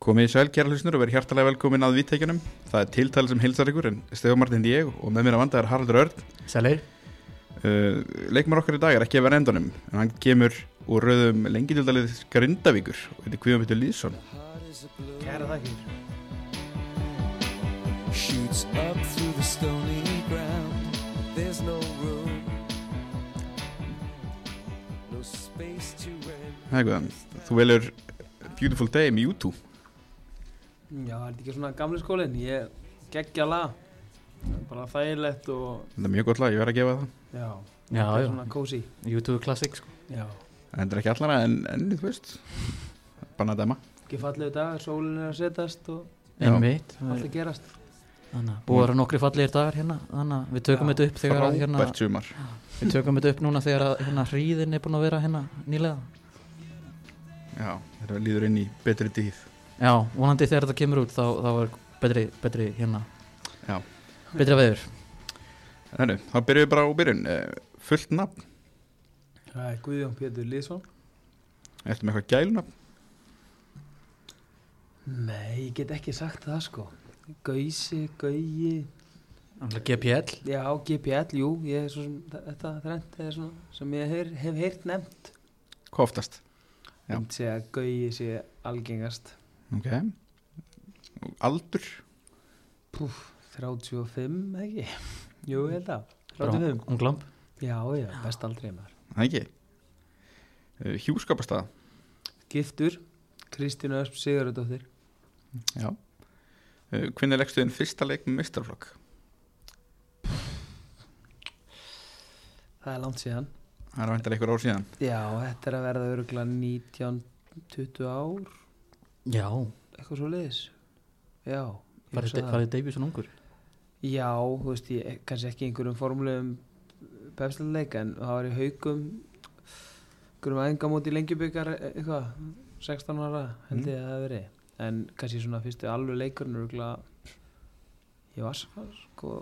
Komið í sæl, kæra hlusnur og verið hjartalega velkomin að viðtækjunum. Það er tiltalið sem hilsar ykkur en Stefán Martin ég og með mér að vanda er Haraldur Örn. Sælir Uh, leikmar okkar í dag er ekki að vera endunum en hann kemur úr rauðum lengildaldalið Grindavíkur og þetta er Guðjón Vittur Lýðsson. Kæra þakkir shoots up through the stony ground. There's no room, no space to rent. Það er Guðjón, þú velur Beautiful Day með YouTube. Já, það er ekki svona gamli skólinn Ég geggja lag Bara þægilegt og Þetta er mjög gott lag, ég verð að gefa það. Já, Já, þetta er svona cozy YouTube Classic sko. Já, En þetta er ekki allara en, en þú veist, bara að dæma. ekki fallegu dag Sólin er að setast og. Einmitt allt að gerast Þannig að búið að vera nokkri fallegir dagar hérna Þannig að við tökum þetta upp þegar að, hérna, Frábært sumar. Við tökum þetta upp núna þegar að hérna hríðin er búin að vera hérna nýlega Já, þetta líður inn í betri tíð. Já, vonandi þegar þetta kemur út þá, þá er betri, betri hérna Já. Betri veður Þannig, þá byrjum við bara á byrjun. Uh, fullt nafn, Það er Guðjón Pétur Lýðsson eftir með eitthvað gælunafn. Nei, ég get ekki sagt það sko Gausi, Gauji Þannig GPL Já, GPL, jú ég er svo sem, Þetta þrennt er svona sem ég hef, hef heyrt nefnt Hvað oftast? Já. Ég myndi segja að Gauji sé algengast Ok. Og Aldur? Púf, 35, ekki? Jú, ég held að 35 Unglamp Já, já, best aldrei maður Það ekki. Uh, hjúskapastað? Giftur, Kristínu Ösp Sigurðardóttir Já. Uh, hvernig leggstu þinn fyrsta leik með mistarflokk? Það er langt síðan Það er vantilega einhver ár síðan. Já, þetta er að verða örugla 19-20 ár Já, eitthvað svo leiðis Já, farið farið Davison ungur? Já, þú veist, ég kannski ekki einhverjum formulegum pepsleik en það var í haugum einhverjum æfingamóti lengjubikar eitthvað, 16 ára held ég að það hafi verið. En kannski svona fyrstu alveg leikurinn ég var sko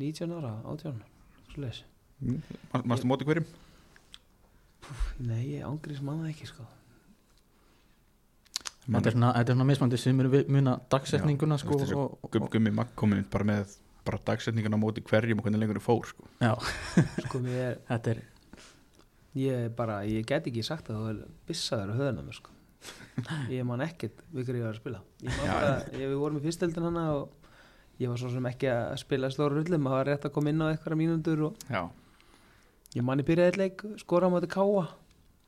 19 ára, 18 svo leiðis Mm. Mástu móti hverjum? Nei, ég ángrís manna ekki sko Þetta er svona, þetta er svona mismandi sem eru muna dagsetninguna sko og, og, gummi Magg komin bara með bara dagsetningun á móti hverjum og hvernig lengur þú fór sko. Já, sko er, þetta er ég er bara, ég get ekki sagt að það er bissaður á höfðuna mér sko ég man ekkert við hverju ég var að spila bara, ég, við vorum í fyrstöldin hana og ég var svo sem ekki að spila stóra rullum, það var rétt að koma inn á eitthvað mínútur og Já. ég man ég byrjaði leik, skora á móti káa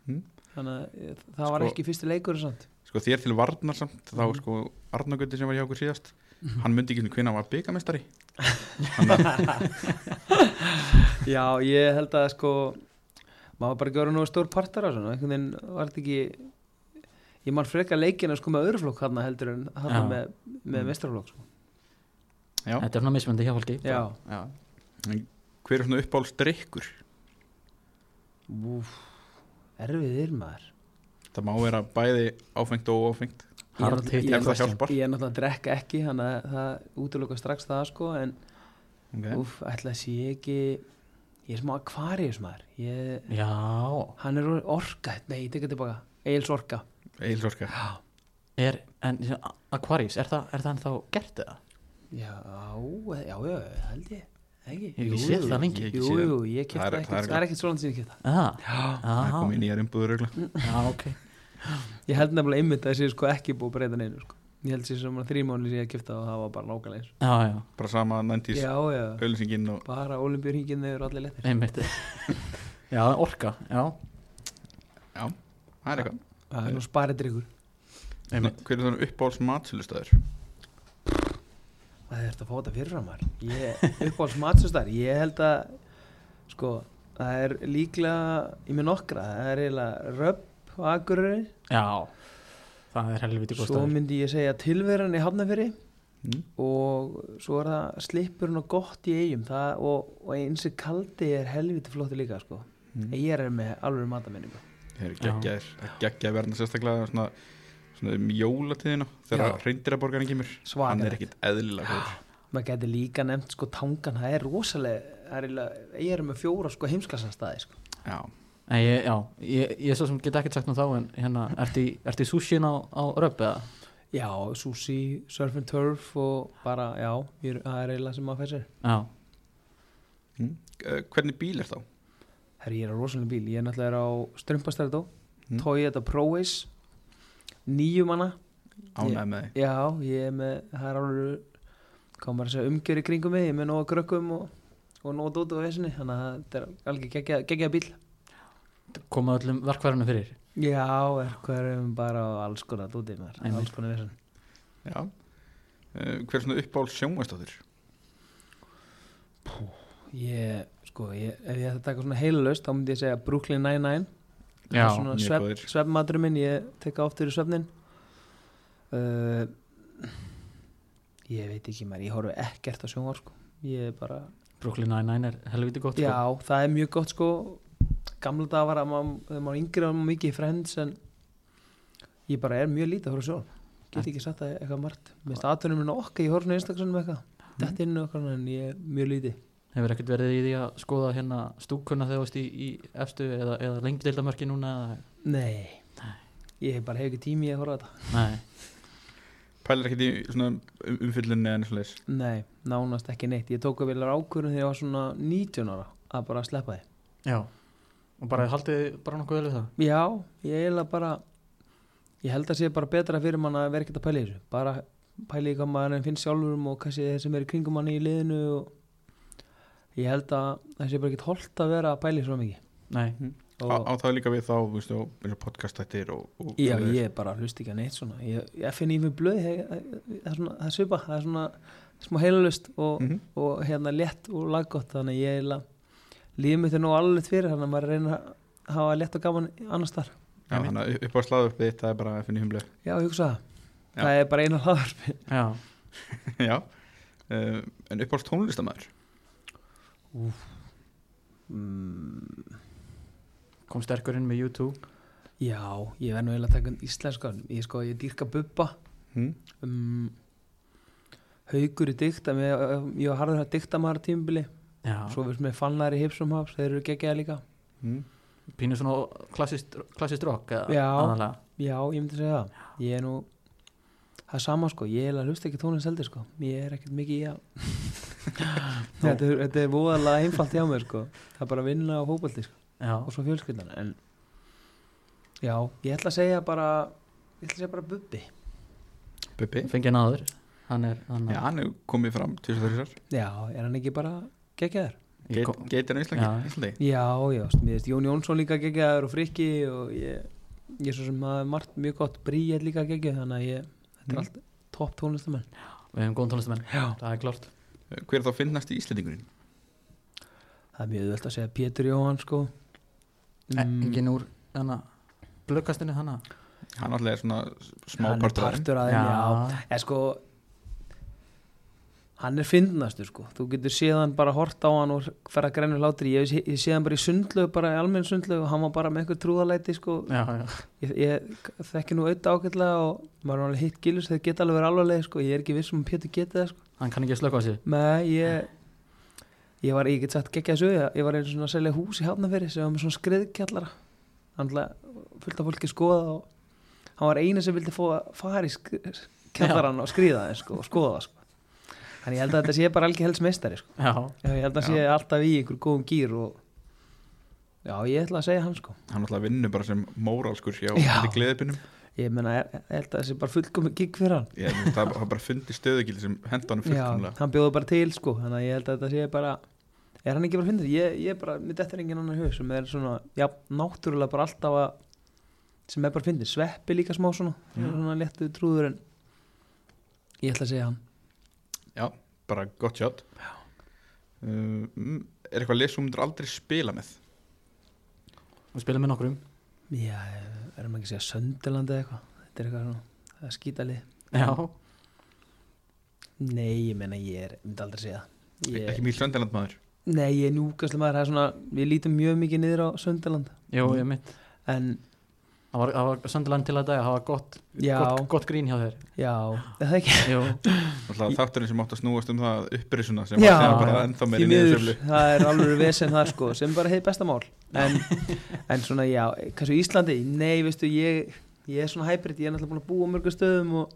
Mm. þannig að það var Sko- ekki fyrsti leikur samt Sko þér til varnar samt þá Mhm. sko Arnagöndi sem var hjá okkur síðast hann myndi ekki hvernig hann var byggamestari já, ég held að sko maður bara gjóra nú stór partar á svona, einhvern veginn var þetta ekki ég man freka leikina sko með öðruflokk hann heldur en hann Já. með, með Mm. mestrarflokk sko. Já. Þetta er svona mismandi hjá fólki Já. Já. En hver er svona uppáhaldsdrykkur? Úf, erfiðir maður Það má vera bæði áfengt og óáfengt. Harald ég- ef það hjálpar. Ég er náttúrulega að drekka ekki þannig að það útlöka strax það sko en okay. úf, ætla að sé ekki ég er smá akvarius maður. Ég, Já, hann er orka. Nei, ég tekja tilbaka, Eils orka. Eilsorka er, en Aquarius, er það, er það ennþá gert eða? já, já, já, held ég ekki? Ég hef séð það lengi. Jú, jú, ég kipta Það er- ekkert það er- það er ekkert svona sem ég kipta Ah, Það já, kom í nýjar umbúður ok. Ég held nefnilega einmitt að það sé sko ekki búið breyta neinu sko. ég held sér sem þrý mánu sem ég kipta og það var bara nákvæmlega eins. Já, já, bara sama 90s já, já, auðlýsingin og bara olimpíuringin eru allir lettir einmitt. Já, orka, já. Já, það er eitthvað. Það er nú sparidryggur Einmitt. Hver er svona uppáhalds matsölustöður? Það er þetta að fá þetta fyrir framar Ég, uppáhalds matsustar Ég held að sko, það er líklega í mig nokkra, það er eiginlega röpp og agurri, Já, það er helviti góð svo staður. myndi ég segja tilveran í hafnafyrir Mm. og svo er það slippurinn og gott í eigum það, og, og eins og kaldi er helviti flótti líka sko. Mm. ég er með alveg matamenningu. Það er geggjaðir. Geggjaðir verðna sérstaklega svona, svona um jólatíðina þegar Já. reyndirabborgarinn kemur hann er svakalegt ekkit eðlilega góður maður getur líka nefnt sko tangan það er rosalega, ég er með fjóra sko heimsklassanstæði sko. Já, ég, já, ég, ég svo sem get ekkert sagt um þá en hérna, ertu í, sushin á, á röp eða? Já, sushi, surf and turf og bara, já, ég, það er eiginlega sem maður fær sér Já, mm. uh, hvernig bíl er þá? Herri, ég er á rosalega bíl, ég er náttúrulega á Strömpastrætó, Mm. Toyota ProAce nýju manna. Ánægð með þig. Já, ég er með, það er alveg maður að segja, umgjör í kringum mig ég er með nóga grökkum og, og nóga dótu á vesinni, þannig að þetta er alveg geggja, geggja bíl koma öllum verkværinu fyrir? Já, er hverjum bara á alls konar dóti maður, Einmitt. alls konar vesin Já. Uh, Hver er svona uppáhald sjónvastáður? Ég, sko, ég, ef ég ætti að taka svona heilalaust þá myndi ég segja Brooklyn Nine-Nine Já, er svona góðir. sveppmaturinn minn, ég teka oft fyrir svefnin uh, Ég veit ekki maður, ég horfi ekkert á sjónvar sko. Ég er bara, Brooklyn Nine-Nine er helviti gott já, sko. það er mjög gott sko. Gamla dag var að maður, maður yngri var mikið í Friends en ég bara er mjög lítið að horfa sjón Get ekki sagt það eitthvað margt. Mér finnst aðtunum minn okkar, ég horf svona einstaklega með eitthvað. Þetta inn okkar en ég er mjög lítið Hefur ekkert verið í því að skoða hérna stúkuna þegar þú veist í, í efstu eða, eða lengi deildamörki núna eða? Nei, ég bara hef ekki tími í að horfa á þetta. Nei, Pælir ekkert í svona um, umfyllunni en svoleiðis? Nei, nánast ekki neitt. Ég tók að vilja ákvörðun þegar ég var svona 19 ára að bara sleppa því. Já. Og bara haldið bara nokkuð vel við það? Já, ég eiginlega bara ég held að sé bara betra fyrir mann að vera ekkert að pæla í þessu. Bara pæla í hvað maður finnst sjálfurum og kannski þeir sem er í kringum manni í liðinu og ég held að það sé bara ekkert holdt að vera að í svo mikið. Nei, á, á það líka við þá, þú veist, og, eins og og, og Já, svoleiðis. ég bara hlust ekki að neitt svona. Ég, ég finn í mig blöð það er svona, það er svipa, það er svona smá heilalust og, Mhm. og hérna létt og laggott þannig ég eiginlega lífið mitt er nú alveg fyrir þannig að maður reyna að hafa létt og gaman annars þar Já, þannig að upp á slaðu uppið þitt, það er bara að finna í humlu Já, ég hugsa það, það er bara eina hlaðarpi já. Já, uh, en upp á tónlistamæður mm, Kom sterkur inn með YouTube Já, ég verð nú eiginlega að taka um íslenska ég sko, ég dýrka bubba. Hm? um, haugur í dykta ég, ég var harður að dykta maður tímubili Já, svo við með fannar í hipsum haps þeir eru geggjaði líka. Hm? pínu svona klassist, klassist rock eða Já. Já, ég myndi segja það. Ég er nú Það er sama sko, ég er að hlusta ekki tónlist heldur sko. Ég er ekkert mikið í að þetta, er, þetta er voðalega einfalt hjá mér sko. Það er bara að vinna á fótbolti sko. Já, Og svo fjölskyldan En Já, ég ætla að segja bara Ég ætla að segja bara Bubbi. Bubbi? Fengið náður Hann er, hann Já, hann hefur komið fram til þess að þessar Já, er hann ekki bara kom- Geitir á Íslandi, Já. Já, já, Jón Jónsson líka geggjaður og Frikki Og ég, ég er svo sem að margt mjög gott Bríet líka geggjuð Þannig að ég, þetta er Mm. allt topp tónlistamenn Við hefum góðan tónlistamenn, Já það er klart Hver er þá finnast í Íslandingurinn? Það er mjög öðvöld að segja Pétur Jóhann sko mm. Engin úr blökkastinu hana Hann alltaf er svona smá Hann er partur af þeim. partur að þeim, já Eða sko Hann er fyndnastur sko. Þú getur séðan bara hort á hann og fer að græna hlátri Ég, ég sé hann bara í sundlög, bara í almenn sundlög og hann var bara með einhver trúðalæti sko. Já, já, Ég, ég þekki nú auðvitað ágætlega og maður er alveg hitt gilus þeir geta alveg verið alvarlega sko. Ég er ekki viss um Pétur geti það sko. Hann kann ekki slöka á sig Nei, ég Ég var, ég get sagt geggja þessu ég, var einu svona að selja hús í Hafnaferi sem var með svona skriðkjallara. Hann fullt af fólki skoða og hann var eini sem vildi fara í skri, Þannig ég held að þetta sé bara algjör helst meistari sko. Já, Já, Ég held að Já. sé alltaf í einhver góðum gýr og Já, ég ætla að segja hann sko Hann alltaf vinnur bara sem móralskur hjá Já. gleðipinum Ég meina, ég, held að það sé bara fullkomi gig fyrir hann Ég, það það er bara fundið stöðugildi sem henda hann Já, fullkomlega hann bjóði bara til sko Þannig að ég held að þetta sé bara Er hann ekki bara fyndið? Ég, ég bara, mér dettur enginn annar í hug sem er svona, já, náttúrulega bara alltaf að sem er bara fyndið, sveppi líka smá svona Já. svona léttu trúður en ég ætla að segja hann Já, bara gott sjátt uh, mm, Er eitthvað lið sem þú myndir aldrei spila með? við spilum með nokkrum. Já, erum ekki að segja Sönderland eða eitthvað? Þetta er eitthvað svona, það er skítalið. Já, Nei, ég meina ég er, myndi aldrei segja ég, Ekki mjög söndiland maður. Nei, ég er núkastlega maður, það er svona við lítum mjög mikið niður á Sönderland jú, ég mitt. En það var, var söndilega til að dagja það var gott, gott, gott grín hjá þér. Já, er það ekki? Þátturinn sem átt að snúast um það upprisuna sem Já, var bara ennþá meiri miður, niðursöflu það er alveg vesen þar sko sem bara hefði besta mál. En, en svona já, kannski Íslandi nei, veistu, ég, ég er svona hybrid ég er náttúrulega búin að búa á mörgum stöðum og,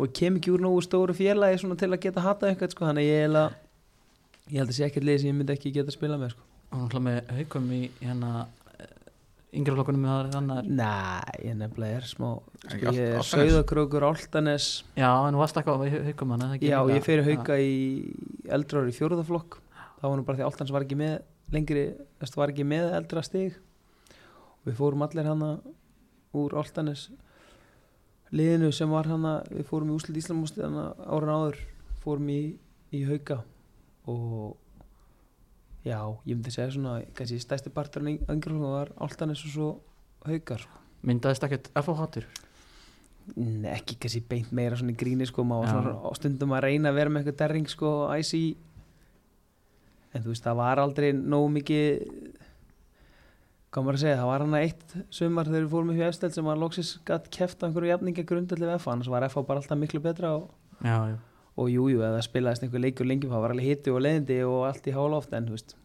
og kem ekki úr nógu stóru félagi svona til að geta hata eitthvað sko þannig að ég, eiginlega- ég held að sé ekkert lið sem ég myndi ekki geta að spila með sko. Og náttúrulega með haukum í hérna yngri flokkunum með það þannig Nei, ég nefnilega er smá sko, ég er? Sauðakrókur, Áltanes já, en þú varst eitthvað í haukum hann Já, ég fyrir hauka í eldra ári í fjóruðaflokk það var nú bara því Áltanes var ekki með lengri, þess var ekki með eldra stig. Og við fórum allir hana úr Áltanes liðinu sem var hana við fórum í úslit Íslamústi hana ára áður fórum í, í hauka. Og já, ég myndi segja svona kannski stæsti partur en yngri var Áltanes og svo haukar sko. myndaðist ekkert FH hattur Nei, ekki kannski beint meira svona í gríni sko, maður á stundum að reyna að vera með eitthvað derring sko, æsi en þú veist, það var aldrei nógu mikið hvað maður að segja, það var hana eitt sumar þegar við fórum upp í efstel sem var loksis gætt keft á einhverju jafninga grundalli FH, annars var FH bara alltaf miklu betra og, já, já, og jú, jú, eða spilaðist einhver leikur lengi það var alveg hitti og leiðindi og allt í háloft en þú veist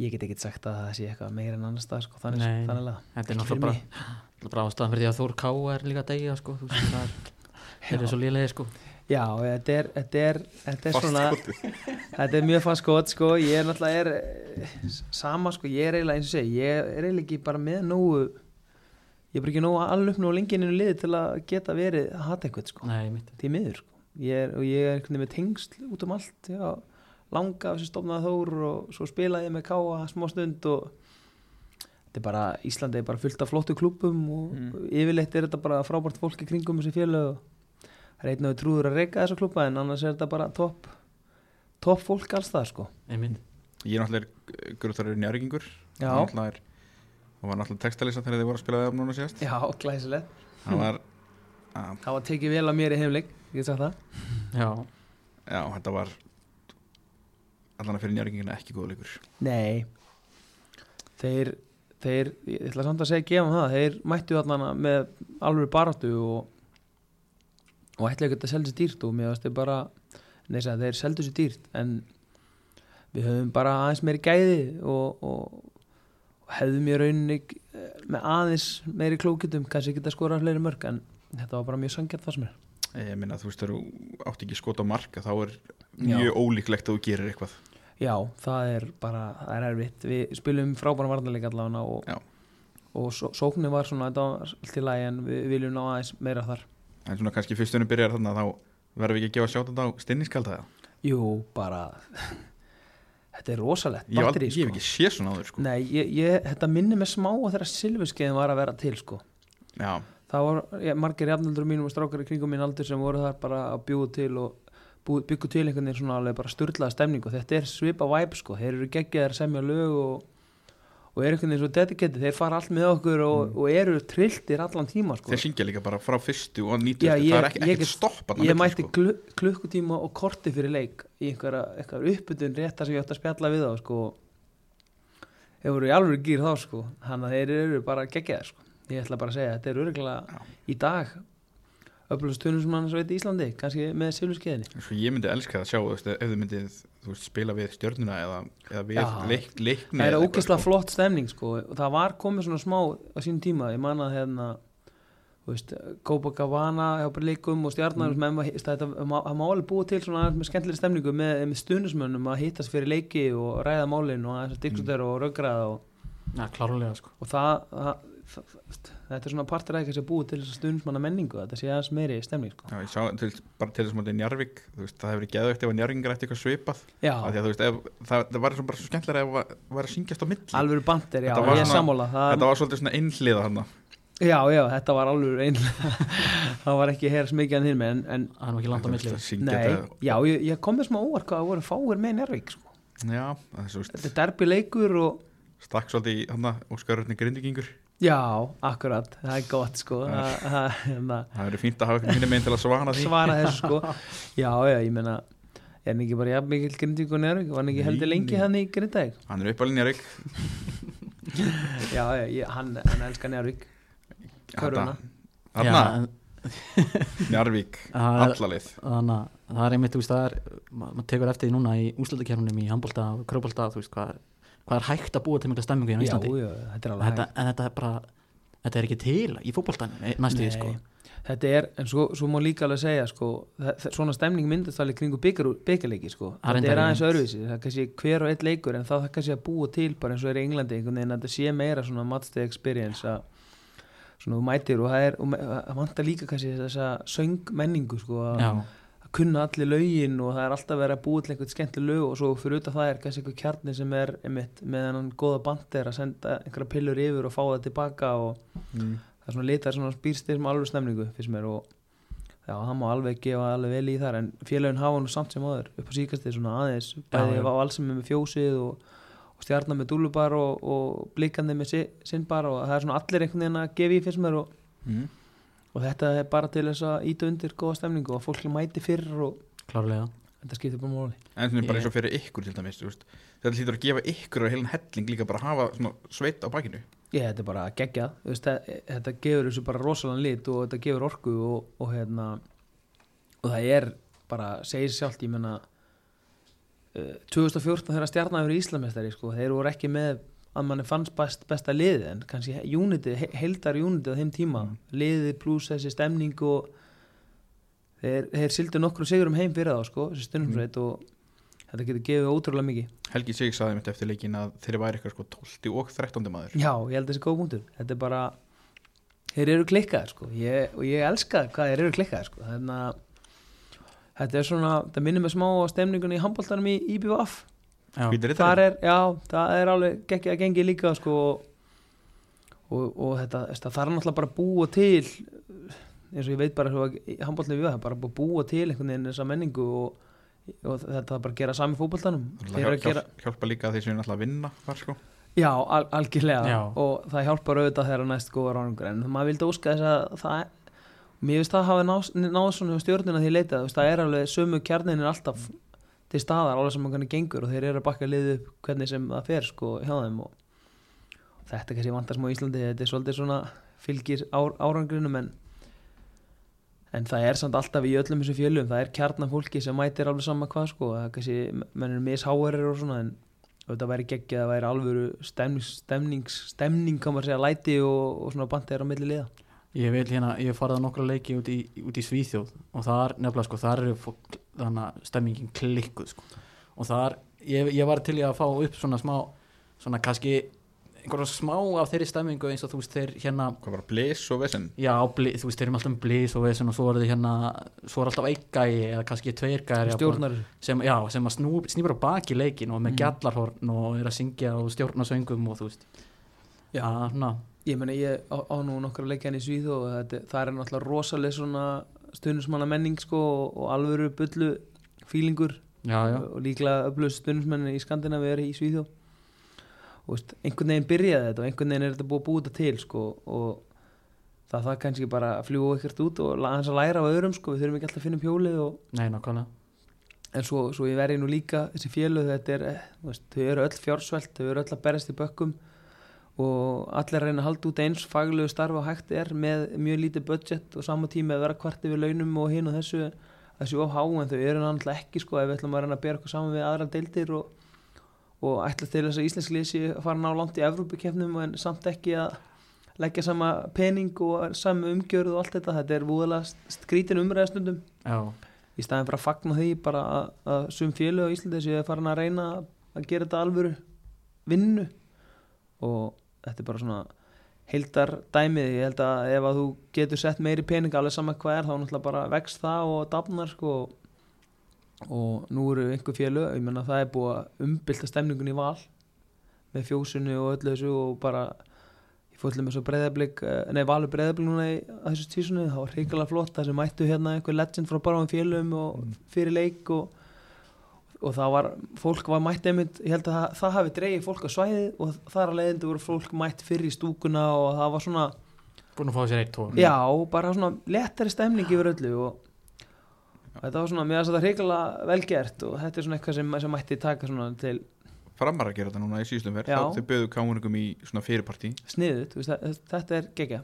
ég get ekkert sagt að það sé eitthvað meira en annars stað sko, þannig, að þetta er Ekki náttúrulega bara, ástæðan fyrir því að Þór Ká er líka degja sko, þú veist, það er, svo lélegir sko. Já, þetta er, þetta er, þetta er svona. Þetta er mjög fast skot sko Ég er náttúrulega er sama sko Ég er eiginlega eins og segi Ég er eiginlega ekki bara með nógu Ég er bara ekki nógu alveg upp nógu lengi inn í liði til að geta verið að hata eitthvað sko. Nei, Því miður sko ég er, Og ég er einhvern veginn með tengsl út um allt já, Langa af þessi stofnaði þór Og svo spilaði ég með káa smá stund Og þetta er bara Íslandi er bara fullt af flottu klúbum Og Mm. yfirleitt er þetta bara frábært fólk í kringum þessi félög og Það er einn og við trúður að reyka þessa klúpa en annars er þetta bara topp topp fólk alls það sko. Mitt Ég er náttúrulega grúttarur er Það var náttúrulega textalisa þegar þið voru að spila við núna síðast. Já, glæsilegt. Það var Það var tekið vel að mér í heimleik Ég sagt það. Já, Já, þetta var allan að fyrir njárvíkingina ekki góða leikur. Nei. Þeir, þeir, ég ætla samt að segja gefa það Þeir mættu þarna með alveg baráttu og og ætla ekki að selja sér dýrt og mér varst þeir bara Nei, sagði, þeir seldu sér dýrt en við höfum bara aðeins meiri gæði og, og, og hefðum í rauninni með aðeins meiri klókitum kannski geta skorað fleiri mörg en þetta var bara mjög sangjart það sem er Ég minna þú veist þegar þú átt ekki skot á marka þá er Já. mjög ólíklegt að þú gerir eitthvað. Já, það er bara, það er erfitt. Við spilum frábæra varnarleik allavega og, Já. og só, sóknin var svona þetta var allt í lagi en við viljum ná aðeins meira þar. En svona kannski fyrstunum byrjar þarna þá verðum við ekki að gefa sjátt á stinningskalda það Jú, bara Þetta er rosalegt Ég, hef hef ekki séð svona áður sko. Nei, ég, ég, þetta minnir mig smá að þegar silfuskeiðin var að vera til sko. Já, Það var ég, margir jafnaldur mínum og strákar í kringum mín aldur sem voru þar bara að bjúa til og byggu til einhvern veginn svona alveg bara sturlaða stemning og þetta er svipa væp sko, þeir eru geggjaðir að semja lög og, og eru einhvern veginn svo dedicated, þeir fara allt með okkur og, og eru trilltir allan tíma sko. þeir syngja líka bara frá fyrstu og nýtu Já, það er ekki, ég ekkert get- stopp þarna Ég mætti sko. klu, klukkutíma og korti fyrir leik í einhverja, einhverja uppbytun réttar sem ég ætti að spjalla við þá sko. Þeir voru í alveg gýr þá sko. Þannig að þeir eru bara geggjaðir sko. Ég ætla bara að segja, þetta er örgulega Já. í dag öflugast tunum sem hann svo veit í Íslandi kannski með silfurskeiðinni Sko, Ég myndi elska að sjá veist, ef þið myndið þú veist, spila við stjörnuna eða, eða við Já. leik, leikni Það er ógeðslega flott stemning sko. og það var komið svona smá á sínum tíma ég man að hérna veist, Copacabana hjá leikum og stjarnar mm. það má alveg búa til svona með skemmtileg stemningu með, með stuðnismönnum að hittast fyrir leiki og ræða málin og diskutera og röggraða og, klárlega sko og það, það þetta er svona partur að ekki búið til þess að stuðnismanna menningu þetta sé aðeins meiri stemning sko. Já, ég sá til, bara til þess að þetta er Njarvík þú veist, það hefur ekki geðvægt ef að Njarvíkingar ætti eitthvað svipað. Já, af því að veist, ef, það, það var svo bara svo skemmtilega ef það var að syngjast á milli. Alveg bandir, já, var ég er sammála það, þetta var svolítið svona einhliða hann Já, já, þetta var alveg einn það var ekki hér smikið en þinn með en, er nú ekki langt á milli. Nei, já, ég, ég kom með smá óvart hvað það voru fáir með Njárvík sko. já, það er svo veist, Þetta er derbi leikur og stakk svolítið í hann Óskarurni Grindigingur já, akkurat, það er gott sko. Já. að- að- hérna, það verður fínt að hafa einhvern minni meginn til að svara því. Svara þessu sko. Já, já, ég meina er hann ekki bara jafn mikil grindvík og Njárvík var hann ekki heldur lengi hann í grindæk hann er uppalinn Njarvík já, já, ég, hann, hann elskar Njárvík Njarvík, það er- allalið þannig að það er einmitt, þú veist, það er ma- maður tekur eftir því núna í úslutakernunum í handbólta og kröpólta, þú veist, hvað er, hvað er hægt að búa til mikla stemmingu hérna í já, Íslandi? já, þetta er alveg þetta, en þetta er bara þetta er ekki til í fótboltan næstu því, sko. Þetta er, en svo, svo má líka alveg segja sko, þe- svona stemning myndast alveg kringu byggarleiki sko. Það þetta er aðeins öðruvísi það er kannski hver og einn leikur en það er kannski að búa til bara eins og er í Englandi að þetta sé meira svona matsteg experience að svona þú mætir og það er það vantar líka kannski þessa söngmenningu sko, já, að kunna allir lögin og það er alltaf verið að búa til einhvern skemmtileg lög og svo fyrir utan það er kannski einhver kjarni sem er einmitt, með hennan góða bandir að senda einhverja pillur yfir og fá það tilbaka og mm. það er svona litar svona býrstir með alveg stemningu fyrst mér og já, það má alveg gefa alveg vel í þar en félagin hafa nú samt sem aður upp á síkastið svona aðeins bæði já. á allsum með fjósið og, og stjarnar með dúlubar og, og blikandi með si, sinnbar og það er svona allir einhvern veginn að gefa í fyrst mér og, Mm. Og þetta er bara til þess að íta undir góða stemningu og að fólk mæti fyrr og klárlega. þetta skiptir bara máli. En svona bara eins og fyrir ykkur til dæmis. Þetta hlýtur að gefa ykkur að heilan helling líka bara að hafa sveit á bakinu. Ég, þetta er bara veist, það- þetta gefur þessu bara rosalega lit og þetta gefur orku og, og hérna og það er bara, segir sjálft ég menna uh, 2014 þegar stjarnar fyrir Íslamestari sko, þeir voru ekki með að manni fannst best, besta liði en kannski unity, he- heildar unity á þeim tíma. Liði pluss þessi stemning og þeir, þeir sildu nokkru sigurum heim fyrir þá sko, þessi stundumsveit og þetta getur gefið ótrúlega mikið. Helgi Sig saði mitt eftir leikin að þeir væri eitthvað sko 12 og 13 maður. Já, ég held þessi góð punktur. Þetta er bara, þeir eru klikkaðir sko. ég, og ég elska hvað þeir eru klikkaðir sko. þannig að þetta er svona, það minnir mig smá á stemningunni í handbóltanum í IBVF rittarinn? er, já, það er alveg geggið að gengi líka sko, og, og þetta, þetta þarf náttúrulega bara að búa til eins og ég veit bara að handbóltanum í IBVF bara að búa til einhvern veginn þessa menningu og, og þetta bara að gera sami Það að hjálpa, gera hjálpa líka að þeir sem alltaf að vinna þar sko Já, al algjörlega Já. og það hjálpar auðvitað þegar næst góða ráningur en maður vildi óska þess að það mér finnst það hafi náð, náð svona hjá stjórnina því leita, þú veist, það er alveg sömu kjarnin er alltaf til staðar alveg sem hann gengur og þeir eru að bakka liðu upp hvernig sem það fer sko hjá þeim og þetta kannski vantar smá í Íslandi þetta er svolítið svona fylgir ár, árangrinum en en það er samt alltaf í öllum þessu fjölum það er kjarnan fólki sem mætir alveg sama hvað sko, það er kannski, menn er misháarir og svona en þetta væri geggja það væri alvöru stemnings, stemnings, stemning kann maður segja læti og, og svona bandið er á milli liða ég vil hérna, ég hef farið á nokkra leiki út í, út í Svíþjóð og þar nefnilega sko, þar eru fólk, stemmingin klikkuð sko. Og þar, ég, ég var til í að fá upp svona smá, svona kannski einhverja smá af þeirri stemmingu eins og þú veist þeir hérna Hvað bara bles og vesen? Já, bli, þú veist, þeir eru alltaf um blís og vesen og svo er þið hérna, svo er alltaf einn gæi eða kannski tveir gæri stjórnar. sem, já, sem að snú, snýpar á baki leikin og með Mhm. gjallarhorn og er að syngja og stjórna söngum og þú veist. Já. Já, svona, ég meina ég á, á nú nokkra leikjan í Svíð og þetta, það er náttúrulega rosaleg svona stundismanna menning sko og, og alvöru bullu fílingur. Já, já, og líklega öflust stundismenni í Skandinavi er í Svíðjó og veist, einhvern veginn byrjaði þetta og einhvern veginn er þetta búið að búið þetta til sko og það það kannski bara að fljúa ekkert út og aðeins að læra af öðrum sko, við þurfum ekki alltaf að finna upp hjólið og nei, nákvæmlega. En svo, svo ég verði nú líka þessi félög þetta er, eh, veist, þau eru öll fjársvelt þau eru öll að berast í bökkum og allir reyna að halda út eins faglegu starfa og hægt er með mjög lítið budget og sama tíma að vera kvart yfir launum og hinn og þessu þessu of há en þau eru náttúrulega ekki sko ef við ætlum að reyna að bera okkur saman við aðra deildir og, og ætla til þess að íslensk lýsi fara ná langt í Evrópukefnum en samt ekki að leggja sama pening og sama umgjörð og allt þetta, þetta er vúðalega skrítin umræðastundum í staðin fyrir að fagna því bara að, að sum fjölu á Íslandi séu að fara að reyna að gera þetta alvöru vinnu og þetta er bara svona heildar dæmið, ég held að ef að þú getur sett meiri pening alveg sama hvað er þá náttúrulega bara vext það og dafnar sko. Og nú eru einhver fjölu ég menna það er búið að umbylta stemningun í val með fjósunu og öllu þessu og bara ég fór til með svo breyðablík nei valur breyðablík núna í þessu tísunu það var reykjala flott það sem mættu hérna einhver legend frá bara fjölum og fyrir leik og, og það var fólk var mætt einmitt, ég held að það, það hafi dreigið fólk á svæði og þar að leiðindi voru fólk mætt fyrir í stúkuna og það var svona búin að fá sér eitt tón. Já, bara svona lettari stemning yfir öllu og þetta var svona, mér finnst þetta reykjala vel gert og þetta er svona eitthvað sem, sem mætti taka svona til framar að gera þetta núna í síðustum verð Já. þá þau böðu kámurningum í svona fyrirparti sniðut, þetta er gegja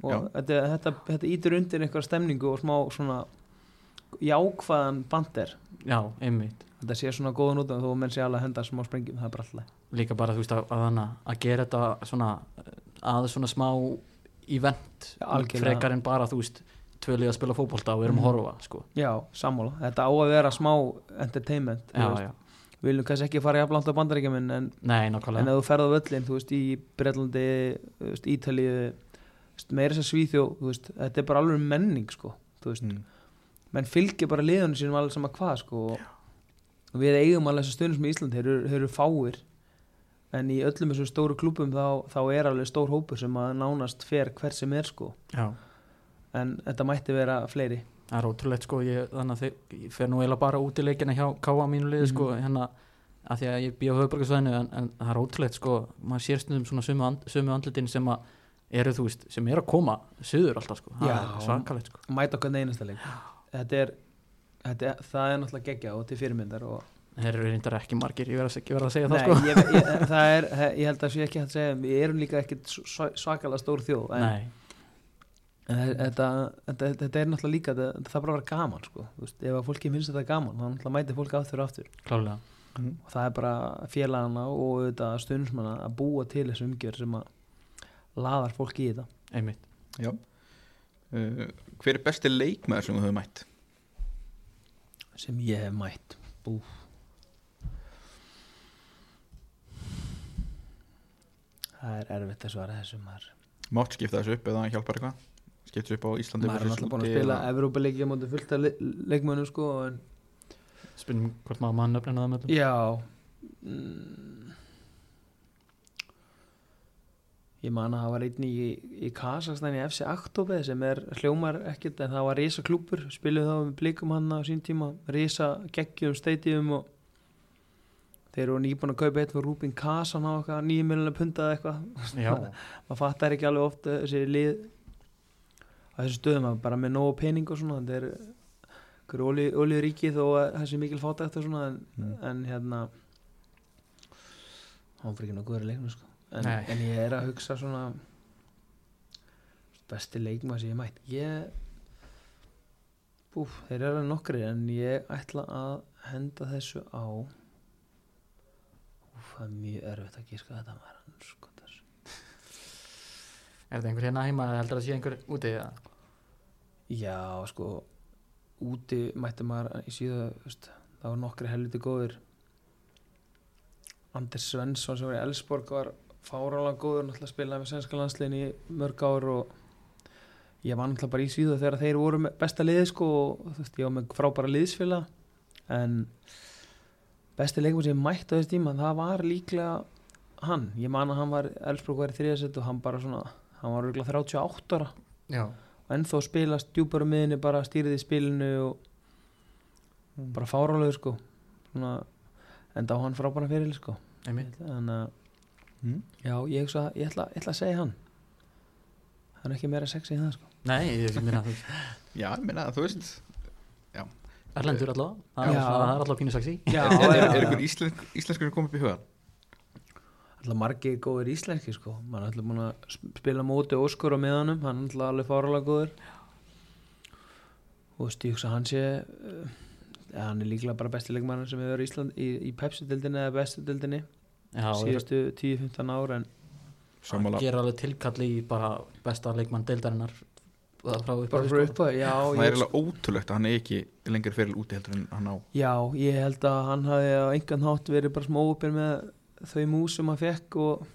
og þetta, þetta, þetta ítur undir einhver stemningu og smá svona jákvæðan bandir já, einmitt þetta sé svona góðan út og að menn sé alveg að henda smá sprengjum, það er bara alltaf líka bara þú veist að, að, að gera þetta svona að svona smá algjörlega. frekar en bara þú veist tvölið að spila fótbolta og við erum Mhm. að horfa sko. já, sammála, þetta á að vera smá entertainment, þú já, við viljum kannski ekki fara jafnlangt á bandaríkjamin en, nei, en ef þú ferð á völlin, þú veist, í Breitlandi, þú þú veist, meira þess að svíþjó, þú veist þetta er bara alveg menning, sko þú mm. menn fylgir bara liðunum sínum alveg sama hvað sko og og við eigum alveg þessu stundum í Ísland þeir eru, þeir eru fáir. En í öllum þessum stóru klúbum þá, þá er alveg stór hópur sem að nánast fer hver sem er sko. Já, en þetta mætti vera fleiri. Það er ótrúlegt sko. Ég, þannig að ég fer nú eiginlega bara út í leikina hjá Káa mínu liði sko. Mhm. hérna að því að ég býja á höfuborgarsvæðinu en, en það er ótrúlegt sko. Maður sér stundum svona sömu, and, sömu andlitin sem að eru þú veist, sem eru að koma söður alltaf sko, það Já. er svakalegt sko. Mæta okkur einasta leik. Þetta er, þetta það er náttúrulega geggja og til fyrirmyndar og þeir eru reyndar ekki margir, ég verð að, að segja Nei, það sko. ég, ég, það er, ég held að sé ekki að segja við erum líka ekkit sva- svakalega stór þjóð en, nei, en þetta, þetta, þetta er náttúrulega líka þetta, þetta þarf bara að vera gaman sko. Þú veist, ef að fólki finnst þetta gaman þá náttúrulega mæti fólk aftur og aftur. Klálega Mm. og það er bara félagana og auðvitað stundismanna að búa til þessu umgjör sem að laðar fólki í þetta. Einmitt. Já. Uh, Hver er besti leikmaður sem þú hefur mætt? Sem ég hef mætt Bú. það er erfitt að svara þessu Mátt skipta þessu upp eða hjálpar eitthvað? Skipta þessu upp á Íslandi maður er náttúrulega búin að spila eða- Evrópuleiki á móti fullt af le leikmönnum sko en spilum hvort maður mann nöfnina það með öllum Já mm. Ég man að það var einn í, í Kazakstan í FC Aktobe sem er hljómar ekkert en það var risa klúpur spiluð þá við blikum hann á sín tíma risa geggjum stadium og þeir eru nýbúin að kaupa eitt fyrir Rúbin Kazan á okkar nýjum miljonar pundað eitthvað maður fattar ekki alveg oft eh, þessi lið á þessu stöðum að bara með nógu pening og svona þetta er olíu ríki þó að þessi mikil fátækt og svona en, Mm. en hérna hann fyrir ekki verið leiknum sko. En, en ég er að hugsa svona besti leikmaður sem ég mætt ég búf, þeir eru nokkri en ég ætla að henda þessu á. Úf, það er mjög erfitt að gíska þetta maður sko, þessu er þetta einhver hérna heima eða heldur að sé einhver úti eða? Já, sko úti mætti maður í síðu það var nokkri helviti góðir. Anders Svensson sem var í Elsborg var fárálega góður náttúrulega spilaði með svenska landsliðin í mörg ár og ég var náttúrulega bara í síðu þegar þeir voru besta liði sko og þú veist, ég var með frábæra liðsfélag en besti leikum sem ég mætti á þessu tíma það var líklega hann. Ég man að hann var, í þriðasett og hann bara svona, hann var örugglega 38 ára. Já, og ennþá spilast djúpar um miðinni bara stýrið í spilinu og bara fárálegu sko svona, enda á hann frábæra fyrir sko. Þannig að Mm. já, ég, hugsa, ég, ætla, ég ætla að segja hann það er ekki meira sexy en það sko nei, ég minna veist, Já, ég meina þú veist Erlendur allavega, það er- Já. það er allavega pínu sexy já, Er, er, já, er já. einhver íslensk, íslenskur komið upp í huga? alltaf margir góður íslenski sko maður er alltaf búin að sp- spila móti Óskur á miðanum, hann er alltaf alveg fárálega góður og veist, ég hugsa að hann sé uh, ja, hann er líklega bara besti leikmann sem hefur verið í Ísland í, í Pepsi-dildinni eða bestu-dildinni já, síðustu 10-15 ár en Sammála gera alveg tilkalli í bara besta leikmann deildarinnar frá frá sko. já, Það er eiginlega ótrúlegt að hann er ekki lengur fyrir úti heldur en hann á já, ég held að hann hafi á einhvern hátt verið bara smá uppir með þau mús sem hann fekk og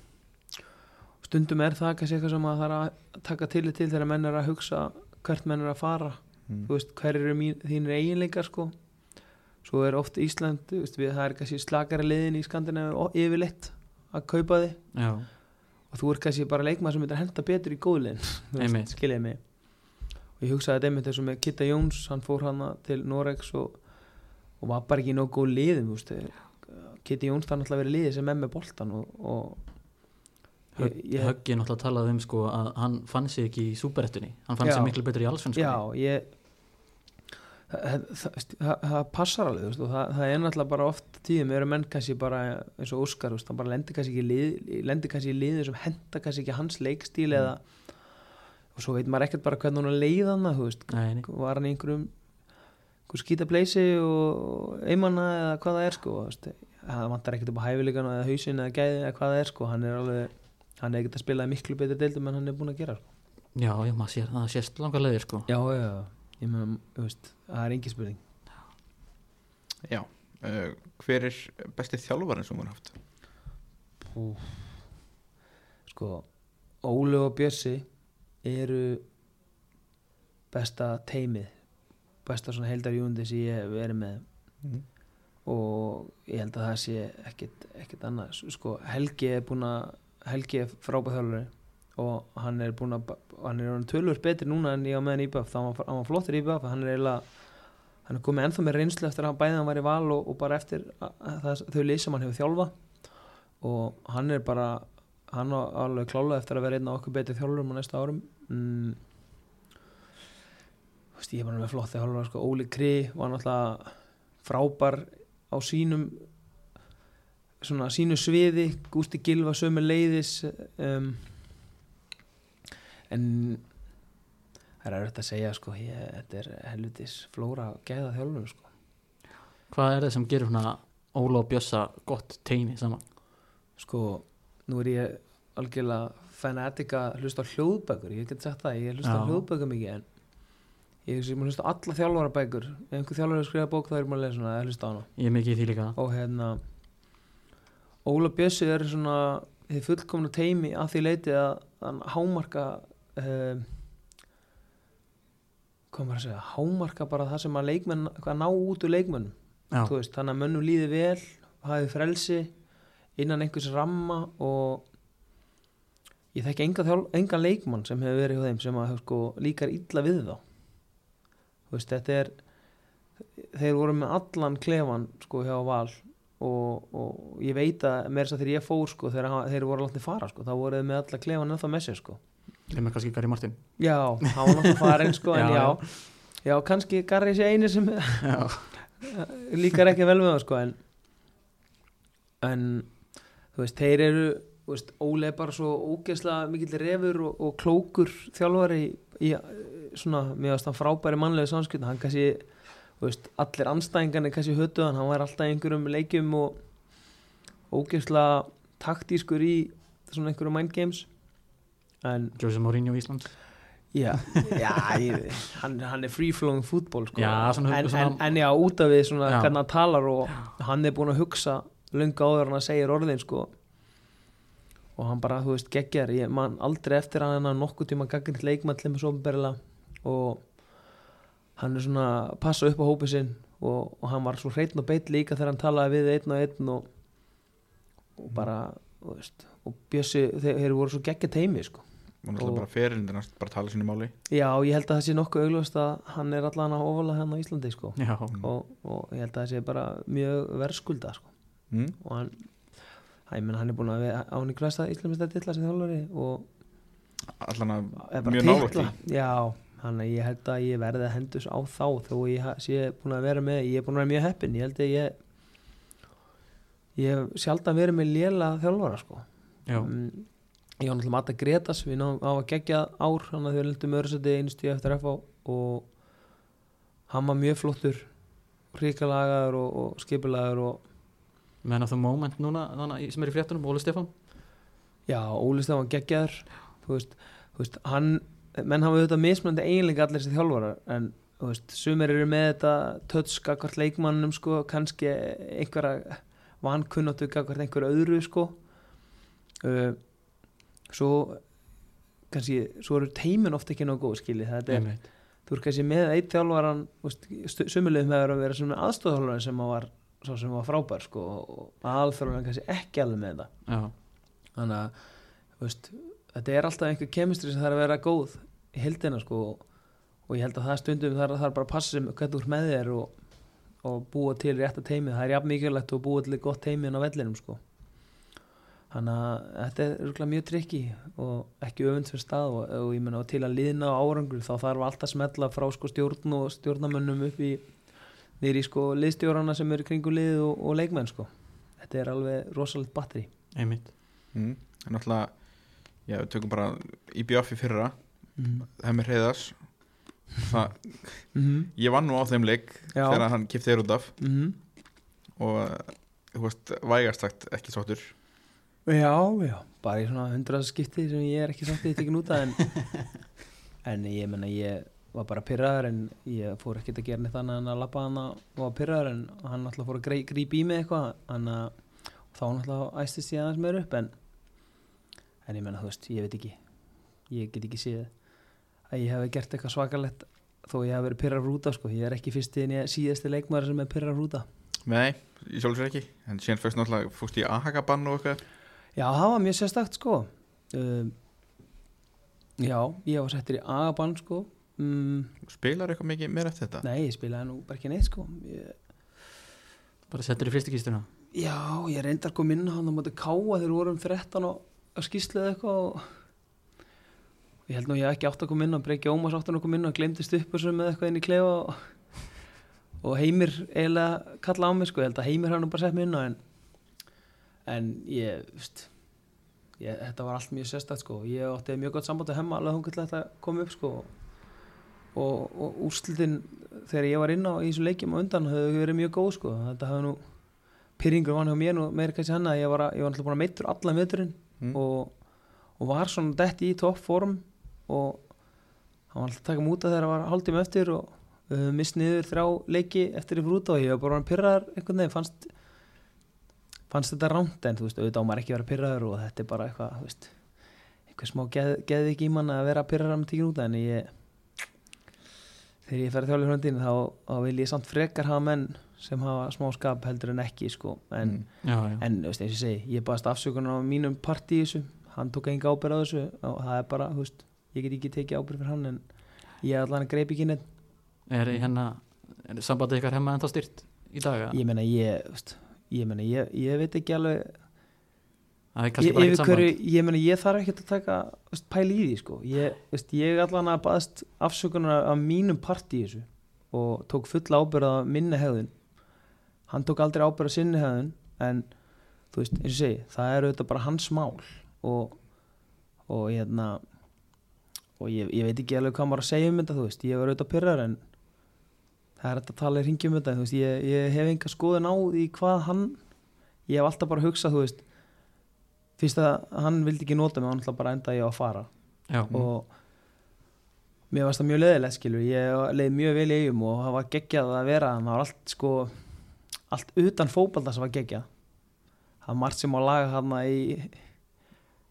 stundum er það kannski eitthvað sem að það er að taka til til þegar menn er að hugsa hvert menn er að fara mm. þú veist, hver eru mín, þínir eiginleikar sko svo er oft Ísland veist, við, það er kannski slakari liðin í Skandinavíu yfirleitt að kaupa þið já, og þú er kannski bara leikmaður sem myndir henda betur í góðliðin skiljaði mig. Og ég hugsaði þetta einmitt og með Kitta Jóns hann fór hana til Norex og, og var bara ekki nóg góð veist, Kitta Jóns það náttúrulega verið liðið sem er með boltan og, og Höggi náttúrulega talaði um sko að hann fann sig ekki í súberettunni hann fann Já. sig miklu betur í allsvenskunni. Já, ég það, það, það, það passar alveg það, það er náttúrulega bara oft tíðum eru menn kannski bara eins og Óskar hann bara lendir kannski í lið, lendir kannski í liði sem henda kannski ekki hans leikstíl Mm. eða og svo veit maður ekkert bara hvernig hún leið hann þú veist, Nei, nei. var hann í einhverjum einhver skítableysi og einmanna eða hvað það er sko það vantar ekkert upp á hæfileikan eða hausin eða gæði eða hvað það er sko hann er alveg, hann er ekkert að spila miklu betur deildum en hann er búin að gera sko. Já, já, maður sér það, sést langar leiðir sko já, já, já, ég meina, þú veist það er engi spurning Já, uh, hver er besti þjálfarinn sem hún haft? Úf. sko Óli og Bjössi eru besta teimið besta svona heildarjúndi sem ég hef verið með Mm. og ég held að það sé ekkit, ekkit annað sko Helgi er búin að Helgi er frábæð þjálfari og hann er búin að hann er tölvöld betri núna en ég á meðan í BF þá var hann var flottur í BF hann er eiginlega hann er komið ennþá með reynslu eftir að hann bæði hann var í val og, og bara eftir að, að það, þau lið sem hann hefur þjálfa og hann er bara hann á alveg klála eftir að vera einn af okkur betri þjálfurum á næsta árum mm. Þú veist, ég er bara með flott þjálfur sko. Óli Kri var náttúrulega frábær á sínum svona sínu sviði Gústi Gilva sömu leiðis um, en það er erfitt að segja sko, ég, þetta er helvitis flóra gæða þjálfur sko. Hvað er það sem gerir svona Óla og Bjössa gott teimi saman? sko, nú er ég algjörlega fanatik að hlusta á hljóðbækur. Ég get sagt það, ég hlusta á hljóðbækur mikið en ég sem hlusta á alla þjálfara bækur ef einhver þjálfara er að skrifa bók þá er maður að lesa hana eða hlusta á hana. Ég er mikið í því líka. Og hérna Óla Bjössi er svona þið fullkomna teimi að því leiti að hann hámarka um, hvað maður að segja hámarka bara það sem að leikmenn hvað ná út úr leikmennum veist, þannig að mönnum líði vel hafið frelsi innan einhvers ramma og ég þekki enga, enga leikmann sem hefur verið hjá þeim sem að sko, líkar illa við þá. Veist, þetta er þeir voru með allan klefan sko hjá Val og, og ég veit að með þess að þegar ég fór sko þegar hann- þeir voru látni fara sko þá voru þeir með alla klefan ennþá með sér sko með kannski Gary Martin. Já, hann var náttúrulega farin sko Já, já, já, kannski Garri sé eini sem líkar ekki vel með það sko en en þú veist, þeir eru veist, er bara svo ógeðslega mikill refur og, og klókur þjálfari í, í svona, mér varst hann frábæri mannlega samskipt, hann kannski veist, allir anstæðingarnir kannski hötu hann, var alltaf einhverjum leikjum og ógeðslega taktískur í svona einhverjum mind games en Jose Mourinho Íslands Já, já ég, hann, hann er free-flowing fútból sko. Já, en, en, en já, út af Já. hvernig hann talar og hann er búin að hugsa lunga áður en hann segir orðin sko. og hann bara, þú veist, geggjar ég man aldrei eftir að hann að nokkuð tíma gaggrind leikmann til með svo og hann er svona að passa upp á hópið sinn og, og hann var svo hreitn og beitt líka þegar hann talaði við einn og einn og, og bara, þú veist og Bjössi, þeir, þeir voru svo geggja teimi sko og náttúrulega Og- bara ferinn bara að tala sínu máli. Já, ég held að það sé nokkuð augljóst að hann er allan að ofalega hann á Íslandi sko. Og, og ég held að það sé bara mjög verðskulda sko. mm. og hann Æ, menn, hann er búin að vera á hann í glæsta íslumista titla sem þjálfari og allan að mjög því. Já, hann að ég held að ég verði að hendus á þá þó ég sé búin að vera með ég er búin að vera mjög heppin, ég held að ég ég hef sjaldan verið með léla þjálfara sko. Mm, ég var náttúrulega Mata Gretas við náðum á að gegja ár hann að þau lendum öðursætti einu stíð eftir FH og hann var mjög flottur ríkalagaður og, og skipulagaður og Man of the moment núna, í- sem er í fréttunum, Óli Stefán? Já, Óli Stefán geggjaður. Þú veist, þú veist, hann menn hafa auðvitað mismunandi eiginleika allir þessi þjálfarar en þú veist, sumir eru með þetta tötska hvort leikmannum sko, kannski einhverja vankunnáttu hvort einhverju öðru sko. Uh, svo kannski, svo eru teimin ofta ekki nóg góð skilji, þetta er Einmitt. þú er kannski með eitt þjálfaran sumulegum hefur að vera sem aðstofþjálfaran sem að var svo sem var frábær sko, og alþjálfaran kannski ekki alveg með þetta Já, þannig að þú veist, þetta er alltaf einhver kemistri sem þarf að vera góð í heldina sko, og ég held að það stundum þarf þarf bara að passa sem hvernig þú ert með þér og, og búa til rétta teimi það er jafn mikilvægt að búa til gott teimi inn á vellinum sko. Þannig að þetta er örgulega mjög trikki og ekki öfund fyrir stað og, og ég menna og til að liðna á árangur þá þarf allt að smetla frá sko stjórn og stjórnamönnum upp í nýri sko liðstjórana sem eru kringu lið og, og leikmenn sko. Þetta er alveg rosalegt batteri. einmitt mm. en náttúrulega já, við tökum bara IBF í fyrra Mm. Hemmi Hreiðars það, Mm ég vann nú á þeim leik Já. þegar hann kipti þér út af -hmm. og þú veist, vægast sagt ekki sáttur Já, já, bara í svona hundrað skipti sem ég er ekki samt því tekin út af en, en ég menna ég var bara pyrraður en ég fór ekkert að gera neitt annað en að lappa hann og var pyrraður en hann alltaf fór að grípa í mig eitthvað hann að þá alltaf æstist ég aðeins meður upp en, en ég menna þú veist, ég veit ekki. Ég get ekki séð að ég hef gert eitthvað svakalegt þó ég hef verið pyrraður út af sko, ég er ekki fyrsti en ég síðasti leikmaður sem er pyrraður út af nei, ég sjálfur sér ekki. En síðan fyrst náttúrulega fórst í Ahagabann og eitthvað Já, það var mjög sérstakt sko. Um, Já, ég var settur í agabann sko. Um, spilar eitthvað mikið meira eftir þetta? Nei, ég spilaði nú bara ekki neitt sko. Ég, bara settur í fyrstu kistuna? Já, ég reyndar kom inn hann á móti káa þegar vorum 13 og eða eitthvað og ég held nú ég ekki átt að koma inn og Breki Ómars átt að koma inn og glemdist upp og svo með eitthvað inn í klefa og, og Heimir eiginlega kalla á mig sko, ég held að Heimir hann bara sett mig inn á en, en ég, veist ég, þetta var allt mjög sérstætt sko. Ég átti mjög gott samband að hemma alveg hún þetta kom upp sko. Og, og úrslitin þegar ég var inn á í þessu leikjum á undan höfðu verið mjög góð sko. Þetta hafði nú pyrringur vann hjá mér nú meira kannski hann að ég var, að, ég var alltaf búin að meittur allan veturinn Mm. og, og var svona dett í toppform og hann var alltaf að taka múta þegar það var hálftíma eftir og við höfum mist niður þrjá leiki eftir í frúta og ég var bara pyrraðar einhvern veginn fannst fannst þetta rámt en þú veist auðvitað á maður ekki vera pyrraður og þetta er bara eitthvað þú veist, eitthvað smá geð, geði ekki í mann að vera pyrraðar með tíkin út en ég þegar ég fer að þjála í hröndinu þá, þá vil ég samt frekar hafa menn sem hafa smá skap heldur en ekki sko en Mm. já, já. En þú veist, eins og ég segi, ég baðast afsökunar á mínum partí í þessu, hann tók enga ábyrð á þessu og það er bara, þú veist, ég get ekki tekið ábyrð fyrir hann en ég allan greip ekki neitt er hérna er sambandið ykkar hemma ennþá styrt í dag ég meina ég, þú veist, ég meina ég, ég veit ekki alveg ég, ekkert hverju, ég meina ég þarf ekkert að taka veist, pæli í því sko. Ég, veist, ég allan að baðast afsökunar á mínum partí í þessu og tók fulla ábyrð á minni hegðun. Hann tók aldrei ábyrð á sinni hegðun en þú veist, eins og ég segi, það er auðvitað bara hans mál og og hérna og ég, ég veit ekki alveg hvað maður að segja um þetta þú veist, ég var auðvitað pyrrar en það er þetta að tala í ringi um þetta veist, ég, ég hef enga skoðun á því hvað hann ég hef alltaf bara hugsað, þú veist fyrst að hann vildi ekki nota mig hann ætla bara að enda ég á að fara. Já, og mér varst það mjög leðilegt skilur ég leið mjög vel í eigum og það var geggjað að vera það var allt sko allt utan fótbalta sem var geggjað. Það var margt sem á laga hann í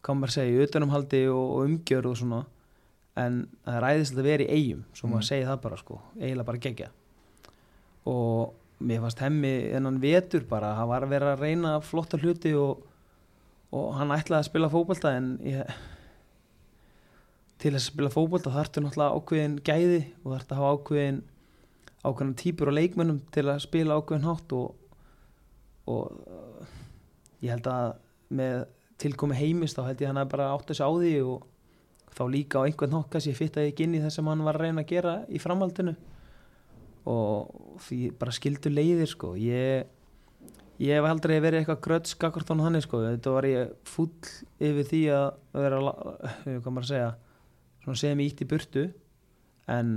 hvað maður segja, utanumhaldi og, og umgjör og svona. En það æðislega að vera í eigum svo maður Mm. segja það bara sko, eiginlega bara geggjað og mér fannst hemmi enn vetur bara, það var að vera að reyna flotta hluti og, og hann ætlaði að spila fótbalta en ég til þess að spila fótbolta þarftu náttúrulega ákveðin gæði og þarftu að hafa ákveðin ákveðin típur og leikmönnum til að spila ákveðin hátt og, og ég held að með tilkomi heimist þá held ég að hann að bara átt þessu á því og þá líka á einhvern hátt kannski fitta ekki inn í það sem hann var að reyna að gera í framhaldinu og því bara skildu leiðir sko. Ég, ég hef aldrei verið eitthvað grödd skakvart á hann sko. Þetta var ég full yfir því að vera hvað maður að segja svona segja mig ítt í burtu en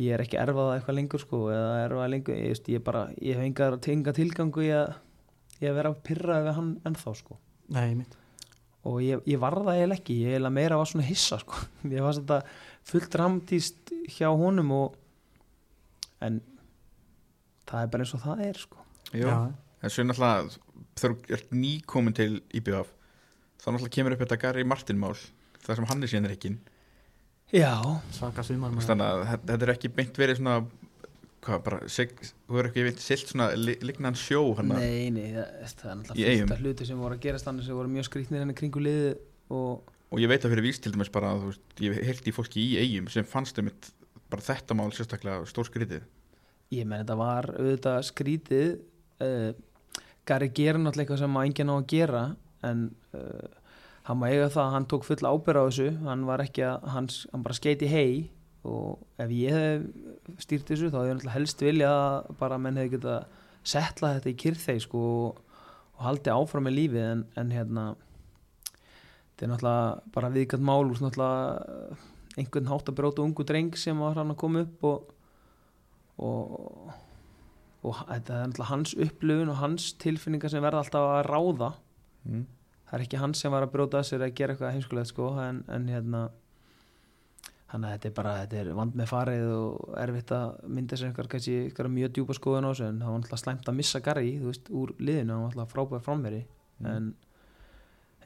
ég er ekki erfað eitthvað lengur sko eða erfað lengur. Ég, veist, ég, bara, ég hef enga, enga tilgangu í að, í að vera pyrraði við hann ennþá sko. Nei, mitt og ég, ég var það eiginlega ekki. Ég eiginlega meira var svona hissa sko. Ég var þetta fullt dramtíst hjá honum og en það er bara eins og það er sko. Jú, en svo náttúrulega þegar þú ert nýkomin til IBF þá náttúrulega kemur upp þetta Gary Martin mál það sem hann er síðan reikin já, þetta- þetta er ekki beint verið svona hvað bara, seg, þú er ekki veit silt svona li- lignan sjó hann nei, nei það, það er náttúrulega af hluti sem voru að gerast þannig sem voru mjög skrýtnir henni kringu liði og og ég veit að fyrir víst til dæmis bara að þú veist, ég heyrti í fólki í eigum sem fannst um bara þetta mál sérstaklega stór skrítið ég menn þetta var auðvitað skrítið uh, Gary gerir náttúrulega eitthvað sem að enginn á að gera en uh, hann má eiga það að hann tók full ábyrð á þessu hann var ekki að, hans, hann bara skeiti hei og ef ég hef stýrt þessu þá hefði ég náttúrulega helst vilja að bara menn hefði geta setla þetta í kyrþeg sko og, og haldi áfram með lífið en, en hérna þetta er náttúrulega bara viðkvæmt mál úr náttúrulega einhvern hátt að bróta ungu dreng sem var hann að koma upp og og, og þetta er náttúrulega hans upplifun og hans tilfinningar sem verða alltaf að ráða mm. það er ekki hann sem var að bróta að sér að gera eitthvað heimskulegt sko en, en hérna þannig að þetta er bara, þetta er vand með farið og erfitt að mynda sér einhver kannski einhver mjög djúpa skoðun á þessu en það var náttúrulega slæmt að missa Garri, þú veist, úr liðinu hann var náttúrulega frábæð framveri Mm. en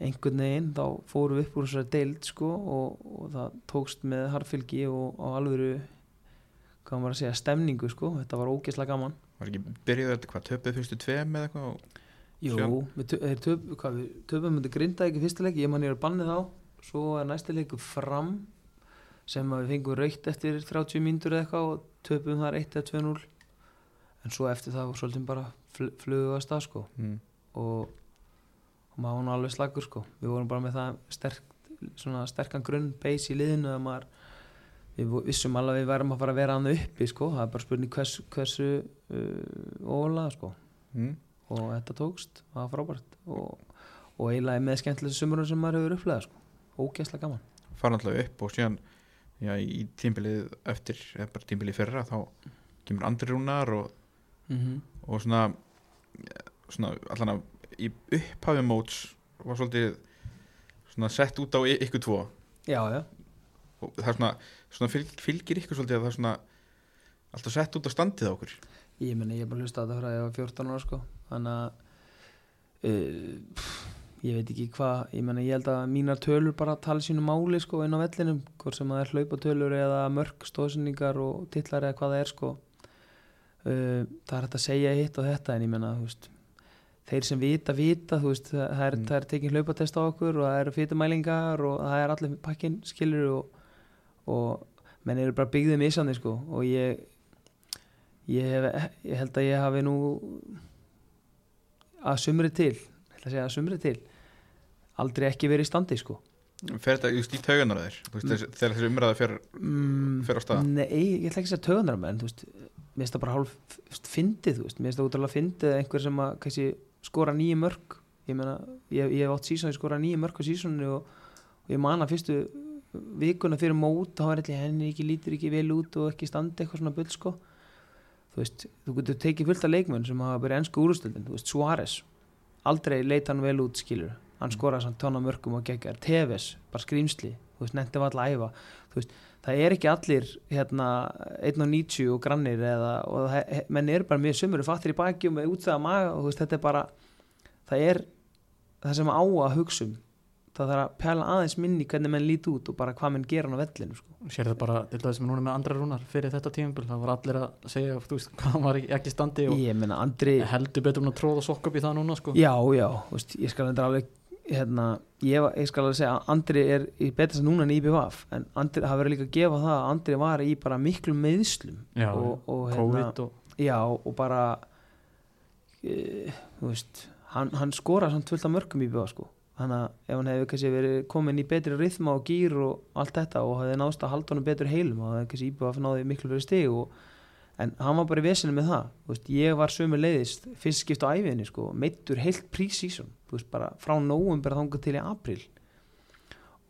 einhvern veginn þá fórum við upp úr þessari deild sko og, og það tókst með harfylgi og á alvöru hvað maður að segja, stemningu sko. Þetta var ógeðslega gaman. Var ekki byrjuð þetta hvað, töpuð fyrstu tveim eða eitthvað og- Jú, þeir töp, hvað, við töpum myndi grinda ekki fyrsta leik, ég man ég er bannið þá. Svo er næsta leiku fram sem við fengum raukt eftir 30 mínútur eða eitthvað og töpum þar 1 eða 2-0 en svo eftir það svolítið bara fl flugu að sko. Mm. og, og maður var nú alveg slagur sko við vorum bara með það sterk, svona sterkan grunn base í liðinu að maður við vissum alveg að við værum að fara að vera hann uppi sko, það er bara spurning hvers, hversu uh, óvalega sko Mm. og þetta tókst, það var frábært og, og eiginlega með skemmtilega sumurum sem maður hefur upplegað sko. ógeðslega gaman fara alltaf upp og síðan já, í tímbilið eftir eða bara tímbilið fyrra þá kemur Andri Rúnar og, mm -hmm. og svona, svona allan að í upphafi móts var svolítið svona sett út á ykkur tvo. Já, já, og það er svona, svona fylg, fylgir ykkur svolítið að það er svona alltaf sett út á standið á okkur? Ég meni ég er bara að hlusta á þetta frá að ég var 14 ára sko. þannig að uh, ég veit ekki hvað ég meni ég held að mínar tölur bara tala sínu máli sko inn á vellinum hvort sem það er hlaupatölur eða mörg stóðsendingar og titlar eða hvað það er sko. Uh, það er hægt að segja hitt og þetta en ég menna þú veist þeir sem vita, vita, þú veist það það er, Mm. það er tekin hlaupatest á okkur og það eru fytumælingar og það er allir pakkin skilur og, og menn eru bara byggðið misandi sko og ég ég, hef, ég held að ég hafi nú að sumri til ég ætla að segja að sumri til aldrei ekki verið í standi sko fer þetta just í tauganar á þér Mm. þegar þessi umræða fer, mm, fer á stað Nei, ég ætla ekki að segja töðunar menn, þú veist, mér finnst það bara hálf fyndið, þú veist, mér finnst það útrúlega fyndið einhver sem að kannski skora nýju mörg ég meina, ég, ég hef átt sísón ég skora nýju mörg á sísónu og, og ég man að fyrstu vikuna fyrir mót þá er allir henni ekki lítur ekki vel út og ekki standi eitthvað svona bull sko. Þú veist, þú getur tekið fullt af leikmenn sem hafa verið ennsku úrstöldin, þú veist, Suárez aldrei leita hann vel út skilur hann skoraði samt tóna mörgum og geggar Tevez, bara skrýmsli, þú veist, nefndi var alltaf að æfa þú veist, það er ekki allir hérna 1.90 og grannir eða, og það, menn eru bara mjög sömur fattir í baki og með útþeða maga og þú veist, þetta er bara það er það sem á að hugsa um það þarf að pæla aðeins minni hvernig menn líti út og bara hvað menn gera á vellinu sko. sér það bara til dæmis með núna með andra rúnar fyrir þetta tímabil, það var allir að segja þú veist, hvað var ekki standi og ég meina Andri heldur betur um að tróða sokk upp í það núna sko. já, já, veist, ég skal þetta alveg hérna, ég, ég skal alveg segja að Andri er sem núna en IBVF en Andri, það verður líka að gefa það að Andri var í bara miklu meðslum Já, og, og hérna, COVID og Já, og bara e, þú veist hann, hann skora samt fullt af mörgum bjóða sko. Þannig að ef hann hefði kannski verið komin í betri rithma og gýr og allt þetta og hefði náðst að halda honum betur heilum og það hefði kannski íbúið að náði miklu fyrir stig og, en hann var bara í vesinu með það. Veist, ég var sömu leiðist fyrst skipt á æfiðinni sko, meittur heilt veist, bara frá nóvumber þangað til í april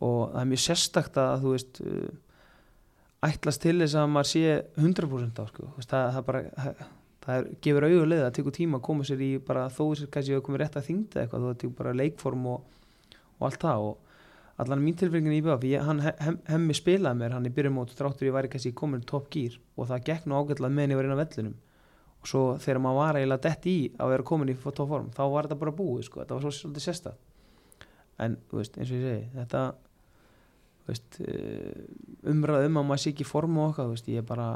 og það er mjög sérstakt að þú veist uh, ætlast til þess að maður sé 100% á sko. Veist, það, það bara það, það gefur auðulega að tekur tíma að koma sér í bara þó kannski að koma rétt að þingda eitthvað þú tekur bara leikform og, og allt það. Og allan mín tilfengin í BF hann hem, hemmi spilaði mér hann í byrjum mót þráttur ég væri kannski komin top gýr og það gekk nú ágætlega meðan ég var inn á vellinum og svo þegar maður var eiginlega dett í að vera komin í top form þá var þetta bara búið sko, þetta var svo svolítið sérsta en veist, eins og ég segi þetta veist, eh, umræð um að maður sé ekki form og okkar, veist, ég bara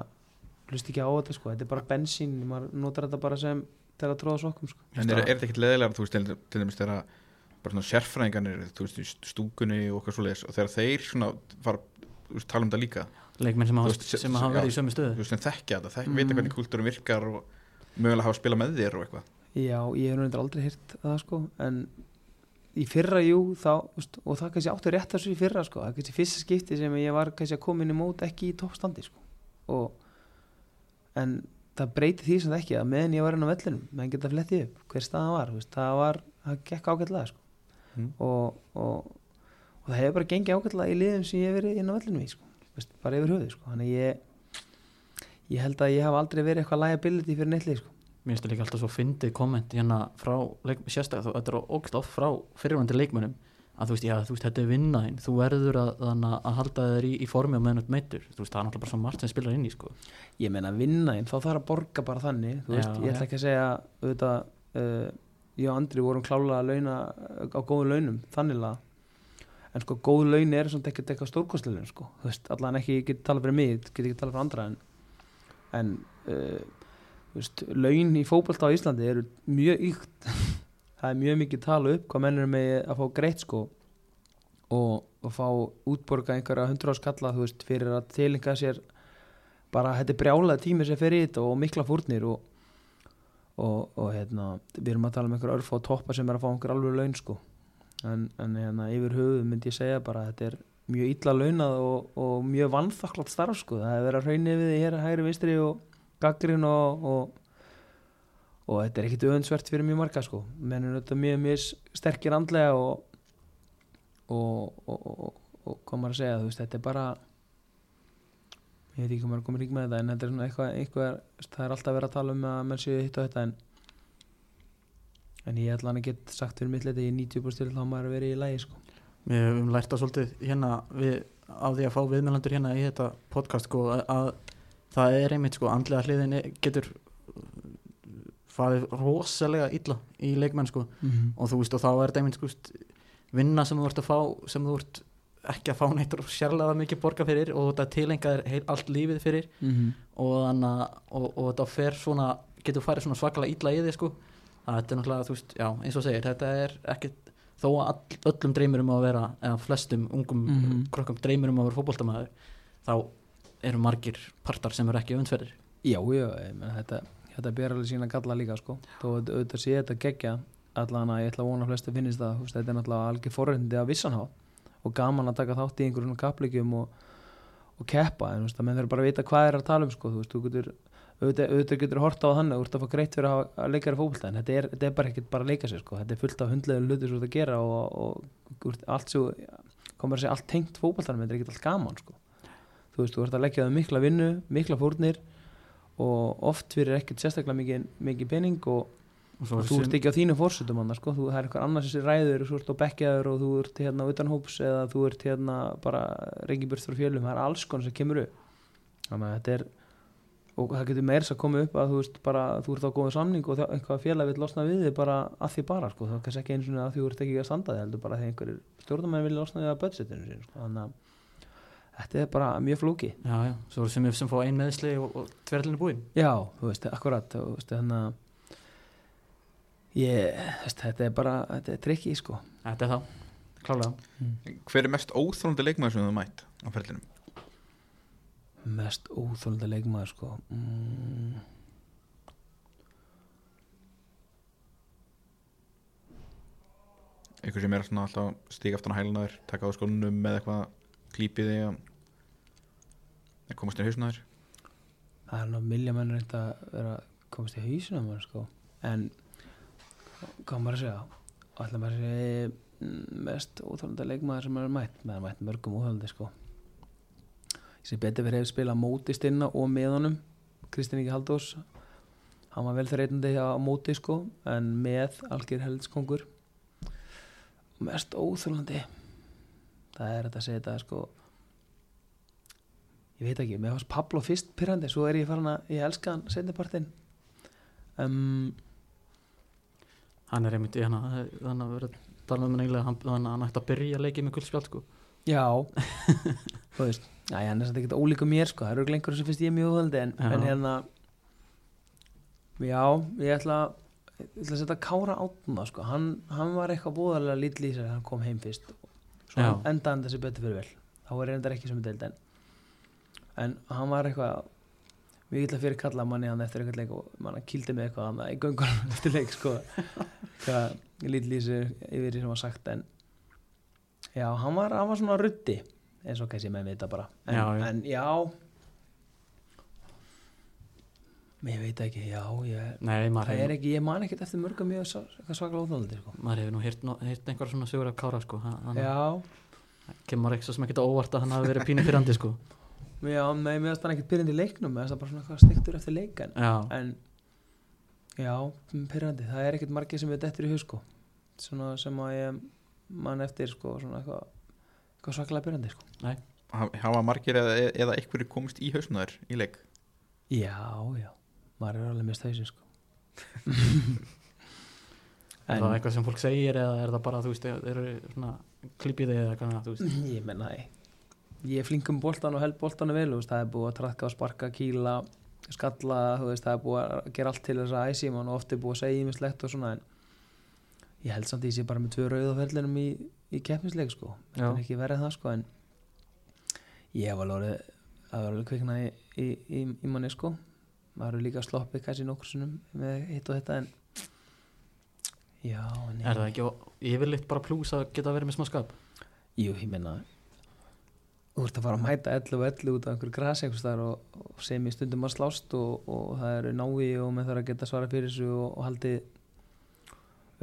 hlust ekki á þetta sko, þetta er bara bensín maður notar þetta bara sem til að tróða sokkum sko. En er, er þetta ekkert leðilega, þú veist, til, dæmis þegar bara svona sérfræðingarnir, veist, í stúkunni og okkar svoleiðis og þegar þeir svona fara, veist, tala um þetta líka leikmenn sem hafa, veist, se- sem hafa já. verið í sömu þú stöðu veist, sem þekkja þetta, þekk, Mm. vita hvernig kultúrum virkar og mögulega hafa að spila með þér og eitthvað Já, ég hef reyndar aldrei hýrt það sko en í fyrra jú þá, og það kannski áttu rétt þessu í fyrra sko, það kannski fyrsta skipti sem ég var kannski að koma inn í mót ekki í toppstandi sko. og en það breyti því sem það ekki að meðan ég var inn á vellinum, menn geta flettið upp hver staðan var, þú veist, það var það gekk ágætlega sko. Mm. og, og, og það hefur bara gengið ágætlega í liðum sem ég hef verið inn á vellinum í sko. Veist, bara yfir höfuð sko. þannig að ég ég held að ég haf aldrei verið eitthvað liability fyrir neitt lið sko. Mér finnst það líka alltaf svo fyndið komment hérna frá, sérstaklega, þú- þetta er ógst oft frá fyrirvændi leikmönnum að þú veist, já, þú veist, þetta er vinnaðin þú verður að, að, að halda þér í, í formi þú ert meittur, þú veist, það er náttúrulega bara svo margt sem spilar inn í, sko ég meina vinna inn, þá þarf að borga bara þannig þú veist, Já, ég ætla ekki að segja auðvitað, uh, ég og Andri vorum klálega að launa á góðu launum þannig að en sko góð laun er svona ekkert eitthvað stórkostleilun sko, þú veist, allan ekki ég get talað fyrir mig, get ekki talað fyrir andra en, en uh, þú veist, laun í fótbolta á Íslandi eru mjög ykt það er mjög mikið tala upp hvað menn eru með að fá greitt sko og, og fá útborga einhverja hundra á skalla þú veist, fyrir að tilinga sér bara þetta er brjálega tími sem fer í þetta og mikla fúrnir og, og, og hérna, við erum að tala um einhver örf og toppa sem er að fá einhver alveg laun sko. En, en hérna, yfir höfuð myndi ég segja bara að þetta er mjög illa launað og, og mjög vannþakklátt starf sko. Það er verið að hraunni við hér hægri vinstri og gaggrin og, og og þetta er ekkit öðunsvert fyrir mjög marga sko. Menn er þetta mjög mjög sterkir andlega og og, hvað maður að segja veist, þetta er bara ég veit ekki hvað maður er komin rík með þetta en þetta er svona eitthvað, eitthvað það er alltaf verið að tala um að menn séu hitt og þetta en en ég ætla hann að get sagt fyrir mitt leiti ég er 90% til þá maður að vera í lægi sko. Við höfum lært það svolítið hérna við, á því að fá viðmjölandur hérna í þetta podcast sko að, að það er einmitt sko andlega hliðin er- getur farið rosalega illa í leikmenn sko. Mm og þú veist og þá er þetta einmitt sko vinna sem þú ert að fá sem þú ert ekki að fá neitt sérlega mikið borga fyrir og þetta tilenga er heil, allt lífið fyrir. -hmm. og, þannig, að- og, og þetta fer svona getur farið svona svakalega illa í þig sko. Að þetta er náttúrulega, þú veist, já, eins og segir þetta er ekkit, þó að all, öllum dreymir um að vera, eða flestum ungum Mhm. krökkum dreymir um að vera fótboltamaður þá eru margir partar sem eru ekki öfundsverðir Já, já, meina þetta þetta ber alveg sína galla líka sko. Þó að auðvitað sé þetta geggja allan að ég ætla að vona að flestu finnist það þetta er náttúrulega algjör forröndi að vissan há og gaman að taka þátt í einhverjum kapleikjum og, og keppa en þú veist, að menn þurfa bara að vita hvað er að tala um sko þú veist, þú getur auðvitað, auðvitað getur horta á þannig, þú ert að fá greitt fyrir að, að leika þér fótbolta en þetta er, þetta er bara ekkert bara að leika sér sko þetta er fullt af hundlega þú ert að gera og, og, allt svo komur að segja allt tengt fótboltanum, þetta er ekkert allt gaman sko. Þú veist, þú ert að leggja það mikla vinnu, mikla fórnir og oft fyrir ekkert sérstaklega mikið, mikið pening svo og þú ert ekki á þínu fórsetum annars sko, þú, er einhver annars sem ræður og þú ert á bekkjaður og þú ert hérna utan hóps eða þú ert hérna bara reykiburt frá fjölum, það er alls konar sem kemur upp. Þannig að þetta er og það getur meira að koma upp að þú veist bara þú ert á góða samning og einhvað félag vil losna við þig bara að því bara sko, er kannski ekki eins og að þú ert ekki að standa þig heldur bara því einhverjir stjórnarmenn vilja losna við að budgetinu sko. að þetta er bara mjög flóki já, já, svo sem, sem fá ein meðsli og, og tverlinu búinn. Já, þú veist, akkurat. Þú veist, þannig að ég, þetta er bara þetta er trikki, sko. Þetta er það, klálega. Hver er mest óþrólandi leikmaður sem þú hefur mætt á ferlinum? mest óþólanda leikmaður, sko. Mm. Eitthvað sem er svona alltaf stík aftan á hæluna þér taka á skónum með eitthvað klípið þig að komast í hausuna þér? Það er nú milja menn reynd að vera að komast í hausina maður, sko. En hvað maður að segja? Ætla maður að segja mm, mest óþólanda leikmaður sem maður mætt. Maður mætt mörgum óþólandi, sko. Ég sé betur fyrir hefur spilað móti stinna og með honum Kristinn Ingi Halldórs. Hann var vel þreitandi á móti sko en með algjör heldskongur mest óþjólandi það er þetta að segja þetta sko. Ég veit ekki, mér fannst Pablo fyrst pyrrandi, svo er ég farin að ég elska hann setnipartin um, hann er einmitt þannig að vera að tala um hann eiginlega hann, hann, ætti að byrja að leikið með guldspjald sko. Já. Þú veist, já, hann er samt ekkert ólíka mér sko, það eru lengur sem finnst ég mjög óþjólandi en, en hérna já, ég ætla ég ætla að setja Kára átna sko. hann, hann var eitthvað búðarlega lítið í þegar hann kom heim fyrst. Svo hann þessi betur fyrir vel. Þá er reyndar ekki sem er deild en, en hann var eitthvað mjög illa fyrir kalla manni hann eftir eitthvað leik og mann kýldi með eitthvað hann í göngunum eftir leik sko. Hvað, lítið lýsir yfir því sem var sagt en já, hann var, hann var svona ruddi eins og kannski menn vita bara. En Já, já, en, já. Ég veit ekki, já ég, Nei, er ekki, ég man ekkert eftir mörgum mjög svaklega óþólandi sko. maður hefur nú heyrt einhver svona sögur af Kára sko. Hann, hann kemur ekki svo sem ekki óvart að hann hafi verið pínu pyrrandi sko. Já, nei, mér finnst hann ekkert byrjandi í leiknum það bara svona eitthvað stiktur eftir leikan en já, pyrrandi, það er ekkert margir sem við dettur í hug sko. svona sem að ég man eftir sko, svona eitthvað, eitthvað svaklega pyrrandi sko. Ha- hafa margir eða, eða einhverju komist í hausnuðar í leik? Já, já, maður er alveg mist hausin sko. er það eitthvað sem fólk segir eða er það bara, þú veist, eru svona klippið eða hvað, þú veist? Ég menna ég er flink um boltan og held boltanu vel þú veist, það er búið að trakka og sparka kýla skalla, þú veist, það er búið að gera allt til þess að æsi og oft er búið að segja ímislegt og svona en ég held samt að ég sé bara með tvö rauðaferlinum í, í keppnisleik sko, þetta er ekki verið það sko en ég hef alveg að vera kvikna í, í, í, í manni sko. Maður er líka sloppið kannski nokkur sinnum með hitt og þetta en já, en Er það ekki ó- yfirleitt bara plús að geta verið með smá skap? Jú, ég meina þú ert að fara að mæta 11 og 11 út af einhverju grasi og, og sem í stundum að slást og, og það eru nái og með þarf að geta svara fyrir þessu og, og haldið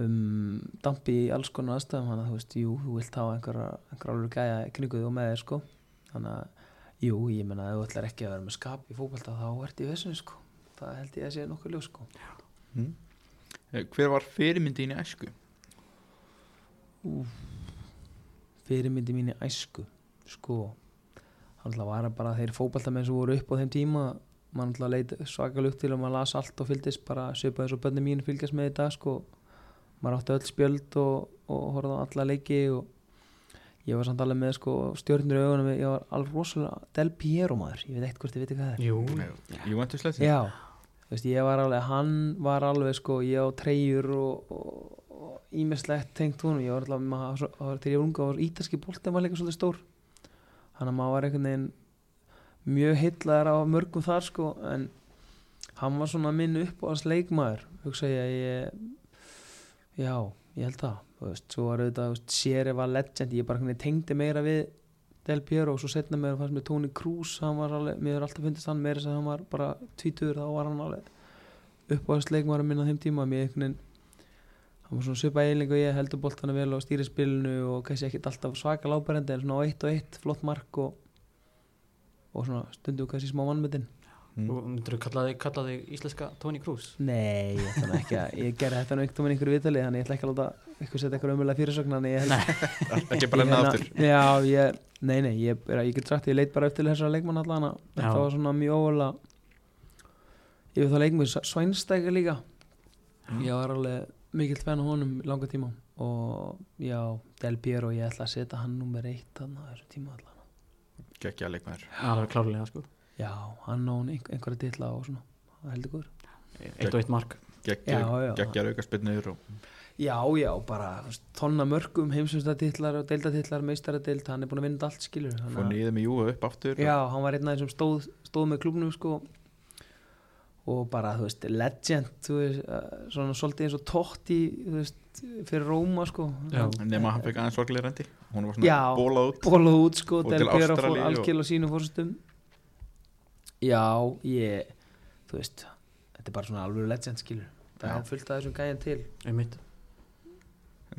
um, dampi í alls konar aðstæðum. Þannig að þú veist, jú, þú vilt hafa einhverja einhverja alveg gæja kringuð og með þér sko. Þannig að, jú, ég meina ef þú ætlar ekki að vera með skap í fókbalta þá ert í vesinu sko. Það held ég að sé nokkuð ljós sko. Mm. hver var fyrirmyndin í æsku? Fyrirmyndi mín í æsku sko alltaf var bara þeir fótballtamenn sem voru upp á þeim tíma mann alltaf leit svakalugt til og maður las allt og fylgdist bara svipaði eins og bönni mín fylgjast með í dag sko. Maður átti öll spjöld og, og horfði á alla leiki og ég var samt alveg með sko stjórnir í augunum. Ég var alveg rosalega Del Piero maður. Ég veit ekkert hvort þið veitir hvað það er. Jú. Juventus Legend Já, þú veist, ég var alveg, hann var alveg sko, ég á treyjur og, og, og ímislegt tengt honum, ég var alltaf, maður, svo- það var- þegar ég var unga var ítalski boltinn var líka svolítið stór, hann að maður var einhvern veginn mjög heitlaður á mörgum þar sko, en hann var svona minn upp á hans leikmaður, hugsa ég að ég, já, ég held það, veist, svo var auðvitað, Seri var legend, ég bara tengdi meira við Del Piero og svo setna mér fannst mér Toni Kroos hann var alveg, mér er alltaf fundist hann meira sem hann var bara tvítur þá var hann alveg uppáðast leikmaður minn á þeim tíma mér einhvern veginn hann var svona svipa eiginlega og ég heldur boltana vel og stýri spilinu og kannski ekkit alltaf svaka lábærendi en svona á eitt og eitt flott mark og, og svona stundu kannski smá mannmyndin Mm. Og myndur þú kalla þig, kalla þig íslenska Tony Cruz? Nei, ég ætla ekki að ég gerði þetta nú einhvern veginn einhverju viðtali þannig ég ætla ekki að láta ykkur setja eitthvað umöðlega fyrirsögn þannig ég held ekki bara enna meina- aftur Já, ég, nei, nei, ég, ég get sagt ég leit bara upp til þessara leikmann allan þetta Já. var svona mjög óvalega ég við það leikmann Svænstækja líka ég var alveg mikill fenn á honum langa tíma. Og já, Del Piero ég ætla að setja hann nummer eitt þannig að þessu tíma allan. Geggja leikmaður. Alveg klárlega sko. Já, hann á einhver, einhverja titla og svona. Það er heldur góður Eitt og eitt mark. Geggja, Já, já. geggja auka spinnur og já, já, bara tonna mörgum heimsumstatitlar og deildatitlar meistaradeild, hann er búin að vinna allt skilur fór niður með Júa upp aftur Já, hann var einn af þeim sem stóð, stóð með klubnum sko og bara, þú veist, legend þú veist, uh, svona svolítið eins og Totti, þú veist, fyrir Róma sko. Og nema hann fekk aðeins sorglega rendi hún var svona Já. bólað út. bólað út sko, Og Del til Piero fór Ástralíu og- sínu fórstum Já, ég þú veist, þetta er bara svona alveg legend skilur, það er fullt af þessum gæjan til. Einmitt.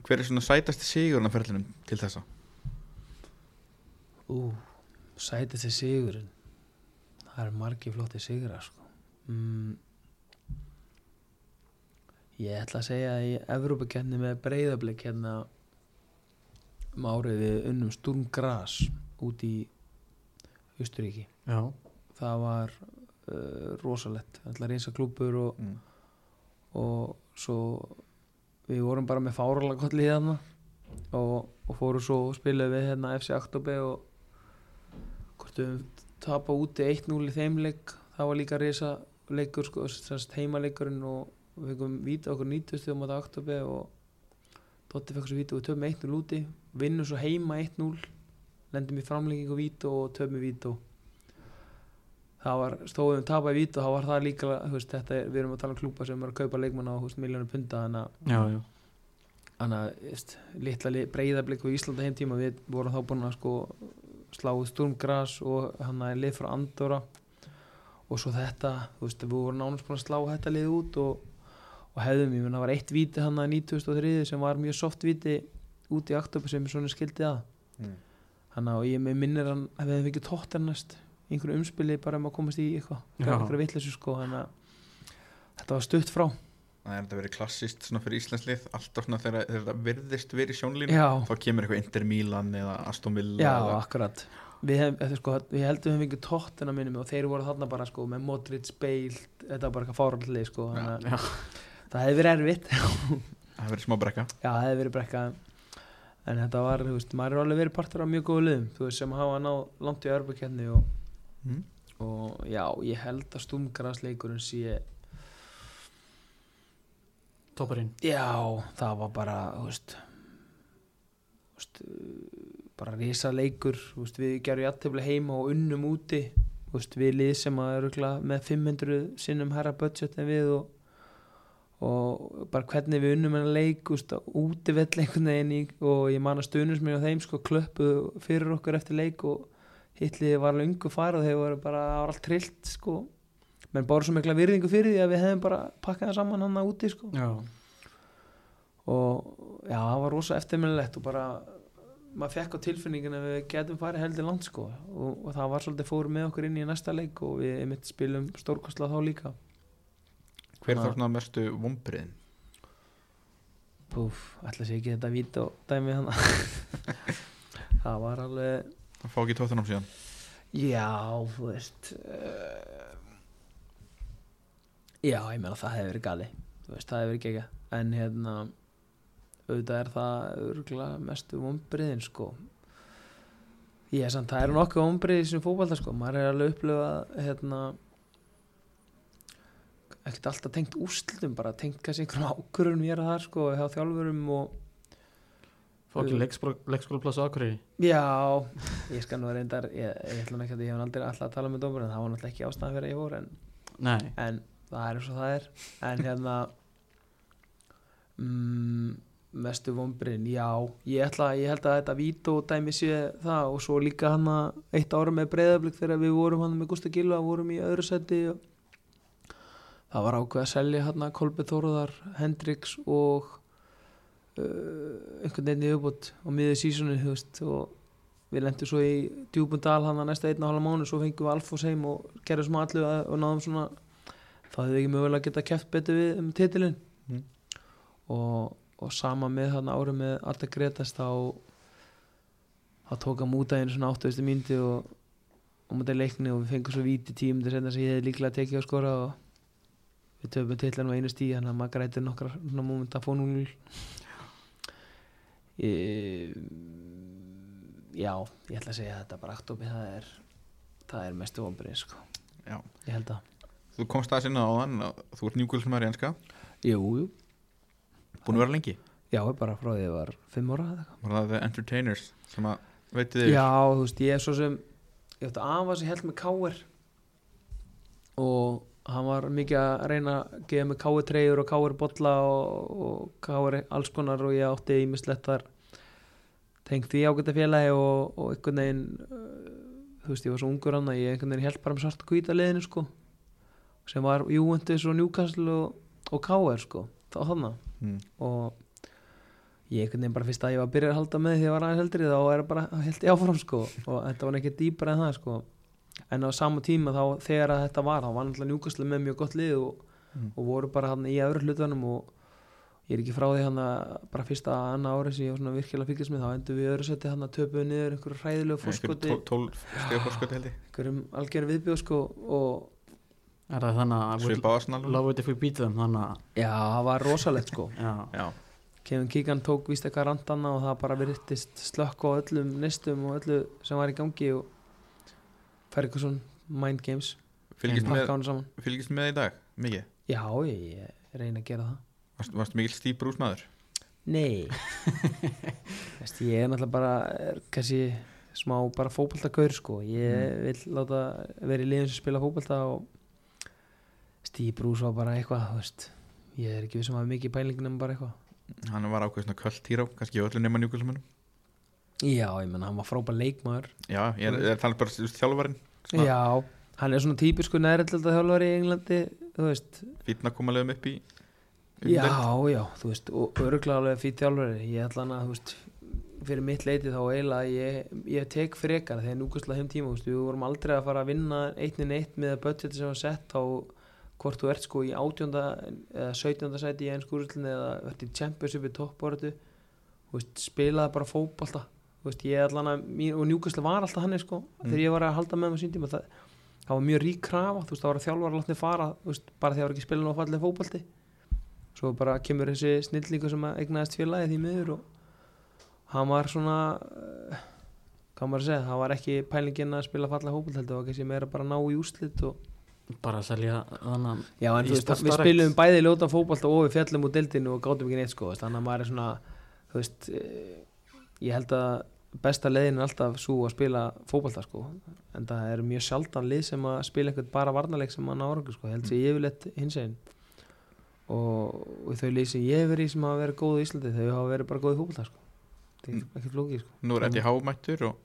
Hver er svona sætasti sigurinn af ferlinum til þessa? Ú, sæti þessi sigurinn? Það er margi flotti sigurar sko. Mm. ég ætla að segja að í Evrópakenni með breyðablik hérna um árið við unnum Sturm Gras út í Austuríki Já, það var uh, rosalett ætla reysa klúpur og, mm. og svo við vorum bara með lið þarna og, og fórum svo og spilaði við hérna FC Aktobe og hvort við tapa úti 1-0 í þeim leik það var líka reysa leikur sko, heimaleikurinn og við fengum víta okkur 90 á móti Aktobe og Dotti fekk svo víta og við töfum 1-0 úti vinnum svo heima 1-0 lendum í framlengingu víta og töfum í víta það var stóðum tapa í víta og þá var það líka veist, þetta við erum að tala um klúpa sem er að kaupa leikmann á miljónu punta þannig að litla breyðablik og Íslanda heim tíma við vorum þá búin að sko sláðu Sturmgras og hann að lið frá Andorra og svo þetta, þú veist, við vorum nánast búin að slá þetta lið út og, og hefðum, ég menn það var eitt víti hann að 2003 sem var mjög soft víti út í aktöpu sem svona skildi að Mm. þannig að ég með minnir hann að við hefum ekki tótt ennast einhverju umspili bara um að komast í eitthvað Já. einhverju vitleysu sko þannig að þetta var stutt frá Það er þetta verið klassist svona fyrir Íslandslið alltaf svona þegar, þegar það virðist verið í sjónlínu Já. þá kemur eitthvað Inter Milan eða Aston Villa Já, eða, akkurat. Við, hef, sko, við heldum við fengið tóttina minnum og þeir voru þarna bara sko, með Modric, Bale þetta var bara eitthvað fárallið sko, þannig að Já, það hefði verið erfitt. Það hefur verið smá brekka. Já, það hefði verið brekka. En þetta var, þú veist, maður er alveg verið partur af mjög góðu liðum, þú veist, sem hafa náð langt í örbukenni og, mm. og já, ég held að stúmgrasleikurinn sé toppurinn Já, það var bara, þú veist, þú veist bara risa leikur, þú veist, við gerum jættefli heima og unnum úti, þú veist, við lið sem að eru með 500 sinnum herra budget en við og, og bara hvernig við unnum en leik, þú veist, úti vell einhvern veginn í, og ég man að stunusminn á þeim sko klöppuð fyrir okkur eftir leik og hitliði var lungu fara og þeir voru bara, það var allt trillt sko, menn bara svo mikla virðingu fyrir því að við hefum bara pakkað það saman hann úti sko. Já, og já, það var rosa eftirminnilegt og bara maður fekk á tilfinningin að við getum farið heldur langt sko. Og, og það var svolítið fórum með okkur inn í næsta leik og við einmitt spilum stórkostla þá líka. Hver er þá svona mestu vombriðin? Púf, ætla sé ekki þetta vít og dæmi hann það var alveg Það fá ekki tóttunum síðan? Já, þú veist uh, já, ég meina það hefur verið gali veist, það hefur verið gegja en hérna auðvitað er það örgulega mestu vombriðin sko. Ég er samt, það eru nokkuð vombriði sem fótbalta sko, maður er alveg upplifað hérna ekkert alltaf tengt úrslitum bara tengt kannski einhverjum ákvörunum ég er að það sko, hjá þjálfurum og fá ekki leikskólaplass á Akureyri. Já, ég skal nú reyndar ég, ég ætla nú ekki að ég hef aldrei alltaf að tala með dómur en það var náttúrulega ekki ástæðan fyrir að ég fór en, en það er eins og það er. En hérna mm, mestu vombriðin já, ég, ætla, ég held að þetta vító dæmi sé það og svo líka hann eitt ára með breyðablík þegar við vorum hann með Gústa Gilva vorum í öðru seti og það var ákveð að selja hann Kolbe Þóruðar, Hendriks og uh, einhvern veginn í uppbútt á miðið sísonu og við lendum svo í djúbun dal hann að næsta einn og halva mánu svo fengum við Alfos heim og gerðum smá allu og náðum svona það hefði ekki mögulega geta kæft betur við um titilinn Mm. og, og sama með hann árið með Arta Gretas þá þá tók hann múta einu svona 80. mínúti og, og múta leikni og við fengum svo víti tíum þess að ég hefði líklega tekið að skora og við töfum titilinn á einu stíð þannig að maður grætir nokkra svona moment að fóna núl já, ég ætla að segja að þetta bara aktopi það er það er mestu vonbrið sko ég held að Þú komst aðeins inn á þann Þú ert njúkulsmaður í enska. Jú, jú, Búin að vera lengi? Já, bara frá því að ég var fimm ára Var það The Entertainers sem að veitir þig Já, þú veist, ég er svo sem ég ætti afa sem held með káir og hann var mikið að reyna að gefa mig káir treyjur og káir bolla og, og káir alls konar og ég átti ímislegt þar tengt því ágæta félagi og, og einhvern veginn uh, þú veist, ég var svo ungur hann að ég einhvern veginn held bara með svart og hvíta liðinu sko sem var Juventus og Newcastle og, og káir sko, þá þannig mm. og ég einhvern veginn bara fyrst að ég var að byrja að halda með því að ég var aðeins heldri þá er bara held ég áfram sko og þetta var ekki dýpar en það sko en á sama tíma þá þegar að þetta var þá var náttúrulega njúkastlega með mjög gott lið og, Mm. og voru bara hann í öðru hlutunum og ég er ekki frá því hann að bara fyrsta annað árið sem ég var svona virkilega fylgjast með þá endur við öðru seti hann að töpuðu niður einhverju hræðilegu fórskoti einhverjum algjörn viðbjóð sko og er það þannig að Svipa Arsenal Love it if we beat them þannig að já, það var rosalegt sko. Já, Já, Kevin Keegan tók víst eitthvað randana og það bara virtist slökk á öllum nestum og öllu sem var í gangi og Ferguson, Mind Games fylgist með, fylgist með í dag Mikið? Já, ég, ég reyna að gera það. Varst, varst mikil stíp brúsmaður Nei. Veist, Ég er náttúrulega bara er, kannski smá bara fótboltagaur sko. Ég vil láta vera í liðum sem spila fótbolta og Steve Bruce var bara eitthvað veist. ég er ekki vissum að hafa mikið pælingin um bara eitthvað hann var ákveð svona kvöld hírá kannski öllu nema njúkvæmsumennum Já, ég menna, hann var frábær leikmaður já, ég er, er talað bara Svona. Já, hann er svona típisku nærildelda þjálfari í Englandi fítna koma leiðum upp í í já, deild. já, þú veist og örgulega alveg fyrir þjálfari ég ætla hann að, þú veist fyrir mitt leiti þá eiginlega ég, ég tek frekar þegar núkastlega þeim tíma þú veist, við vorum aldrei að fara að vinna sem var hvort þú ert sko í átjónda eða 17. sæti í ennskúrillin eða ert í championship í toppbortu spilaði bara hann mín, og njúkastlega var alltaf hann sko, þegar ég var að halda með með sín tíma það, það var mjög rík krafa veist, það var að þjálfara látni fara veist, bara að það var ekki spilin á fallið fótbolti svo bara kemur þessi snillíku sem að eignaðist félagið því miður og hann var svona hvað maður að segja, það var ekki pælingin að spila hópult heldur, það var kannski meira bara að ná í úslit og bara að selja þannig já, en Í þú veist, við spilum bæði ljóta fótbolta og við fjallum úr deildinu og gátum ekki neitt sko, þannig að maður er svona þú veist, eh, ég held að besta leiðin er alltaf svo að spila fótbolta sko, en það er mjög sjaldan lið sem að spila einhvern bara varnarleik sem að ná árangur sko, ég held sér yfirleitt hins einn og, og þau lið sem ég verið í sem hafa verið góð í Íslandi, þau hafa verið bara góð í fótbolta sko, það er ekki flókið sko. Nú er Eddie Howe mættur og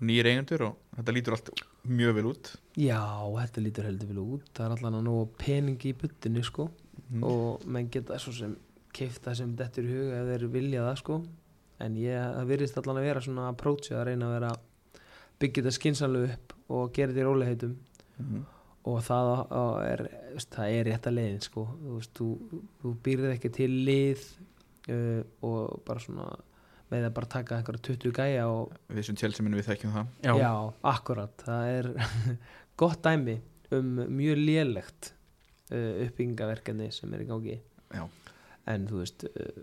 nýjir eigendur og þetta lítur allt mjög vel út. Já, þetta lítur heldur vel út. Það er allan að nú peningi í buttinu sko. Mm. og menn geta svo sem keifta sem dettur í huga ef þeir vilja það sko. En ég, það virðist allan að vera svona approach að reyna að vera byggja þetta skinsanlega upp og gera þetta í róliheitum Mhm. og það er, það er rétt að leiðin sko. Þú, þú, þú býrð ekki til lið uh, og bara svona með að bara taka einhverja 20 gæja og við sem tjelsuminn við þekkjum það. Já, Já, akkurat, það er gott dæmi um mjög lélegt uh, uppbyggingaverkefni sem er í gangi. Já. en þú veist uh,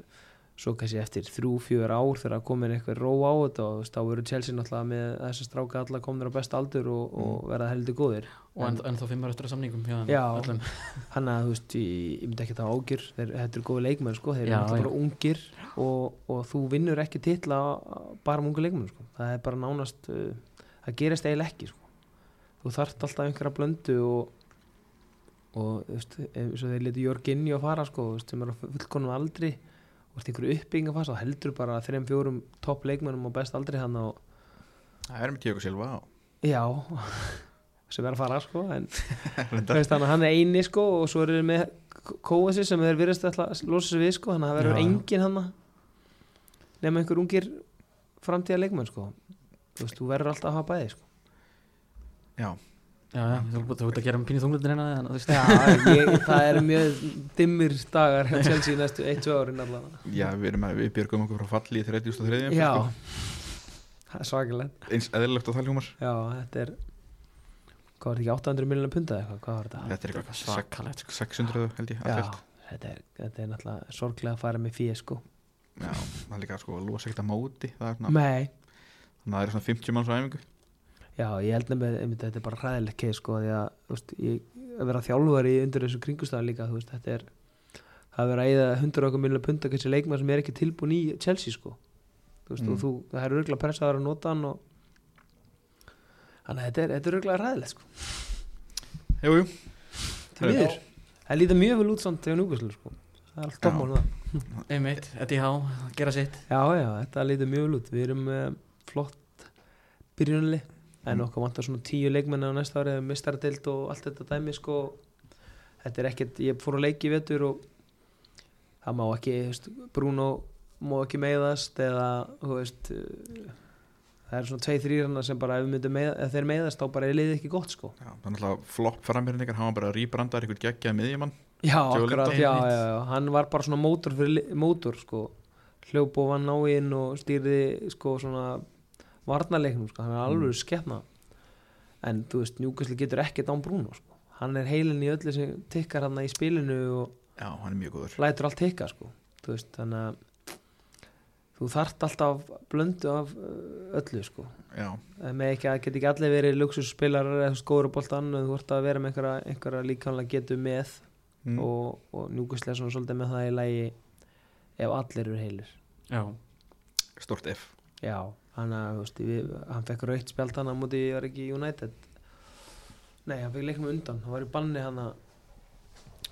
svo kannski eftir þrjú, fjör ár þegar að komin eitthvað ró á þetta og þá eru Chelsea náttúrulega með þessa stráka alla komnir á besta aldur og, og verða heldur góðir og en, en þá fimmar eftir að samningum Já. öllum. hann að þú veist, ég, myndi ekki það ágjur þeir, eru góði leikmenn sko, þeir eru Já, náttúrulega já. bara ungir og, og þú vinnur ekki titla bara um ungu leikmenn sko. það er bara nánast uh, það gerist eiginlega ekki sko. þú þarft alltaf einhverja blöndu og og þú veist, eins og þeir letu Jörginni að fara sko, sem er á fullkonum aldri og veist, einhverju uppbygging að fara þá heldur bara þreim fjórum topp leikmennum á best aldri hann og það er með Tíoko Silva og já sem er að fara sko en veist, að hann er eini sko og svo eru með Kóasi sem þeir virðast að losa sig við sko þannig að það verður engin hann nema einhver ungir framtíða leikmenn sko. Þú veist, þú verður alltaf að hafa bæði sko. Já, já, já, þú ert að gera um pínu þunglutin hérna Já, ég, það eru mjög dimmir dagar hjá Chelsea í næstu 1-2 árin allavega. Já við, erum að, við björgum okkur frá falli í 33. Já, sko. það er svakalegt. Eins eðlilegt og þalhjúmar Já, þetta er hvað var þetta ekki 800 miljonar punda eitthvað, hvað var þetta? þetta er eitthvað svakalegt, sek- 600 held ég Já, allt þetta er, þetta er náttúrulega sorglega að fara með fyrir sko. Já, það er líka sko að losa ekkert að móti er Nei, þannig að það er svona 50 manns á æfingu Já, ég held einmitt að þetta er bara hræðilegt keið sko því að, veist, ég, að vera þjálfari undir þessu kringustæðan líka, veist, þetta er það er að eða 100 okkur miljonar punta kannski leikmann sem er ekki tilbúin í Chelsea sko. Þú veist, Mm. og þú, það er örgulega pressaður að nota hann og þannig að þetta er, þetta er örgulega hræðilegt sko. Jú, jú, til miður, það lítur mjög vel út samt þegar núkvæslu sko, það er allt toppmál það. Einmitt, Eddie Howe, gera sitt. Já, já, þetta lítur mjög vel út. Við erum uh, flott byrjunli en okkur vantar svona tíu leikmenn á næsta ári, mistardeild og allt þetta dæmi sko. Þetta er ekkert, ég fór að leiki í vetur og það má ekki, veist, Bruno má ekki meiðast eða, uh, það er svona tvei þrýrana sem bara ef þeir meiðast þá bara er liðið ekki gott sko. Já, er náttúrulega flopp hann var bara rýbrandar einhvern geggjað miðjumann. Já, akkurat, já, já, já, hann var bara svona mótor fyrir mótor, sko. Hljóp og vann á inn og stýrði sko svona varnarleiknum sko, hann er alveg Mm. sketna en þú veist, Njúkasli getur ekkert án Bruno sko, hann er heilin í öllu sem tikkar hann í spilinu og já, hann er mjög góður. lætur allt tikka sko, þú veist, þannig að þú þarft alltaf blöndu af uh, öllu sko. Já, Það með ekki að geta ekki allir verið luxusspilar eða skóru boltan, þú vart að vera með einhverja, einhverja líkanlega getu með. Mm. og, og njúkastlega svona svolítið með það í lægi ef allir eru heilir. Já, stort F já, hann, að, þú veist, við, hann fekk raukt spjald hann á móti, ég var ekki United. Nei, hann fekk leiknum undan. Hann var í banni hann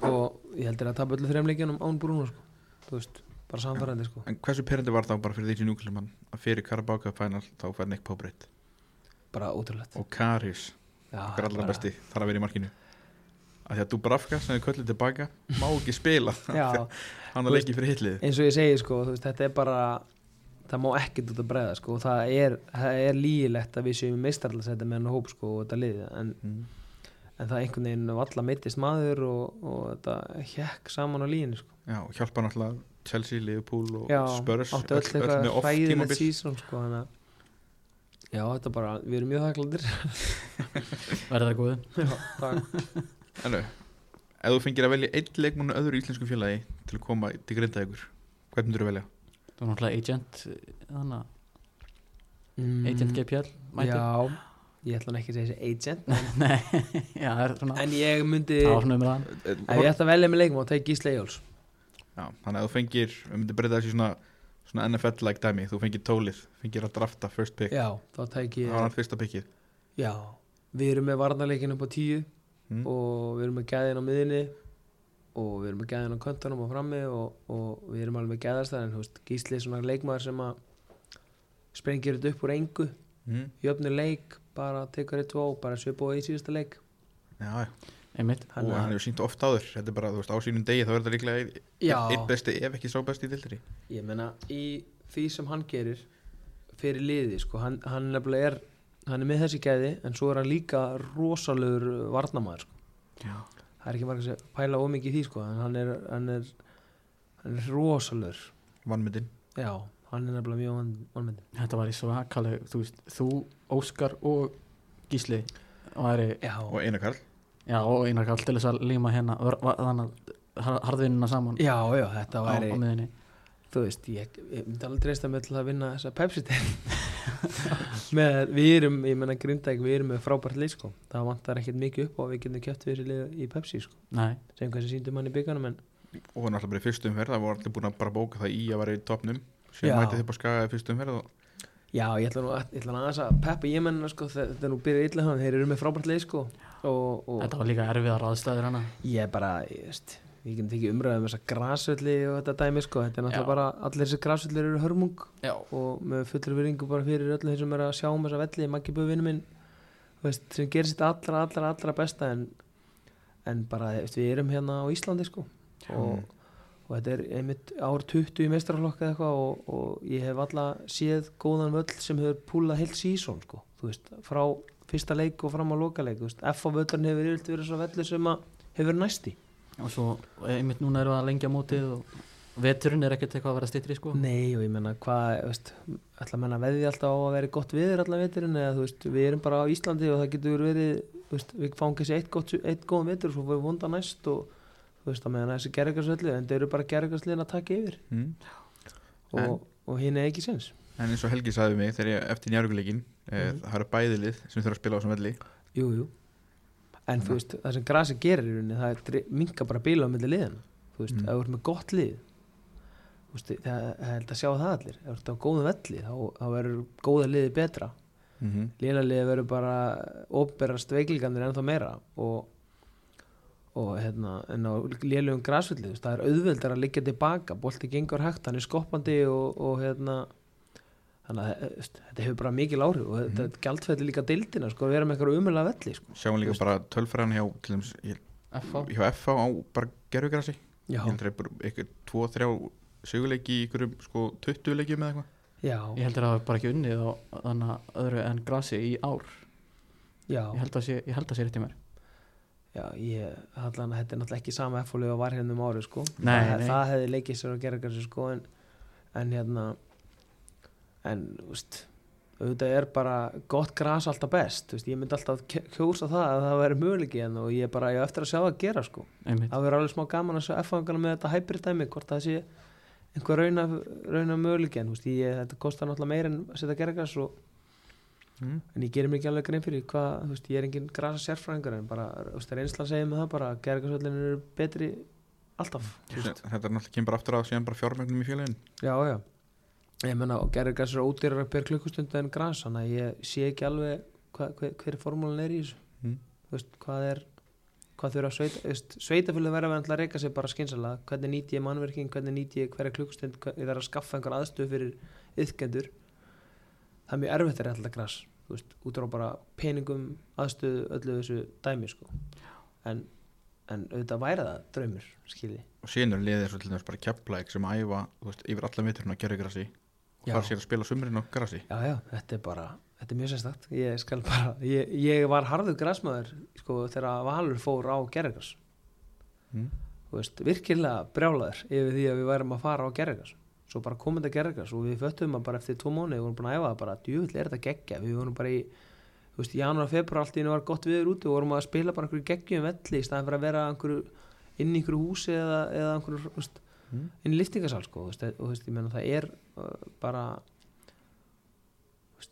og ég heldur að tapa öllu þreim leikjunum án Bruno sko. þú veist, bara samfærandi sko. En hversu perandi var þá bara fyrir því sem núklumann að fyrir Carabao Cup Final þá fær Nick Pobreit bara ótrúlegt. Og Karius, okkar allra bara- besti þarf að vera í markinu. Að því að Dubravka sem er köllið tilbaka má ekki spila. Hann að leiki fyrir hitlið. eins og ég segi sko veist, þetta er bara það má ekkert út að bregða sko. Og það er, er lígilegt að við séum meistarallasæti með hann hóp sko og þetta liði en, mm. en það einhvern veginn valla meittist maður og, og þetta hekk saman á líginni sko. Já, hjálpa náttúrulega Chelsea, Liverpool og Já, Spurs áttu öll eitthvað hræðilegt sísón sko þannig já þetta bara, við erum mjög þakkláttir. Verður það góðu já, takk. Ennu, ef þú fengir að velja einn leikmann og öðru íslensku félagi til að koma til grindaðugur hvern myndur þú velja? Þú er náttúrulega agent þannig að Mm, agent GPL mættur já, ég ætla hann ekki að segja þessi agent Nei, já, það er svona en ég myndi, það var ef ég ætti að velja með leikmann þá tek Gísle Jóls Já, þannig að þú fengir, við myndir breyta þessi svona, svona NFL-like dæmi, þú fengir tólið fengir að drafta first pick. Já, þá það ég var hann fyrsta pickið. Já, við erum með varnarleikin upp á tíu mm. og við erum með gæðin á miðinni og við erum með gæðin á köntunum og frammi og, og við erum alveg með gæðastæð en veist, Gísli er svona leikmaður sem að sprengir þetta upp úr engu. Mm. jöfnir leik, bara tekur eitt tvó bara svipa á í síðasta leik. Já, einmitt. Og Hann hann að- hefur sínt oft áður. Þetta er bara, veist, á sínum degi þá er þetta líklega einn besti, ef ekki sá besti í dildri ég meina í því sem hann gerir fyrir liði, sko, hann, hann nefnilega er hann er með þessi gæði en svo er hann líka rosalegur varnamaður sko. Já, það er ekki margir að pæla ómikið í því sko, en hann er, hann er, hann er rosalegur. Vannmyndin Já, hann er nefnilega mjög vannmyndi þetta var í svakaleg þú veist, þú, Óskar og Gísli væri, Já, og Einar Karl. Já, og einar kall til þess að líma hérna þannig að harðvinnina saman já, já, þetta á, væri á miðinni Þú veist, ég, ég myndi alveg treysta mig til að vinna þessa Pepsi til með, Við erum, ég menna Grindæk við erum með frábært lið sko. Það vantar ekkert mikið upp á að við getum kjöpt við þessi lið í Pepsi sko, nei, sem sem síndum hann í bygganum en og hann alltaf bara í fyrstu umferð það voru allir búin að bara bóka það í að vera í topnum sem Já. mæti þið bara skagaði fyrstu umferð og Já, ég ætla nú að, ég ætla nú aðeins að peppa ég menna sko, þetta er nú byrjað illa hann þeir eru með frábært lið sko. Og, og þetta var líka erfiðar aðstæður hana. Ég er bara, ég veist við getum tekið umræðum þessa grasölli og þetta dæmi sko, þetta er náttúrulega Já. bara allir þessi grasöllir eru hörmung. Já, og með fullur viringu bara fyrir öllu þeir sem er að sjá um þessa velli, Maggi Böð vinnu minn veist, sem gerir sitt allra, allra, allra besta en, en bara, veist, við erum hérna á Íslandi sko. Og, og þetta er einmitt ár 20 í mestrarflokka eða eitthvað og, og ég hef alla séð góðan völl sem hefur púlað heilt sísón sko, þú veist, frá fyrsta leik og fram á loka leik, þú veist, F á völlurinn hefur yfirleitt verið svo velli sem að hefur næsti og svo einmitt núna við að lengja mótið og veturinn er ekkert eitthvað að vera stittri sko. Nei og ég menna hvað ætla að menna veði alltaf á að vera gott viður allan veturinn eða þú veist við erum bara á Íslandi og það getur verið veist, við fáum kannski eitt, gott, eitt góðan vetur og svo fyrir vonda næst og þú veist að meðan þessi gerðingarsöllu en það eru bara gerðingarsliðin að taka yfir. Mm. og, En- og hinn er ekki sens en eins og Helgi sagði við mig þegar ég eftir njárvíkuleikin eh, Mhm. það eru bæðilið sem þurfa að spila á þessum velli. Jú, jú en þú veist það sem grasi gerir í rauninni það minka bara bíla á milli liðan þú veist, Mm. ef þú ert með gott lið þú veist, það held að sjá það allir. Ef þú ert á góðum velli þá, þá verður góða liði betra. Mm -hmm. lénaliði verður bara óberast veiklingarnir ennþá meira og, og hérna en á lélugum græsvöldi það er auðveldar að liggja tilbaka. Bolti gengur hægt, hann er skoppandi og, og hérna þannig að eh, þetta hefur bara mikil áhrif og þetta mm. gjaldfællir líka deildina sko að vera með eitthvað umulega velli sko. sjáum líka bara tölfræðan hjá hjá FH á bara gerfugrassi já, ég heldur að bara eitthvað 2-3 sigurleiki í ykkurum sko 20 leikjum eða eitthvað. Já, ég heldur að það hafi bara ekki unnið á þannig að öðru en grasi í ár. Já, ég held að sé, ég held að sé rétt í mér. Já ég, allan, þetta er náttúrulega ekki sama F-fólið að var hérna um árið sko. Nei, það, nei. það hefði leikið sér að gera þessu sko en, en hérna en, veist auðvitað er bara gott gras alltaf best veist, ég myndi alltaf kj- kjósa það að það væri möguleiki en og ég er bara, ég eftir að sjá það gera sko. Einmitt, það verður alveg smá gaman að sjá F-fangana með þetta hybrid dæmi, hvort það sé einhver rauna, rauna möguleiki en þú veist, ég, þetta kostar náttúrulega meir en að setja gerðgras og mm. en ég gerir mér ekki alveg grein fyrir hvað, þú veist, ég er engin grasa sérfræðingur en bara, þú veist, reynslan segir mig það bara að gerðgasvöldin eru betri alltaf, þetta er náttúrulega kemur bara aftur að síðan bara fjármögnum í félagin já, já ég menna, og gerðgas eru ódýrar per klukkustund en gras, þannig að ég sé ekki alveg hva, hver, hver formúlan er í þessu. Mm. veist, hvað er hvað þurfa sveita, veist, sveitafélög verða verið að reyka sig bara skynsalega, hvernig nýti ég mannverking hvernig nýti ég hverja klukkstund hvað- ég þarf að skaffa einhver aðstöð fyrir yðkendur það er mjög erfitt að reyta græs veist, út á bara peningum aðstöðu, öllu þessu dæmi sko. en, en auðvitað væri það draumur, skilji. Og síðan er liðið svo til þess bara keflæk sem æfa veist, yfir alla viturinn á gerðugrassi og fara sér að spila sumurinn á grassi Já, já, þetta er bara, þetta er mjög sérstakt. Ég skal bara, ég, ég var harður græsmaður, sko, þegar Valur fór á gerðugræs, mm. þú veist, virkilega brjálaður yfir því að við værum að fara á gerðugræs svo bara komum þetta gerðugræs og við föttum að bara eftir tvo mánu, við vorum búin að æfa það bara djúvill er þetta geggja, við vorum bara í þú veist, janúar, februar allt í einu var gott viður úti og vorum að spila bara einhverju geggjum velli í staðan fyrir að vera einhverju, inn í einhverju húsi eða, eða einhverju, þú veist, Mm. inn í liftingasal sko, og þú veist, ég meina það er bara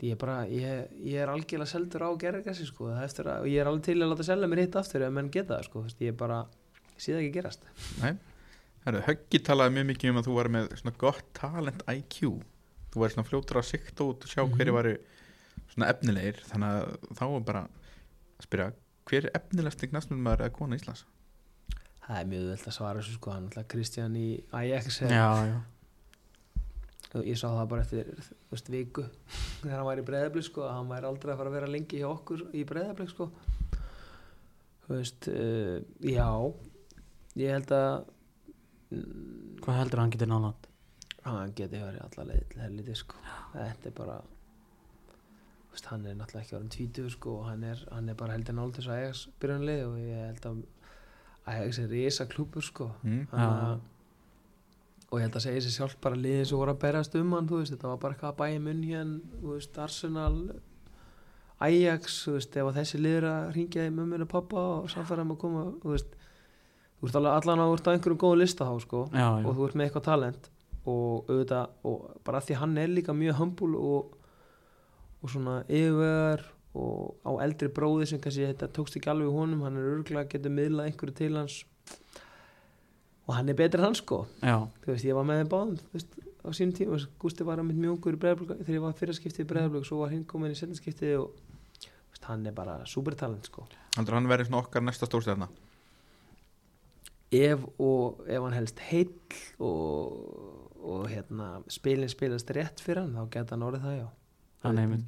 ég er bara, ég, ég er algjörlega seldur á gerðargassi sko, það er eftir að, og ég er alveg til að láta selja mér hitt aftur ef menn geta það sko, ég er bara ég sé það ekki gerast. Herru, Höggi talaði mjög mikið um að þú var með svona gott talent IQ þú væri svona fljótur að sikta út og sjá Mhm. hverju væri svona efnilegir. Þannig að þá er bara að spyrja hver er efnilegst í knastmjölmaður eða kona Íslands? það er mjög veld að svara þessu sko, hann alltaf Kristján í og ég sá það bara eftir veist, viku þegar hann var í breyðablik sko, að hann væri aldrei að fara að vera lengi hjá okkur í breyðablik sko. þú veist uh, já ég held að mm, hvað heldur hann getur náland hann geti verið alla leið til helviti sko. þetta er bara veist, hann er náttúrulega ekki orðin tvítur sko, og hann er, hann er bara heldur nált þess að Ajax byrjunlið og ég held að Ajax er risa klúpur sko. Mm. Þannig að- og ég held að segja sér sjálf bara liðið sem voru að berast um hann veist, þetta var bara eitthvað bæði munn hérna Arsenal Ajax, veist, ef að þessi liður að ringja í mömminu og pappa og samfæra um að koma þú veist, þú veist allan á þú ert á einhverjum góðu lista þá sko já, já, og þú ert með eitthvað talent. Og auðvitað, og bara því hann er líka mjög humble og, og svona yfirvegar og á eldri bróði sem kannski þetta tókst ekki alveg honum, hann er örgulega getur miðlað einhverju til hans og hann er betri en hann sko. Já, þú veist, ég var með þeim báðum þú veist, á sínum tíma, Gústi var að mitt mjög ungur þegar ég var fyrir skiptið í breyðablöku svo var hinn komin í setna skiptið og þú veist, hann er bara supertalent sko. Haldur hann verið svona okkar næsta stórstjarna? Ef og ef hann helst heill og, og hérna spilin spilast rétt fyrir hann þá geta hann orðið það já. Hann hefur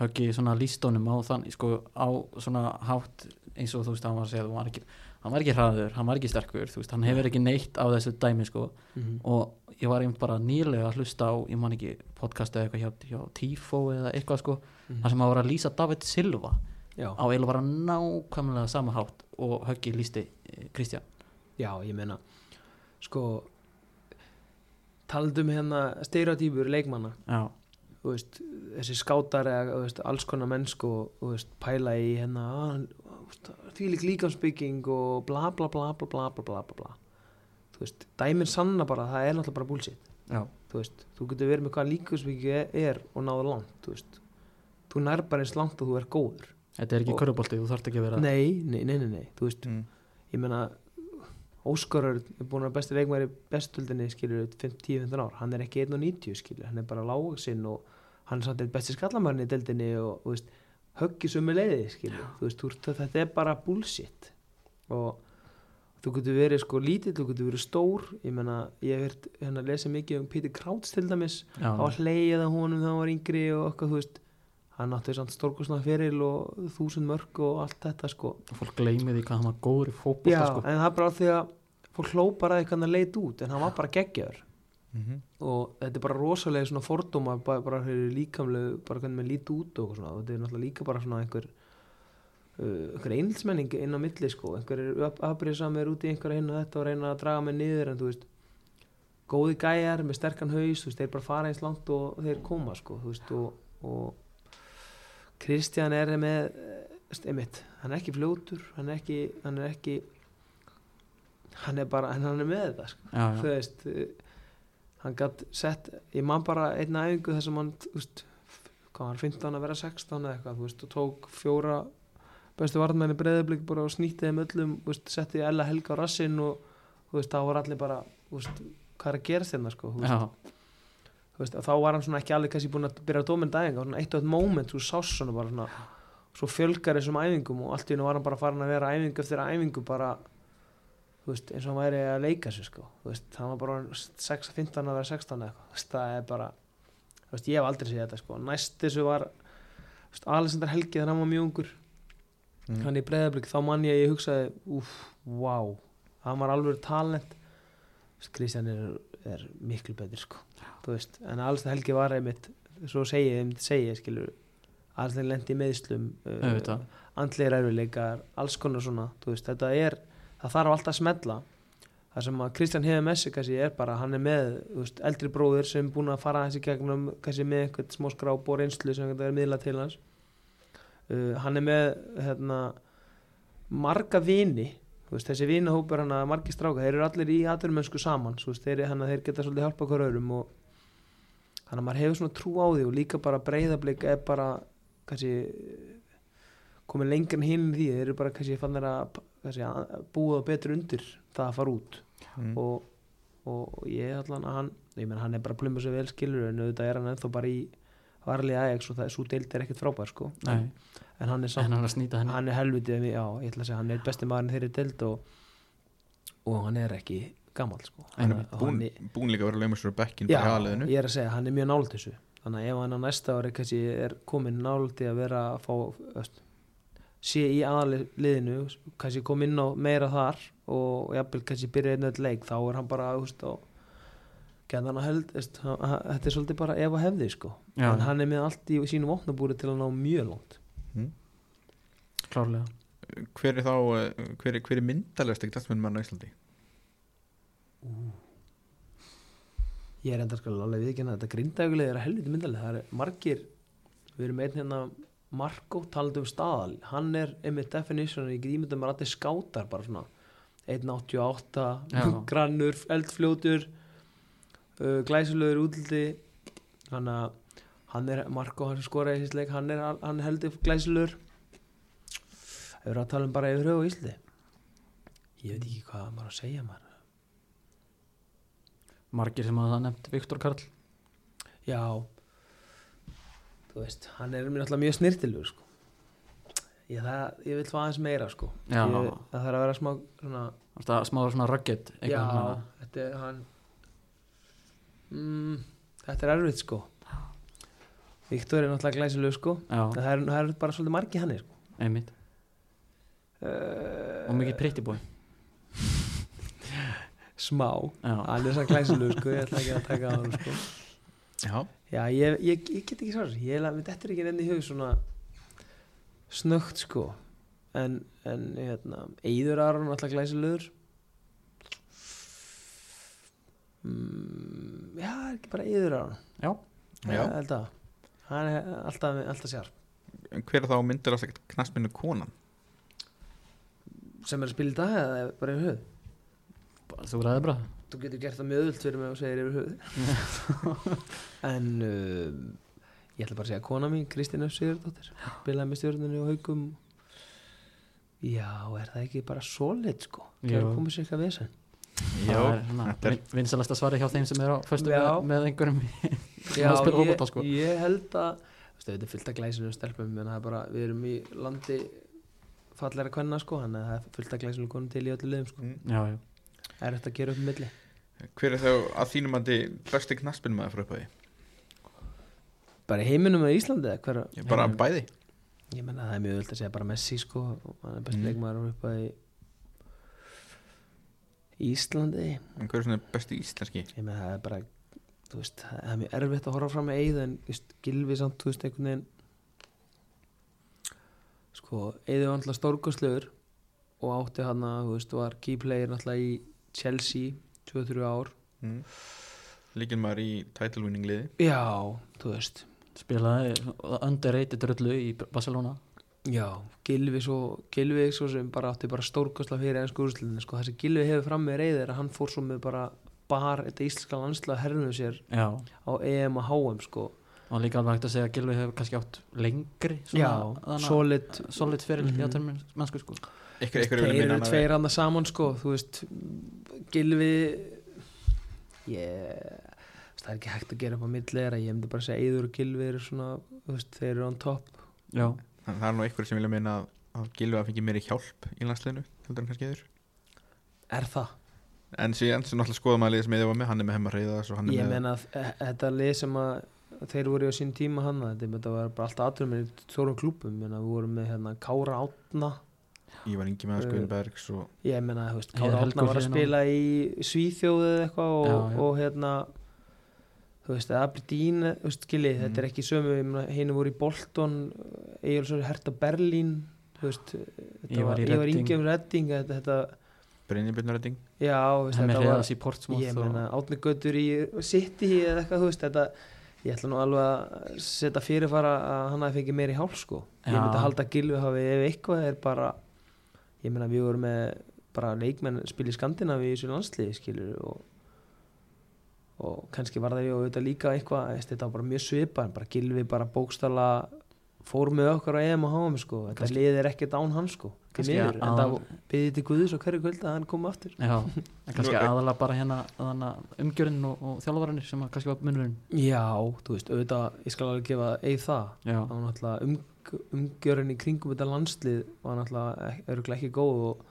höggi svona lístónum á þann sko á svona hátt eins og þú veist hann var að segja hann var ekki, hann var ekki hraður, hann var ekki sterkur veist, hann hefur ekki neitt á þessu dæmi sko. Mm og ég var einmitt bara nýlega að hlusta á, ég man ekki podcast eða eitthvað hjá, hjá Tifo eða eitthvað sko þar sem að var að lýsa David Silva já, á eiginlega bara nákvæmlega sama hátt og höggi lýsti eh, Kristján já, ég meina sko taldum hérna stereotýpur leikmanna. Já, veist, þessi skátar eða veist, alls konar mennsku og veist, pæla í hérna því lík líkamsbygging og bla bla bla bla bla bla bla bla. Þú veist, dæmin sanna bara að það er náttúrulega bara bullshit. Já, þú veist, þú getur verið með hvað líkamsbygging er, og náða langt, þú veist. Þú nær bara eins langt og þú er góður. Þetta er ekki Og- körfubolti, þú þarft ekki að vera nei, nei, nei, nei, nei, þú veist. Mm. ég meina Óskar er búin að besti leikmæri bestöldinni skilur 10-15 ár, hann er ekki 1.90 skilur, hann er bara lágsinn og hann er samt eitt besti skallamærin í deildinni og þú veist, höggi sömu leiði þú veist, þú, þetta er bara bullshit. Og þú getur verið sko lítill, þú getur verið stór. Ég meina, ég hef verið hérna að lesa mikið um Peter Krauts til dæmis. Já, á að það honum þegar hann var yngri og okkar, þú veist. Hann átti samt stórkostna feril og þúsund mörg og allt þetta sko. Fólk gleymi því hvað hann var góður í fótbolta Já, sko. en það er bara því að fólk hló bara eitthvað hann leit út en hann var bara geggjaður Mm og þetta er bara rosalega svona fordóma bara, bara líkamlegu, bara hvernig maður líti út og svona, þetta er náttúrulega líka bara svona einhver uh, einhver einhilsmenning inn á milli sko, einhver er afbrýðsamir út í einhver hinn og þetta og reyna að draga mig niður en þú veist góði gæjar með sterkan haus, þú veist, þeir bara fara eins langt og þeir koma sko, þú veist og, og Kristján er með eh, einmitt, hann er ekki fljótur hann er ekki, hann er ekki hann er bara, hann er með þetta sko. Já, þú já, veist eh, hann gætt sett, ég man bara einna æfingu þar sem hann þú veist, hvað var hann, 15 að vera 16 eða eitthvað þú veist, og tók fjóra bestu varðmenni breyðablík bara og snýtti þeim öllum veist, setti Ella Helga á rassinn og þú veist, þá var allir bara veist, hvað er að gerast hérna sko veist, þá var hann svona ekki alveg kannski búin að byrja að dóminn dæfinga, svona eitt og eitt moment þú sást svona bara svona svo fjölgar þessum æfingum og allt í hennu var hann bara farin að vera æfingu eftir æfingu bara veist, eins og hann væri að leika sér sko. hann var bara orðinn 6, 15 að vera 16 eða eitthvað, það er bara veist, ég hef aldrei séð þetta sko. næst þessu var Alexander Helgi þegar hann var mjög ungur Mm. hann í breyðablík, þá mann ég ég hugsaði úf, wow, hann var alveg talent Kristján er, er miklu betur sko. en Alexander Helgi var einmitt svo segi ég, einmitt segi ég skilur Alexander lendi í meðslum Auðvitað. andlegir erfileikar, alls konar svona veist, þetta er, það þarf alltaf að smetla. Það sem að Kristján hefur með sig er bara, hann er með veist, eldri bróðir sem búin að fara þessi gegnum kannski með eitthvað smá skráp og reynslu sem er miðla til hans. Uh, hann er með hérna, marga vini veist, þessi vinahópur hann að margi stráka þeir eru allir í aturmennsku saman veist, þeir, hann að þeir geta svolítið hjálpa hver öðrum og hann að maður hefur svona trú á því og líka bara breyðablik er bara kannski komið lengur en hinn því þeir eru bara kannski fannir að kannski, að búa betur undir það að fara út. Mm. og, og ég allan að hann ég menn hann er bara plumma sér vel skilur en auðvitað er hann ennþá bara í varlega aðeins og það, svo deild er ekkert frábær sko. Nei, en hann er en samt hann er hann er helvitið, já, ég ætla að segja hann er besti maðurinn þeirri deild og, og hann er ekki gamall sko. Hann er búin, hann, búin líka að vera laumur sér bekkin já, ég er að segja, hann er mjög nált þessu. Þannig að ef hann á næsta ári kannski er komin nált í að vera að fá öst, sé í aðaliðinu kannski kom inn á meira þar og jafnvel kannski byrja einu eitt leik þá er hann bara, að held, hann- þetta er svolítið bara ef að hefði, sko, Já, en hann er með allt í sínum vopnabúri til að ná mjög langt. Klárlega. Hver er þá, hver er, hver er myndalegast ekki dæstmenn mann á Íslandi? ég er enda sko alveg við ekki þetta grindæguleg er að helviti myndaleg það er margir, við erum einn hérna Marko talandi um staðal. Hann er einmitt definition ég get ímyndað mér allir skátar bara svona. 1.88 Já. grannur, eldfljótur uh, glæsulegur útliti. Hann hann er Marko, hann sem skoraði í þessi leik hann er, hann heldur glæsulegur við erum að tala um bara yfir höfu í Íslandi. Ég veit ekki hvað maður að segja maður. Margir sem að það nefnt Viktor Karl. Já Þú veist, hann er mér alltaf mjög snirtilur sko. ég, það, ég vil fá aðeins meira sko. Ég, Það þarf að vera smá svona, Það smá svona rugged Já, þetta er hann mm, Þetta er erfitt sko. Viktor er náttúrulega glæsileg sko. Það er, það er bara svolítið margi hann sko. einmitt. Uh, Og mikið pretty boy. Smá. Er svo glæsileg sko, ég ætla ekki að taka á hann sko Já, Já, ég, ég, ég get ekki svar ég er að þetta er ekki enn í hug svona snögt sko. En, en hérna Eyður Aron alltaf glæsilegur mm, Já, ekki bara Eyður Aron? Já, já. Held að. Hann er alltaf, alltaf sér En Hver er þá myndalegast ekki knastmennu konan? sem er að spila í dag eða bara yfir hug bara- þú ræði bara þú getur gert það öðvöld fyrir mig og segir yfir hug en uh, ég ætla bara að segja kona mín Kristín F. Sigurdóttir spilaði með stjórnunni og haugum já, er það ekki bara solid sko, það komið sér eitthvað vesen. Það er er- vin- vinsalasta svari hjá þeim sem er á föstu Já. með, með einhverjum já, að spila ég, sko. ég held að þetta er fullt af glæsinu stelpum en það er bara, við erum í landi fallega kvenna sko, hann að það er fullt af glæsinu konum til í öllu liðum sko, Já, já er þetta að gera upp um milli Hver er þá að þínum andi besti knastmennu maður frá upphæði? bara heiminum eða Íslandi eða hver Ég bara Heiminum. bæði Ég menna það er mjög öll að segja bara Messi sko og hann er besti Mm. leikmaður upp að í Íslandi En hver er svona besti íslenski? ég menna það er bara veist, það er mjög erfitt að horfa fram með Eið en Gilvi samt, þú veist, einhvern veginn sko, Eið var alltaf stórkostlegur og átti hann að, þú veist, var key player alltaf í Chelsea 2-3 ár. Mm. Líkin maður í title winning liði. Já, þú veist. Spilaði underrated rullu í Barcelona. Já, Gilvi svo, Gilvi svo sem bara átti bara stórkostla fyrir ennsku úrslunni sko, sem Gilvi hefur fram með reyðir að hann fór svo með bara bar þetta íslenska landslega hernuð sér Já, á EM og HM sko. Og líka alveg hægt að segja að Gilvi hefur kannski átt lengri Já, þarna- solid solid fyrir mm. -hmm. mennsku sko Þeir eru tveir hann saman sko þú veist, Gilvi ég það er ekki hægt að gera upp á milli þeirra, ég myndi bara segja Eður og Gilvi eru svona, þú veist, þeir eru on top. Já, en það er nú einhver sem vilja meina að, að Gilvi að fengi meiri hjálp í landsliðinu heldur en kannski eður Er það? en síðan sem náttúrulega skoðum að liðið sem ég var með hann er með er Ég með meina að e- þetta lið sem að þeir voru í á sín tíma hann þetta, var bara alltaf aðrum með stórum klúpum Meina, við vorum með hérna Kára Átna Ívar Ingi með Uh, Skuðinbergs og ég meina þú veist, Kára Átna var að spila í Svíþjóðu eða eitthvað og, Já, já. og hérna þú veist, Aberdeen þú veist, skilji, Mm. þetta er ekki sömu henni voru í Bolton Egilsson Herta Berlín þú veist, þetta Ég var í ég var Reading. Ingi um Redding þetta, þetta, Brynjabjörnarredding já, þú veist, þetta var í Portsmouth ég meina Átni Götur í City eða eitthvað, þú veist, þetta ég ætla nú alveg að setja fyrirfara að hann hafi fengið meiri hálf sko ég Já. myndi halda að Gilvi hafi ef eitthvað er bara ég meina við vorum með bara leikmenn spil í Skandinavi í þessu landsliði skilur og og kannski var það við og þetta líka eitthvað þetta var bara mjög svipað en bara Gilvi bara bókstala fór með okkur á EM og HM sko. Þetta Kannski- liðið er ekkert án hann sko. Kannski miður, en að- það byggði til Guðus og hverju kvöld að hann kom aftur. Já, en kannski aðalega bara hérna umgjörinn og, og þjálfarannir sem kannski var munurinn. Já, þú veist, auðvitað, ég skal alveg gefa eigi það. Um, umgjörun í kringum þetta landslið var náttúrulega örgulega ekki góð og,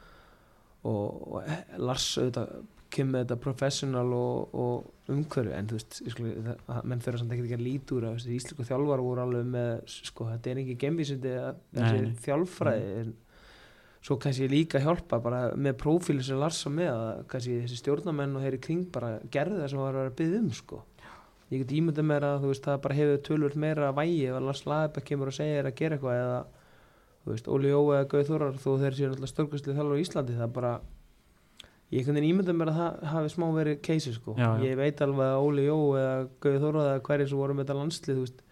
og, og eh, Lars auðvitað kemur þetta professional og, og umhverju en þú veist, skil, það, að menn fyrir samt ekki ekki að líti úr að íslensku þjálfar voru alveg með, sko, þetta er ekki gemvísindi þessi þjálfræði en svo kannski líka hjálpa bara með prófíli sem Lars var með að kannski þessi stjórnamenn og þeir í kring bara gerðu það sem var að vera að byggja um sko ég get ímyndað mér að þú veist það bara hefur tölvöld meira vægi ef að Lars Lagerbæk kemur og segir að gera eitthvað eða þú veist Óli Jó eða Gauð Þórar þó þeir séu náttúrulega störkastlið þjálfur í Íslandi það bara ég veginn ímyndað mér að það hafi smá verið keisi sko. Já, já. ég veit alveg að Óli Jó eða Gauð Þórar eða hverjir sem voru með þetta landslið þú veist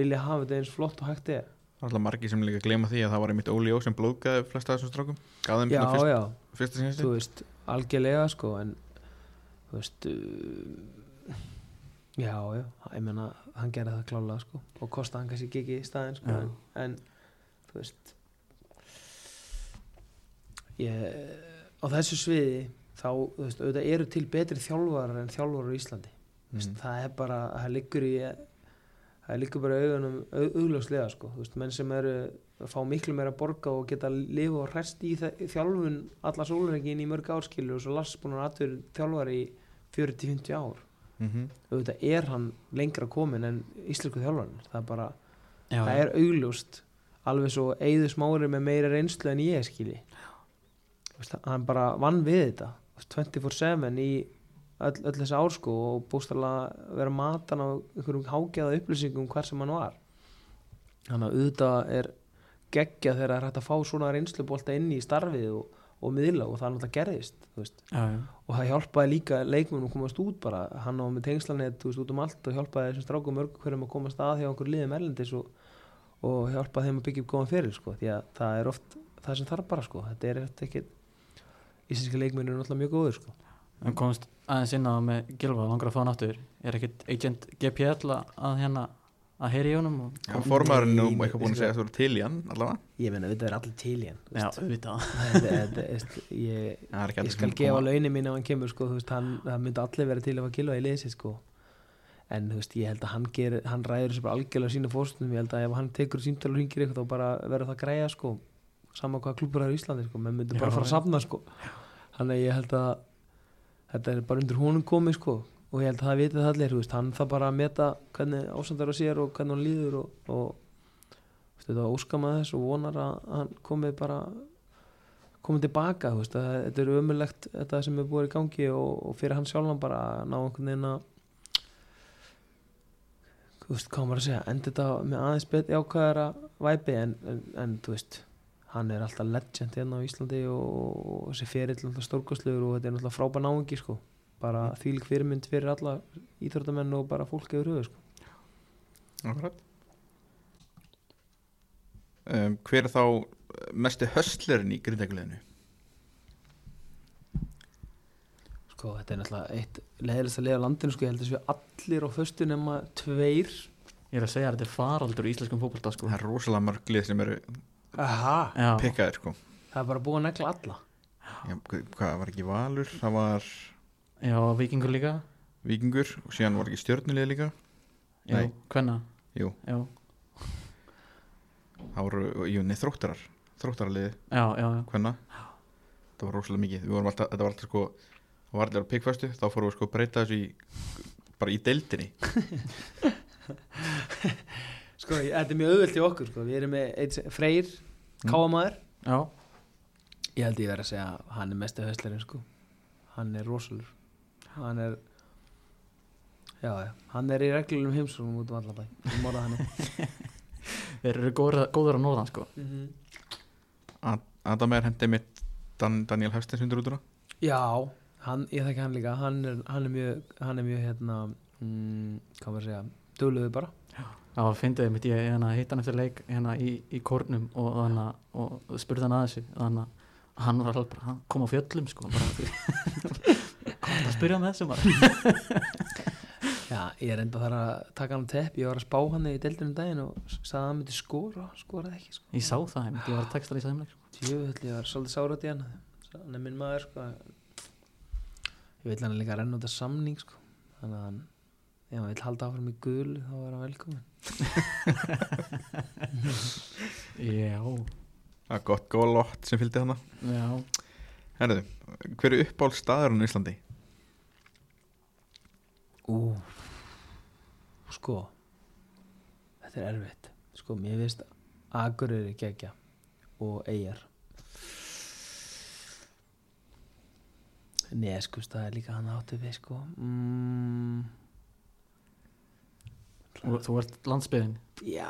vilja hafa þetta eins flott og hægt er. Alltaf margir sem líka gleyma því að það var einmitt Óli Jó sem blóðgæði flesta af þessum strákum. Gaf þeim svona fyrst, já. fyrsta sinni þú veist, algjörlega sko en þú veist já, já ég meina, hann gerði það klálega sko. Og kostaði hann kannski ekki í staðinn sko en, en þú veist ég á þessu sviði þá, þú veist, auðvitað eru til betri þjálfarar en þjálfarar í Íslandi. Mm. það er bara, það liggur í það liggur bara í augunum au- augljóslega sko, þú veist, menn sem eru fá miklu meira að borga og geta lifa og hræst í þjálfun alla sólurreikin í mörg árskilu og svo Lars búin að aðtöður þjálfari í 40-50 ár mm auðvitað er hann lengra komin en íslensku þjálfarinn það er bara, já, það er augljóst alveg svo eigðu smári með meira reynslu en ég skilji. Þú veist, hann bara vann við þetta. 24-7 í öll, öll þessi ár sko og bústala vera matan á einhverjum hágjaða upplýsingum hver sem hann var. Þannig að auðvitað er geggja þegar það er hægt að fá svona reynslubolta inn í starfið og, og miðla og það náttúrulega gerðist já, já. og það hjálpaði líka leikmennum að komast út bara. Hann á með tengslanett út um allt og hjálpaði þessum strákum mörg hverjum að komast að hjá einhver liðum erlendis og, og hjálpaði þeim að byggja upp góðan fyrir sko, því að það er oft það sem þarf bara sko, þetta er eftir ekki íslenski leikmennir er náttúrulega mjög góður sko. En komst aðeins inn á með Gilva langar að fá aftur. Er ekkit agent GPL að hérna að heyri í honum og Já, formaðurinn nú eitthvað búin að segja að þú eru til í hann allavega? Ég menna, þetta er allir til í hann þú Já, veist. auðvitað. Ég, ég skal gefa launin mín ef hann kemur sko, veist, hann, það myndi allir vera til að fá gilva í liðsi sko. en veist, ég held að hann, ger, hann ræður þessu bara algjörlega sína fórstunum, ég held að ef hann tekur síntal og ringir eitthvað þá bara verður það græja sko, sama hvað klúpur það er í Íslandi sko, menn myndi bara Já, fara að safna sko. þannig að ég held að þetta er bara undir honum komið sko, og ég held að það vitið allir veist, hann það bara að meta hvernig ásandar á sér og hvernig hann líður og, og veist, óskama þess og vonar að hann komið bara komið tilbaka veist, þetta er ömulegt þetta sem er búið í gangi og, og fyrir hann sjálfan bara að ná einhvern veginn að þú veist, hvað maður að segja enda þetta með aðeins beti ákvæðara væpi en, en, en þú veist hann er alltaf legend hérna á Íslandi og, þessi ferill er alltaf stórkostlegur og þetta er alltaf frábær náungi sko bara þvílik fyrirmynd fyrir alla íþróttamenn og bara fólk yfir höfu sko. Akkurat. Um, Hver er þá mesti höstlerinn í grindækuleginu? sko þetta er náttúrulega eitt leðilegst að á landinu sko. Ég held að séu allir á föstu nema tveir. Ég er að segja að þetta er faraldur í íslenskum fótbolta sko. Það er rosalega mörg lið sem eru pikkaðir sko. Það er bara búið að negla alla. Já, Hvað var ekki Valur? Það var já, vikingur líka Víkingur og síðan var ekki stjörnulið líka Já, Nei. hvenna Jú. Já, það voru í unni þróttarar þróttaraliði já, já, já, hvenna það var rosalega mikið við vorum alltaf, þetta var alltaf sko það var allir á pikkfæstu, þá fórum við sko að breyta þessu í bara í deildinni Sko, ég- þetta er mjög auðvöld í okkur sko. Við erum með eitt, sem- Freyr, Mm. káamaður já. Ég held ég verið að segja að hann er mestu höstlerinn sko. Hann er rosalur Hann er Já, já, hann er í reglunum heimsóknum út um allan bæ. Ég morða hann þeir eru góður, á norðan sko. Ad- Adam er hendið mitt Dan, Daniel Hefstins undir útuna Já, hann, ég þekki hann líka. Hann er, hann er mjög, hann er mjög hérna mm, Hvað maður að segja Dugluðu bara. Já, fyndið mitt ég hérna, hitt hann eftir leik hérna í, í kórnum og, hana, og spurði hann að þessu. Þannig að hann var alveg bara, hann kom á fjöllum sko, bara, það að spyrja með þessu maður Já, ég er enda þar að taka hann á tepp Ég var að spá hann í deildinu daginn og sagði að hann myndi skora, skoraði ekki sko. ég sá það, ég var að texta því sæmleik sko. Tjöfull, ég var svolítið sárat í hann Hann er minn maður sko. Ég vil hann líka renna út af samning sko. Þannig að hann Ef hann vil halda áfram í gul þá er hann velkomin já, það er gott góða lott sem fylgdi hana já Herðu, hver er uppáld staðurinn í Íslandi? Ú. Sko Þetta er erfitt. Sko, mér finnst Akureyri gegja og Eyjar. Nei, sko, það er líka hann áttu við, sko. Mm, og þú ert landsbyðin Já,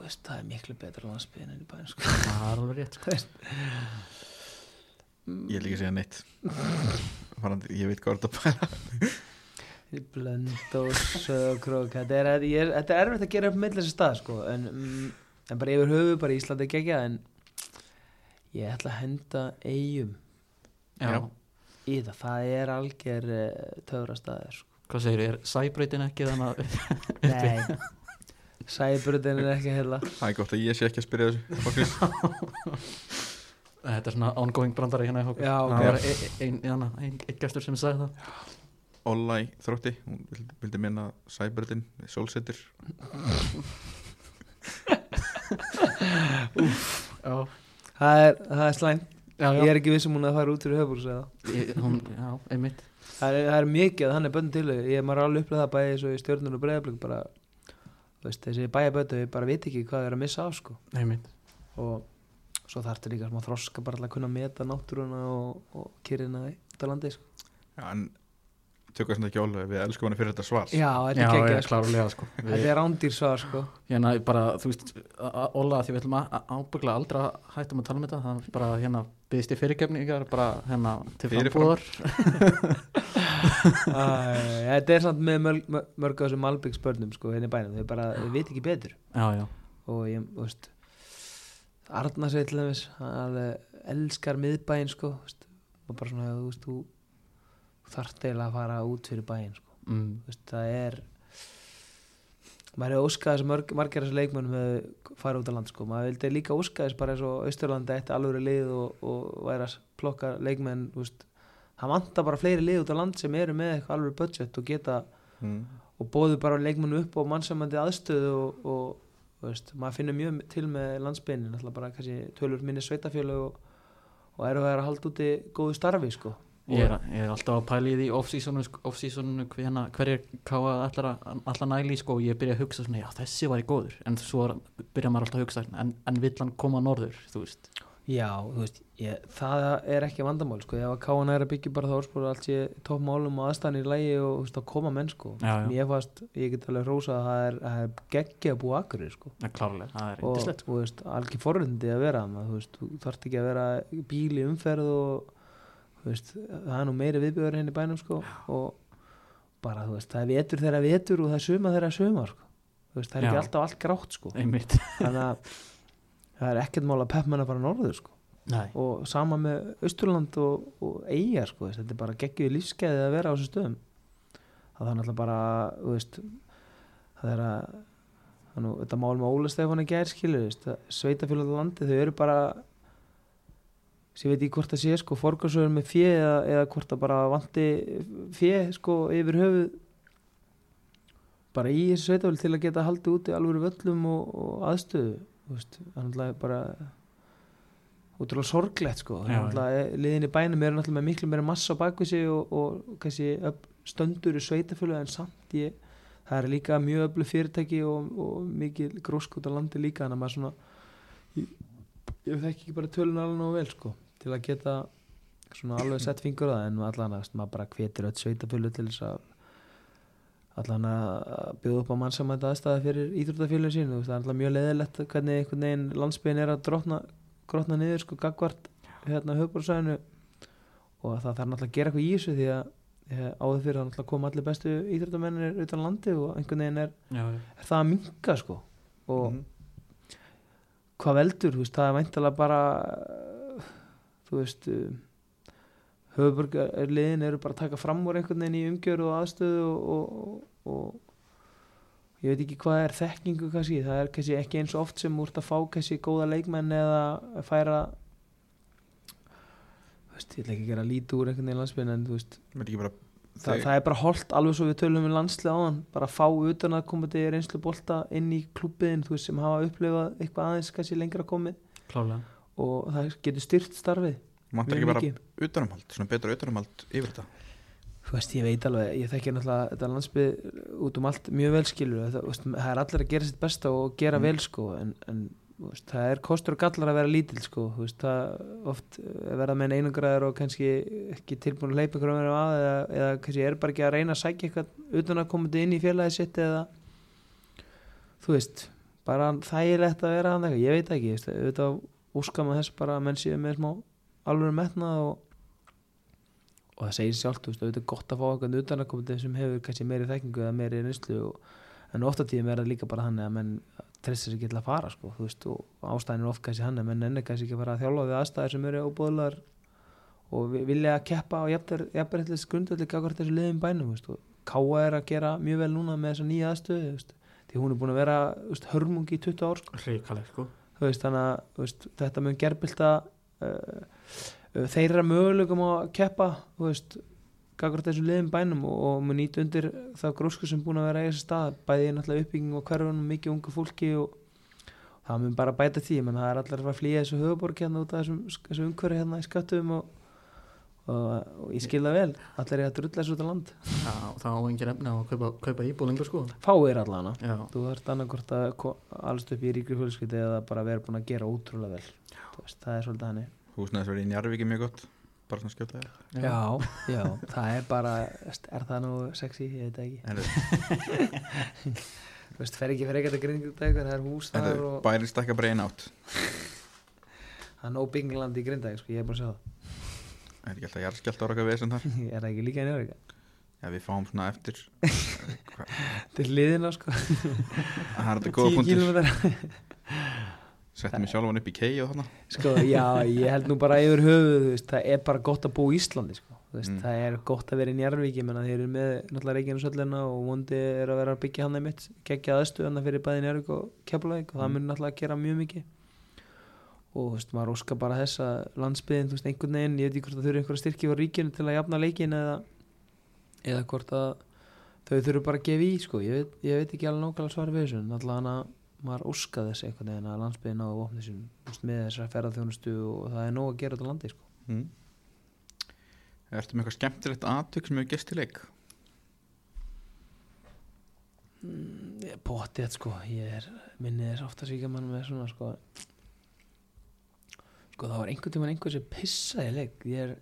veist, það er miklu betra landsbyðin en í bæn, sko. Það er alveg rétt sko. Ég vil ekki segja neitt. Farandi, Ég veit hvað er þetta að bæra Blöndós og krók þetta er, er, þetta er erfitt að gera upp með þessi stað sko. en, mm, en bara yfir höfu bara Íslandi gegja en ég ætla að henda eigum já. Já. í það, það er algjör uh, töfrastaðir sko. hvað segir, er sæbreytin ekki þannig að nei sæbrutin er ekki heila Það er gott að ég sé ekki að spyrja þessu þetta er svona ongoing brandari hérna í hóku Já, ok. það var einn ein, ein, ein, ein gestur sem sagði það Olla í þrótti, hún vildi, vildi minna Sæbretin, sólsetur. Já, það er, það er slæm, já, já. ég er ekki vissum hún að fara út fyrir höfbúrs já, einmitt. Það er, það er mikið að hann er bönn til þau. ég maður er alveg upplega það bæði svo í stjórnur og breyðablík bara, þú veist, þessi bæjabötu ég bara veit ekki hvað þau er að missa á sko. Einmitt. Og svo þarftu líka smá þroska bara til að kunna meta náttúruna og, og kyrina í þetta landi sko. Já, en tökum þess að ekki ólega við elskum hann fyrir þetta svar já, þetta er ég geggjað er sko. klárlega sko. Þetta er rándýr svar sko. hérna bara, þú veist a- a- Óla, því við ætlum að ábyggla aldrei að hættum að tala um þetta. Það er bara hérna byggðist í fyrirgefningar bara hérna til frambúðar. Þetta er samt með mörg, mörg, mörg af þessum Malbyggs börnum sko, hérna í bænum, þau bara, þau veit ekki betur. Já, já, og ég, þú veist Arna segir til dæmis hann alveg elskar miðbæinn sko, þú veist, og bara svona þú veist, þú, þarft eiginlega að fara út fyrir bæinn sko, mm, veist, það er maður hefur óskað þess að mörg, margir þessu leikmönnum hefur farið út á land sko, maður vildi líka óskað þess bara eins og Austurlandi eitt alvöru lið og, og væri að plokka leikmenn það vantar bara fleiri lið út á land sem eru með eitthvað alvöru budget og geta mm. og bóðu bara leikmennu upp og mannsamandi aðstöðu og, og veist, maður finnur mjög til með landsbyrnin náttúrulega bara kannski tölur minni sveitafjölu og, og eru það að halda úti góðu starfi sko ég, er, ég er alltaf að pæla í því off-seasonu sko, hverjir káa allar, næli sko, og ég byrja að hugsa svona, já þessi var í góður en svo byrja maður alltaf að hugsa en, en vill hann koma norður, þú veist? Já, þú veist, ég, það er ekki vandamál sko, ef að káan er að byggja bara það orðspóra allt sé toppmálum og aðstæðan í lægi og veist, að koma menn sko. Já, já. ég fast, ég get alveg rósa að það er, er geggja að búa akkurir sko. Ja, klárlega, það er og yndislegt. þú veist, algjör forröndi að vera þú veist, þú þarft ekki að vera í bíl í umferð og veist, það er nú meiri viðbjöður henni bænum sko og bara þú veist, það er vetur þeirra vetur og það er suma þeirra sumar sko. Veist, það er Já. ekki alltaf allt grátt sko. Þannig að það er ekkert mál að peppmenn að fara norður sko. Og sama með Austurland og, og Eyja sko, þetta er bara geggjuð lífskeiði að vera á þessu stöðum. Það er náttúrulega bara það er að þetta mál með Óla Stefán í gær skilur, sveitafélag á landi þau eru bara sem ég veit ekki hvort það sé sko forgarsögur með fjö eða, eða hvort það bara vanti fjö sko yfir höfuð bara í þessu sveitafélag til að geta haldið úti alveg völlum og, og aðstöðu er náttúrulega bara útrúlega sorglegt sko. Já, liðin í bænum eru náttúrulega með miklu meira massa á bakvið sig og, og kannski stöndur í sveitafjölu en samt ég það er líka mjög öflug fyrirtæki og, og mikið grósk út á landi líka þannig að maður svona ég, ég þekki ekki bara tölun alveg nógu vel sko til að geta svona alveg sett fingur á það en allan að maður bara hvetir öll sveitafjölu til þess að allan að bjóða upp á mannsamæta aðstæða fyrir íþróttafélagin sín það er alltaf mjög leðilegt hvernig einhvern veginn landsbygðin er að drotna, grotna niður sko gagvart hérna höfbúrsæðinu og það þarf náttúrulega að gera eitthvað í þessu því að áður fyrir það náttúrulega koma allir bestu íþróttamennir utan landi og einhvern veginn er, já, er það að minka sko og Mhm. hvað veldur, þú veist, það er væntalega bara þú veist höfuborgarliðin eru bara að taka fram úr einhvern veginn í umgjörðu og aðstöðu og, og, og ég veit ekki hvað er þekkingu kannski, það er kannski ekki eins oft sem úr að fá kannski góða leikmenn eða færa þú veist, ég ætla ekki að gera lítið úr einhvern veginn landsbyrn en þú veist, bara það, Þeir- það er bara holdt alveg svo við tölum við landslið áðan. Bara að fá utan að koma til reynslu bolta inn í klubbiðin, þú veist, sem hafa upplifað eitthvað aðeins kannski lengra komið. Klálega og það getur styrt starfið mjög ekki bara utanumhald, svona betra utanumhald yfir þetta? Þú veist, ég veit alveg, ég þekki náttúrulega þetta landsbið út um allt mjög vel skilur það, er allir að gera sitt besta og gera Mm. vel sko en, en veist, það er kostur og gallar að vera lítill sko. Veist, það oft eh, verða menn einangraður og kannski ekki tilbúin að leipa ykkur um að eða, eða kannski er bara ekki að reyna að sækja eitthvað utan að koma inn í félagið sitt eða þú veist, bara þægilegt að vera hann eitthvað, ég veit ekki, veist, auðvitað úska maður þess bara að menn séu með smá alveg metnað og og það segir þú veist, auðvitað er gott að fá eitthvað utanakomandi sem hefur kannski meiri þekkingu eða meiri reynslu og, en ofta tíðum er það líka bara þannig að menn treystir sér ekki til að fara sko, þú veist, og ástæðin er oft kannski hann að menn ennir kannski ekki að fara að þjálfa við aðstæðir sem eru óbúðlar og vi- vilja að keppa á jafnverðilis grundvelli gagvart þessu liðin bænum, veist, og Káa er að gera mjög vel núna með þessa nýja aðstöðu, veist, því hún er búin að vera veist, hörmungi í 20 ár sko. Ríkalegt sko veist, þannig að veist, þetta mun gerbylta uh, uh, þeirra möguleikum að keppa gagvart þessu liðin bænum og, og mun nýta undir það grósku sem búin að vera þessu stað bæði náttúrulega uppbygging og hverfunum mikið ungu fólki og það mun bara bæta því. Menn það er allir að að flýja þessu höfuborg hérna út af þessu umhverfi hérna í skattum og, og, og ég skil það vel. Allir er að drulla þessu út af land. Já, þá á engin efni að kaupa, kaupa íbúlingur sko. Fáir allana já, þú ert annarkort að alast upp í ríkri fjölskyldi eða bara vera búin að gera ótrúlega vel. Þú veist, það er svolítið hannig Húsnæðis verið í Njarvíki mjög gott. Bara svona skjóta þér. Já, já, það er bara er það nú sexy, ég veit það ekki. En þú veist, fer ekki fyrir ekkert að gringa út eitthvað, það er hús þar þetta og bærin stakka bara einn átt. Það er nóg bygginland í grindag, sko, ég er búin að sjá Það er ekki alltaf jarðskjalt ára eitthvað vesen þar? Er það ekki líka njörg Já, við fáum svona eftir. Til liðina, sko, Það er þetta góða 10 punktur. Settum við sjálfan upp í kei og þarna. Sko, já, ég held nú bara yfir höfuð, þú veist, það er bara gott að búa í Íslandi, sko, veist, Mm. það er gott að vera í Njarvík, ég menna þeir eru með náttúrulega Reykjavík söllina og vondi er að vera að byggja hann einmitt, geggja aðstu hann fyrir bæði Njarvík og Keflavík og það Mm. mun náttúrulega að gera mjög mikið og þú veist, maður óskar bara þess að landsbyðin, þú veist, einhvern veginn, ég veit ekki hvort það þurfi einhverja styrki á ríkinu til að jafna leikin eða, eða hvort að þau þurfi bara að gefa í, sko, ég veit, ég veit ekki alveg nákvæmlega svar við þessu, en allavega maður óskar þess einhvern veginn að landsbyðin á vopni sín, þú veist, með þessar ferðarþjónustu og það er nóg að gera þetta landi, sko. mm. Ertu með eitthvað skemmtilegt aðtök sem hefur gest í leik? Mm, Bóttið, sko, ég er minnið þess ofta svíkja mann með svona, sko sko, það var einhvern tímann einhver sem pissaði leik, ég er,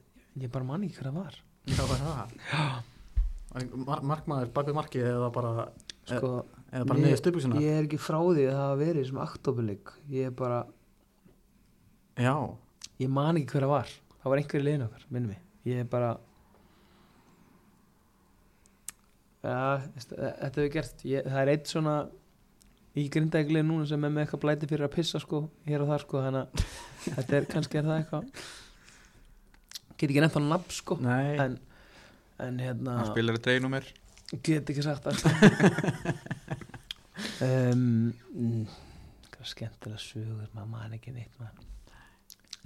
ég bara manni ekki hvað það var. Já, er það? Var einhver Mar markmaður bak við markið eða bara, sko, eða bara Ég- niður stöpuksuna ég er ekki frá því að það hafa verið sem aktobuleik, ég er bara já, ég man ekki hver það var. Það var einhver í liðin okkar, minnum mig. Ég er bara e- þetta hefur gert ég, það er eitt svona í grindæklið núna sem er með eitthvað blæti fyrir að pissa sko, hér og þar sko þannig að þetta er kannski er það eitthvað. Get ekki nefnt á nafn sko nei. en, en hérna Hann spilar í dreginúmer get ekki sagt það. Um, mm, hvað skemmtilega sögur maður man ekki neitt maður.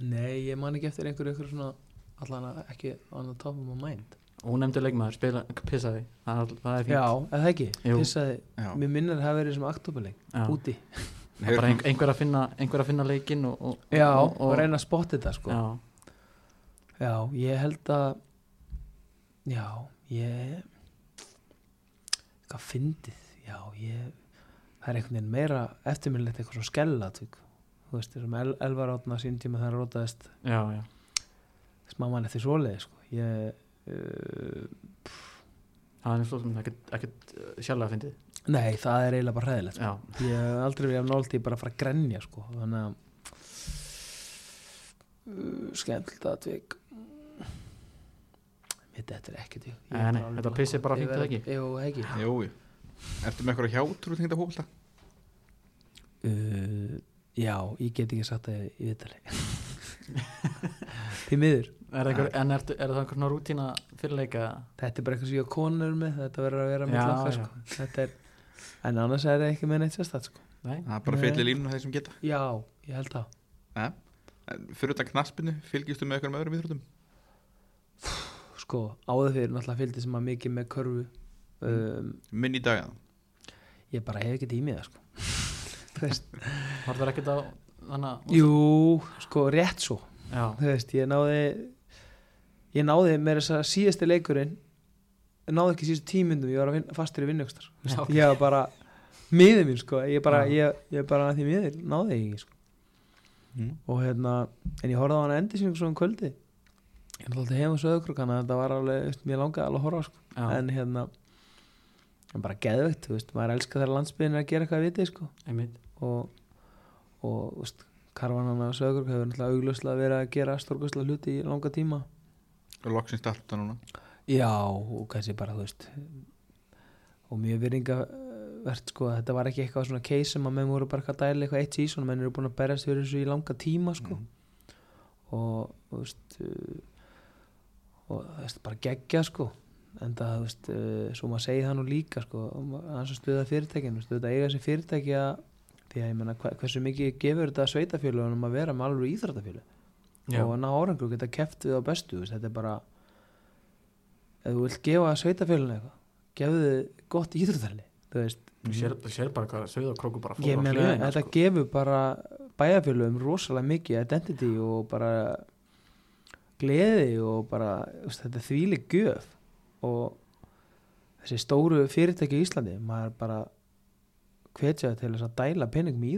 Nei, ég man ekki eftir einhverju einhverju svona allan að ekki on the top of my mind ónefndur leikmaður, spila, pissaði. Það, er- það er fínt. Já, eða það ekki, Jú. pissaði. Já, mér minnir að það hafi verið sem aktopuleik Já. úti. Hefur bara svona- ein, einhver, að finna, einhver að finna leikinn og, og, Já, og, og reyna að spotta þetta sko. Já, Já, ég held að Já, ég Hvað fyndið. Já, ég Það er einhvern veginn meira eftirminnlegt eitthvað svo skella Þú veist, þessum el, elvar átna sín tíma það rótaðist já, já, smáman eftir svoleiði sko. Ég það er sem ekkert, ekkert uh, sjálflega fyndið Nei, það er eiginlega bara hræðilegt sko. já, Ég hef aldrei verið af nált í bara að fara að grenja sko. Þannig að uh, Skemmtilegt að tvik Mitt þetta er ekkert ég- ég Nei, er nei, bara alveg þetta pissir bara ég fínt, eða verð- ekki? Jú, ekki Jú, jú. Ertu með eitthvað hjátrú tengda fókbalta? uh, Já, ég get ekki sagt það í viðtali Því miður er það einhver, en ertu, er það einhver svona rútína fyrirleika Þetta er bara eitthvað sem ég og konur með Þetta verður að vera með já. sko. Þetta er En annars er það ekki með neitt sérstætt sko. nei, Það er bara fyllir línuna þeir sem geta Já, ég held það ja. Fyrir utan knaspinu, fylgistu með eitthvað með öðrum íþróttum? Sko, áður fyrir náttúrulega fylgdi sem að mikið með körfu um, Minn í dag Ég bara hef ekki tímið það sko. Var það ekkert á þannig að Jú, sko, rétt svo. Veist, ég náði Ég náði með þess að síðasti leikurinn Náði ekki síðustu tímyndum Ég var að vinna, fastur í vinnugstar Já, ok. Ég var bara miður mín sko. Ég bara, ég, ég bara því miður Náði ég ekki sko. Mm. og hérna, en ég horfði á hana endi sem svo um kvöldi ég svo öðrukruk þannig að þetta var alveg, veist, mér langaði alveg að horfa sko. en hérna en bara geðveikt, þú veist, maður elskar þegar landsbyðin er að gera eitthvað vitið, sko. Einmitt. Og, og þú veist, karvanan á sögur hefur náttúrulega augljóslega verið að gera stórkostlega hluti í langa tíma. Og loksins starta núna. Já, og kannski bara, þú veist og mjög virðingavert sko, þetta var ekki eitthvað svona case sem að menn voru bara að dæla eitthvað eitt sísón menn eru búin að berjast fyrir þessu í langa tíma sko. Mhm. og þú veist uh, og það veist bara geggja sko. En það, þú veist, uh, svo maður segi það nú líka sko, hans að stuða fyrirtækinu stuða eiga þessi fyrirtæki að því að ég menna hversu mikið gefur þetta sveitafélagunum að vera með alveg íþróttafélag já, og að ná árangur geta keft við á bestu veist, þetta er bara ef þú vilt gefa sveitafélaginu eitthvað gefðu þið gott íþróttafélag þú veist, sér, sér bara hvað króku bara fór á meina hliðina, þetta sko. gefur bara bæjarfélagum rosalega mikið identity og bara gleði og bara veist, þetta þvíli gjöf. Og þessi stóru fyrirtæki í Íslandi maður bara hvetja til þess að dæla peningum í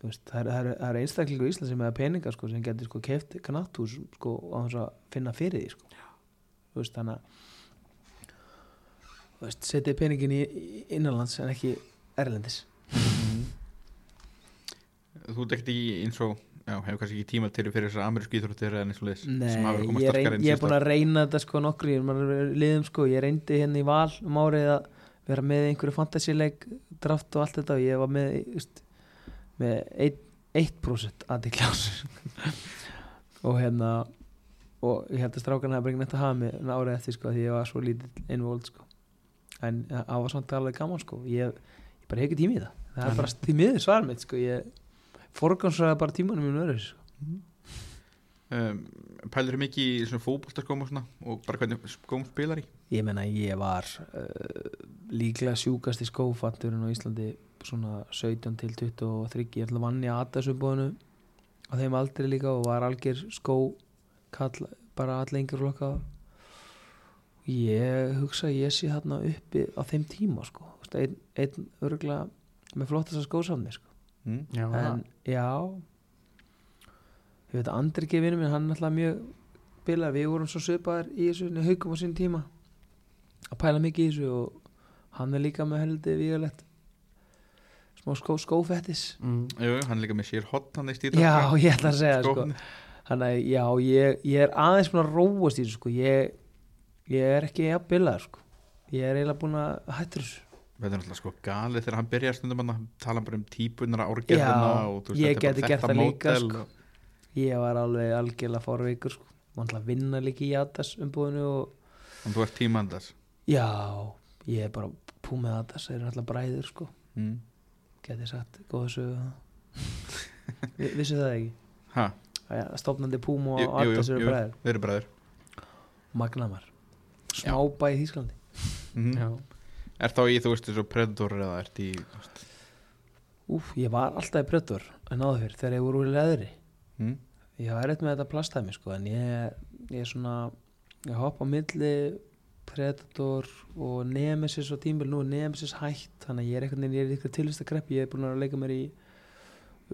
Þú veist, það er, er, er einstaklingu í Íslandi sem hefur peninga sko, sem getur sko, keft knattús sko, á þess að finna fyrir því sko. Þú veist, þannig að þú setja peningin í, innanlands en ekki erlendis. Þú ert ekkert í eins og Já, hefur kannski ekki tíma til fyrir þessar amerísku íþróttir en eins og sem Nei, ég, er síðustu búin að reyna þetta sko nokkri liðum sko, ég reyndi hérna í val um árið að vera með einhverju fantasíleik draft og allt þetta og ég var með just, með 1%, 1 aðtikli ás og hérna og ég held að strákan hafa bringið nætt að hafa mig árið eftir sko því ég var svo lítill innvold sko. En það var samt alveg gaman sko. Ég, ég bara hef ekki tími í það. Það er bara því miður svar mitt sko. Ég forgansraði bara tímanum minn öðru sko. um, Pælur þið mikið í svona fótboltaskóm og svona og bara hvernig skóm spilar í Ég meina ég var uh, líklega sjúkast í skófatturinn á Íslandi svona 17 til 23 ég ætla að vann í aðdæsumbóðinu á þeim aldrei líka og var algjör skó kall, bara allengur flokka. Ég hugsa að ég sé þarna uppi á þeim tíma sko. Einn, einn örgulega með flottast skósamni sko. Mm. já, en já. Ég veit að Andri gefinu minn hann er alltaf mjög bilað við vorum svo svipaðar í þessu í haugum á sín tíma að pæla mikið í þessu og hann er líka með heldur vígalegt smá skó, skófettis mm, Jú, hann er líka með sér hot hann í stýta já ég ætla að segja sko. hann að já ég, ég er aðeins búin að róast í þessu sko. ég, ég er ekki að bilað sko. ég er eiginlega búin að hættur þessu Þetta er náttúrulega sko galið þegar hann byrjar stundum að tala bara um típunar árgerðina Já, og ég er gæti gert það líka, sko. ég var alveg algjörlega fórveikur sko. og hann vinna líka í aðdas umbúðinu og og þú ert tímandas Já, ég er bara pú með þetta, það eru alltaf bræður sko, mm. geti sagt góða sögu Vi, Vissu það ekki? Ha, Að Stofnandi Púm og jú, Addas eru bræður. við erum bræður. Magnamar. Smábæ í Þýskalandi. Mm. já, Er þá í þú veist þessu Predator eða ert í Úf, ég var alltaf í Predator en áður fyrir þegar ég voru úr leðri. Mm. ég var erfitt með þetta plastæmi sko en ég, ég er svona ég hoppa á milli Predator og Nemesis og tímbil nú er Nemesis hætt þannig að ég er er eitthvað tilvist að grepp ég er búin að leika mér í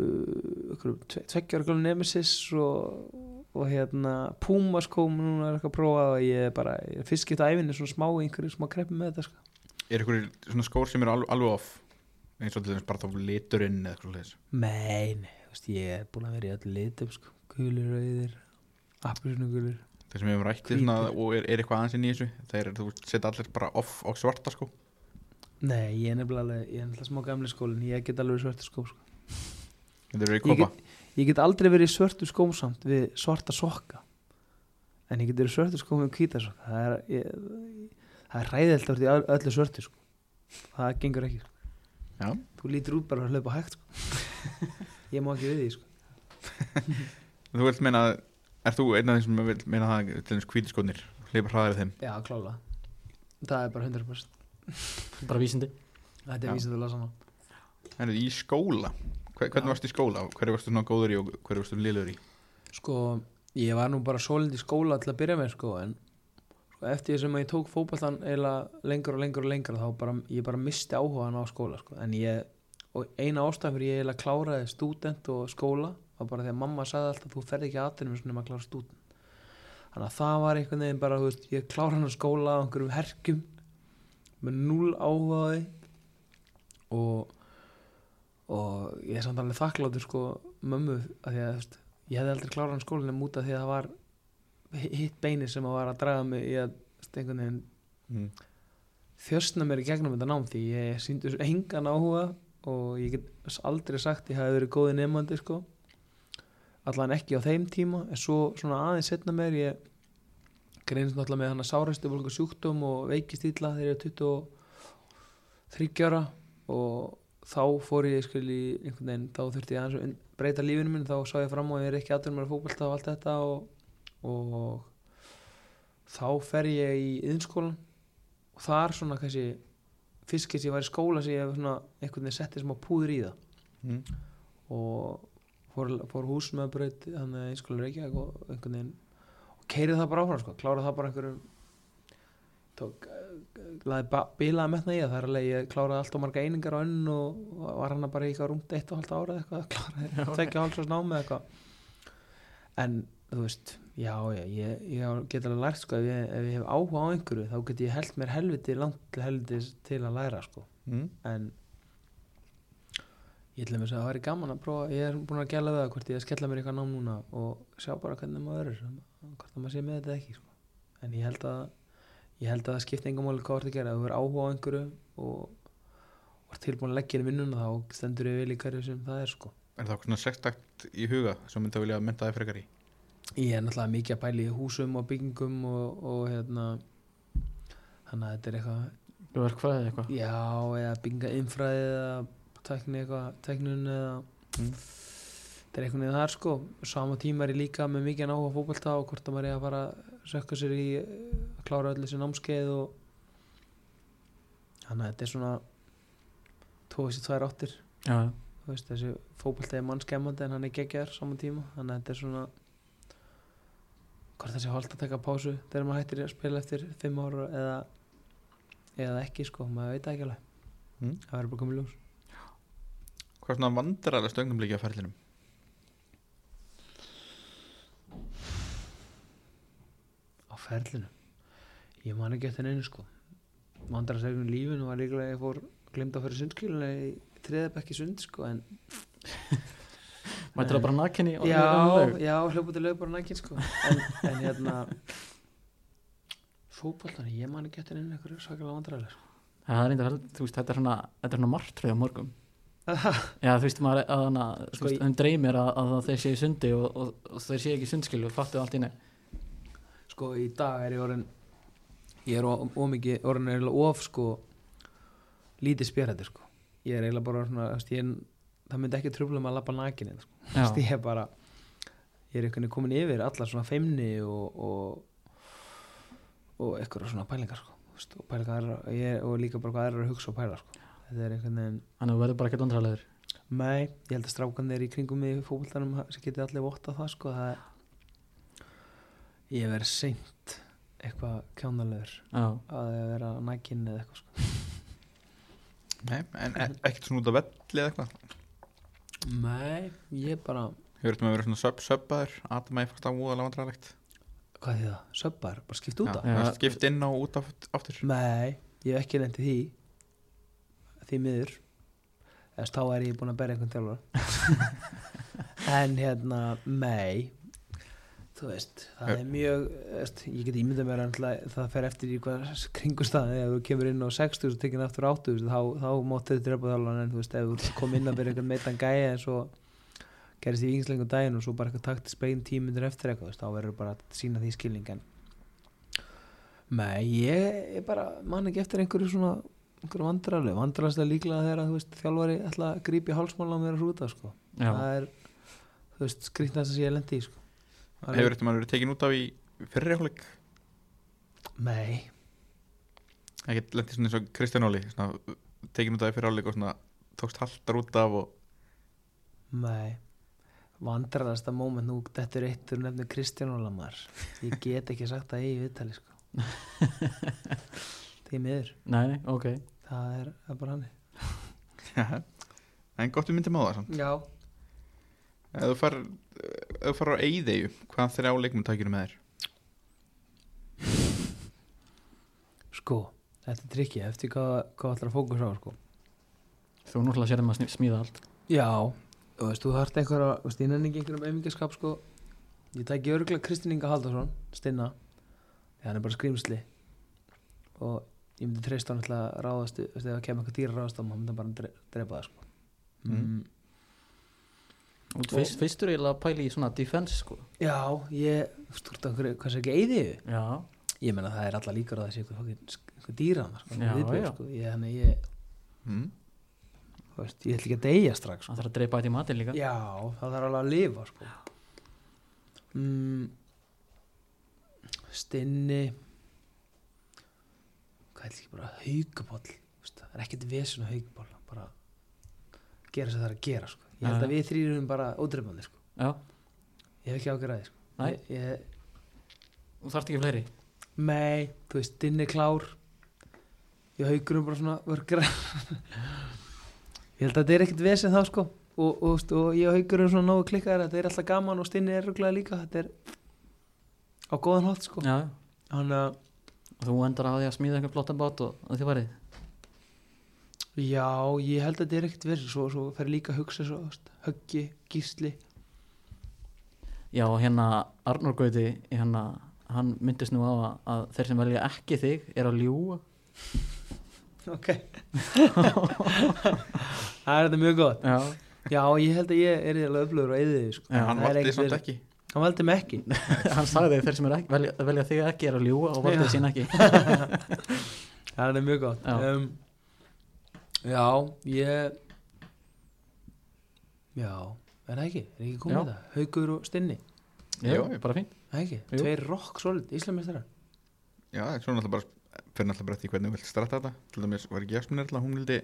uh, tveggjar glöðum Nemesis og, og hérna Puma skóm núna er eitthvað að prófa og ég er bara, er fyrst geta æfinni svona smá einhverju smá greppi með þetta sko. Er ykkur svona skór sem eru alveg, alveg off? Eins og til þess bara þá liturinn eða eitthvað þú veist, ég er búin að vera í öllu litum sko, gulir, rauðir appisnugulir þeir sem hefur rættið svona og er, er eitthvað aðeins inn í þessu þeir þú setja allir bara off á svarta sko Nei, ég er nefnilega ég er nefnilega smá gamli skólin ég get alveg í svörtu skóm sko. ég, kopa get, ég get aldrei verið í svörtu skóm samt við svarta sokka en ég get verið í svörtu skóm með hvíta sokka það er, ég, það er ræðilt að vera í öllu svörtu sko. það gengur ekki sko. Já, þú lítur út bara að hlaupa hægt sko. ég má ekki við því sko. þú vilt meina er þú einn af þeim sem vil meina það til þess hvítiskotnir hleypa hraðar þeim Já, klála það er bara 100% bara vísindi þetta er Já. vísindulega saman Er í skóla? Hver, hvernig Já. varstu í skóla? Hverju varstu svona góður í og hverju varstu liður í? Sko, ég var nú bara svolítið í skóla til að byrja með sko, en sko, eftir því sem ég tók fótballan eiginlega lengur og lengur og lengur þá bara, ég bara misti áhugaðan á skóla sko. en ég, og eina ástæðan fyrir ég eiginlega kláraði stúdent og skóla var bara því að mamma sagði alltaf þú ferð ekki aðtunum svona að klára stúdent þannig að það var einhvern veginn bara veist, ég klára hann á skóla á einhverjum herkjum með núl áhugaði og og ég er samt alveg þakkláttur sko mömmu að því að veist, ég hefði aldrei klárað hann skólinum út af því að það var hi- hitt beini sem að var að draga mig í að einhvern veginn Mm. þjörsna mér í gegnum þetta nám því ég síndi þessu engan áhuga og ég get aldrei sagt ég hafi verið góði nefnandi sko allan ekki á þeim tíma. En svo svona aðeins setna mér ég greinist náttúrulega með hann að sárastu volgu sjúkdóm og veikist illa þegar ég er 23 ára. Og þá fór ég skil í einhvern veginn þá þurfti ég aðeins að breyta lífinu minn þá sá ég fram á að ég er ekki aðdur mér að fókbalta og allt þetta og, og þá fer ég í yðnskólan og þar svona kannski fyrst kannski ég var í skóla sem ég hef svona einhvern veginn settið smá púður í það. Mm. og fór, fór hús með braut þannig að ég skóla reykja og einhvern veginn og keirið það bara áfram sko, kláraði það bara einhverjum tók, laði ba- bilaði metna í það það er alveg, ég kláraði allt og marga einingar á önn og og var hann bara í eitthvað rúmt eitt og halvt ára eða eitthvað, kláraði tvekja hálfsværs námi eða eitthvað. En þú veist, já, já, ég, ég get alveg lært sko, ef ég, ef ég hef áhuga á einhverju þá get ég held mér helviti langt til helvitis til að læra sko. Mm. en ég ætla mér að það væri gaman að prófa ég er búin að gæla við það hvort ég að skella mér eitthvað nám núna og sjá bara hvernig maður er hvort að maður sé með þetta eða ekki sko. en ég held að ég held að það skipti engum máli hvað þú ert að gera þú er áhuga á einhverju og, og er tilbúin að leggja inn í vinnuna þá stendur ég vel í hverju sem það er sko. Er það eitthvað svona sextakt í huga sem myndi að vilja mynda þig frekar í? ég er náttúrulega mikið að pæla í húsum og byggingum og, og hérna þannig að þetta er eitthvað verkfræði eitthvað Já, eða bygginga infræði eða tækni eitthvað, tæknun eða Mm. þetta er einhvern veginn þar sko. Sama tíma er ég líka með mikið áhuga á fótbolta og hvort að maður er að fara að sökka sér í að klára öll þessi námskeið og þannig að þetta er svona tvo þessi tvær áttir. Þú veist, þessi fótbolta er mannskemmandi en hann er geggjar sama tíma. Þannig að þetta er svona hvort þessi holdt að taka pásu þegar maður hættir að spila eftir fimm ára eða, eða ekki sko, maður veit ekki alveg. Mm. það verður bara komið ljós Hvað svona vandræðlega stöngum líka á ferlinum? á ferlinu ég man ekki eftir neinu sko. Vandrar að segja um lífinu var líklega að ég fór glemt að fyrir sundskilinu í þriðabekki sund sko en mættir það bara nakinni já, já, hljópa til lög bara nækinn sko. En, en hérna fótboltan, ég man ekki eftir neinu eitthvað sakalega vandræðilega sko. það er reyndar, þú veist, þetta er svona þetta er svona martröð á morgum já, þú veist, maður að hana Sko, þú veist, þeim dreymir að, að þeir séu sundi og, og, og þeir séu ekki sundskilu og fattu allt í nefn sko í dag er ég orðin ég er ómikið orðin er eiginlega of sko lítið spjærhættur sko ég er eiginlega bara svona, ég, það myndi ekki tröfla með að lappa nakinni sko. Þú veist, ég er bara ég er einhvern veginn komin yfir allar svona feimni og og, og eitthvað svona pælingar sko, veist, og pælingar ég, og líka bara hvað er að hugsa og pæla sko. Þetta er einhvern veginn þannig að þú verður bara ekkert vandrarlegur Nei, ég held að strákanir í kringum mig í fókvöldanum sem geti allir votta það sko það er ég verið seint eitthvað kjánalegur Já, að vera nækinn eða eitthvað sko. Nei, en e ekkert svona út af velli eða eitthvað? Nei, ég bara Hefur þetta með að vera svona sub-subbaður Atma ég fannst það úðalega vandræðilegt hvað er það? Söpbar, bara skipt út af? Er Skipt inn og út af aftur. Nei, ég hef ekki lendið því því miður. Þess þá er ég búin að berja einhvern þjálfur en hérna nei. Þú veist, það er mjög veist, ég get ímyndað mér að það fer eftir í hvað kringustæði ef þú kemur inn á 60 og tekin aftur á 80 þá, þá máttu þið drepa þjálfur en þú veist, ef þú kom inn að byrja einhvern meitan gæja en svo gerist í yngslengum daginn og svo bara eitthvað takt spein tímundir eftir eitthvað, þá verður bara að sína því skilning en Nei, ég, ég bara man ekki eftir einhverju svona einhverju vandrarlega, vandrarlega líklega þegar að, veist, þjálfari ætla að grípa í hálsmála á mér að hrúta sko. já, það er skrýtnast að sé ég lendi í sko. Hefur þetta maður verið tekin út af í fyrri hálfleik Nei, Ekkert lendið svona eins og Kristján Óli Tekin út af í fyrri hálfleik og svona Tókst haldar út af og nei vandrarasta moment nú þetta er eitt úr nefnir Kristján Ólamar ég get ekki sagt það í viðtali sko. því miður. Nei, nei, ok. Það er, það er bara hann En gott við myndum á það samt. Já, Ef þú far Ef þú far á Eyðeyju Hvaða þrjá leikmenn takir með þér? sko þetta er trikki, eftir hvað, hvað að fókus á sko. Þú náttúrulega sér þeim að sni- smíða allt. Já, þú veist, þú þarft einhverja, þú veist, innan ekki einhverjum auðmingaskap, sko. Ég tæki örgulega Kristinn Inga Haldarsson, Stinna, því hann er bara skrýmsli og ég myndi treysta hann alltaf að ráðast, ef það kemur eitthvað dýra ráðast á hann, hann myndi bara dre drepa það, sko. Mm. Og fyrst, fyrstur eiginlega að pæla í svona defense sko Já, ég, þú veist, hvað er ekki? Já, Ég meina, það er alltaf líkur að það sé eitthvað, eitthvað dýra hann, sko, Já, viðbjóð, já. sko. Ég, hann, ég, Mm. veist, ég ætla ekki að deyja strax, sko. það þarf að dreipa þetta í matinn líka Já, það þarf alveg að lifa sko. mm, Stinni Er ekki bara haugubóll Það er ekkert vesen á haugubóll bara gera sem það er að gera sko. Ég held að við þrýrum bara ódreifandi sko. Ég hef ekki ágjörði sko. Ég, þú þarft ekki fleiri? Nei, þú veist, Stinni klár. Ég haugurum bara svona vörgra Ég held að þetta er ekkert vesen þá sko. Og, og, og, og ég og haugurum svona nógu klikkaðir þetta er alltaf gaman og Stinni er rúglega líka. Þetta er á góðan hótt sko. Þannig að þú endar á því að smíða einhvern flottan bát og, og þið varðið Já, ég held að þetta er ekkert verið svo, svo fer líka að hugsa svo, höggi, gísli. Já, og hérna Arnór Gauti hérna, hann myndist nú á að, að þeir sem velja ekki þig er að ljúga. Ok. Það er þetta mjög gott. Já, Já, ég held að ég er alveg öflugur og eðið sko. Já, Hann valdi ekkert samt verið. ekki Hann valdi mig ekki hann sagði þeir sem ekki, velja, velja þig ekki er að ljúga og Já. valdið sín ekki Það er mjög gott Já. um, Já, ég Já, er það ekki? Er ekki komið Já. það? Haugur og Stinni, Já, bara er? Jú. Tveir rock solid, Íslamistara Já, svo náttúrulega bara fyrir náttúrulega bara eftir hvernig þú vilt starta þetta til dæmis var ekki Jasmine erla, hún vildi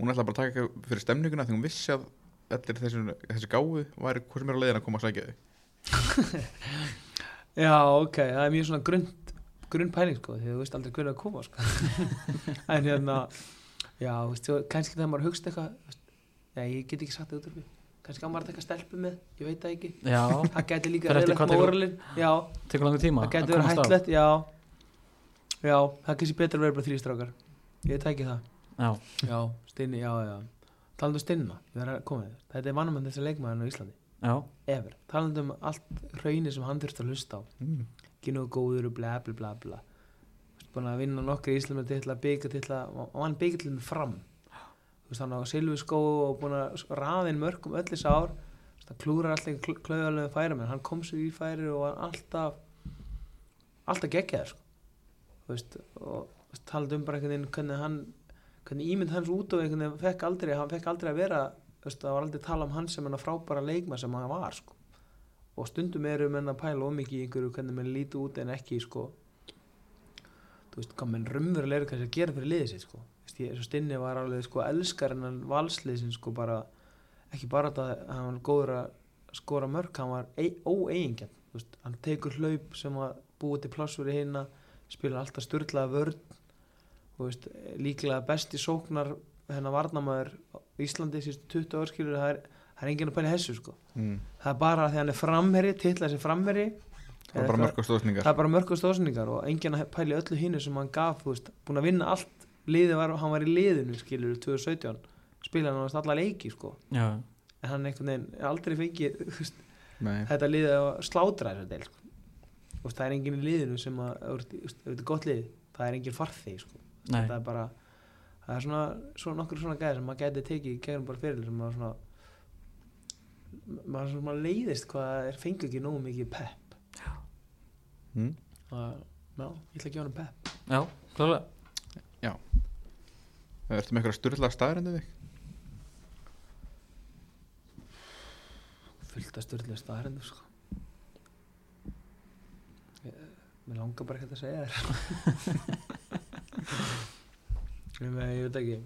hún ætla bara að taka fyrir stemninguna því hún vissi að allir þessi, þessi gáfu væri hvað sem er á leiðin að koma að sækja þau Já, ok, það er mjög svona grunn grunn pæling sko, því þú veist aldrei hvernig að koma sko. en hérna já, þú veist, kannski þegar maður hugst eitthvað nei, ég get ekki sagt það út af því. Kannski á maður að taka stelpu með, ég veit það ekki. Já, það gæti líka tekur- móralin já, tekur langur tíma það að gæti verið hættlegt já, já, það er kannski betur að vera bara þrýstrákar ég tæki það. Já, já, Stinni, já, já. Talandi um Stinna, ég verð að koma þér. Þetta er vannamann þessi leikmaðurinn á Íslandi já, ever, talandi um allt hraunir sem hann þurft að hlusta á. Mm. ekki nógu góður og bla bla bla bla. Búin að vinna nokkri íslumar titla byggja titla og hann byggja til fram. Þú veist hann á Silvi skó og búin að raða inn mörgum öll þessi ár. Hann klúrar alltaf klöðulega færi menn hann kom sér í færi og var alltaf alltaf geggjaður sko. Þú veist, og talandi um bara einhvern veginn hvernig hann hvernig ímynd hans út og einhvern veginn fekk aldrei hann fekk aldrei að vera veist, það var aldrei tala um hann sem hann frábæra leikma sem hann var sko. Og stundum eru menn að pæla ómikið í einhverju hvernig menn líti út en ekki sko. Þú veist hvað menn raunverulega eru kannski að gera fyrir liðið sitt sko. Stinni var alveg sko elskar en valsliðsin sko bara ekki bara þetta að hann var góður að skora mörg hann var óeigingjarn. Hann tekur hlaup sem að búið til pláss fyrir hinna spila alltaf styrlaða vörn. Veist, líklega besti sóknar hennar varnamæður Íslandi síðustu 20 ár skilur það er, það er enginn að pæla hessu sko. Mm. það er bara því hann er framherri, titla sem framherri það var bara mörg og stóðsningar það er bara mörg og enginn að pæla öllu hinu sem hann gaf, þú veist, búin að vinna allt. Liðið var, hann var í liðinu skilur 2017, spilaði hann alla leiki sko, já, en hann einhvern veginn er aldrei fengið, veist, Nei. þetta liðið að slátra þessar del sko. Það er enginn í liðinu sem að, þetta er gott lið. Það er enginn farþið sko. það er bara það er svona, svona nokkur svona gæði sem maður gæti tekið í gegnum bara fyrir sem maður svona maður svona leiðist hvað er fengu ekki nógu mikið pepp. Mm. það, já, ég ætla að gefa hann pepp. Já, klálega. Ertu með eitthvað styrla staðarindu þig? fullt af styrlega staðarindu sko. Ég, mér langar bara ekki að segja þér ég, meina, ég veit ekki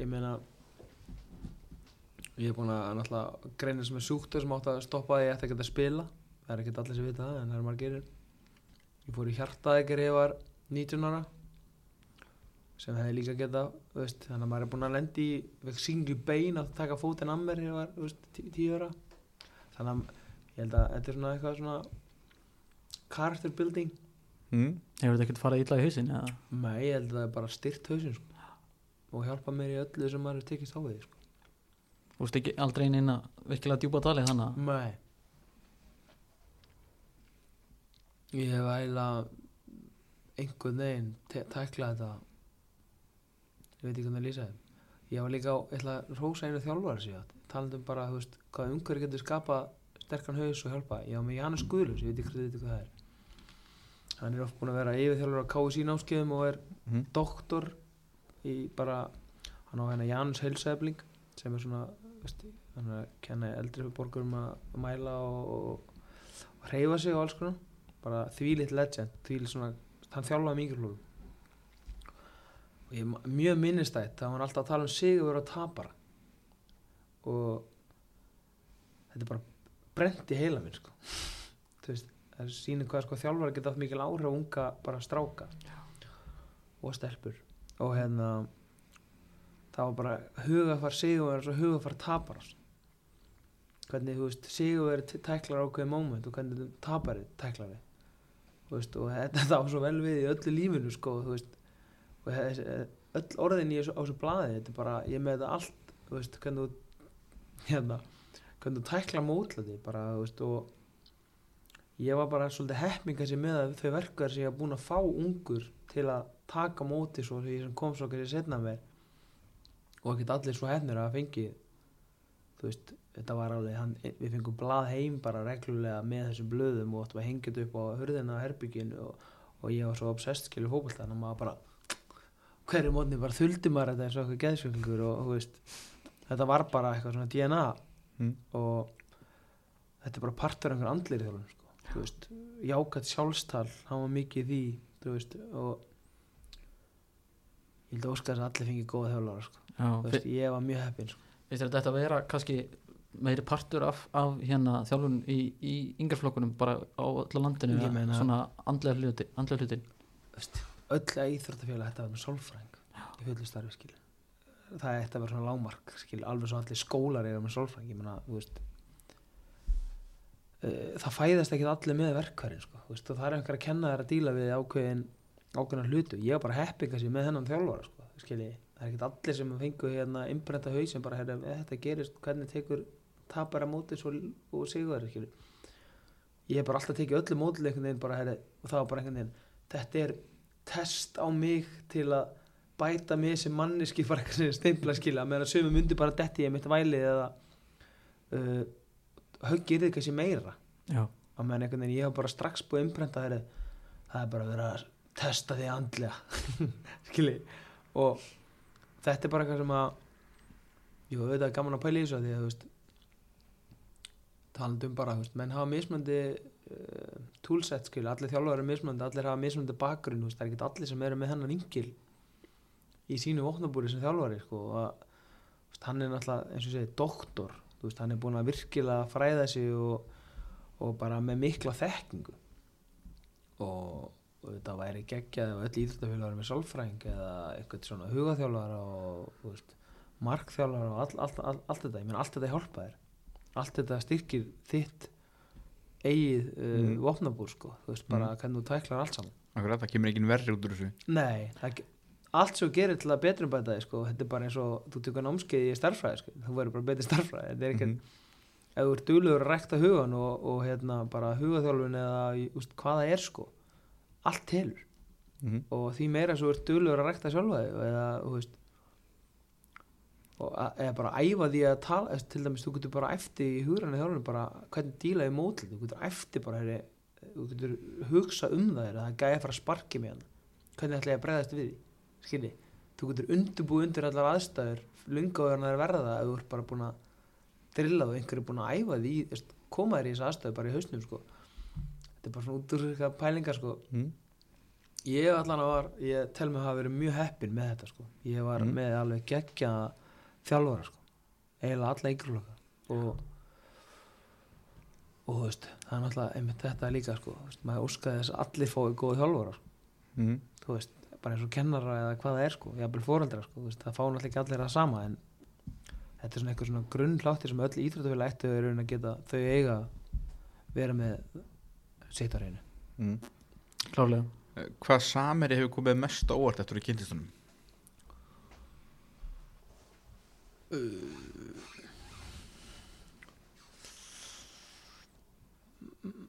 ég meina ég er búin að náttúrulega greina sem er sjúktur sem átt að stoppa því að þetta geta að spila það er ekkert allir sem vita það en það er margir ég fór í hjartaði þegar ég var 19 ára sem hefði líka geta veist, þannig að maður er búin að lendi í vekk singli bein að taka fótinn að mér ég var þú veist, tí- tíu ára þannig að ég held að þetta er svona eitthvað svona character building Mm. hefur þetta ekkert farið illa í hausin eða? Nei, ég held að það er bara styrt hausinn sko. Og hjálpa mér í öllu sem maður er tekist á því sko. þú veist ekki aldrei inn að virkilega djúpa dali þannig Nei. Ég hef eiginlega einhvern veginn tæklað þetta. Ég veit ekki hvernig að lýsa þeim. Ég var líka á, ég ætla að rósa einu þjálfari síðan talandi um bara, þú veist, hvað umhverju getur skapað sterkan haus og hjálpa ég var með Janus Guðlus, ég veit ekki hvernig það er. Hann er oft búin að vera yfirþjálfur á KSI námskeiðum og er Mm. doktor í bara hann á hérna Janus Heilsæfling sem er svona veist, hann er að kenna eldri borgurum að mæla og, og, og hreyfa sig og alls konar. Bara þvílitt legend þvílitt svona, hann þjálfaði mikroflóðum og ég er mjög minnistætt að hann alltaf að tala um sigur og tapara. Og þetta er bara brent í heila minn sko. veist það sýnir hvað sko, þjálfari geta mikil áhrif unga bara stráka og stelpur og hérna það var bara hugafar sigur og hugafar tapar hvernig þú veist sigur tæklar ákveði moment og hvernig taparið tæklar Þú veist, og þetta var svo vel við í öllu lífinu sko, veist, og öll orðin í þessu, blaði þetta er bara, ég með þetta allt þú veist, hvernig þú hérna, hvernig þú tækla mótlæti bara, þú veist, og ég var bara svolítið heppinga sem með að þau verkar sem ég var búin að fá ungur til að taka móti svo því sem kom svo kannski setna mér og ekkert allir svo hefnir að fengi þú veist, þetta var alveg hann, við fengum blað heim bara reglulega með þessum blöðum og áttum að hengja þetta upp á hurðina á herbygginu og, og ég var svo obsessed skilur fókbalta þannig að maður bara hverju mótni bara þuldi maður þetta eins og eitthvað geðsjöklingur og veist, þetta var bara eitthvað svona DNA Mm. og þetta er bara partur af einhver andlir þjálfum sko. þú veist, jákat sjálfstal hann var mikið í því veist, og ég held að óska þess að allir fengi góða þjálfara sko. veist, ég var mjög heppin sko. þetta að vera kannski meiri partur af, af hérna þjálfun í, í yngarflokkunum bara á öllu landinu meina- svona andlega hluti, andlega hlutin Þú veist, öll íþróttafélag þetta var sálfræðing í fullu starfi skil það ætti að vera svona lámark skil alveg svo allir skólar eru með sálfræðing ég meina, þú veist uh, það fæðast ekki allir með verkværin sko, veist, og það er einhver að kenna þér að díla við ákveðin ákveðin hlutu. Ég var bara heppið kannski með hennan þjálfara sko, skilji, það er ekki allir sem fengu hérna innbrenda haus sem bara herra, þetta gerist, hvernig tekur tapar að móti svo, og sigur skilji. Ég hef bara alltaf tekið öllu mótil einhvern veginn bara herri, og það var bara einhvern veginn þetta er test á mig til að bæta mig sem manneski bara eitthvað sem steimpla skilja meðan sömu myndi bara detti ég mitt væli eða uh, höggir þið kannski meira. Já, á meðan einhvern veginn ég hef bara strax búið imprenta þeirri það er bara að vera testa því andlega. Skilji? Og þetta er bara eitthvað sem að jú, þetta er gaman að pæla í þessu af því að þú veist talandi um bara, þú veist, menn hafa mismöndi uh, toolset, skilji, allir þjálfur eru mismöndi, allir hafa mismöndi bakgrunn þú veist, það er ekki allir sem eru með hennan yngil í sínu vopnabúri sem þjálfari sko, og að, veist, hann er náttúrulega eins og ég segi, doktor þú veist, hann er búin að virkilega fræða sig og, og bara með mikla þekkingu. Og, og þetta væri geggjað ef öll íþróttafélag væri með sálfræðing eða eitthvað svona hugaþjálfara og veist, markþjálfara og all, all, all, allt þetta, ég meina allt þetta hjálpa þér. Allt þetta styrkir þitt eigið uh, Mhm. vopnabúr sko, þú veist, bara Mhm. hvernig þú tæklar allt saman. Akkurat, það kemur engin verri út úr þessu. Nei, það, allt sem þú gerir til að betrum bæta þig sko, þetta er bara eins og þú tekur námskeið í starffræði sko, þú verður bara betri starffræði þetta er ekkert, Mhm. ef þú ert duglegur að rækta hugan og, og hérna bara hugaþjálfun eða úst, hvað það er sko allt telur Mhm. og því meira svo ert duglegur að rækta sjálfa þig eða, veist að- eða bara æfa því að tala eða til dæmis, þú getur bara eftir í hugrannu þjálfun bara hvernig díla í mótlið þú getur eftir bara, heyri, þú getur hugsa um það er að það er gæði að fara að sparki með hann hvernig ætla ég að bregðast við skilji, þú getur undirbúið undir allar aðstæður lunga á hann að verða ef þú ert bara búin að drilla og einhver er búin að æfa því koma þér í þessa aðstæðu bara í hausnum sko. Þetta er bara svona út úr eitthvað pælingar sko. Mhm. ég allan að var ég tel mig að hafa verið mjög heppin með þetta sko. ég var Mm. með alveg geggja þjálfara sko. eiginlega alla yngreflokka og og þú veist, það er náttúrulega einmitt þetta líka sko, veist, maður óskaði þess að allir fái góða þjálfara sko Mhm. þú veist, bara eins og kennara eða hvað það er sko, jafnvel foreldra sko, veist, það fá náttúrulega ekki allir að sama en þetta er svona eitthvað svona grunn hláttir sem öll íþróttafélag ættu að raun að geta þau eiga vera með sitt á reynu Mhm. klárlega Eh, Hvað sameri hefur komið mest á óvart eftir að kynntistunum?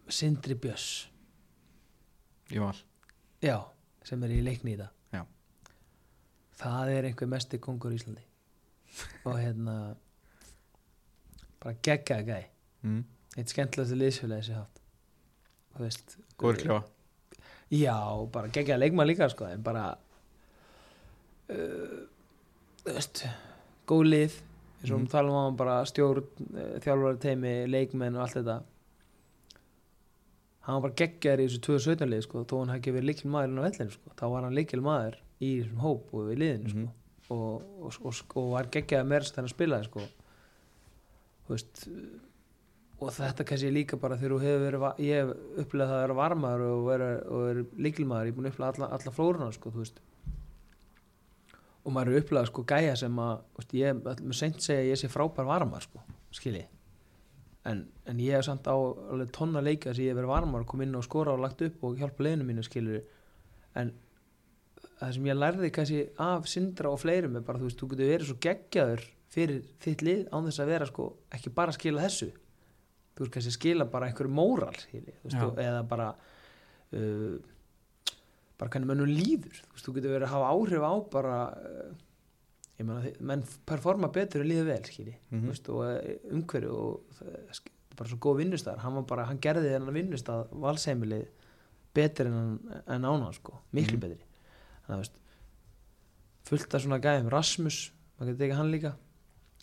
Sindri Björs, Í val já, sem er í leikni í það Já. það er einhver mesti kongur í Íslandi og hérna bara gegga gæ mm. eitt skemmtilegast sem ég haft Góður klefa Já, bara geggjaða leikmann líka sko, en bara uh, veist góð lið eins og Mhm. við talum á hann bara stjórn, uh, þjálfari teimi, leikmenn og allt þetta. Hann var bara geggjaður í þessu 2017 lið sko, þó hann hafi ekki verið líkil maður inn á vellinu sko, þá var hann líkil maður í þessum hóp og í liðinu sko, Mhm. og, og, og, og var geggjaður meira sem hann spilaði sko. Þú veist og þetta kannski líka bara þegar verið ég hef upplegað það að vera varmaður og vera, vera líkilmaður, ég er búin að upplega alla, alla flóruna sko, og maður er upplegað sko gæja sem að veist, ég með seint segja að ég sé frábær varmaður sko, skilji. En, en ég hef samt á tonna leika sem ég hef verið varmaður, kom inn og skora og lagt upp og hjálpa leiðinu mínu skilju en það sem ég lærði kannski af Sindra og fleirum er bara þú veist, þú getur verið svo geggjaður fyrir þitt lið án þess að vera sko ekki bara að skila þessu þú veist kannski skila bara einhverju móral og, eða bara uh, bara hvernig mönnum líður þú veist, þú getur verið að hafa áhrif á bara uh, ég meina, þi- menn performa betur en líður vel skilji, Mhm. þú veist, og uh, umhverju og það bara svo góð vinnustæðar hann bara, hann gerði þennan vinnustæð valseimilið betur en, en ána sko, miklu Mhm. betri þannig að veist fullt af svona gæðum, Rasmus maður getur ekki hann líka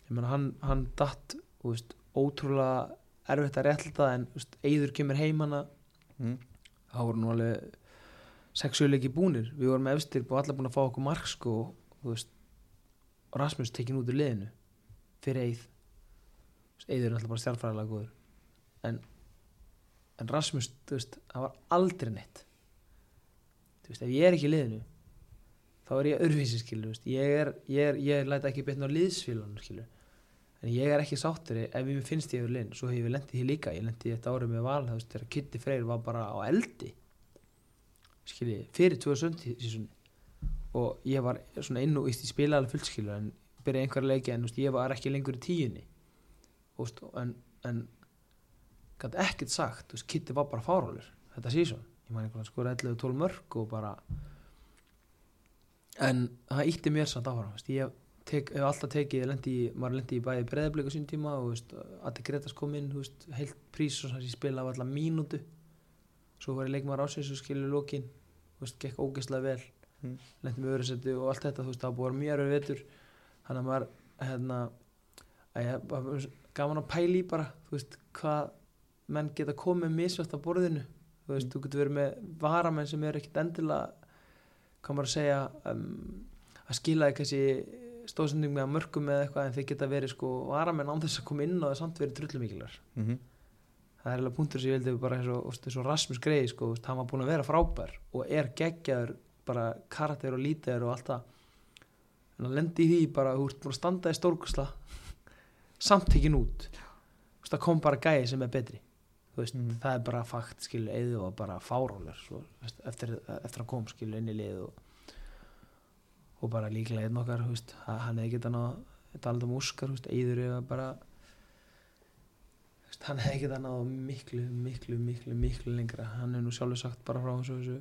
ég meina hann, hann datt veist, ótrúlega erfitt að réttlita en Eyður kemur heim hana. Mm. þá voru nú alveg sexuleiki búnir. Við vorum efstir og allar búin að fá okkur mark sko, og Rasmus tekin út úr liðinu fyrir Eyð Eyður er alltaf bara stjálfræðilega góður. En, en Rasmus veist, það var aldrei neitt. Veist, ef ég er ekki í liðinu þá er ég örfísi ég er, ég er, ég læta ekki betna á liðsfélunum skilur en ég er ekki sáttur ef ég finnst ég yfir liðinu svo hef ég lendið því líka, ég lendið þetta árið með val þú veist, þegar Kitty Freyr var bara á eldi. Skilji, fyrir 2017 sísunni og ég var svona inn og íst í spila alveg fullt skilur en byrjaði einhverja leiki en veist, ég var ekki lengur í tíunni. Veist, en, en gæti ekkert sagt, veist, Kitty var bara fárálur þetta sísun, ég man einhverja skora 11-12 mörg og bara en það ítti mér samt veist, ég tek, alltaf tekið, lendi í, maður lendi í bæði breðablik á sín tíma og Adi Gretas kom inn, veist, heilt prís og ég spila af allar mínútu. Svo var ég leikmaður ásins og skilur lókin gekk ógeðslega vel. Mm. lendi með örusetti og allt þetta það búið mjög erfið vetur. Þannig að maður hérna, að ég gaman að pæla í bara veist, hvað menn geta komið misvægt á borðinu. Þú veist, þú getur verið með varamenn sem er ekkit endilega hvað maður að segja um, að skila þig kannski stóðsending með mörgum eða eitthvað en þeir geta verið sko varamenn án þess að koma inn og það samt verið drullumíkilar Mhm. það er alveg punktur sem ég vildi bara eins og, eins og Rasmus Grey sko, hann var búin að vera frábær og er geggjaður bara karakter og lítiður og allt það en að lendi í því bara þú ert búin að standa í stórkusla samt tekin út það kom bara gæði sem er betri veist, Mm. það er bara fakt skilu eða bara þú veist, eftir, eftir að kom skilu inn í lið og, og bara líklega einn okkar að hann hefði getað náð talað um Óskar, eður eða bara veist, hann hefði getað náð miklu, miklu, miklu, miklu lengra. Hann hefði nú sjálfur sagt bara frá þessu, þessu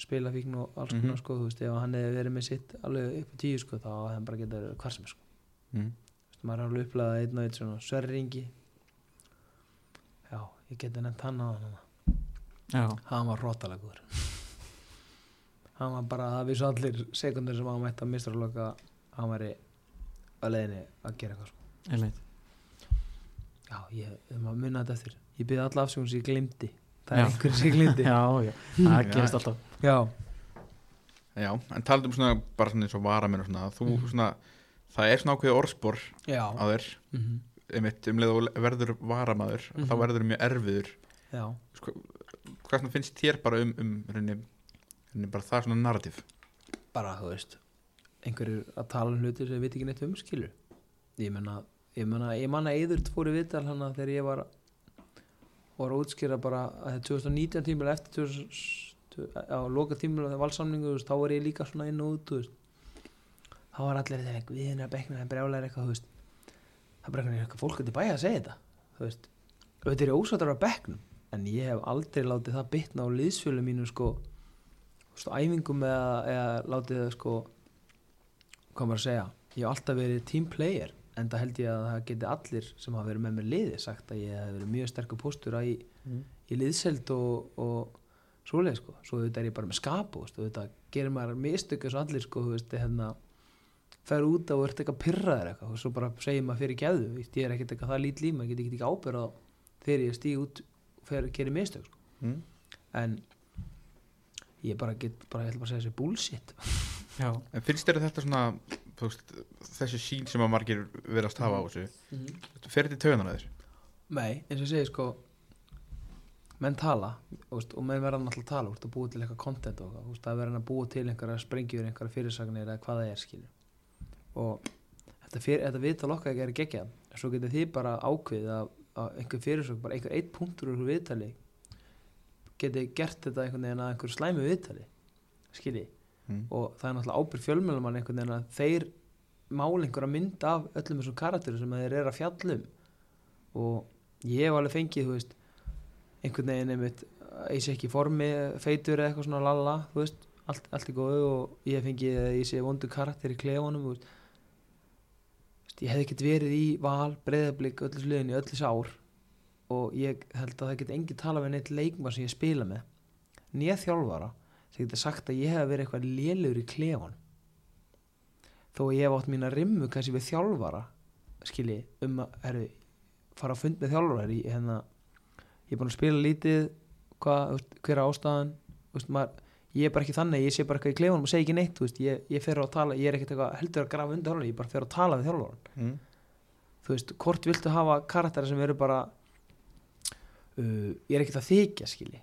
spilafíkn og alls konar Mhm. sko, þú veist, ef hann hefði verið með sitt alveg upp á tíu sko, þá hefði hann bara getað verið hvar sem er sko. Mhm. Þú veist, maður er alveg upplegað einn og einn svona sverringi já, ég geti nefnt hann á hann hann var rótalegur hann var bara það vissu allir sekundur sem hann mætti að mistraloka hann var í að leiðinni að gera eitthvað sko. einmitt. Já, ég, þegar maður munna þetta eftir. Ég byrði alla afsökun sem ég glimti það er einhver sem ég glimti já, já, það gerist alltaf. Já, Já, en talað um svona bara svona eins og varamenn og svona þú Mhm. svona það er svona ákveðið orðspor já, á þér. Mm einmitt um leið og verður varamaður Mhm. þá verður mjög erfiður. Já. sko, hvað finnst þér bara um, um rauninni, rauninni bara það svona narrativ bara, þú veist einhverjir að tala um hluti sem við veit ekki neitt um skilur. Ég menna, ég menna, ég manna eður fór í viðtal hana þegar ég var var að útskýra bara að það 2019 tímil eftir 2000, á loka tímil á valsamningu, þú veist, þá var ég líka svona inn og út, veist. Þá var allir þetta, við erum að bekna það brjálæri eitthvað, veist. Það er veginn eitthvað fólk út í bæja að segja þetta þú veist, auðvitað er ósáttur á bekknum en ég hef aldrei látið það bitna á liðsfjölu mínu sko á æfingum eða, eða látið það sko hvað maður að segja ég hef alltaf verið team player en það held ég að það geti allir sem hafa verið með mér liði sagt að ég hef verið mjög sterkur póstur í, í liðselt og, og svoleið sko, svo auðvitað er ég bara með skap og auðvitað gerir maður mistök eins og allir sko, þú veist, hérna fer út og ert eitthvað pyrraður eitthvað og svo bara segir maður fyrir veist, ég er ekkert eitthvað það lít líma, ég get ekki ábyrða þegar ég stíg út og gera mistök sko. mm. en ég bara get, bara, ég ætla bara að segja þessi bullshit. Já, en finnst þér þetta svona veist, þessi sín sem að margir verðast hafa á þessu fer þetta í tauganar að þér? Nei, eins og ég segi sko menn tala veist, og menn verða náttúrulega að tala að búa til eitthvað content og veist, að verða að búa til einhverja sprengjur, einhverja fyrirsagnir eða hvað það er skilur. Og þetta, fyr, þetta viðtal okkar ekki er geggja svo getur þið bara ákveðið að, að einhver fyrirsögn, bara einhver eitt punktur úr viðtali geti gert þetta einhvern veginn að einhver slæmi viðtali skilji mm. og það er náttúrulega ábyrg fjölmjölumann einhvern veginn að þeir mála einhverja mynd af öllum þessum karakteru sem þeir eru að fjallum og ég hef alveg fengið þú veist, einhvern veginn einmitt sé ekki formi, feitur eða eitthvað svona lala, þú veist, allt, allt er góðu og ég fengið að ég sé vondu karakter í klefunum þú veist. Ég hef ekkert verið í val, breyðablík öllu sliðin í öllu þessi ár og ég held að það get engin tala við neitt leikmar sem ég spila með. Nýja þjálfara sem getur sagt að ég hef verið eitthvað lélugur í klefan þó að ég hef átt mína rimmu kannski við þjálfara skilji um að herri, fara að fund með þjálfara herri, hérna, ég er búin að spila lítið hvað, þú veist, hver er ástæðan veist, maður, ég er bara ekki þannig ég sé bara eitthvað í klefunum og segi ekki neitt veist, ég, ég fer að tala, ég er ekkert eitthvað heldur að grafa undir þjálfara, ég bara fer að tala við þjálfaran Mm. þú veist, hvort viltu hafa karaktera sem eru bara uh, ég er ekkert að þykja skilji.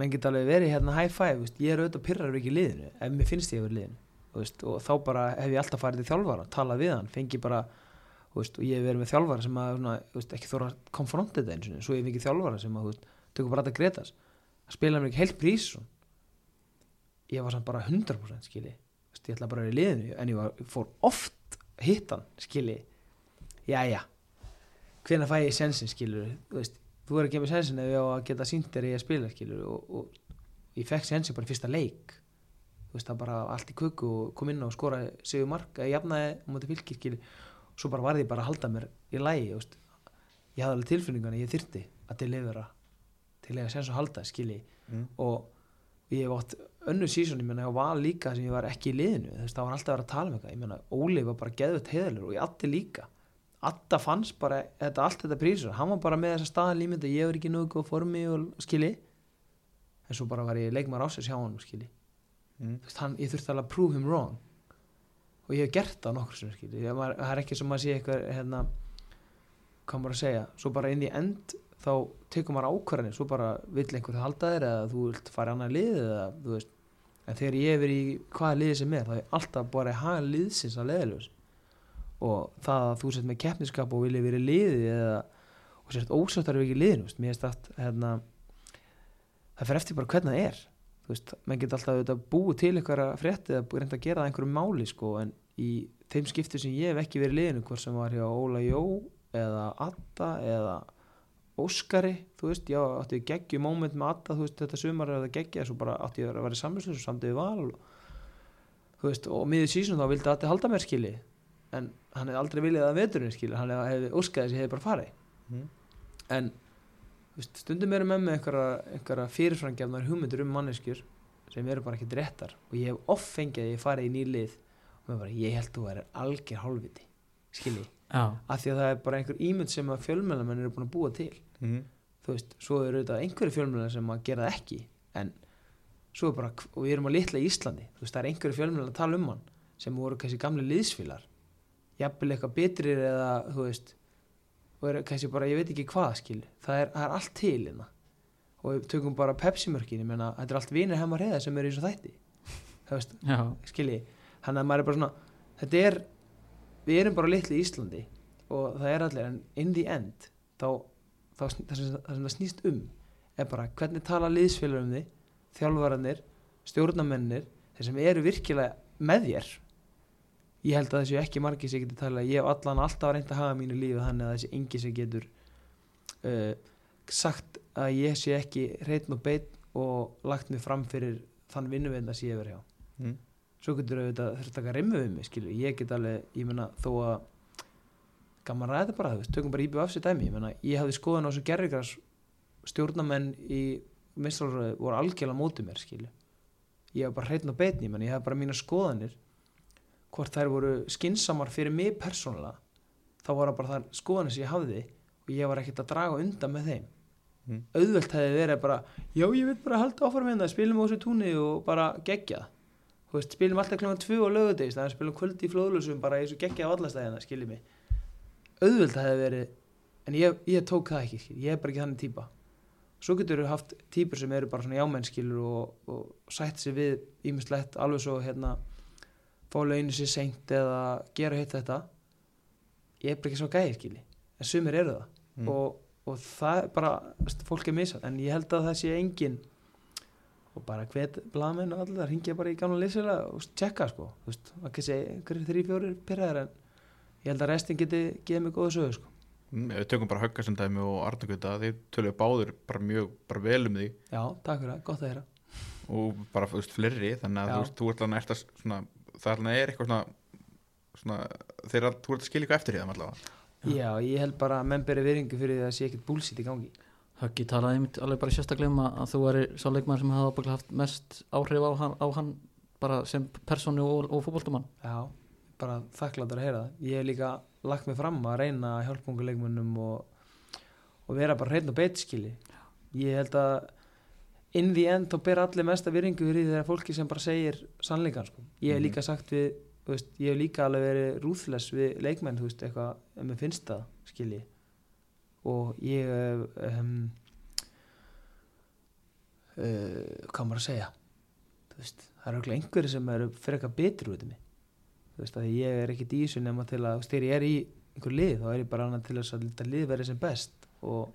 Menn geta alveg verið hérna high five veist, ég er auðvitað pyrrar ekki í liðinu ef mér finnst ég að vera í liðinu veist, og þá bara hef ég alltaf farið til þjálfara talað við hann, fengi bara veist, og ég hef verið með þjálfara sem að svona, ekki þóra að konfronta þetta eins og svo ég hef ekki þjálfara sem að tökur bara þetta gretas að spila mér ekki heilt prís ég var samt bara 100% skilji. Ég ætla bara að vera í liðinu en ég var, fór oft hittan skilji. Jæja. Hvenær fæ ég sensin skilur þú er að gefa sensin ef ég á að geta sínt þér í að spila skilur og, og ég fekk sensin bara í fyrsta leik. Þú veist það bara allt í kuku og kom inn og skora sigur mark eða jafnaði móti fylki skilur svo bara varði ég bara að halda mér í lægi veist. ég hafði alveg tilfinningan að ég þyrti að delivera til að sens að halda skilji Mm. og ég hef átt önnu sísón, ég meina ég var líka sem ég var ekki í liðinu, þú veist, það var alltaf að vera að tala um eitthvað, ég meina Óli var bara geðvett heðalur og ég allir líka, Adda fannst bara þetta, allt þetta prísur, hann var bara með þessa staðalímynd að ég var ekki góð formi og skili, en svo bara var ég leikmar ásins hjá hann skili, Mm. hann, ég þurfti alveg að prove him wrong. Og ég hef gert það nokkur sem maður, það er ekki sem að sé eitthvað hérna, hvað maður að segja svo bara inn í end þá tekur maður ákvarðanir svo bara vill einhver halda þér eða þú vilt fara í annað lið eða en þegar ég hefur í hvaða liði sem er þá er alltaf bara hafa liðsins að leiðilegs og það að þú sett með keppniskap og vilja verið liði eða og sért ósáttar við ekki liðinu veist, mér er stætt hérna, það fer eftir bara hvernig það er. Þú veist, menn geta alltaf auðvitað búið til einhverja frétti eða reynda að gera það einhverju máli sko, en í þeim skiptu sem ég hef ekki verið liðinu hvort sem var hjá Óla Jó eða Adda eða Óskari, þú veist, já, átti ég geggju moment með Adda, þú veist, þetta sumar er það geggja, svo bara átti ég að vera í samlingslu samt við val og, þú veist, og miður sísón þá vildi Addi halda mér skili en hann hefði aldrei viljað að veturinn skili hann hefði, óskaði þess að ég hefði bara farið. Mhm. en veist, stundum eru með mig einhverja, einhverja fyrirframgefnar hugmyndur um manneskjur sem eru bara ekkert réttar. Og ég hef oft fengið að ég farið í ný lið og mér bara, ég held þú er algjör hálfviti skilji, já, af því að það er bara einhver ímynd sem að fjölmjölamenn eru búin að búa til. Mhm. þú veist, svo eru þetta einhverju fjölmjölar sem að gera það ekki. En svo er bara, og við erum að litla í Íslandi þú veist, það er einhverju fjölmjölar að tala um hann sem voru kannski gamli liðsfélar jafnvel eitthvað betrir eða þú veist og er kannski bara, ég veit ekki hvað skil. Það er, það er allt til hérna. Og við tökum bara Pepsi-mörkin ég meina, þetta er allt vinir hemmar heiða sem eru í þessu þætti. Það veist, skilji hann að maður er bara svona þetta er, við erum bara litli í Íslandi og það er allir en in the end þá, þá það, sem, það sem það snýst um er bara hvernig tala liðsfélag um þig þjálfararnir, stjórnamennir þeir sem eru virkilega með þér ég held að þessu ekki margir sem getur talað, ég hef allan alltaf reynd að hafa mínu lífi þannig að þessi engi sem getur uh, sagt að ég sé ekki hreitn og beitt og lagt mig fram fyrir þann vinnuveitna sem ég verið hjá. Mhm. svo getur auðvitað þurft að taka rimmu við mig skilur, ég get alveg, ég meina þó að gaman ræða bara, veist, tökum bara íbjöð af sér dæmi, ég meina, ég hafði skoðan á þessu gerrigras stjórnamenn í mistralröðu voru algjörlega mótið mér, skilur ég hef bara hreitn og beitni, ég meina, ég hef bara mína skoðanir hvort þær voru skinsamar fyrir mig persónulega þá voru bara þar skoðanir sem ég hafði og ég var ekkert að draga undan með þeim. Mhm. auðvelt hefði verið bara já, ég vil bara halda áfram hérna, spilum á þessu túnni og bara gegja. Það veist, spilum alltaf klokkan tvö á lögudegis það er spilum kvöldi í flóðlösum bara í þessu geggja á allastæðina, skiljið mig. Auðvöld það hefði verið en ég, ég tók það ekki, ég er bara ekki þannig típa. Svo getur þú haft típur sem eru bara svona jámennskilur og, og sætt sér við ímislegt alveg svo hérna fá launinu sér seint eða gera hitt þetta ég er bara ekki svo gæði skilji. En sumir eru það. Mm. og, og það er bara, fólk er misað en ég held að það sé engin og bara hvet blaðmenn og allir það ringja bara í gamla liðsfélag og tjekka sko, þú veist, það kannski einhverjir þrý, fjórir pyrraðar en ég held að restin geti gefið mig góða sögu sko. Mm, við tökum bara högga sem dæmi og Arnagöta þeir töluðu báður bara mjög bara vel um því já, takk fyrir það, gott að heyra. Og bara þú veist fleiri þannig að Já. þú veist þú ert að svona, það alveg er eitthvað svona, svona þeir þú ert að skilja eitthvað eftir í þeim allavega. Já. ég held bara að menn beri viringu fyrir því að það sé ekkert búlsitt í gangi. Höggi talaði einmitt alveg bara sérstaklega um að, að þú væri sá leikmaður sem hefði ábygglega haft mest áhrif á hann, á hann bara sem personu og, og fótboltumann já, bara þakklátt að heyra það. Ég hef líka lagt mig fram að reyna að hjálpa ungu leikmönnum og, og vera bara hreinn og beitt skili ég held að in the end þá ber allir mesta viringu fyrir því þegar fólki sem bara segir sannleikan sko. ég hef Mhm. líka sagt við veist, ég hef líka alveg verið rúðles við leikmenn þú veist, eitthvað, ef mér finnst það skilji og ég um, uh, hvað maður að segja veist, það eru örugglega einhverjir sem eru fyrir eitthvað betri út af mig þú veist, að ég er ekki í þessu nema til að þegar ég er í einhver lið þá er ég bara annað til að lið verið sem best og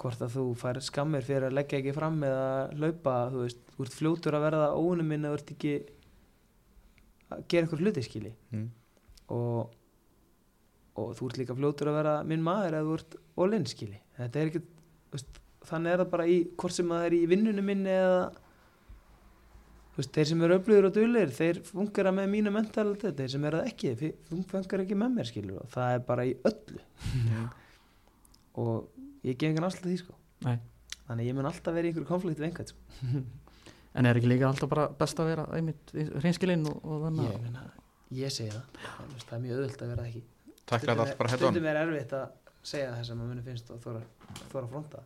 hvort að þú fær skammir fyrir að leggja ekki fram eða hlaupa, þú veist, þú ert fljótur að verða óunum minn að þú ert ekki að gera einhver hluti skili mm. og, og þú ert líka fljótur að vera minn maður eða þú ert all-in skili þetta er ekki, þú veist, þannig er það bara í hvort sem það er í vinnunum minni eða þú veist, þeir sem eru öflugur og duðlegir, þeir fungera með mínu mentalitet, þeir sem eru það ekki þeir fungera ekki með mér skilur og það er bara í öllu. Og ég gef engan afslut því sko. Nei. þannig að ég mun alltaf vera í einhverju konflikt við einhvern sko. en er ekki líka alltaf bara best að vera einmitt hreinskilinn og, og þannig ég, meina, ég segi það. En, veist, það er mjög öðvöld að vera ekki. Að bara hættu stundum er erfitt að segja það sem að muni finnst og þóra, þóra að fronta.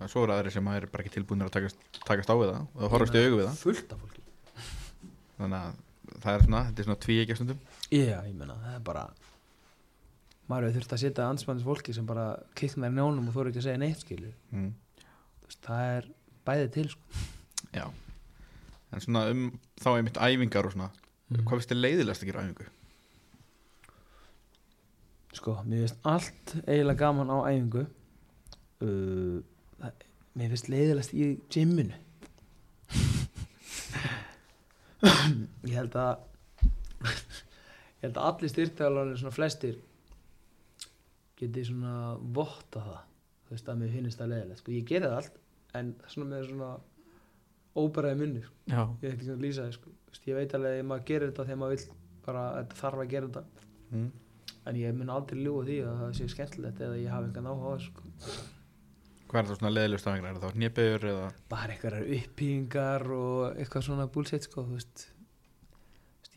Hann Svo eru aðri sem er bara ekki tilbúinir að takast, takast á við það og það horfast í augu við það. fullt af fólki. Þannig að það er svona, þetta er svona tví ekki stundum. Já, ég meina, það er bara maður hefur þurft að setja anspannis fólki sem bara kiknar í njónum og þú eru ekki að segja neitt skilur mm. Það er bæði til sko. Já En svona um þá er mitt æfingar og svona Hvað finnst þið leiðilegast að gera æfingu? sko, mér finnst allt eiginlega gaman á æfingu uh, það, mér finnst leiðilegast í gymminu ég held að ég held að allir styrtaðalarnir svona flestir geti svona votta það þú veist að mér finnst það leiðilegt sko, ég geri það allt en svona með svona óbæraði munni sko. já, ég veit ekki svona að lýsa það sko. Þú veist, ég veit alveg að maður gerir þetta þegar maður vill bara þarf að gera þetta Mm. en ég mun aldrei ljúa því að það sé skemmtilegt eða ég hafi engan áhuga á þessu sko. Hvað er það svona leiðilegast æfingar? Er það þá nýjabegur eða bara einhverjar uppbyggingar og eitthvað svona bullshit sko, veist,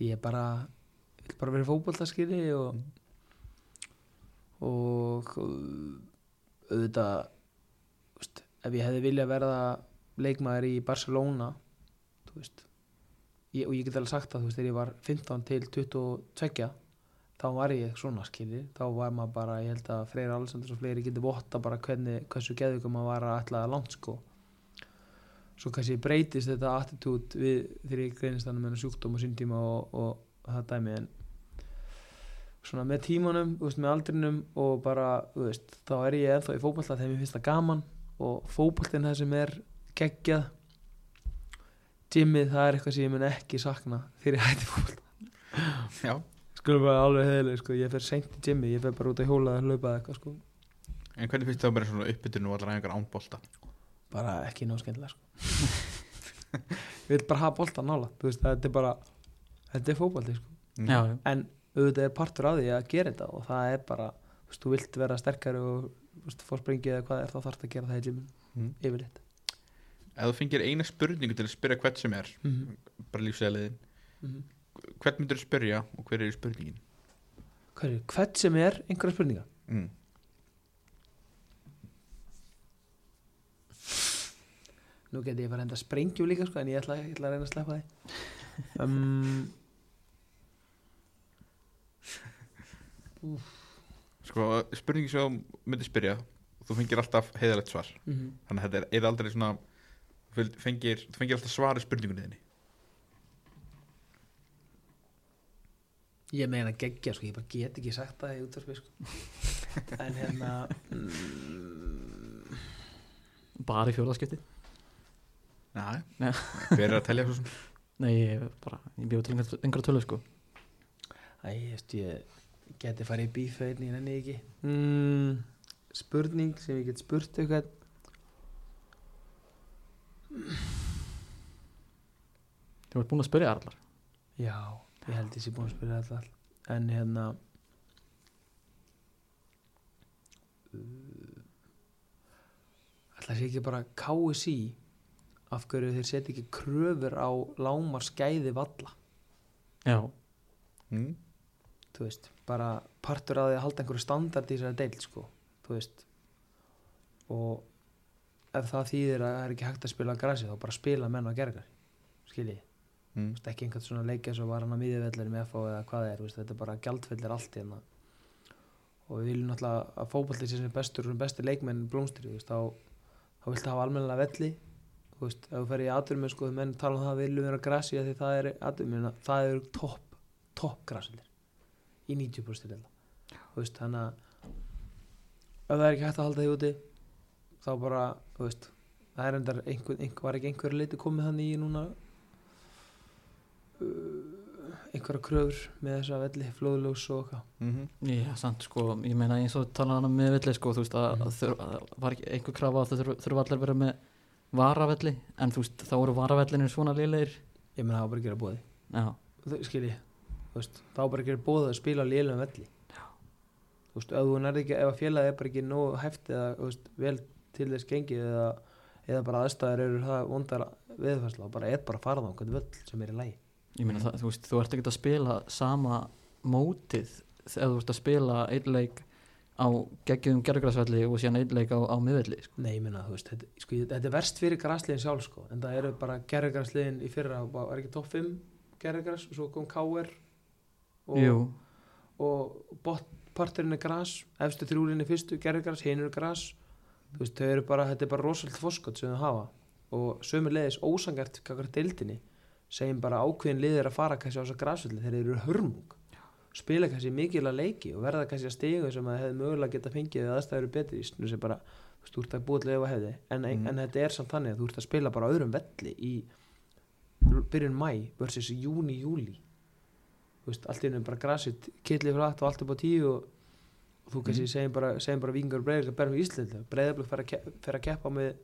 ég er bara vil bara vera í fótboltaskili og og uh, auðvitað veist, ef ég hefði viljað verða leikmaður í Barcelona veist ég, og ég get alveg sagt þú veist, þegar ég var 15 til 22 þá var ég svona skili, þá var maður bara ég held að Freyr Alessandrs og fleiri geti votta bara hvernig, hversu geðvikum maður var að ætla að langt sko. Svo kannski breytist þetta attitút við þegar ég greinist þannig með sjúkdóm og syndíma og, og það dæmi en svona með tímanum, veist, með aldrinum og bara, veist, þá er ég ennþá í fótbolta þegar mér finnst það gaman og fótboltin það sem er geggjað gymmið, það er eitthvað sem ég mun ekki sakna þegar ég hætti fótbolta Já skulum bara alveg heilig, sko, ég fer seint í gymmi ég fer bara út að hjóla að hlaupa eða eitthvað, sko En hvernig finnst það bara svona uppbytun og allar æfingar án bolta? bara ekki nóg skemmtilega, sko ég vil bara hafa bolta nála, þetta er bara þetta er fótbolti, sko Mm. já, já. en auðvitað er partur af því að gera þetta og það er bara, þú veist, þú vilt vera sterkari og, þú veist, fórspringi eða hvað er þá þarf að gera það í gymmin, Mm. yfirleitt Ef þú fengir eina spurningu til að spyrja hvert sem er mm -hmm. bara lífsæliðin Mm -hmm. hvern myndir þú spyrja og hver er spurningin? Hverju, hvert sem er einhverja spurninga Mm. nú geti ég bara enda sprengju líka sko, en ég ætla, ég ætla að reyna að sleppa því um, Sko, spurningi sem þú myndir spyrja þú fengir alltaf heiðalegt svar. Mm -hmm. þannig að þetta er, er aldrei svona fengir, þú fengir alltaf svar í spurningunni þinni? Ég meina geggja sko, ég bara get ekki sagt það í útvarfi sko. en hérna mm, bara í fjóðaskipti Nei, Nei. hver er að telja svo sem? Nei, ég bara, ég bjóð til einhver- einhverja tölu sko. Æ, ég veist, ég geti farið í bíf einnig, en enni ekki? Mm, spurning sem ég get spurt eitthvað. Þú ert búin að spyrja allar? Já, ég held ég sé búin að spyrja alltaf en hérna uh, ætla sé ekki bara KSI af hverju þeir setja ekki kröfur á lámar skæði valla? Já, mm. Þú veist, bara partur að því að halda einhverju standard í þessari deild sko, þú veist. Og ef það þýðir að það er ekki hægt að spila á grasi þá bara spila menn á gergar skiljið, Mm. ekki einhvern svona leikja svo var hann að miðjuvellir með FH eða hvað það er, veist, þetta er bara gjaldfellir allt hérna. Og við viljum náttúrulega að fótballið sé sem bestur og besti leikmenn blómstri, þú veist, þá þá viltu hafa almennilega velli. Þú veist, ef þú fer í aturmenn sko, menn tala um það að við viljum vera af því það er aturmenn, það eru topp topp grasvellir í 90% til þú veist, þannig að ef það er ekki hægt að halda því úti þá bara, þú veist það er endar, einhver, einhver, var ekki einhver leiti komið hann í núna uh, einhverja kröfur með þessa velli, flóðljós og eitthvað. Mm -hmm. já, samt sko ég meina eins og tala hana með velli sko þú veist að, Mhm. að þur, að var ekki einhver krafa að það þurfa, þurfa allir að vera með varavelli en þú veist, þá eru varavellinir svona liðlegir ég meina það var bara að gera bóði já, skil ég, þú veist, þá bara að gera bóði að spila á lélum velli. Þú veist, ef þú nærði ekki, ef að félagi er bara ekki nógu hæft eða, veist, vel til þess gengið eða, eða bara aðstæður eru það vondar viðfærsla og bara er bara að fara þá einhvern völl sem er í lægi ég meina það, þú veist, þú ert ekki að spila sama mótið þegar þú ert að spila einn leik á geggjum gerðugræsvelli og síðan einn leik á, á miðvelli sko. Nei, ég minna, þú veist, þetta, sko, þetta er verst fyrir græsliðin sjálf, sko, en það eru bara gerðugræsliðin í fyrra, bara- var ekki topp 5 gerðigras og svo kom KR og, og botparturinn er gras efstu þrjúlinni fyrstu gerðigras, hinn eru gras. Þú veist, þau eru bara, þetta er bara rosalega foskot sem þau hafa. Og sömur leiðis ósangart kakar deildinni segjum bara ákveðin liðir að fara kannski á þessa grasvöldi þegar þeir eru hörmung. Spila kannski mikilvæg leiki og verða kannski að stigu sem að hefði mögulega geta fengið eða aðstæður eru betri. Snú sem bara þú veist, þú ert að búið til efa hefði. En, Mhm. en þetta er samt þannig að þú ert að spila bara öðrum velli í byrjun mæ versus júni, júli þú veist, allt einu bara grasið kitli frætt og allt upp á tíu og, og þú kannski segjum bara, bara vingar breyðar að berðum í Íslandi breyðarblik fer að keppa með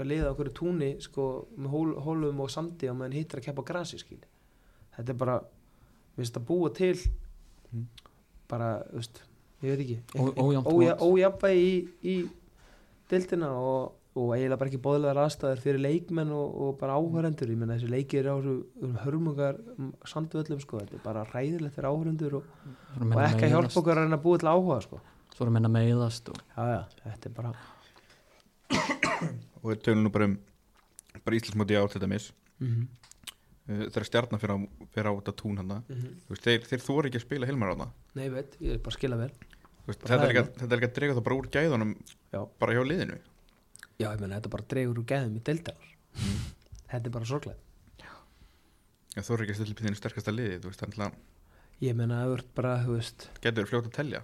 liða hverju túni sko, með hól, hólum og sandi og meðan hittir að keppa grasi skil þetta er bara veist að búa til Mm. bara, veist, ég veit ekki Ó- ójafnt ója, mót. ójafnvægi í, í dildina og, og eiginlega bara ekki bóðlegar aðstæður fyrir leikmenn og, og bara áhörendur ég menna þessi leikir á þessu um hörmungar sandvöllum sko, þetta er bara ræðilegt fyrir áhörendur og, og menn að ekki að hjálpa okkur að reyna að búa til áhuga sko. svo menn að meiðast og já, já, þetta er bara og við tölum nú bara um bara Íslandsmóti á þetta mis mm -hmm. þegar stjarnar fyrir á, fyrir á þetta tún hann veist, þeir, þeir þú ekki að spila Hilmar á það nei, veit, ég er bara að skila vel. Veist, þetta, er ekki, að- er að drega það bara úr gæðunum Já. bara hjá liðinu já, ég menna, þetta bara dregur úr gæðum í dildanar þetta er bara sorglega en þú er ekki að stilla upp í þínu sterkasta liði þú veist, þannig að ég menna, það er bara, þú veist getur fljótt að telja?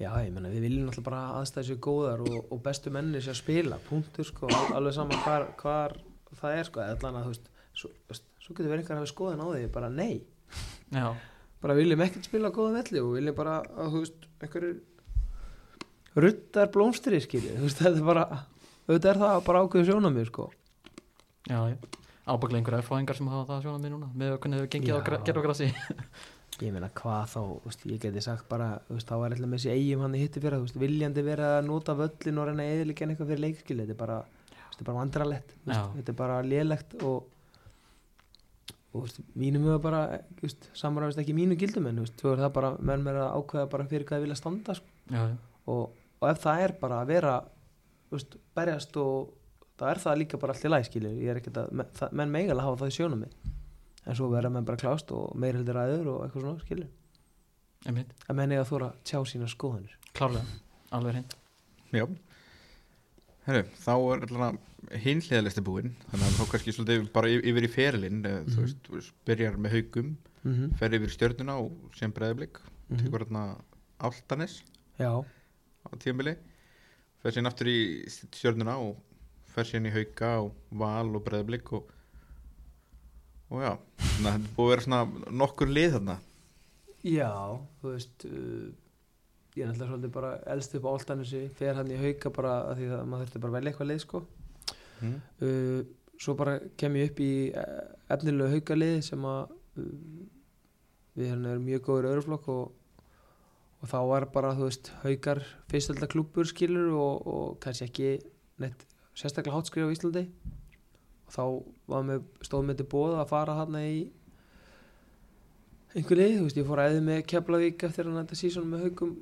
Já, ég menna, við viljum náttúrulega bara aðstæða sér góðar og, og bestu menni sér að spila, punktur, sko, al- alveg saman hvar, hvar það er, sko, allan að, þú veist, svo, svo getur verið einhver að hafa skoðan á því, bara nei, já, bara viljum ekkert spila á góðan velli og viljum bara, að, þú veist, einhverjir ruttar blómstri, skiljið, þú veist, þetta er bara, auðvitað er það bara ákveðu sjónamið, sko. já, ábygglega einhverja erfáingar sem hafa það sjónað mér núna með hvernig þau gengið á Já. gra- gerðugrassi Ég meina, hvað þá, veist, ég geti sagt bara, veist, þá er alltaf með þessi eigum hann í hitti fyrir, veist, viljandi verið að nota völlin og reyna eðilega eitthvað fyrir leikskili, þetta er bara, bara vandralett, þetta er bara lélegt og, og, mínum við bara, samræðist ekki mínu gildum en, þú veist, þú það bara, menn mér að ákveða fyrir hvað þið vilja standa, sko, og, og ef það er bara að vera, þú veist, berjast og það er það líka bara allt í læg, skilju, ég er ekkert að, það, menn megalega hafa það í sjónum en svo verða menn bara klást og meir heldur aður og eitthvað svona, skilju einmitt, að menn eiga að þóra að tjá sína skoðanir. Klárlega. Alveg hreint. Já. Herru, þá er alltaf hinliðalisti búinn þannig að þá kannski svolítið bara yf- yfir í ferilinn mm Mhm. þú veist, þú veist, byrjar með haugum mm -hmm. fer yfir í stjörnuna og sem breðablik Mhm. tekur hérna Áltanes já, á tíðanbili fer síðan aftur í stjörnuna og fer síðan í hauka og val og breðablik og, og já þannig að þetta búið að vera svona nokkur lið þarna. Já, þú veist uh, ég er náttúrulega svolítið bara elst upp á Áltanessi, fer hann í hauka bara að því að maður þurfti bara velja eitthvað leið sko. Mm. uh, svo bara kem ég upp í uh, efnilegu haukalið sem að uh, við hérna erum mjög góður öðruflokk og, og þá var bara þú veist haukar fyrstalda klúpur skilur og, og kannski ekki neitt sérstaklega hátskrif á Íslandi. Og þá með, stóð með til bóða að fara hérna í einhver lið, þú veist, ég fór æðið með Keflavík eftir hann þetta sísón með haukum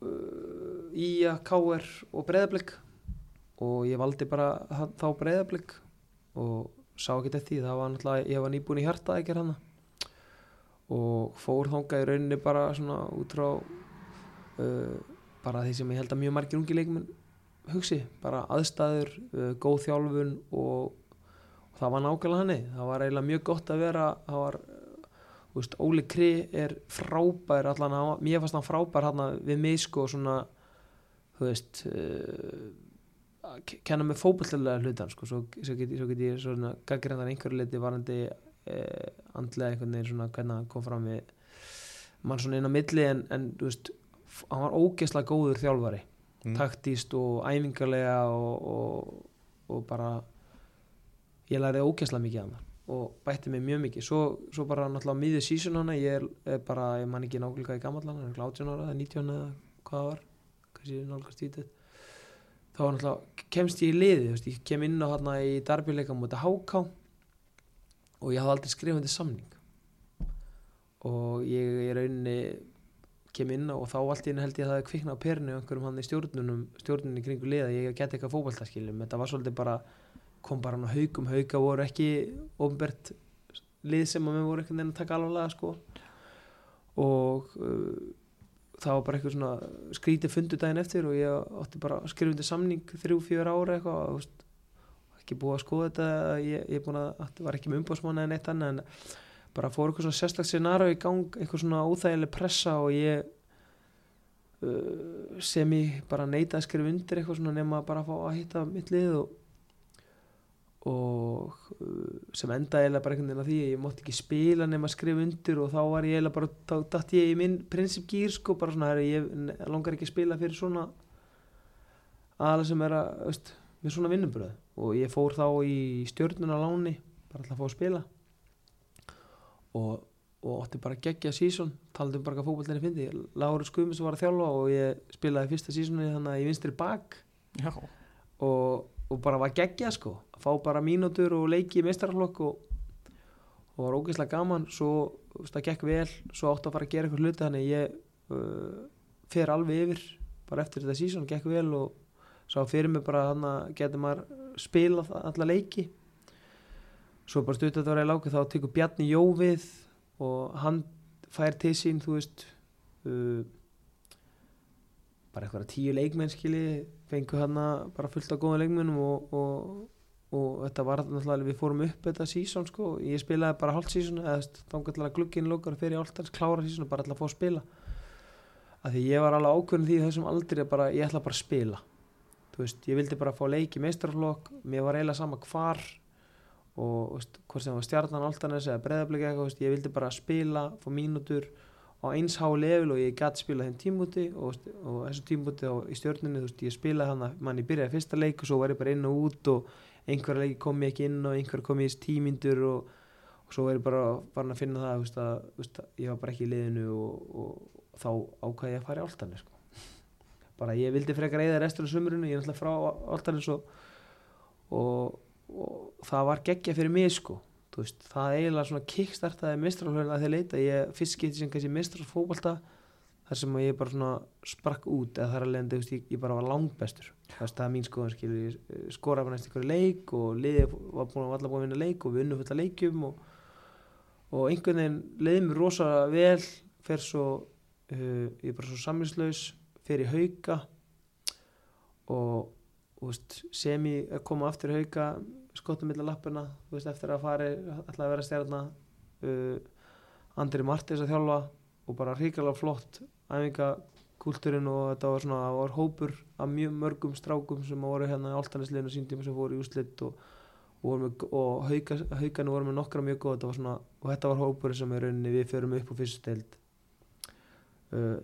uh, Ía, KR og Breiðablик og ég valdi bara þá Breiðablik og sá ekki eftir því, það var náttúrulega ég var nýbúin í hjarta ekki hana og fór þangað í rauninni bara svona út frá bara því sem ég held að mjög margir ungi leikmenn hugsi, bara aðstæður uh, góð þjálfun og, og það var nákvæmlega hannig það var eiginlega mjög gott að vera það var, veist, Óli Kri er frábær allan, mér fannst hann frábær hann við mig sko svona þú veist uh, að ke- kenna með fótballlega hlutan sko, svo, svo get, ég svona gaggrindan einhverju leiti varandi eh, andlega einhvern veginn svona hvernig hann kom fram við mann svona inn á milli en, en þú veist, hann var ógeðslega góður þjálfari Mm. taktíst og æfingarlega og, og, og bara ég lærið ógeðslega mikið af hann og bætti mig mjög mikið. Svo, svo bara náttúrulega miðið sísun hana ég er, er bara, ég man ekki nákvæmlega hvað ég gammal hann er 18 ára eða 19 eða hvað var kannski nálgastítið þá var náttúrulega kemst ég í liði veist, ég kem inn á hann í darbileika mútið HK og ég hafði aldrei skrifað undir samning. Og ég í rauninni kem inn og þá allt henni held ég að það hefði kviknað á perinu einhverjum hann í stjórnunum stjórnunni kringu liða, ég geti eitthvað fótballtaskilum þetta var svolítið bara, kom bara hann á haugum hauga voru ekki ofnbært lið sem að mér voru einhvern veginn að taka alvarlega sko. Og uh, það var bara eitthvað svona skrítið fundu daginn eftir og ég átti bara undir samning þrjú, fjör ára eitthvað ekki búið að skoða þetta ég, ég er að, var ekki með umbóðsmanna en eitt annað en bara fór eitthvað svona sérstakt scenario í gang eitthvað svona óþægileg pressa og ég uh, sem ég bara neita að skrifa undir eitthvað svona nema bara að fá að hitta mitt lið og og uh, sem enda eiginlega bara einhvern veginn að því ég mátti ekki spila nema að skrifa undir og þá var ég eiginlega bara þá datt ég í minn prinsipgýr sko bara svona herri, ég langar ekki að spila fyrir svona aðalega sem er að veist, með svona vinnubröð og ég fór þá í stjörnuna láni bara alltaf að fá að spila og, og átti bara geggja sísón taldi um bara hvað fótbollinni fyndi Láru Skumis var að þjálfa og ég spilaði fyrsta sísónu þannig að ég vinstri bak. Og, og bara var geggja sko. Að fá bara mínútur og leiki í meistarflokk og, og var ógeðslega gaman. Svo það gekk vel. Svo átti að fara að gera eitthvað hluti þannig ég uh, fer alveg yfir bara eftir þetta sísón, gekk vel og sá fyrir mig bara þannig að getur maður spilað alla leiki svo bara stutt þetta var í lágu þá tekur Bjarni Jó við og hann fær til sín þú veist uh, bara eitthvað tíu leikmenn skili fengu hann bara fullt af góða leikmennum og, og, og þetta var náttúrulega við fórum upp þetta sísón sko ég spilaði bara hálft sísón eða þá gætla glugginn lókar fyrir áltans klára sísón og bara að fá að spila. Af því ég var alveg ákveðin því í þessum aldrei að bara, ég ætla bara að spila. Þú veist, ég vildi bara fá leiki meistarflokk, mér var eiginlega sama hvar og veist, hvort sem var stjarnan áltanes eða breðablika eitthvað, ég vildi bara spila, fá mínútur á eins há level og ég gæti spila þeim tímúti og, og þessu tímúti á, í veist, ég spilaði hann að mann ég byrjaði fyrsta leik og svo var ég bara inn og út og einhverja leiki kom ég ekki inn og einhverja kom ég í tímyndur og, og svo er ég bara farin að finna það veist, að, veist, að ég var bara ekki í liðinu og, og, þá ákvæði ég að fara í áltanes sko. bara ég vildi frekar eða restur af sumurinu, ég er náttúrulega frá áltanes og, og, það var geggja fyrir mig sko. Veist, það eiginlega svona kickstartaði mistralhörn að þeir leita, ég fyrst getið sem kannski mistralfóbalta þar sem ég bara svona sprakk út eða þar að leiðandi, ég, ég bara var langbestur. Það er mín skoðan, skilur ég eh, skoraði bara næst ykkur leik og liðið var búin að allar búin að vinna leik og við unnum fullt að leikjum og, og einhvern veginn leiði mér rosa vel fer svo uh, ég er bara svo samlingslaus fer í hauka og sem ég að koma aftur í hauka skottum millir lappina þú veist, eftir að fari ætlaði að vera stjarna uh, Andri Martins að þjálfa og bara hrikalega flott æfingakultúrin og þetta var svona var hópur af mjög mörgum strákum sem voru hérna í áltanisliðinu síndíma sem voru í úslitt og, og, og hauka, haukanu voru með nokkra mjög góð þetta svona, og þetta var hópur sem er rauninni við förum upp á fyrstu steild uh,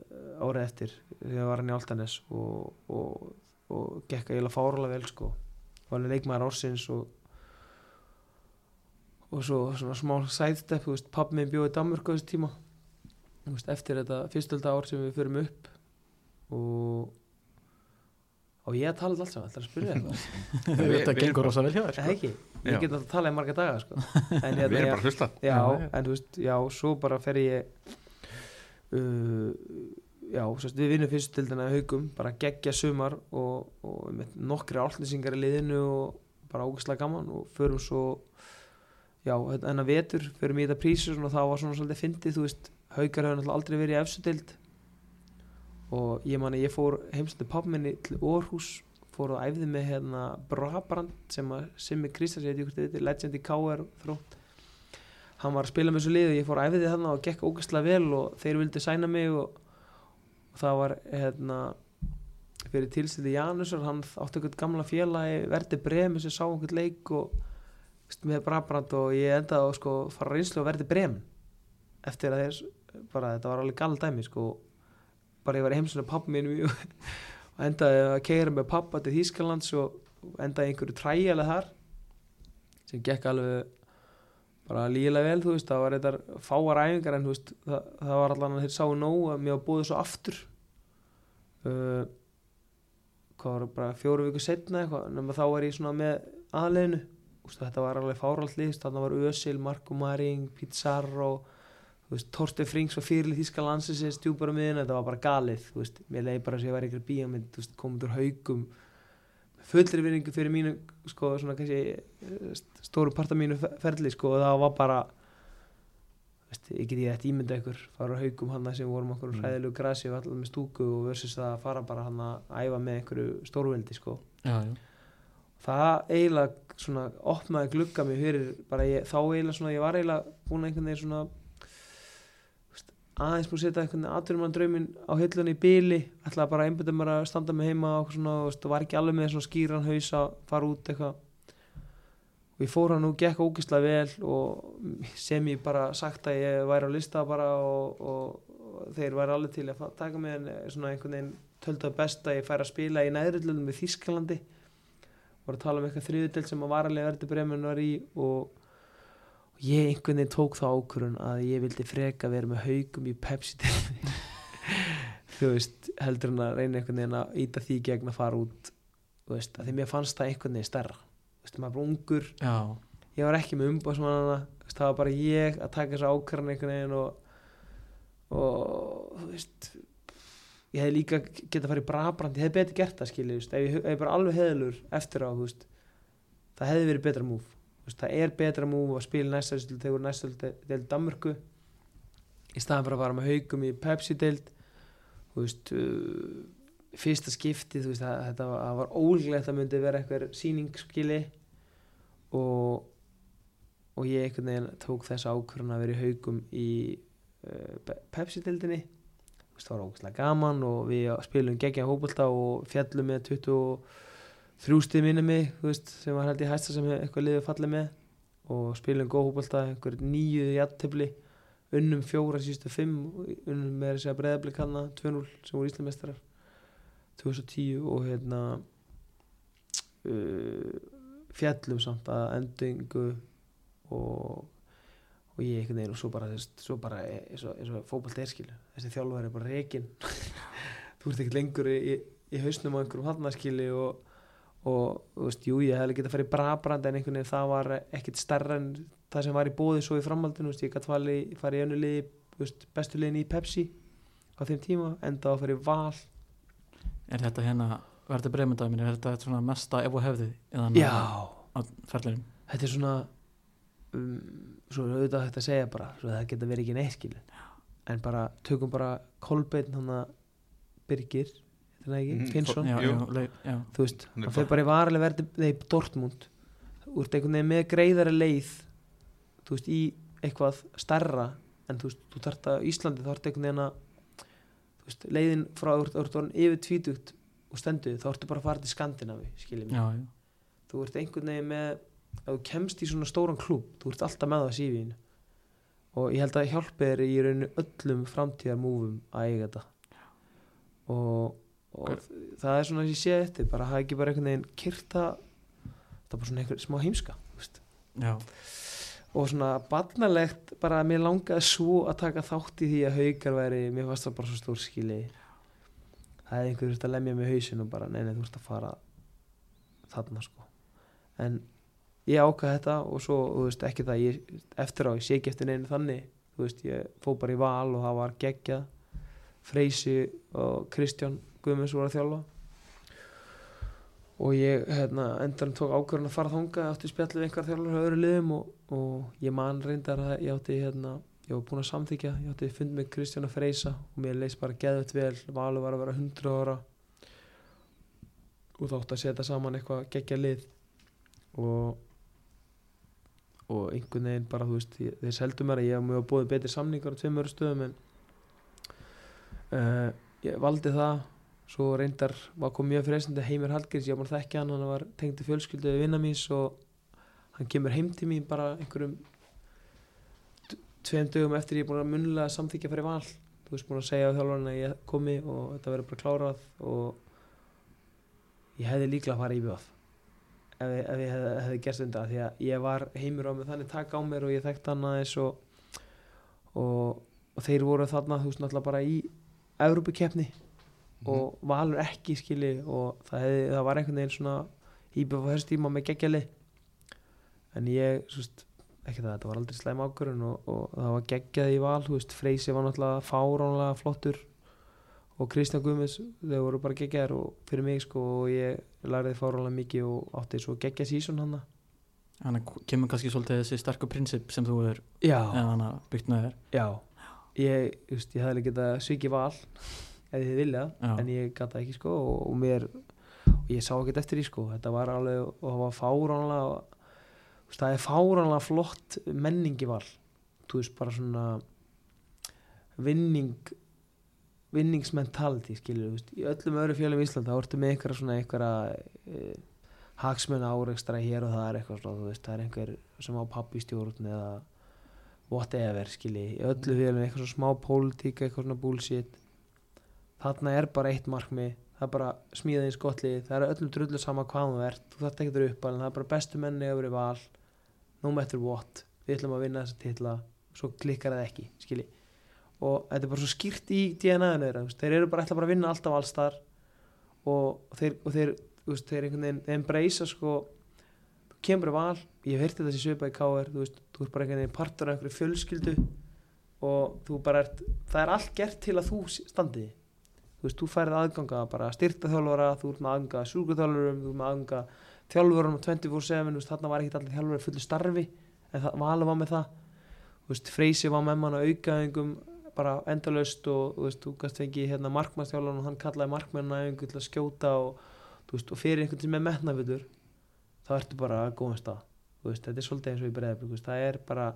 árið eftir þegar var hann í áltanis og, og, og gekk eiginlega fárulega vel sko var hann leikmaður ársins og og svo svona smá veist, pappi minn bjóði Danmörku á þessu tíma þú veist, eftir þetta fyrstölda ár sem við förum upp og og ég talaði allt saman, ætlar að spyrja eitthvað þetta við- gengur rosa vel hjá þér sko. ég get alltaf að tala í marga daga sko. en Við hérna, erum já, bara að hlusta já, Já, já. en þú veist, já, svo bara fer ég uh, já, sérst, við vinnum fyrstildina í haugum, bara geggja sumar og, og með nokkri áltlýsingar í liðinu og bara ógæslega gaman og förum svo já, en að vetur, förum í þetta prísur og það var svona svolítið fyndið, þú veist haugar hefur náttúrulega aldrei verið í efstudild og ég man að ég fór heimsandi pappminni til Orhus fór og æfði með hérna Brabrand sem að Simmi þið veitir, legend í KR þrótt hann var að spila með þessu lið og ég fór að æfði þarna og gekk ógæslega vel og þeir vildi sæna mig og, og það var hérna fyrir tilstildi Janusar hann átti eitthvað gamla félagi verði brem sem sá einhvern leik og veist, með Brabrand og ég endaði að sko, fara reynslu og verði brem eftir að þeir bara þetta var alveg galt dæmi sko bara ég var í heimsuna pappa mínum og endaði að keira með pappa til Þýskalands og endaði einhverju træjalega þar sem gekk alveg bara lígilega vel, þú veist, það var eitthvað fáar æfingar en þú veist, það, það var allan að þeir sáu nóg að mér var búið svo aftur. Uh, hvað var bara fjóru viku setna eitthvað, nema þá var ég svona með aðleginu, þetta var alveg fáralt list, þannig var Ösil, Marko Maring Pizarro þú veist, Torstein Frings var fyrirlið þíska landsins stjúpar á miðin, þetta var bara galið þú veist, mér leiði bara að ég var einhver bíómynd þú veist, komið úr haugum fullri vinningu fyrir mínu sko, svona kannski eh, st- stóru parta mínu fe- ferli sko, og það var bara veist, ég get ég eftir ímynda ykkur fara á haugum hann sem vorum okkur Mm. hræðilegu grasi og allar með stúku og versus það að fara bara hann að æfa með einhverju stórveldi sko já, já, það eiginlega svona opnaði glugga mig fyrir bara ég, þá eiginlega svona ég var eiginlega búin einhvern veginn svona aðeins búin að setja einhvern veginn aðturumann drauminn á hillunni í bíli ætlaði bara að einbyrða mér að standa mig heima og svona, veist, var ekki alveg með svona skýran haus að fara út eitthvað. Og ég fór hann og gekk ógislega vel og sem ég bara sagt að ég væri á lista bara og, og, og þeir væri alveg til að taka mig en eh, svona einhvern veginn töldu að best að ég færi að spila í næðrillunum við Þískalandi voru að tala um eitthvað þriðudel sem að varalega verði bremen var í og, og ég einhvern veginn tók þá ákvörun að ég vildi freka vera með haugum í Pepsi þú veist heldur en að reyna einhvern veginn að íta því gegn að fara út þú veist, að því mér fannst það einhvern veginn stærra. Þú veist, maður bara ungur. Já, ég var ekki með umbásmannana það var bara ég að taka þessu ákvarðan einhvern veginn og, og þú veist ég hefði líka getað að fara í brabrand ég hefði betur gert það skilja ef ef ég bara alveg heðlur eftir á þú veist, það hefði verið betra múf veist, það er betra múf að spila næsta þegar næsta deild Danmörku í staðan fyrir að fara með haugum í Pepsi deild. Veist uh, fyrsta skipti veist, að, þetta var, var ólíklegt að myndi vera eitthvað síningsskili og og ég einhvern veginn tók þessa ákvörðun að vera í haugum í uh, Pepsi-dildinni það var ógæslega gaman og við spilum geggja hópulta og fjallum með 23 stið minni mig þú veist, sem var held í hæsta sem eitthvað liðið fallið með. Og spilum góð hópulta einhver nýju jættefli unnum fjóra sístu fimm unnum með þess að breyðabli kanna 2-0 sem voru Íslamestrar 2010 og hérna uh, fjallum samt að endingu og, og ég einhvern veginn og svo bara, þú veist, svo bara eins og, og fótbollt er skilu þessi þjálfur er bara rekin þú ert ekkert lengur í, í, í hausnum á einhverjum hafnaskili og, og þú veist, jú, ég hefði getað að fara í brabrand en einhvern veginn það var ekkert starra en það sem var í bóði svo í framhaldinu veist, ég gæti farið fari í önnu liði þú veist, bestu liðin í Pepsi á þeim tíma, enda á að fara í val. Er þetta hérna verður breymundaginn, er þetta svona mesta ef og hefði eða já, á ferðleginum þetta er svona um, svo er auðvitað hægt að segja bara það geta verið ekki neitt skilu en bara tökum bara Kolbeinn hann að Birgir er Mhm, Finnsson já, þú veist, Hann er hann fer bara- í varileg verði þegar Dortmund. Úr einhvern veginn með greiðari leið þú veist, í eitthvað starra en þú veist, þú þarft að Íslandi þá ertu einhvern veginn að þú veist, leiðin frá orðin yfir tvítugt og stenduð, þá ertu bara að fara til Skandinavi já, já, þú ert einhvern veginn með ef þú kemst í svona stóran klúb þú ert alltaf með það á sífínu og ég held að hjálpi þér í rauninu öllum framtíðarmúfum að eiga þetta. Og, og Hver- það er svona að ég sé eftir bara hafa ekki bara einhvern veginn kyrta það er bara svona einhver smá heimska og svona barnalegt bara að mér langaði svo að taka þátt í því að haukar væri mér fannst það bara svo stór skili það hefði einhver þurft að lemja mig hausin og bara neina þú ert að fara þarna sko. En ég ákvað þetta og svo veist ekki það ég, eftir á ég sé ekki eftir neinu þannig. Þú veist ég fó bara í val og það var geggjað. Freysi og Kristján Guðmunds voru að þjálfa. Og ég hérna, endan tók ákvörðan að fara þangað átti spjall við einhver þjálfur á öðru liðum og, og ég man reyndar að ég átti hérna, ég var búinn að samþykja ég átti fund með Kristján að Freysa og mér leist bara geðvægt vel, valur var að vera 100 ára. Og þá átti að setja saman eitthvað geggja lið. Og og einhvern veginn bara þú veist ég, þeir seldu mér að ég hef mjög búið betri samningar á tveim öru stöðum en uh, ég valdi það svo reyndar var kom mjög freysandi Heimir Hallgríms, ég var bara þekkja hann hann var tengdi fjölskyldu við vinna míns og hann kemur heim til mín bara einhverjum tveim dögum eftir ég er búin að munlega samþykja fyrir val. Þú veist búin að segja á þjálfarinn að ég komi og þetta verður bara klárað og ég hefði líklega að fara í bjóð ef, ef ég hefði, hefði gerst undan því að ég var heimur á mig þannig taka á mér og ég þekkti hann aðeins og, og, og þeir voru þarna þú veist náttúrulega bara í Evrópukeppni og valur ekki skili og það, hefði, það var einhvern veginn svona íbjöf á þessu tíma með geggjali en ég svo veist, ekki það, þetta var aldrei slæm ákvörðun og, og það var geggjað í val þú veist, Freysi var náttúrulega fáránlega flottur og Kristján Guðmunds þau voru bara geggjaðir og fyrir mig sko og ég lærði fáránlega mikið og átti svo geggja sísón hann Þannig að kemur kannski svolítið þessi sterku prinsip sem þú er já, eða byggt með þér. Já. Ég, just, ég hefði alveg getað svikið val ef þið vilja, Já. en ég gata ekki sko og, og mér, og ég sá ekkert eftir því sko, þetta var alveg, og það var fáránlega það er fáránlega flott menningi val þú veist, bara svona vinning vinningsmentality, skilur þú veist, í öllum öðru fjölum í Íslanda, þá ertu með einhverja svona einhverja e, hagsmenn áreikstra hér og það er eitthvað svona, þú veist, það er einhver sem á pappi stjórn eða whatever, skilji, í öllu fjölum eitthvað svona smá pólitík, eitthvað svona bullshit þarna er bara eitt markmi það er bara smíðið eins gott lið það er öllum drullu sama hvað þú ert þú þarft ekki að vera uppalinn, það er bara bestu menni í val no matter what við ætlum að vinna þessa titla svo klikkar það ekki, skilji. Og þetta er bara svo skýrt í DNA-inu þeir eru bara ætla bara að vinna alltaf alls þar og þeir, og þeir, veist, þeir einhvern veginn þeir embracea sko þú kemur í val, ég hef heyrti þessi svipa í KR þú þú ert bara einhvern veginn partur af einhverju fjölskyldu og þú bara ert það er allt gert til að þú standið þú veist, þú færið aðganga bara styrta þjálfara, þú ert með aðganga sjúkuþjálfurum, þú ert með aðganga þjálfurum 24-7, þú veist, þarna var ekki allir þjálfari fullu starfi, en það, Valur var með það. Þú veist, Freysi var með mann á aukaðingum bara endalaust og þú veist, þú gæst fengið hérna markmannstjálfan og hann kallaði markmannæfingu til að skjóta og þú veist, og fyrir einhvern sem er metnafullur þá ertu bara að góðum stað. Þú veist, þetta er svolítið eins og í breiðablik það er bara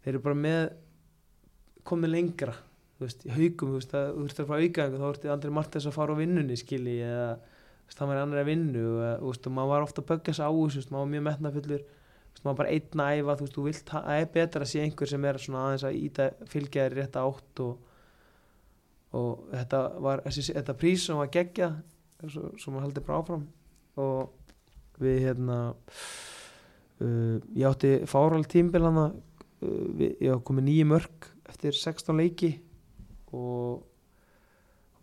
þeir eru bara með komið lengra þú veist, í haugum, þú veist, að, þú veist að fara aukaðingu þá ertu Andri Martins að fara á vinnunni skilji, eða þú veist, það var annar að vinnu þú veist, og maður var ofta að bögga sig á þessu, þú veist, maður var mjög metnafullur þú veist, maður bara einn að æfa, þú veist, þú vilt það er betra að sé einhver sem er svona aðeins að íta fylgja þér í rétta átt og, og þetta var þessi, þetta prís sem var geggja svo, svo maður haldi bara áfram og við hérna uh, ég átti fáral tímbil hana uh, við, ég var komið nýju mörg eftir 16 leiki og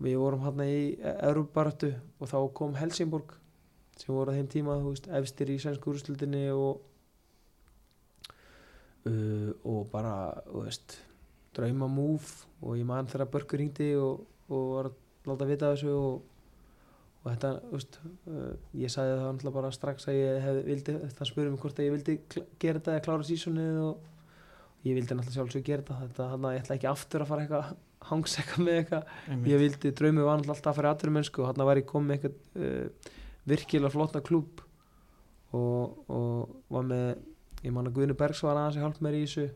við vorum hérna í Európarötu og þá kom Helsingborg sem voru á þeim tíma, veist, efstir í sænsku úrslutinni og uh, og bara, veist drauma múf og ég man þegar Börkur ringdi og, og var að láta vita þessu og, og þetta, veist uh, ég sagði það náttúrulega bara strax að ég hef, vildi, það spurði mig hvort að ég vildi gera þetta eða klára sísonið og ég vildi náttúrulega sjálfsög gera þetta. Hann að ég ætla ekki aftur að fara eitthvað hangseka með eitthvað. Ég vildi, draumið var alltaf að fara í atvinnumennsku og hann var ég komið eitthvað uh, virkilega flotta klúb og, og var með ég man að Guðni Bergs var aðeins að hjálpa mér í þessu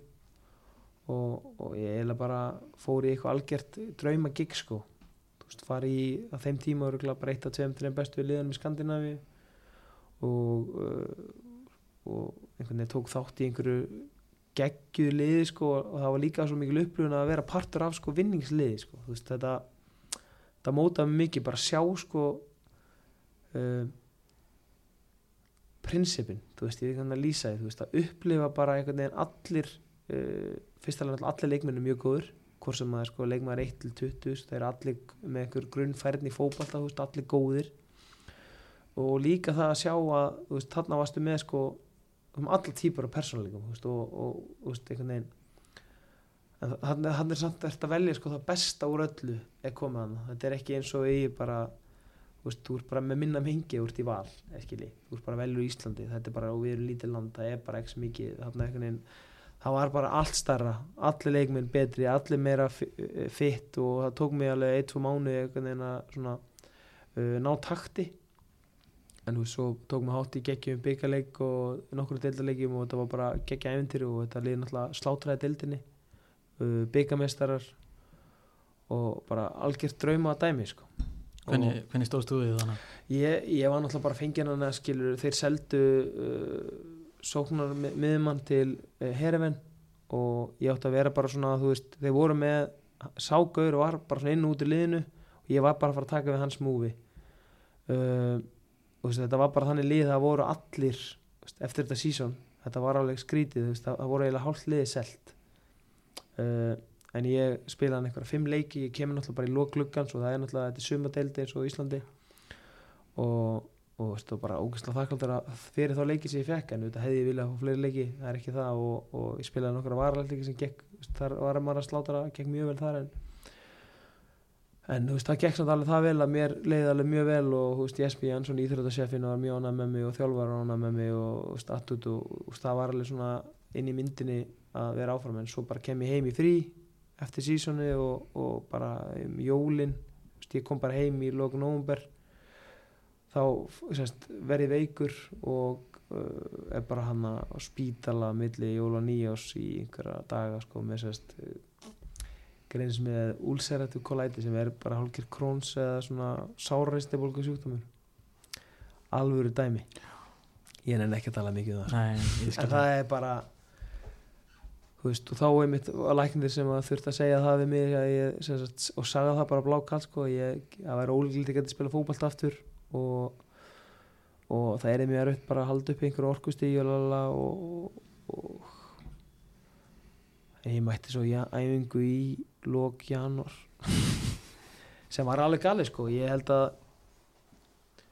og, og ég eiginlega bara fór í eitthvað algjört drauma gig sko fari í að þeim tíma bara eitt af tveim til þeim bestu liðanum í Skandinavi og uh, og einhvern veginn tók þátt í einhverju geggjuðu liði sko og það var líka svo mikil upplifun að vera partur af sko vinningsliði sko. Veist þetta það mótaði mikið bara að sjá sko uh, prinsipin, þú veist, ég er kannan að lýsa því, þú veist, að upplifa bara einhvern veginn allir uh, fyrst alveg allir leikmennu mjög góður hvort sem maður sko leikmaður 1 til 20 þú veist, það er allir með einhver grunnfærni í fótballta, þú veist, allir góðir. Og líka það að sjá að þú veist, þarna varstu með sko um allar típur af veist, og, og, veist, einhvern veginn. En þannig hann er samt eftir að velja sko það besta úr öllu er komið hann, þetta er ekki eins og ég bara veist, þú ert bara með minna mengi þú ert í val, eskili, þú ert bara velur í Íslandi þetta er bara, og við erum lítið land, það er bara ekki mikið, einhvern veginn það var bara allt starra, allir leikminn betri allir meira fi- fitt og það tók mig alveg 1-2 mánu einhvern veginn að uh, ná takti en þú veist, svo tók mig hátt í geggjum byggarleik og nokkru deildarleikjum og þetta var bara geggja æventyri og þetta liði náttúrulega slátræði deildinni. Uh, byggamestarar og bara algjört drauma að dæmi sko. Hvernig, hvernig stóðst þú við þannig? Ég, ég var náttúrulega bara fengið hann að skilur þeir seldu uh, sóknar mi- miðjumann til uh, Hereven og ég átti að vera bara svona þú veist, þeir voru með ságauður og var bara svona inn út í liðinu og ég var bara að fara að taka við hans múfi uh, og þú veist, þetta var bara þannig lið það voru allir veist, eftir þetta sísón, þetta var alveg skrítið veist, það, það voru eiginlega hálft liðið selt. Uh, en ég spilaði einhverja fimm leiki, ég kemur náttúrulega bara í lókluggans og það er náttúrulega, þetta sumadeildi eins og Íslandi. Og, og veistu, bara ógæslega þakkláttur að fyrir þá leiki sem ég fekk en þetta hefði ég viljað að fá fleiri leiki, það er ekki það og, og ég spilaði nokkra varaleiki sem gekk, veist, þar var maður að slátra, gekk mjög vel þar en en þú veist, það gekk samt alveg það vel að mér leiði alveg mjög vel og þú veist, Jesper Jansson íþrótasefin var mjög ánæg með mig og þjálfar ánæg með mig og, statut og, og það var alveg svona inn í myndinni að vera áfram. En svo bara kem ég heim í frí eftir sísoni og, og bara um jólin, þú veist, ég kom bara heim í lók nóvumber þá sérst, verði veikur og uh, er bara hann á spítala milli jól og nýjás í einhverja daga sko með sérst greins með úlserættu kolæti sem er bara hálfgerð króns eða svona sárareistibólgu sjúkdómur alvöru dæmi. Ég nenni ekki að tala mikið um það Nei, ég skil en það er bara þú veist, og þá er mitt læknir sem að þurft að segja það við mig að ég, sagt, og sagði það bara blákall sko, að væri ólíklítið að geta spila fótballt aftur og, og það er mjög erfitt bara að halda upp einhverju orkustíð og, og, og ég mætti svo ja, æfingu í lók janúar sem var alveg gali sko, ég held að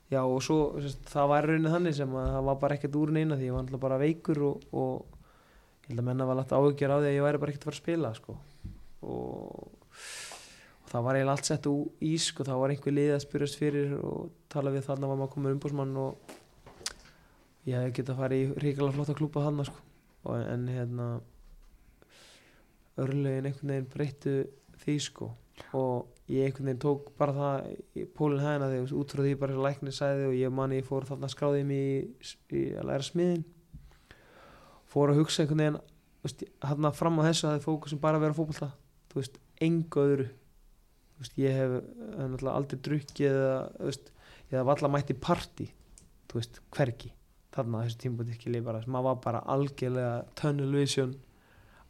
já og svo sérst, það var raunin þannig sem að það var bara ekkert úr neina því ég var alltaf bara veikur og, og ég held að menna var alltaf áhugjör á því að ég væri bara ekkert að fara að spila sko. og, og það var eiginlega allt sett úr í sko, það var einhver lið að spyrjast fyrir og tala við þarna var maður komið umbúsmann og ég hefði getað að fara í ríkala flotta klúpa þarna sko. og, en hérna örlegin einhvern veginn breyttu því sko. Og ég einhvern veginn tók bara það pólinn hæðina þegar út frá því bara læknir sagði og ég manni fór þarna skráði mig í, að læra smiðin fór að hugsa einhvern veginn veist, hann fram á þessu að það fókusum bara að vera fótbolta. Þú veist, engu öðru. Þú veist, ég hef náttúrulega aldrei drukkið eða, þú veist, ég hef alltaf mætt í party þú veist, hvergi. Þarna þessu tímpúti ekki leið bara maður var bara algjörlega tunnel vision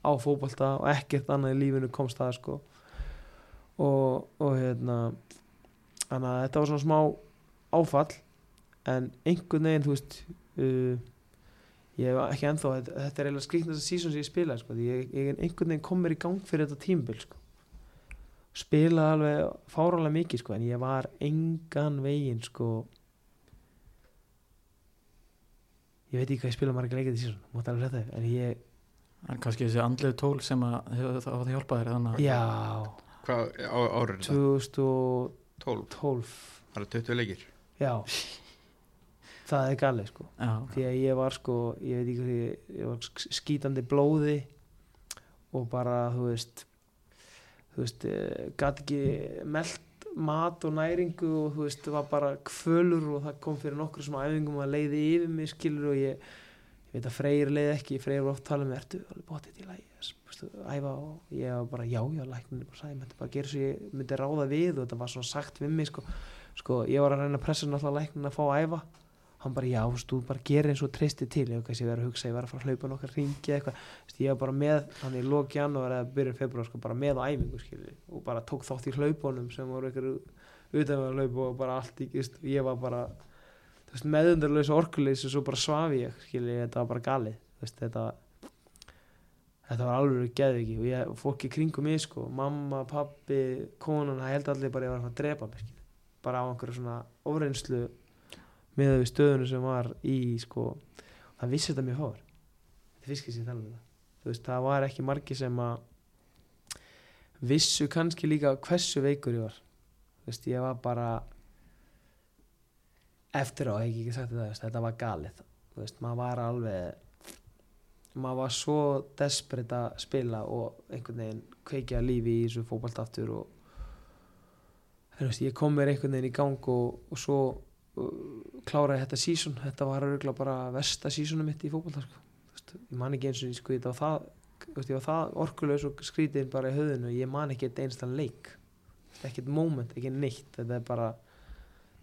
á fótbolta og ekkert annað í lífinu komst það sko. Og, og hérna þannig að þetta var svona smá áfall en einhvern veginn þú veist uh, ég hef ekki ennþá þetta, þetta er eiginlega skrýtnast að sísón sem ég spila sko, ég, ég einhvern veginn kom mér í gang fyrir þetta tímbil sko. Spila alveg fárálega mikið sko en ég var engan veginn sko ég veit ekki hvað ég spila margir leikið í sísón, þetta en ég, En kannski þessi andlegu tól sem að hefur það að hjálpa þér þannig að já. Hvað á, árið er þetta? 2012 12 Það eru 20 leikir? Já. Það er galið sko. Já, því að ég var sko ég veit ekki hvað ég, var sk- skítandi blóði og bara þú veist þú veist, gæti ekki meld mat og næringu og þú veist, var bara kvölur og það kom fyrir nokkur sem æfingum að leiði yfir mig skilur og ég ég veit að Freyr leiði ekki, Freyr var oft að tala með ertu alveg bóttið í lagi, veistu, æfa og ég var bara já, já, læknir bara sagði, myndi bara gera svo ég myndi ráða við og þetta var svona sagt við mig sko, sko ég var að reyna að pressa náttúrulega læknin að fá að æfa. Hann bara já, þú veist, þú bara gerir eins og treystir til. Ég veist, ég verið að hugsa, ég verið að fara að hlaupa nokkar ringi eitthvað, ég var bara með hann í lók janúar eða byrjun februar sko, bara með á æfingu skilji, og bara tók þátt í hlaupunum sem voru ykkur utan að hlaupa og bara allt í, þú veist, ég var bara meðundarlösa orkuleysi og svo bara svafi ég, skilji, þetta var bara galið. Veist, þetta þetta var alveg geðviki og ég, fólki kringum mig sko, mamma, pappi konan, það held allir bara ég var að drepa mig skilji, bara á einhverju svona ofreynslu með við stöðunum sem var í sko, það vissi þetta mjög fáur þetta fiskir sér það þú veist, það var ekki margi sem að vissu kannski líka hversu veikur ég var. Þú veist, ég var bara eftir á, hef ég ekki sagt þetta þetta var galið. Þú veist, maður var alveg maður var svo desperate að spila og einhvern veginn kveikja lífi í þessu fótballt aftur og þú veist, ég kom mér einhvern veginn í gang og, og svo uh, kláraði þetta sísón þetta var örgulega bara versta sísónu mitt í fótbolta sko. Ég man ekki eins og sko, þetta var það, veist, ég var það orkulegs og skrítinn bara í höfðinu. Ég man ekki eitt einstan leik. Ekkert moment, ekki neitt. Þetta er bara,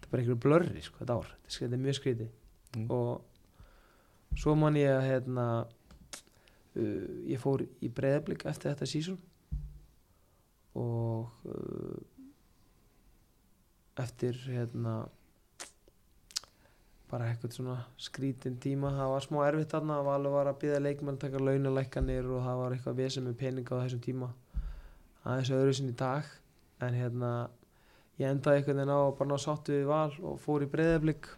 þetta er bara einhverju blörri sko, þetta ár, þetta er, er mjög skrítið. Mm. og svo man ég að hérna, uh, ég fór í breyðablík eftir þetta sísón og uh, eftir hérna bara eitthvað svona skrítin tíma það var smá erfitt þarna. Það var alveg var að býða leikmenn taka launalækkanir og það var eitthvað vesum með peninga á þessum tíma. Aðeins öðru sinni í dag. En hérna ég endaði einhvern veginn á að bara ná sáttu við val og fór í breyðablík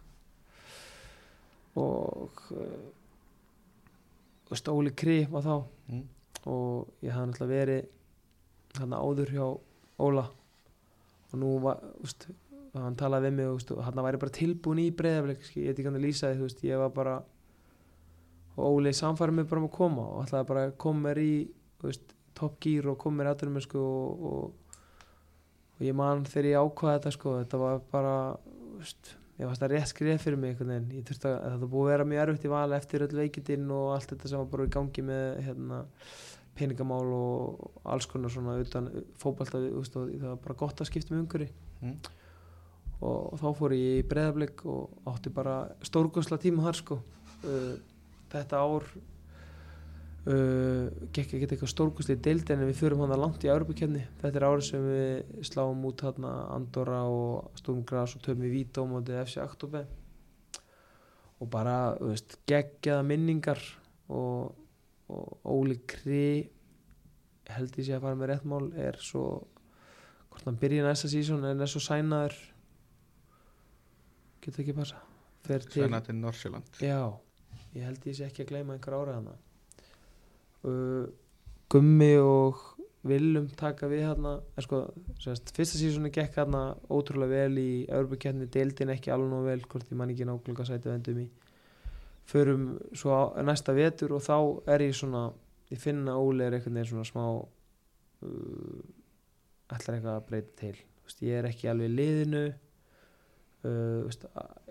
og og stóli kri var þá. Mm. og ég hafði náttúrulega verið þarna áður hjá Óla. Og nú var úst, hann talaði við mig úst, og hann væri bara tilbúin í breyðafleik ég veit ekki hann að lýsa því úst, ég var bara og Óli samfæri mig bara um að koma og ætlaði bara að koma mér í úst, top gear og koma mér aðdurum og, og, og ég man þegar ég ákvaði þetta sko, þetta var bara úst, ég var þetta rétt skrið fyrir mig einhvern veginn, ég þurfti að þetta búið að vera mjög erfitt í val eftir öll veikindinn og allt þetta sem var bara í gangi með hérna, peningamál og alls konar svona utan fótballta það var bara gott að skipta með umhverfi. Mm. og, og þá fór ég í breðablík og átti bara stórgóðsla tíma þar sko. Uh, þetta ár uh, gekk ekki eitthvað stórgóðsli í deildin en við förum hann langt í Európa-kefni þetta er árið sem við sláum út hérna Andorra og Sturm Gras og töfum í Vító mótið FC Aktobe og bara veist, geggjaða minningar og, og Óli Kri held ég sé að fara með rétt mál er svo hvort hann byrja næsta sísón en er svo sænaður. Getur ekki passa fer til, Norsjöland já ég held ég sé ekki að gleyma einhver ára hana uh, Gummi og Willum taka við hérna sko, fyrsta sísónu gekk hérna ótrúlega vel í Európa-kjarni deildin ekki alveg nóg vel hvort ég man ekki nákvæmlega sæti við endum í. Förum svo á, næsta vetur og þá er ég svona ég finna er einhvern veginn svona smá uh, ætlar eitthvað að breyta til. Þú veist, ég er ekki alveg í liðinu uh, veist,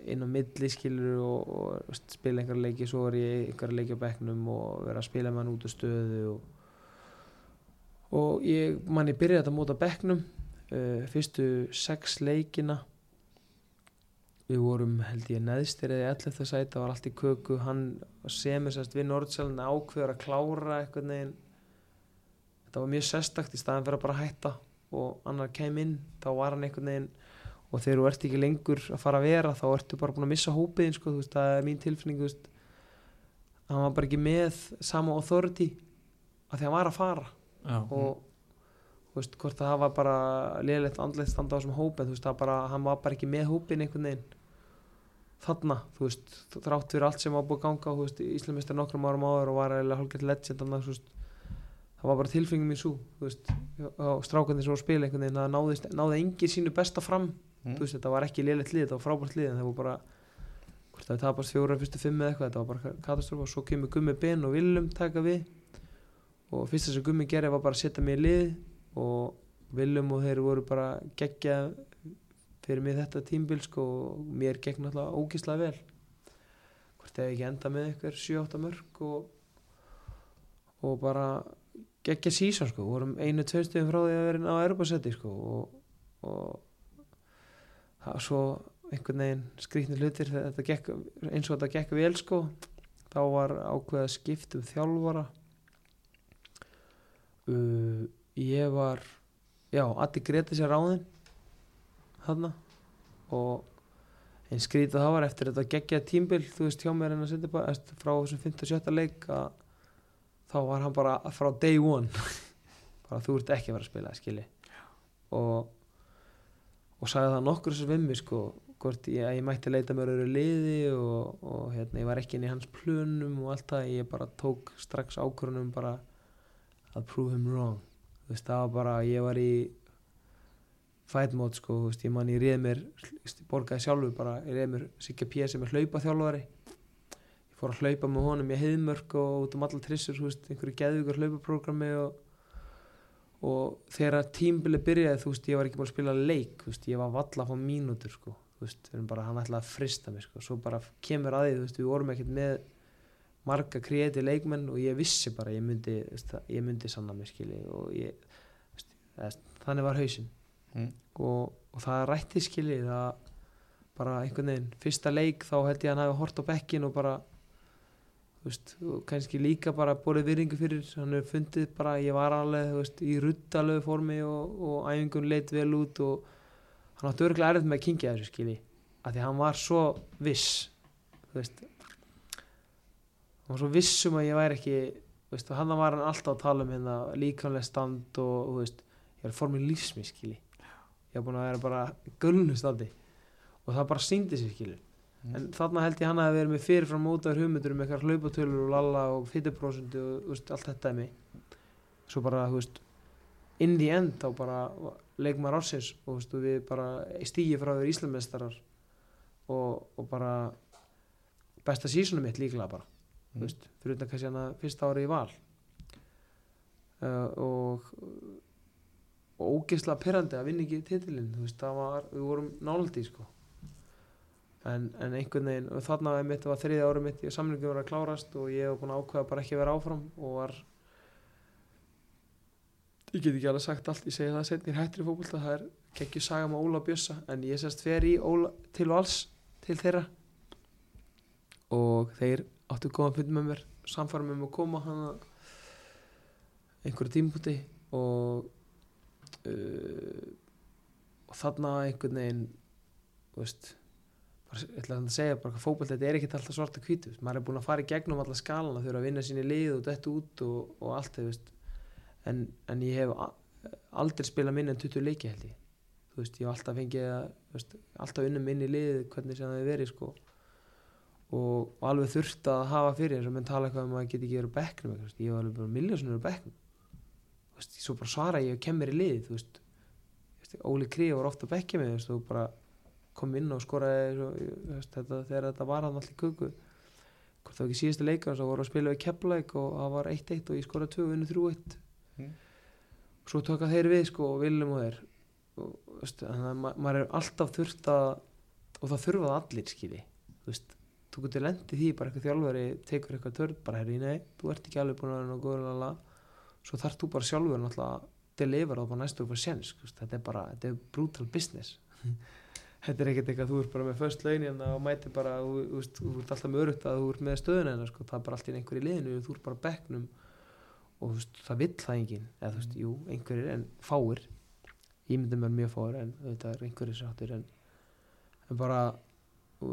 inn á milli skilur og, og veist, spila einhverja leiki svo er ég einhverja leiki á bekknum og vera að spila mann út á stöðu og, og ég mann ég byrjaði þetta móta bekknum uh, fyrstu sex leikina við vorum held ég neðstir eða 11. sæti það var allt í köku hann semur sérst við Nordsjálfinn ákveður að klára eitthvað neginn þetta var mjög sérstakt í staðan fyrir að bara hætta og annar kem inn þá var hann einhvern veginn og þegar þú ert ekki lengur að fara að vera þá ertu bara búin að missa hópiðin sko, veist, það er mín tilfinning veist, hann var bara ekki með sama authority að því hann var að fara. Já, og veist, hvort það var bara liðlegt andlegt standa á þessum hóp en þú veist, það bara, hann var bara ekki með hópin einhvern veginn þarna, þrátt fyrir allt sem var búið að ganga Íslamistar nokkrum árum áður og var hálfgett legend annars, það var bara tilfengið mín svo, og strákandi sem voru að spila einhvern veginn, það náði, náði engi sínu besta fram, Mm. veist, þetta var ekki liðlegt lið, þetta var frábært lið, en það var bara hvort það tapast fjóra fyrstu fimm eða eitthvað, þetta var bara katastrófa og svo kemur Gummi Ben og Willum taka við. Og fyrst þess að Gummi gerði var bara að setja mig í lið og Willum og þeir voru bara geggja fyrir mig þetta tímbil sko, og mér gegn náttúrulega ógíslega vel. Hvort ég ekki enda með ykkur 7-8 mörg og, og bara geggja sísón sko, vorum einu tveistöðum frá því að vera á Europasetti sko, og, og var svo einhvern veginn skrýtni hlutir gekk, eins og þetta gekk vel sko. Þá var ákveð að skipta um þjálfara. Uh, ég var já, Addi Greti sér ráðin þarna. Og einn skrítið það var eftir þetta geggja tímbil, þú veist hjá mér en að setja bara eftir- frá þessum 57. leik að þá var hann bara frá day one. Bara þú ert ekki að fara að spila skili og og sagði það nokkur sem við mig sko hvort ég, ég mætti leita mér öðru liði og, og hérna, ég var ekki inn í hans plönum og allt það, ég bara tók strax ákvörunum bara að prove him wrong þú veist, það var bara, ég var í fight mode sko, þú veist, ég man ég réð mér veist, ég borgaði sjálfur bara, ég réð mér Sigga P. sem er hlaupa þjálfari ég fór að hlaupa með honum í heiðmörk og út um allar trissur, þú veist, einhverju geðvíkur hlaupaprógrami og og þegar tímbili byrjaði þú veist, ég var ekki búin að spila leik þú veist, ég var valla fá mínútur sko. Þú veist, erum bara, hann ætlaði að frista mig sko. Svo bara kemur að því, þú veist, við vorum ekkert með marga kreati leikmenn og ég vissi bara, ég myndi veist, ég myndi sanna mig skili og ég veist, eða, þannig var hausinn. Mm. og, og það rætti skili það bara einhvern veginn fyrsta leik þá held ég að hann hafi hort á bekkin og bara veist, og kannski líka bara borðið virðingu fyrir, hann hefur fundið bara ég var alveg, veist, í ruddalögu formi og, og æfingun leitt vel út og hann átti örgulega erfitt með að kingja þessu skili, af því hann var svo viss, veist. Hann var svo viss um að ég væri ekki, veist, og hann var hann alltaf að tala um hérna líkanlega stand og, veist, ég er formin lífsmi skili, ég var búin að vera bara gulnu standi og það bara síndi sér skili en þarna held ég hann að vera með fyrirfram mótaður hugmyndur um eitthvað hlaupatölur og lalla og fytuprósendu og veist, allt þetta er mig svo bara, þú veist in the end þá bara leikmar ársins og veist, og við bara stígi frá þér Íslandmeistarar og, og bara besta sísonum mitt líklega bara Mm. veist, fyrir utan kannski hana fyrsta ári í val. Uh, og og ógeðslega pyrrandi að vinna ekki titilinn þú veist, það var, við vorum náldi sko en, en einhvern veginn þarna var mitt, var þriðja ári mitt í samlingum var að klárast og ég hef búin að ákveða bara ekki að vera áfram og var ég get ekki alveg sagt allt, ég segi það setni hættir í fókbólta, það er kekkju saga með Óla Bjössa en ég sérst fer í Óla, til og alls til þeirra. Og þeir áttu góðan fund með mér samfærum um að koma hann einhverju tímpúti og uh, og þarna einhvern veginn veist ég ætla að segja bara fótboll þetta er ekkert alltaf svarta hvítu maður er búin að fara í gegnum alla skalana þurfa að vinna síni lið og detta út og, og allt það en, en ég hef aldrei spilað minna en 20 leiki held ég. Þú veist, ég hef alltaf fengið veist, alltaf unnum inn í lið hvernig sem það hefur verið sko. Og, og alveg þurft að hafa fyrir eins og menn tala eitthvað um að geta ekki verið bekknum veist, ég var alveg bara miljósunur á bekknum. Veist, svo bara svara ég og kem mér í lið Óli Krí var ofta að bekkja mig og bara kom inn og skoraði svo, þú veist, þetta, þegar þetta var hann allir kuku hvort það var ekki síðustu leikar svo voru að spila við Keflæk og það var 1-1 og ég skoraði 2 og vinnu 3-1 Mm. svo tóka þeir við sko og Willum og þeir. Og, veist, þannig að ma maður er alltaf þurft að og það þurfa það allir skili þú veist, þú getur lendið því bara eitthvað þjálfari tekur eitthvað törn, bara herri nei þú ert ekki alveg búin að vera nú góður lala svo þarf þú bara sjálfur náttúrulega að delivera og bara næstu séns þú veist, þetta er bara, þetta er brutal business þetta er ekkert eitthvað þú ert bara með först laun hérna og mæti bara þú, þú, veist, þú ert alltaf með örugt að þú ert með stöðuna hérna, sko. það er bara allt í einhverju liðinu þú ert bara á bekknum og veist, það vill það enginn. Eða þú veist, jú, einhverjir en fáir. Ég myndi mér mjög fáir en þetta er einhverjir sáttir en, en bara uh,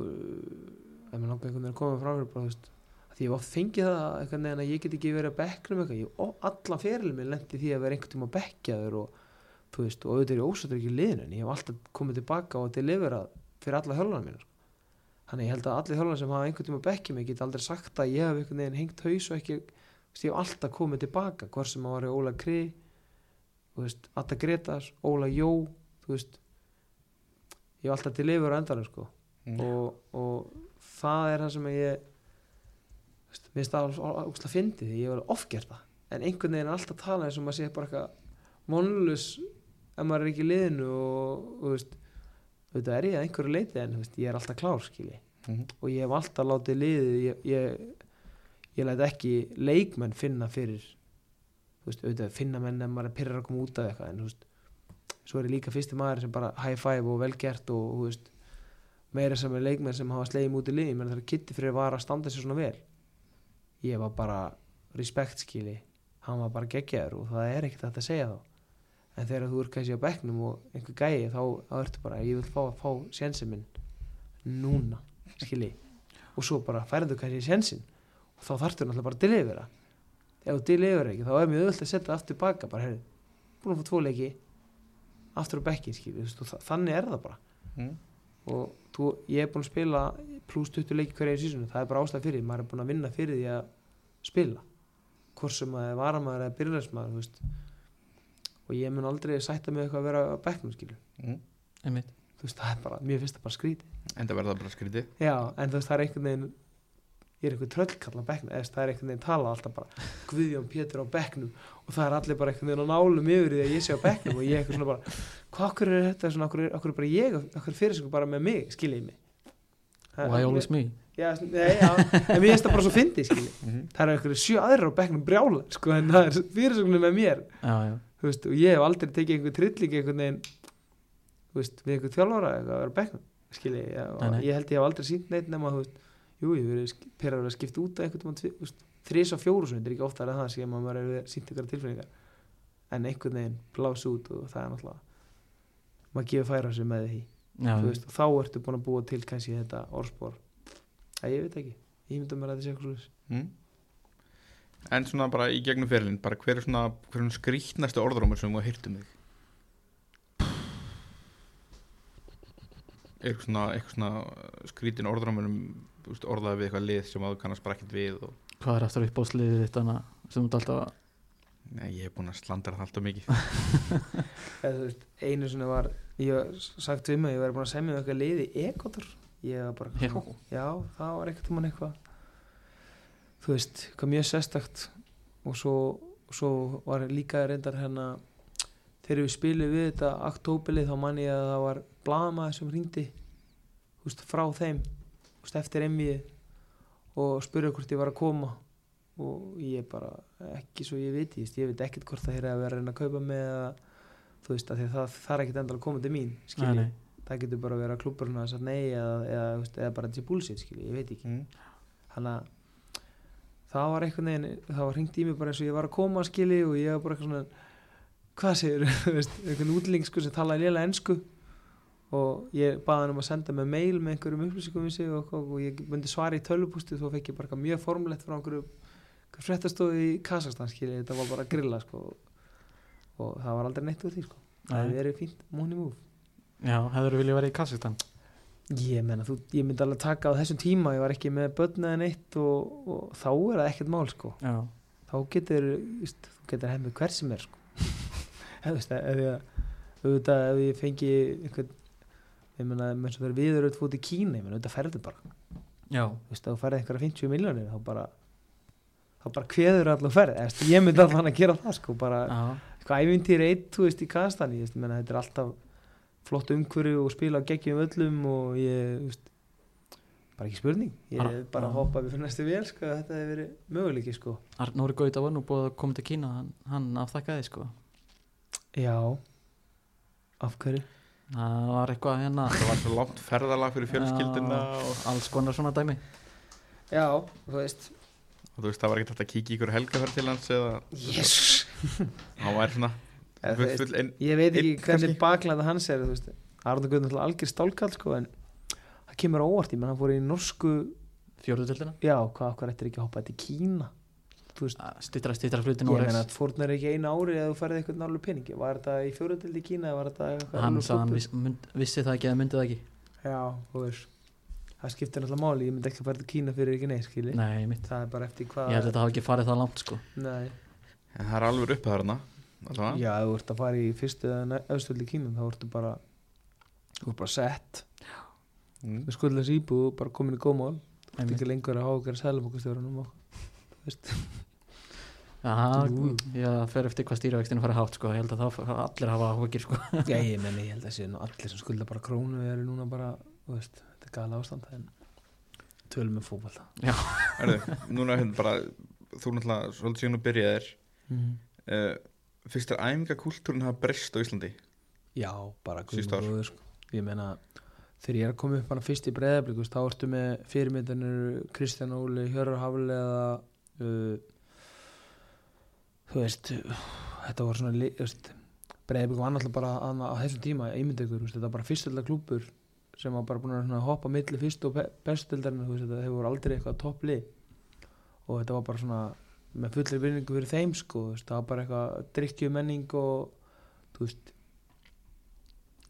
ef mér langar einhvern veginn að koma fram fyrir bara, þú veist, því ég oft fengið það einhvern veginn að ég get ekki verið að bekknum eitthvað. Ég, ó, allan ferilin minn lendi því að vera einhvern tíma að bekkja þur og þú veist, og auðvitað er ég ósættur ekki í liðinu en ég hef alltaf komið tilbaka og deliverað fyrir alla hjálfana mína sko. þannig ég held að allir hjálfana sem hafa einhvern tíma að bekkja mig get aldrei sagt að ég hef einhvern veginn hengt haus og ekki, ég hef alltaf komið tilbaka hvort sem að var Óla Kri Atta Gretas, Óla Jó veist ég hef alltaf deliverað á endanum sko Mm. og, og það er það sem ég finnst það ógst að fyndi því ég var það en einhvern veginn er alltaf að tala eins og maður sé bara eitthvað vonlus ef maður er ekki í liðinu og, og veist, auðvitað er ég að einhverju leiti en veist, ég er alltaf klár skilji. Mhm. og ég hef alltaf látið liðið ég, ég, ég læt ekki leikmenn finna fyrir veist, auðvitað finna menn ef maður er pyrrar að koma út af eitthvað en svo er ég líka fyrsti maður sem bara high five og vel gert og meira sem er leikmenn sem hafa slegið út í liði, menn þegar Kitty fyrir var að standa sér svona vel ég var bara respekt skili hann var bara geggjaður og það er ekkert að segja þá en þegar þú er kannski á bekknum og einhver gæi þá, þá ertu bara, ég vil fá að fá sjensin minn núna, skilji. Og svo bara færðu kannski sjensin og þá þarftu náttúrulega bara að delivera. Ef þú delivera ekki, þá er mjög öll að setja aftur baka, bara heyrðu, búin að fá tvo leiki aftur á bekkin, skilji þannig er það bara. Mm. og þú, ég er búin að spila pluss 20 leiki hverja í sísonu, það er bara ástæð fyrir maður er búin að vinna fyrir því að spila. Hvort sem maður er varamæður eða byrjarsmaður, þú veist og ég mun aldrei sætta mig eitthvað að vera á bekknum skilju, Mm. þú veist, það er bara, mér finnst það bara skrítið. Enda verða það bara skrítið. Já, en þú veist, það er einhvern veginn ég er einhvern tröllkall á bekknum, eða það er einhvern veginn tala alltaf bara, Guðjón Pétur á bekknum. Og það er allir bara einhvern veginn á nálum yfir því að ég sé á bekknum og ég er eitthvað svona bara hvað okkur er þetta, svona, okkur er, okkur er bara ég okkur er fyrir sig bara með mig, skiljið mig? Það er- Why always me? Já, nei, já, en mér finnst það bara svo fyndið, skilji. Mhm. Það eru einhverju sjö aðrir á bekknum brjála, sko, en það er fyrirsögnum með mér, Já, já, veist, og ég hef aldrei tekið einhver trilling einhvern veginn, veist, við einhver þjálfara eitthvað að vera bekknum, skilji, Nei, nei. ég held ég hef aldrei sínt neitt nema, veist, jú, ég verið pyrrar að skipta út veist, þrís og fjóru svona, þetta er ekki ofta að það sem maður er sínt ykkur tilfinningar, en einhvern veginn blás út og það er náttúrulega, maður gefur færa sig með því. Veist, og þá ertu búin að búa til kannski þetta orðspor. Að ég veit ekki, ég myndi mér að þetta sé eitthvað slúðis Mm. En svona bara í gegnum fyrirlin bara hver er svona, hver er svona skrýtnasti orðrómur sem þú heyrt um þig? Er eitthvað svona, eitthvað svona skrítin orðrómur um þú veist, orðaði við eitthvað lið sem að þú kannast bara ekkert við og hvað er aftur upp á sliðið þitt hana sem þú ert alltaf að Nei, ég er búin að slandra það alltaf mikið eða þú veist, einu sinni var ég var sagt við mig, ég var búin að semja um eitthvað liði ekotor, ég var bara Já. já, það var eitthvað mann eitthvað þú veist, eitthvað mjög sérstakt og svo, svo var líka reyndar hérna þegar við spilum við þetta aktóbilið þá man ég að það var blamaður sem ringdi veist, frá þeim veist, eftir emmiði og spurði hvort ég var að koma og ég bara ekki svo ég veit, ég, ég veit ekkert hvort það er að vera að að kaupa með þú veist, að það, það er ekkert endal að koma til mín Nei, skilji, nei. það getur bara að vera klubburinn að sagt nei eða, eða, eða bara þessi búlsitt skilji, ég veit ekki mm. þannig að það var einhvern veginn það var hringt í mig bara eins og ég var að koma skilji og ég var bara eitthvað svona hvað segir, einhvern útling sko, sem talaði lélega ensku. Og ég baði hann um að senda mig mail með einhverjum upplýsingum við sig og, og, og ég myndi svara í tölvupústi þá fekk ég bara mjög formlegt frá einhverju fréttastofu í Kazakstan skilji, þetta var bara að grilla sko og það var aldrei neitt úr því sko. Það hefði verið fínt money move. Já, hefur viljað vera í Kazakstan Ég menna, þú, ég myndi alveg taka á þessum tíma, ég var ekki með börn eða neitt og, og þá er það ekkert mál sko. Þá getur, víst, þú getur hefðið hver sem er sko. Veist, ef ég, auðvitað, ef ég fengi einhvern, ég menna, með svo fyrir viður auðvitað fót í Kína, ég menna, auðvitað ferði bara. já, Þú veist, ef þú ferði einhverja 50 miljónir, þá bara, þá bara kveður allar ferð. Veist, ég myndi allan að gera það sko, bara, eitthvað ævintýri eitt, þú veist, í veist, ég menna, þetta er alltaf flott umhverju og spila geggjum öllum og ég, veist, bara ekki spurning, ég hef bara já. hoppað við fyrir næstu vel, sko, þetta hefur verið möguleiki, sko. Arnóri Gauta var nú búið að koma til Kína hann, hann afþakkaði sko. Já, af hverju? Það var eitthvað hérna. Það var svo langt ferðalag fyrir fjölskyldina Já, og, Alls konar svona dæmi. Já, þú veist, og þú veist, það var ekkert að kíkja í ykkur helgaferð til hans eða jésus, hann var svona Eða, full, full ein, ég veit ekki hvernig baklanda hans er, Arnur Guðn er algjör stálkall, sko, en það kemur á óvart, ég menn, hann fór í norsku, Fjóruðutildina já, hvað, hvað ættir ekki að hoppa þetta í Kína? Veist, Stittra, stittra flutin Ég meina að fórnar ekki einu ári eða þú færði eitthvað nálu peningi Var þetta í fjóruðildi í Kína eða var þetta eitthvað Hann sagði hann viss, mynd, vissi það ekki eða myndi það ekki. Já, þú veist. Það skiptir náttúrulega máli, ég myndi ekki að fara til Kína fyrir ekki neitt skili Nei, Það er bara eftir hvað Ég held að þetta hafi ekki farið það langt sko. Nei, en það er alveg uppið þarna allavega. já, ef þú ert að fara í fyrstu eða öðstöld í Kína þá ertu bara Þú ert bara sett mm. Við skuldlega síbu og bara komin í góðmál Þú ert ekki lengur að hafa okkar sælumokastjórunum og Þú veist Já, Ú. ég fer eftir hvað stýravextinu farið hátt sko Ég held að það fara allir hafa áhugir sko Já, ég menni, ég held að sé nú allir sem skulda bara krónu eru núna bara, þú veist, þetta er gala ástand en tölum með fótbolta Erðu, núna hérna bara þú náttúrulega svolítið síðan og byrjaðir mm. uh, fyrst er æfingakúltúrin hafa breyst á Íslandi? Já, bara góður sko. Ég meina, þegar ég er að koma upp hana fyrst í breyðablík, þá ertu með fyrirmyndanir Kristján Óli, Hjörður Haflega uh, þú veist þetta var svona breyðablík var náttúrulega bara að, á þessum tíma veist, þetta var bara fyrstöldar klúpur sem var bara búin að hoppa milli fyrst og veist, þetta hefur aldrei eitthvað toppli og þetta var bara svona með fullri vinningu fyrir þeim sko, veist, það var bara eitthvað drikkju menning og þú veist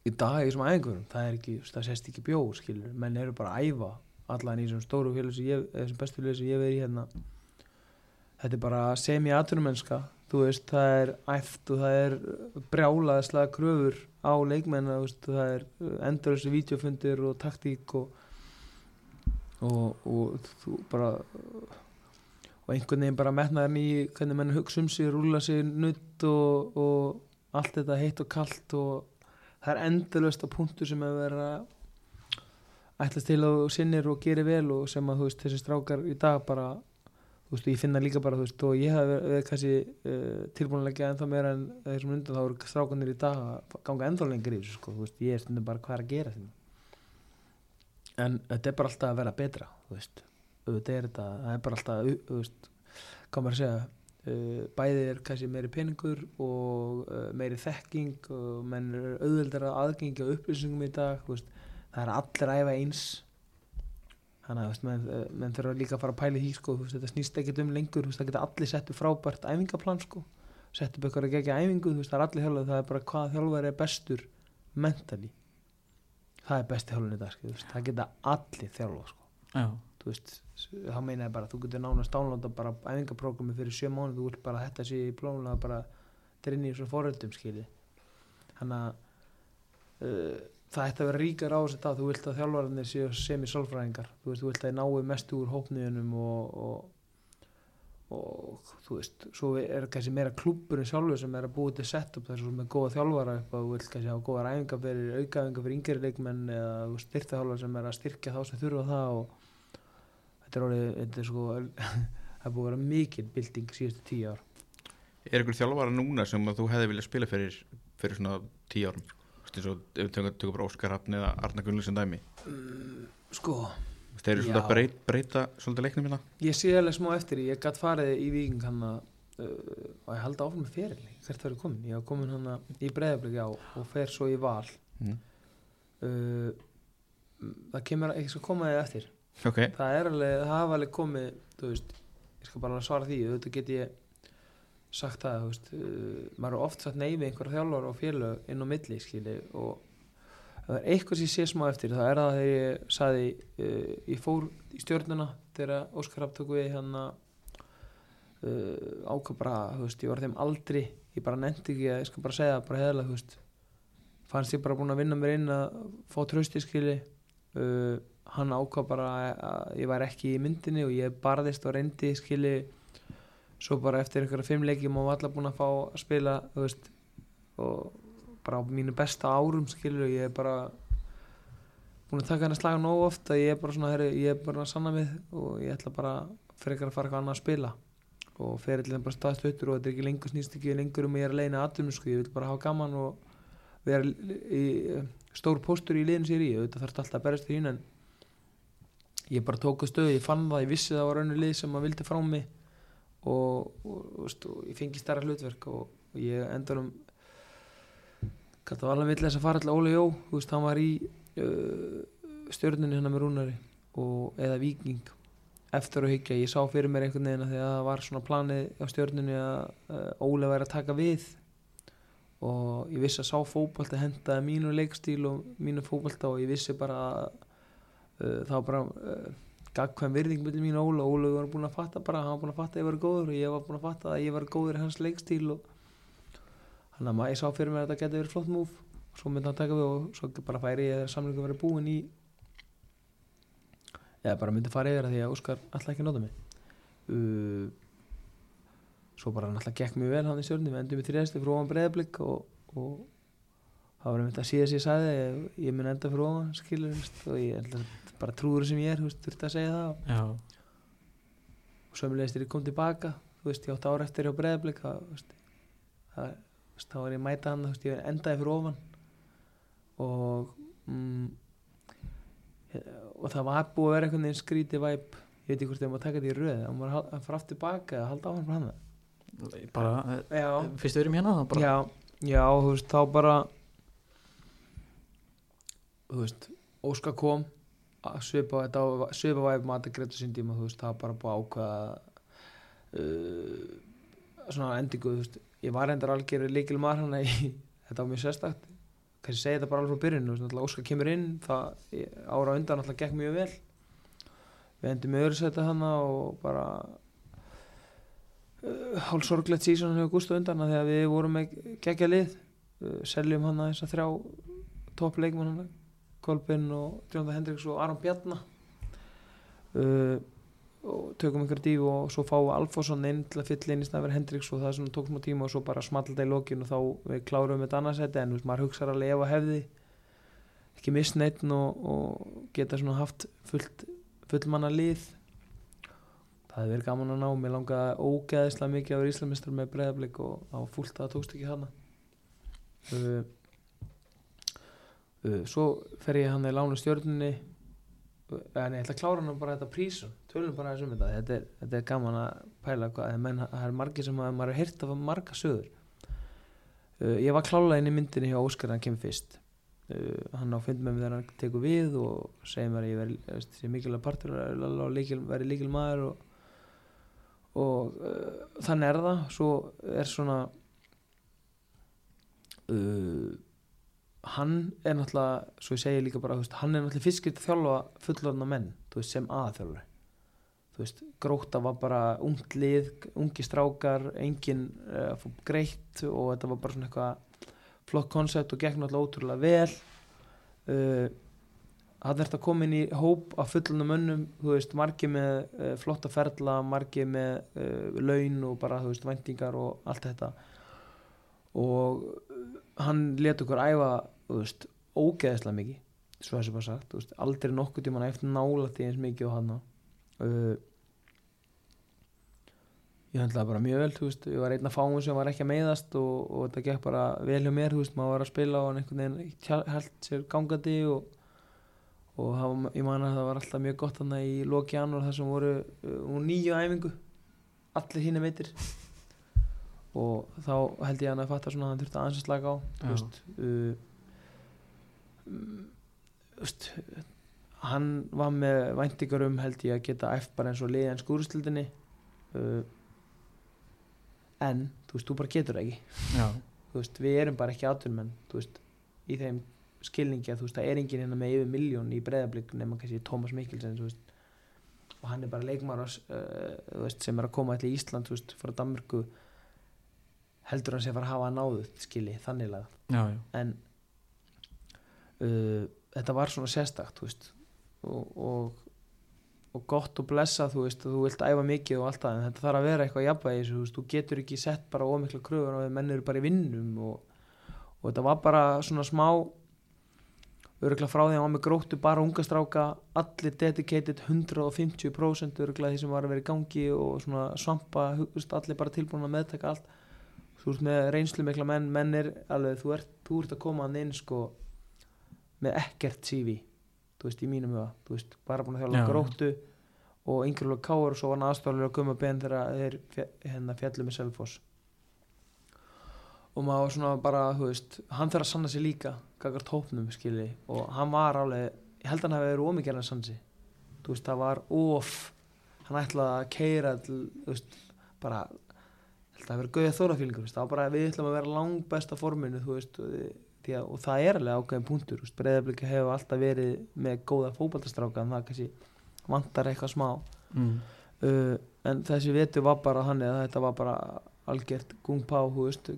í dag í þessum æfingurum það er ekki, það sést ekki bjór skilur, menn eru bara að æfa allan í þessum stóru sem ég, þessum bestu félug sem ég verið í hérna. Þetta er bara semi-aturumennska þú veist, það er æft og það er brjálaðislega kröfur á leikmenna, þú veist, það er endur þessu vídeofundir og taktík og og, og þú bara og einhvern veginn bara metnaðin í hvernig menn hugsa um sig, rúla sig nutt og, og allt þetta heitt og kalt og það er endurlöst á punktu sem að vera ætlast til og sinnir og gerir vel og sem að þú veist þessi strákar í dag bara þú veist ég finna líka bara þú veist og ég hef verið kannski uh, tilbúinlega ennþá meira en þessum undan þá eru strákanir í dag að ganga ennþá lengri í þessu sko þú veist ég er stundum bara hvað er að gera þinn? En þetta er bara alltaf að vera betra þú veist auðvitað er þetta það er bara alltaf veist hvað maður að segja uh, bæði er kannski meiri peningur og uh, meiri þekking og menn er auðveldar að aðgengja upplýsingum í dag veist, það er allir æfa eins. Þannig að veist, menn, uh, menn þurfa líka að fara að pæla því sko, þetta snýst ekkert um lengur það geta allir settu frábært æfingaplan sko, settu eitthvað að gegja æfingu það er allir þjálfur, það er bara hvað þjálfur er bestur mentally. Það er besti þjálfur í dag sko, það geta allir þjálfa sko. Já, þú veist, þá meina ég bara þú getur nánast downloada bara æfingaprógrami fyrir sjö mánu, þú vilt bara að þetta sé í plónulega bara drinni í svo foröldum skilji. Þannig að uh, það ætti að vera ríkar á þessi dag þú vilt að þjálfararnir séu sem í sálfræðingar þú veist, þú vilt að náu mest úr hópniðunum og, og og þú veist, svo er kannski meira klúburinn sjálfur sem er að búið til setup þess að með góða þjálfara upp að þú vilt kannski hafa góða ræfingar fyrir aukaðingar fyrir yngri leikmenn eða styrtaþjálfara sem er að styrkja þá sem þurfa það og þetta er orðið, þetta er sko það búið að vera mikil bilding síðustu tíu ár. Er ykkur þjálfara núna sem að þú hefði viljað spila fyrir, fyrir svona tíu árum? Eins og tökum, bara Óskar Hafn eða Arna Gunnlund sem dæmi sko, Þeir eru svolítið að breyta, breyta svolítið leiknum hérna? Ég sé alveg smá eftir ég gætt farið í viking hann að uh, og ég haldi áfram með feril. Hvert verður komin, ég var komin hann í breyðabliki á og fer svo í val. Mm. uh, það kemur ekki skal koma þið eftir Ok, það er alveg, það hafa alveg komið þú veist, ég skal bara svara því auðvitað get ég sagt það þú veist, uh, maður er oft satt neyfi einhverja þjálfar og félög inn á milli skili og það er eitthvað sem ég sé smá eftir það er það þegar ég saði uh, ég fór í stjórnuna þegar Óskar tók við hérna uh, ákvað bara þú veist, ég var þeim aldri ég bara nefndi ekki að, ég skal bara segja bara heðalega þú veist fannst ég bara búin að vinna mér inn að fá trösti skili uh, hann ákvað bara að ég var ekki í myndinni og ég barðist og reyndi skili svo bara eftir einhverja fimm leikjum og var allar búin að fá að spila veist og bara á mínu besta árum skilur ég er bara búin að taka hennar slaga nógu oft að ég er bara svona herri, ég er bara að sanna mig og ég ætla bara fyrir að fara eitthvað annað að spila. Og ferillin er bara staðstöttur og þetta er ekki lengur snýst ekki lengur um að ég er að leina aðdum sko, ég vil bara hafa gaman og vera í, stór póstur í liðin sér í þetta þarf alltaf að berast í hín en ég bara tók að stöðu, ég fann það, ég vissi það var önnu lið sem að vildi frá mig og, og, og, og ég fengi stærra hlutverk og, ég endur um hvað það var alveg vill að fara alltaf Óli Jó þú veist, hann var í uh, stjörnunni hennar með Rúnari eða Víking eftir að hyggja, ég sá fyrir mér einhvern veginn að það var svona planið á stjörnunni að uh, Óli væri að taka við og ég vissi að sá fótbolta hendaði mínu leikstíl og mínu fótbolta og ég vissi bara að það var bara uh, gagkvæm virðing með mín Óla. Óla var búin að fatta bara, hann var búin að fatta að ég var góður og ég var búin að fatta að ég var góður í hans leikstíl og þannig að maður- ég sá fyrir mér að þetta geti verið flott múf og svo myndi hann taka við og svo bara færi ég þegar samlingu verið búin í eða bara myndi fara yfir að því að Óskar alltaf ekki að nota mig. Uh, svo bara hann alltaf gekk mjög vel hann í stjórnum, við endum í þriðasti fyrir ofan breyðablík og, og það var einmitt að síðast ég sagði ég, ég mun enda fyrir ofan skilur veist, og ég ætla, bara trúður sem ég er þú veist, þurfti að segja það. Já, og sömulegist þegar ég kom tilbaka þú veist, ég átti ára eftir hjá það, það, veist, þá var ég að mæta hann veist, ég endaði fyrir ofan. Og mm, og það var búið að vera einhvern veginn skrítið væp ég veit ekki hvort ég maður taka þetta í röð hann var að fara aftur baka eða halda áfram hann bara já, fyrst við erum hérna þá bara. Já, já, þú veist, þá bara þú veist Óskar kom að svipa væp maður að greita sín tíma þú veist, það bara búið að ákveða uh, svona endingu þú veist, ég var endar algjör líkil maður hann þetta var mjög sérstakt kannski segja þetta bara alveg frá byrjun þú veist, náttúrulega Óskar kemur inn það ára undan alltaf gekk mjög vel. Við endum öðru setja hana og bara uh, hálf sorglegt sísón hefur gúst á undan að við vorum með geggja lið uh, seljum hana þess að þrjá toppleikmann hana Kolbinn og Djónda Hendriks og Aron Bjarna. Uh, og tökum einhver díf og svo við Alfosson inn til að fylla inn í snæður Hendriks og það sem tók smá tíma og svo bara small þetta í lokin og þá við klárum við þetta annarsæti en veist, maður hugsaður alveg ef að hefði ekki mist neitt og, og geta svona haft fullt fullmanna lið. Það hefði verið gaman að ná. Mér langaði ógeðislega mikið vera íslamistar með breyðablík og var fullt að það tókst ekki hana uh, svo fer ég hann í lánu stjörnunni. Uh, en ég ætla að klára hann bara þetta prísum tölum bara þessum þetta. Þetta er, þetta er gaman að pæla hvað en menn, það er margir sem að, maður er heyrt af marga sögur. Uh, ég var klála inn í myndinni hjá Óskar hann kemur fyrst. Uh, hann á fund með mér þegar hann tekur við og segir mér að ég veri, mikilvæg partur og veri líkil maður og, og uh, þannig er það. Svo er svona uh, hann er náttúrulega svo ég segi líka bara, veist, hann er náttúrulega fiskir þjálfa fullorðna menn, þú veist, sem aðþjálfari þú veist, gróta var bara ungt lið, ungi strákar engin uh, fór greitt og þetta var bara svona eitthvað flott koncept og gekk náttúrulega ótrúlega vel. Uh, hann er þetta komin í hóp af fullunum mönnum, þú veist, margi með uh, flotta ferla, margi með laun og bara, þú veist, væntingar og allt þetta. Og hann let okkur æfa, þú veist, ógeðslega mikið svo þessi bara sagt, veist, aldrei nokkuð tíma eftir nála því eins mikið og hann uh, ég höndlaði bara mjög vel þú veist, ég var einn af fáum sem var ekki að meiðast og, og þetta gekk bara vel hjá mér þú veist, maður var að spila og hann einhvern veginn held sér gangandi og, og það, ég man að það var alltaf mjög gott hann í loki janúar þar sem voru uh, nýju æfingu allir hinn meitir. Og þá held ég hann að fatta svona að hann þurfti að slaka á þú veist uh, veist hann var með væntingar um held ég að geta æft bara eins og liðið en skúrustildinni uh, en þú veist, þú bara getur ekki. Veist, við erum bara ekki þú veist, í þeim skilningi að þú veist, það er enginn hérna með yfir miljón í breyðablík nema kannski Tómas Mikkelsen og hann er bara leikmar uh, sem er að koma til Ísland þú veist, frá Danmörku heldur hann sé að fara að hafa náðut skili, þannig já, en uh, þetta var svona sérstakt veist og, og, og gott og blessa þú veist, þú vilt æfa mikið og allt það en þetta þarf að vera eitthvað jafnvægi þú þú getur ekki sett bara ómikla kröfur og menn eru bara í vinnum og, og þetta var bara svona smá öruglega frá því að með gróttu bara unga stráka allir dedicated 150% öruglega því sem var að vera í gangi og svona svampa, allir bara tilbúin að meðtaka allt. Þú veist með reynslu mikla menn, menn er alveg, þú ert, þú ert að koma hann inn sko með ekkert CV þú veist, í mínum huga, þú veist, bara búin að þjála Já. gróttu og yngurlega káur og svo var hann aðstoflega að gumma ben þegar þeir hérna fjallu með Selfoss. Og maður var svona bara, þú veist hann þarf að sanna sig líka, gagart hópnum skilji, og hann var alveg ég held að hann hafi verið ómikið að sanna sig. Þú veist, það var of hann ætlaði að keira til, þú veist, bara held að það hafi verið gauða þórafílingur, það var bara við ætlum að vera langbesta forminu, þú veist að, og það er alveg ákveðin punktur breyðabliki hefur alltaf verið með góða fótballtastráka en það kannski vantar eitthvað smá. Mm. uh, en þessi vetu var bara þannig að þetta var bara algjört gungpá,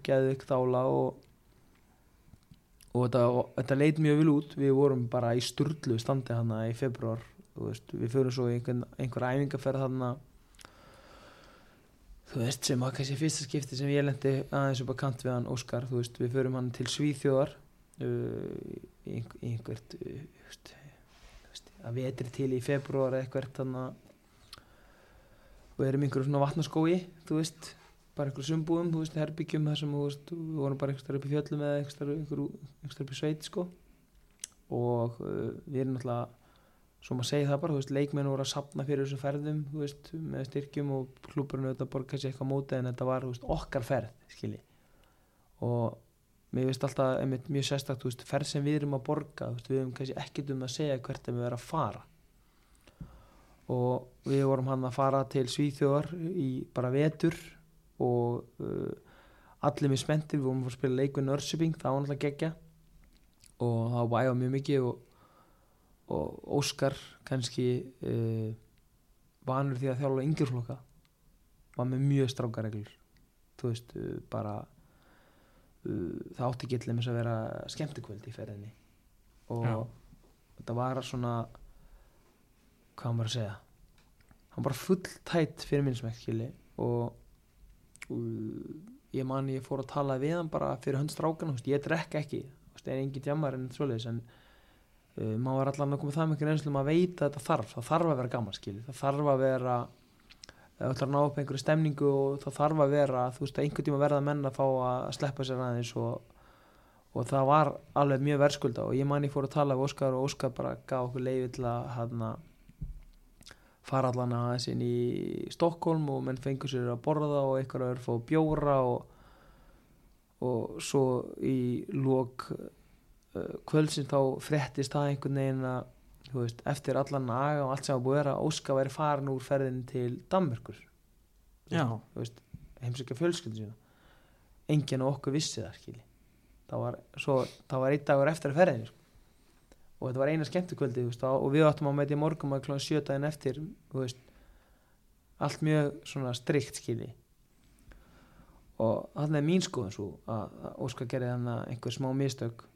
geðið ykkur þála og og þetta, þetta leit mjög vil út. Við vorum bara í sturlu standi hana í februar, veist, við förum svo einhver, einhver æfingaferð hana þú veist, sem var kannski fyrsta skipti sem ég lendi aðeins upp að kant við hann Óskar, þú veist, við förum hann til Svíþjóðar uh, í einhver- í einhvert uh, veist, veist, að vetri til í februar eitthvað þannig og erum í einhverju svona vatnaskói þú veist, bara einhverju sumbúum þú veist, herbyggjum þar sem þú veist, við vorum bara einhverju upp í fjöllum eða einhverju einhverju upp í sveit sko. Og uh, við erum náttúrulega svo maður segi það bara, þú veist, leikmenn voru að sapna fyrir þessu ferðum, þú veist, með styrkjum og klúburinn auðvitað borga sér eitthvað móti en þetta var, þú veist, okkar ferð, skilji. Og mér veist alltaf einmitt mjög sérstakt, þú veist, ferð sem við erum að borga, þú veist, við erum kannski ekkert um að segja hvert er við erum að fara. Og við vorum hann að fara til Svíþjóðar í bara vetur og uh, allir mér spenntir, við vorum að að spila leik við Nörsiping, það var náttúrulega geggja og það bæða mjög mikið og og Óskar kannski uh, vanur því að þjálfa yngjurflokka var með mjög strákareglur þú veist, uh, bara uh, það átti ekki allir að vera skemmtikvöld í ferðinni. Og Já. þetta var svona hvað hann bara að segja? Hann var full tætt fyrir minnsmækkili og, og ég man ég fór að tala við hann bara fyrir hönd strákan, ég drekka ekki veist, er engin djammar en svoleiðis en maður var allan að koma það mikið reynslu um að veita að þetta þarf, það þarf að vera gaman skilur, það þarf að vera það ætlar að ná upp einhverju stemningu og það þarf að vera, þú veist, að einhvern tíma verða menn að fá að sleppa sér aðeins og, og það var alveg mjög verðskulda og ég man ég fór að tala við Óskar og Óskar bara gaf okkur leiði til að hana, fara allan aðeins inn í Stokkólm og menn fengur sér að borða og einhverja er fóð bjóra og, og svo í lók kvöldsins þá fréttist það einhvern veginn að veist, eftir allan aga og allt sem var búið að vera Óskar væri farin úr ferðin til Danmörkur heimsækja fjölskyldu sína. Enginn á okkur vissi það skilji. Það var, svo, það var einn dagur eftir að ferðin sko. og þetta var eina skemmtukvöldi veist, og við áttum að mæta í morgum að kláða sjötaðin eftir veist, allt mjög svona strikt skilji. Og þannig er mín skoðun svo að, að Óskar gerði þannig að einhver smá mistök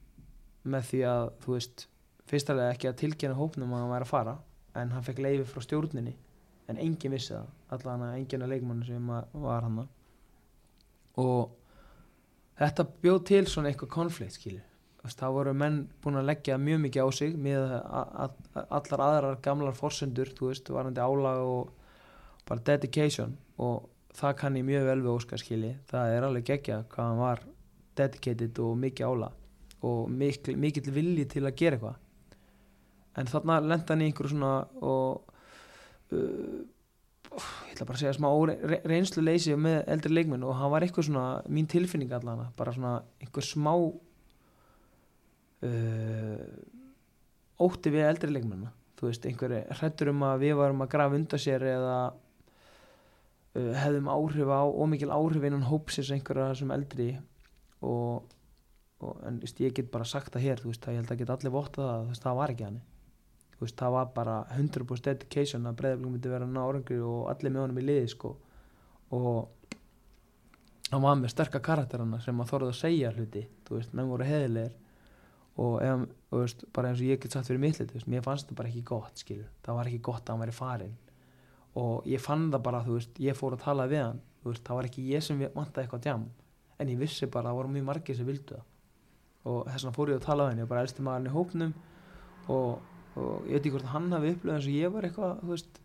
með því að þú veist fyrstulega ekki að tilkynna hópnum að hann væri að fara en hann fekk leifi frá stjórninni en enginn vissi það allan að enginn að leikmannu sem var hann og þetta bjóð til svona eitthvað konflikt skilju það voru menn búin að leggja mjög mikið á sig með allar aðrar gamlar forsendur, þú veist, varandi álag og bara dedication. Og það kann ég mjög vel við Óskar skilji það er alveg geggja hvað hann var dedicated og mikið álag og mikil, mikill vilji til að gera eitthvað. En þarna lenda hann í einhverju svona og uh, ég ætla bara að segja smá re reynslu leysi með eldri leikmenn og hann var eitthvað svona mín tilfinning allan bara svona einhver smá uh, ótti við eldri leikmenn þú veist, einhverju hrættur um að við varum að grafa undan sér eða uh, hefðum áhrif á ómikil áhrif innan hópsins einhverja sem eldri og, og en veist, ég get bara sagt það hér veist, ég held að get allir votta það veist, það var ekki hann það var bara 100% dedication að breyðaflugum myndi vera nárangur og allir með honum í liði sko. Og hann var með sterka karakterana sem að þorði að segja hluti menn voru heðilegir og, ef, og bara eins og ég get sagt fyrir mitt hluti, mér fannst það bara ekki gott skilur, það var ekki gott að hann væri farin og ég fann það bara, þú veist ég fór að tala við hann, þú veist, það var ekki ég sem vantaði eitthvað djam, en ég vissi bara að það voru mjög margir sem vildu það og þess vegna fór ég að tala við hann, ég var bara elsti maðurinn í hópnum og, og ég veit ekki hvort hann hafi upplöðið eins og ég var eitthvað, þú veist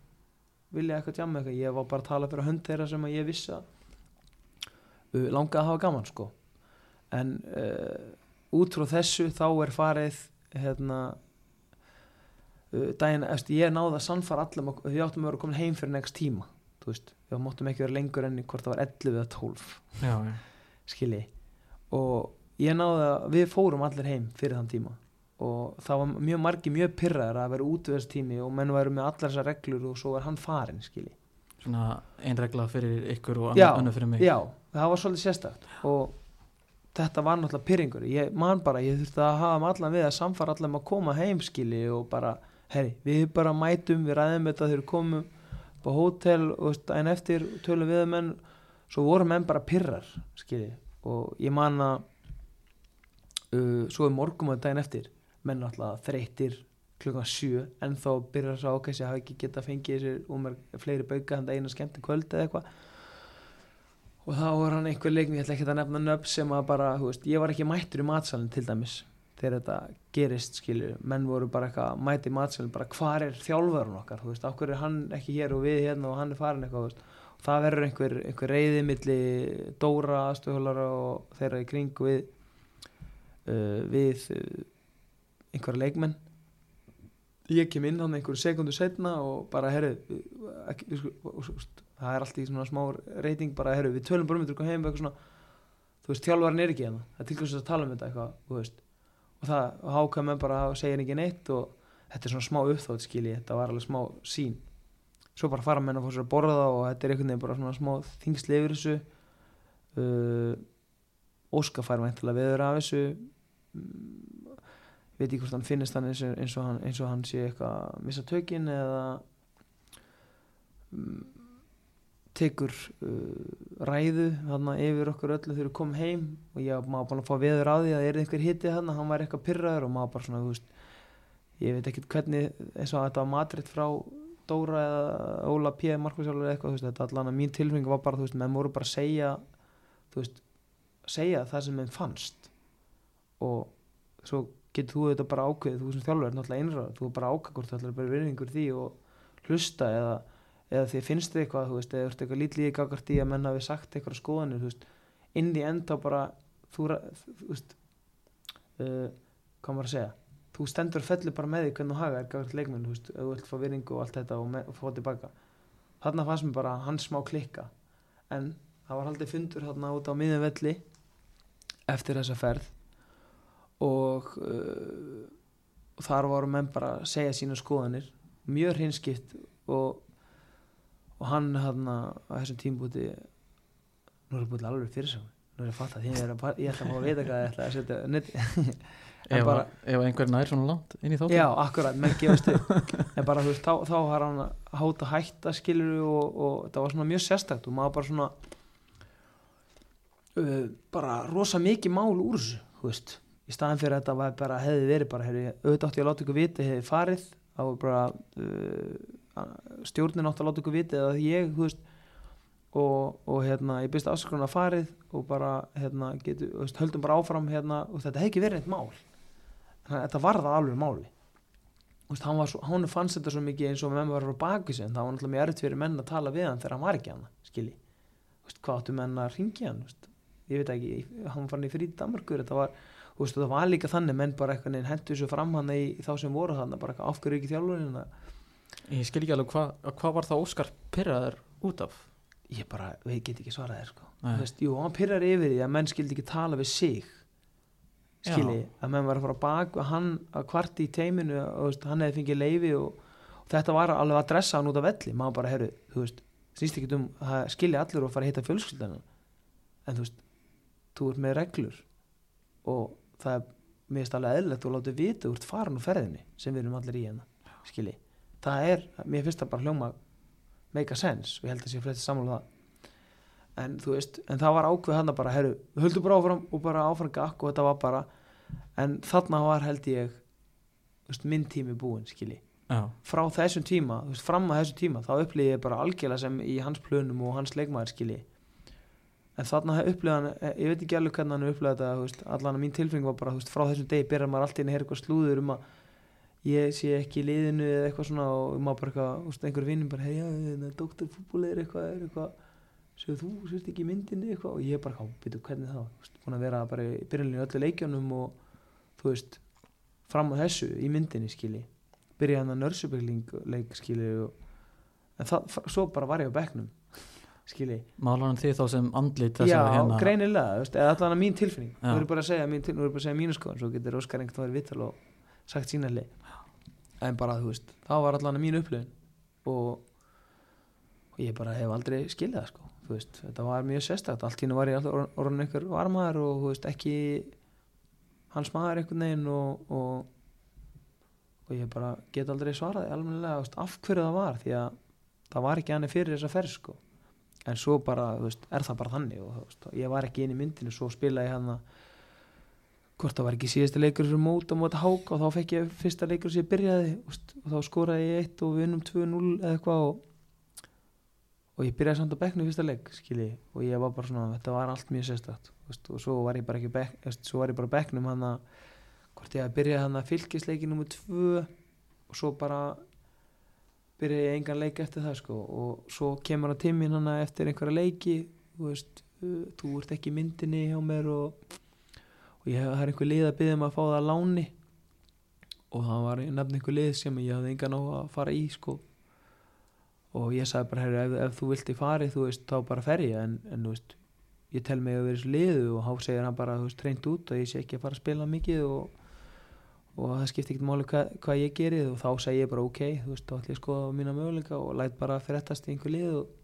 vilja eitthvað djam eitthvað, ég var bara að tala fyrir hönd þeirra sem að ég vissi að uh, langaði að hafa gaman sko. En uh, út frá þessu þá er farið hérna uh, daginn, eftir, ég náði að sannfara allam og við áttum að vera komin heim fyrir next tíma þú veist, við máttum ekki vera lengur enn í hvort það var 11 eða 12 já, já. skilji. Og ég náði að við fórum allir heim fyrir þann tíma og það var mjög margi mjög pyrraðar að vera útveðstími og menn væru með allar þessar reglur og svo var hann farin skilji. Svona ein regla fyrir ykkur og annar fyrir mig. Já, það var svolítið sérstakt og þetta var náttúrulega pyrringur ég man bara, ég þurfti að hafa um allan við að samfara allan að koma heim skili og bara, herri, við bara mætum við ræðum þetta þegar við komum á hótel og en eftir tölum við menn, svo voru menn bara pyrrar skili, og ég man að uh, svo er morgum að daginn eftir. Menn náttúrulega þreyttir klukkan sjö en þá byrjar það ákveðs að hafa ekki geta fengið sér um fleiri bauka hann eina skemmti kvöld eða eitthvað. Og þá var hann einhver leikni, ég ætla ekki að nefna nöfn sem að bara, veist, ég var ekki mættur í matsalinn til dæmis þegar þetta gerist skilur, menn voru bara eitthvað mæti í matsalinn, bara hvar er þjálfarun okkar? Þú veist, okkur er hann ekki hér og við hérna og hann er farin eitthvað, veist, og það verður einhver, einhver reyði milli Dóra aðstöðhólara og þeirra í kring við uh, við uh, einhverja leikmenn. Ég kem inn hann einhverju sekundu setna og bara, herru það er alltaf í svona smá reyting bara, herru, við tölum bara um þetta heim eitthvað svona, þú veist, þjálfarinn er ekki hérna. Það er til hvers að tala um þetta eitthvað, og það, og hákvæm er bara að segja ekki neitt og þetta er svona smá uppþótt skilji, þetta var alveg smá sín svo bara fara menn að fá sér að borða og þetta er einhvern veginn bara svona smá þingsli yfir þessu. Uh, Óskar fær væntilega veður af þessu veit ekki hvort hann finnist hann eins eins og, hann, eins og hann sé eitthvað að missa tökin eða um, tekur uh, ræðu hann yfir okkur öllu þegar við komum heim og ég maður bara að fá veður á því að er einhver hitti hann hann var eitthvað pyrraður og maður bara svona þú veist, ég veit ekkert hvernig eins og að þetta var matritt frá Dóra eða Óla P. Markusjálfur eða eitthvað þú veist, þetta allan að mín tilfengi var bara þú veist, menn voru bara að segja þú veist, segja það sem þeim fannst og svo getur þú þetta bara ákveðið þú sem þjálfur er náttúrulega einræður þú bara ákveð hvort þú ætlar bara virðingur því og hlusta eða, eða því finnst þið eitthvað þú veist, eða þú ert eitthvað í gagart í að menna við sagt eitthvað skoðanir þú veist, inn í enda bara þú, þú veist uh, hvað maður að segja þú stendur og fellur bara með því hvernig þú haga er gagart leikmenn, þú veist, þú vilt fá virðingu og allt þetta og, með, og fá tilbaka. Þarna fannst mér bara hans smá klikka en það var haldið fundur þarna út á miðjum velli eftir þessa ferð og uh, og þar voru menn bara að segja sína skoðanir. Mjög hreinskipt og, og hann hann á þessum tímbúti nú er það búin alveg fyrir sig nú er ég að er að, ég ætla að fá að vita hvað ég ætla að setja ef, bara- ef einhver nær svona langt inn í þáttu Já, akkurat, menn gefast upp. En bara þú veist, þá, har hann að háta hætta skilur og, og það var svona mjög sérstakt og maður bara svona uh, bara rosa mikið mál úr þessu, þú veist í staðan fyrir að þetta bara, hefði verið bara hefði, auðvitað átti að láta ykkur vita, hefði farið þá var bara uh, stjórnin átti að láta ykkur vita eða ég, veist og, og hérna, ég byrst afskrona farið og bara, hérna, getu, veist, höldum bara áfram hérna, og þetta hefði ekki verið eitt mál. Þetta var það alveg máli. Veist, hann, svo, hann fannst þetta svo mikið eins og menn var á baku sig það var náttúrulega mjög erfitt fyrir menn að tala við hann þegar hann var ekki hann skilji, hvað áttu menn að ringja hann ég veit ekki, hann farin í frí Danmarkur þetta var, veist, það var líka þannig menn bara hentu þessu fram hann í, í þá sem voru þannig, bara eitthvað afhverju ekki þjálfurinn Ég skil ekki alveg hvað hva var það Óskar pyrraður út af? Ég bara, við get ekki svarað þér sko. Jú, hann pyrrar yfir því að menn skildi ekki tala við sig skilji, að menn var að fara bak og hann að kvarti í teiminu og veist, hann hefði fengið leifi og, og þetta var alveg að dressa hann út af velli. Maður bara, herru, þú veist, snýst ekki um að skilja allir og fara að hitta fjölskyldana en þú veist, þú ert með reglur og það er finnst alveg eðlilegt og látið vita úr farin og ferðinni sem við erum allir í hérna skilji, það er, mér finnst það bara hljóma make a sense og ég held að sé flesti sammála um það. En þú veist, en það var ákveð hann bara, herru, við höldum bara áfram og bara áfram gakk og þetta var bara en þarna var held ég þú veist, minn tími búinn, skilji. Frá þessum tíma, þú veist, fram að þessum tíma þá upplýði ég bara algjörlega sem í hans plönum og hans leikmaður, skilji en þarna upplýði hann, eh, ég veit ekki alveg hvernig hann upplýði þetta, allan að mín tilfeng var bara, veist, frá þessum degi byrjar maður alltaf inn að heyra eitthvað slúður um að ég sé ekki í liðinu eða eitthvað svona og maður bara eitthvað, einhver vinnum bara, hei, já, doktorfútból er eitthvað, er eitthvað segðu þú, sérst ekki myndinni eitthvað? Og ég bara, hvað, byrju, hvernig Þú veist, búin að vera bara í byrjunlega öllu leikjunum og þú veist, fram á þessu í myndinni, skilji. Byrja hann að nörsubegling leik, skilji og, en það, svo bara var ég á bekknum skilji, málar hann þið þá sem andlit já, hérna greinilega veist, eða allan að mín tilfinning, Já. nú er bara að segja mín, nú er bara að segja mínu skoðan, svo getur Óskar einhvern verið vittal og sagt sína leið. En bara, þú veist, það var allan að mín upplifun og, og ég bara hef aldrei skilið það sko. Veist, þetta var mjög sérstakt. Allt hennu var ég alltaf orðin einhver varmaður og veist, ekki hans maður einhvern veginn og, og, og ég bara get aldrei svaraði veist, af hverju það var því að það var ekki hann fyrir þessa ferð sko en svo bara, þú veist, er það bara þannig og veist, ég var ekki inn í myndinu svo spilaði hann að hvort það var ekki síðasti leikur fyrir mót á móti háka og þá fekk ég fyrsta leikur sem ég byrjaði veist, og þá skoraði ég eitt og við unnum 2-0 eða eitthvað og, og ég byrjaði samt á bekknu fyrsta leik skilji, og ég var bara svona, þetta var allt mjög sérstætt og svo var ég bara ekki bekk, svo var ég bara bekknum hann að hvort ég að byrjaði hann að fylgisleiki nummer 2 og svo bara byrjaði ég engan leik eftir það sko og svo kemur hann tíminn hann eftir einhverja leiki þú veist, uh, þú ert ekki myndinni hjá mér og, og ég hef, er einhver lið að byggja um að fá það að láni. Og það var nefn einhver lið sem ég hafði engan á að fara í sko. Og ég sagði bara, herri, ef, ef þú vilt í fari þú veist, þá bara fer ég. En, en þú veist, ég tel mig að vera í liðu og þá segir hann bara, þú veist, reynd út og ég sé ekki að fara að spila mikið og, og það skipti ekkert máli hva, hvað ég gerið og þá segi ég bara ok, þú veist, þá ætlum ég að skoða mína möguleika og læt bara fyrirtast í einhver lið og,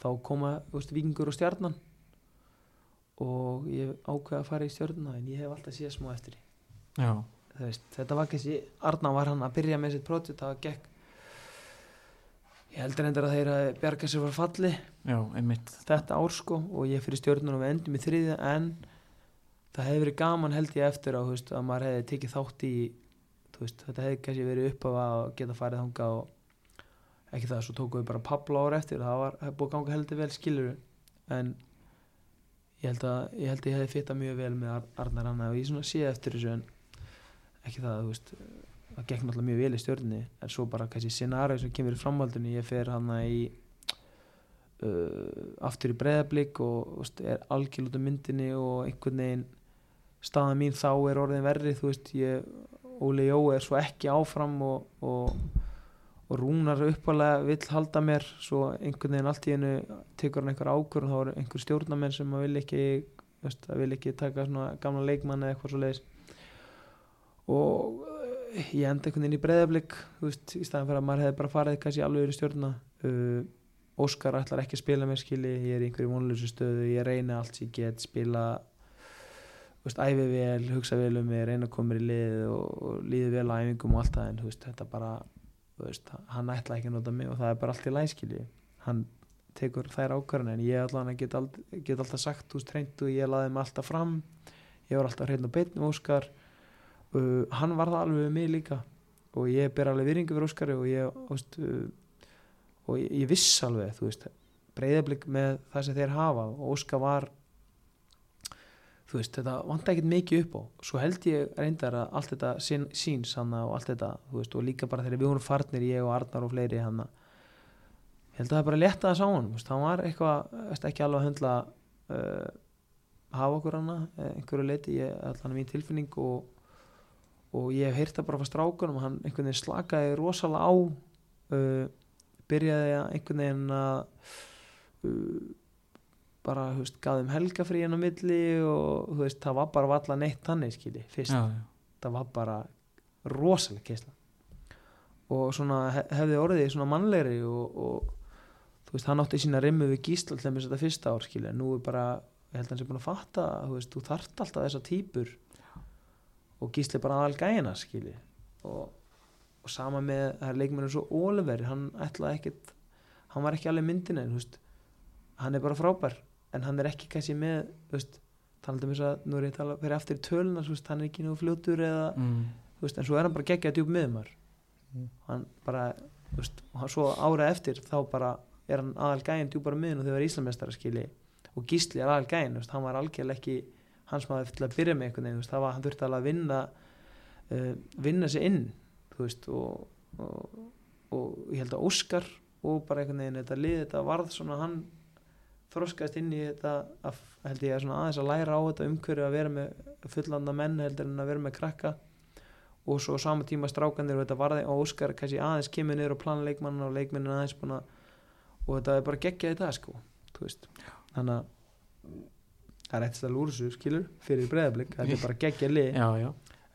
þá koma, þú veist, vikingur og stjarnan. Og ég ákveða að fara í stjörnuna en ég hef alltaf séð smá eftir því. Já, veist, þetta var kannski, Arna var hann að byrja með sitt prótið, það gekk. Ég heldur endur að þeir að bjarga sér frá falli. Já, þetta ár sko og ég fyrir stjórnuna og við endum í þriðja en það hefði verið gaman held ég eftir á, veist, að maður hefði tekið þátt í veist, þetta hefði kannski verið upp af að geta farið þanga og ekki það, svo tókum við bara pabla ára eftir. Það var, er búið að ganga heldur vel skilur en ég held að ég held að ég hefði fitta mjög vel með Ar Arnar Anna og ég svona sé eftir þessu en ekki það, þú veist það gekk náttúrulega mjög vel í stjórninni. En svo bara kannski scenario sem kemur í framhaldinu ég fer hann í uh, aftur í breðablík og veist, er algjörl út af myndinni og einhvern veginn staða mín þá er orðin verri þú veist, ég, Óli Jó er svo ekki áfram og, og, og Rúnar uppalega vill halda mér svo einhvern veginn allt í hennu tekur hann einhver ákvörð og þá er einhver stjórnamenn sem vil ekki veist, vil ekki taka svona gamla leikmann eða eitthvað svo leiðis og eh, ég enda einhvern veginn í breðablík þú veist, í staðan fyrir að maður hefði bara farið kannski alveg yfir stjórna. Uh, Óskar ætlar ekki að spila með skili ég er í einhverju vonlösu stöðu, ég reyna allt sem ég get spila veist, æfi vel, hugsa vel um mig reyna að koma í lið og, og líði vel á æfingum og allt það en veist, þetta bara veist, hann ætla ekki að nota mig og það er bara allt í læskili hann tekur þær ákvarðan en ég allan get, ald, get alltaf sagt reynd og ég laði mig alltaf fram. Ég var alltaf hrein og beinn með Óskar. Uh, hann var það alveg við mig líka og ég ber alveg virðingu fyrir Óskari og ég, veist, uh, og ég, ég viss alveg, þú veist breyðablík með það sem þeir hafa. Og Óskar var þú veist, þetta vant ekkert mikið upp á. Svo held ég reyndar að allt þetta sín, síns hann og allt þetta veist, og líka bara þegar við vorum farnir, ég og Arnar og fleiri hann held að það bara leta þess á hann hann var eitthvað, ekki alveg að höndla uh, hafa okkur hann einhverju leiti, ég, allan mín tilfinning og, og ég hef heyrt það bara frá strákunum, hann einhvern veginn slakaði rosalega á uh, byrjaði að einhvern veginn að uh, bara, þú veist, gaf þeim helgafrí inn á milli og þú veist, það var bara valla neitt þannig, skilji, fyrst. Já, já. það var bara rosalega keisla. Og svona he- hefði orðið svona mannlegri og, og þú veist, hann átti sína rimmu við gísla til þess þetta fyrsta ár, skilja, nú er bara ég held að hann sé búin að fatta, þú veist, þú þarft alltaf þessa típur og gísli er bara aðal gæina, skilji. Og, og sama með það er leikmennir svo Oliver, hann ætlaði ekkit hann var ekki alveg myndin en, þú veist. Hann er bara frábær en hann er ekki kannski með, þú veist talandi um þess að, nú er ég að tala fyrir aftur í veist, hann er ekki nú fljótur eða Mm. veist, en svo er hann bara geggjað djúb miðumar Mm. hann bara veist, hann svo árað eftir þá bara er hann aðal gæinn djúbara miðun og þau var Íslamestara skili og Gísli er aðal veist, hann var algjörlega ekki hans maður til að byrja með einhvern veginn það var, hann þurfti alveg að vinna uh, vinna sig inn veist, og, og, og ég held að Óskar og bara einhvern veginn þetta lið, þetta varð svona hann þroskaðist inn í þetta að, held ég að svona aðeins að læra á þetta umhverju að vera með fullanda menn heldur en að vera með krakka. Og svo sama tíma strákanir og þetta varði og Óskar kannski aðeins kemur niður á plan leikmann og leikmennin aðeins búin að og þetta er bara geggjað í dag sko þannig að það er eitt stæl úr þessu skilur fyrir breyðablík, þetta er bara geggjað lið.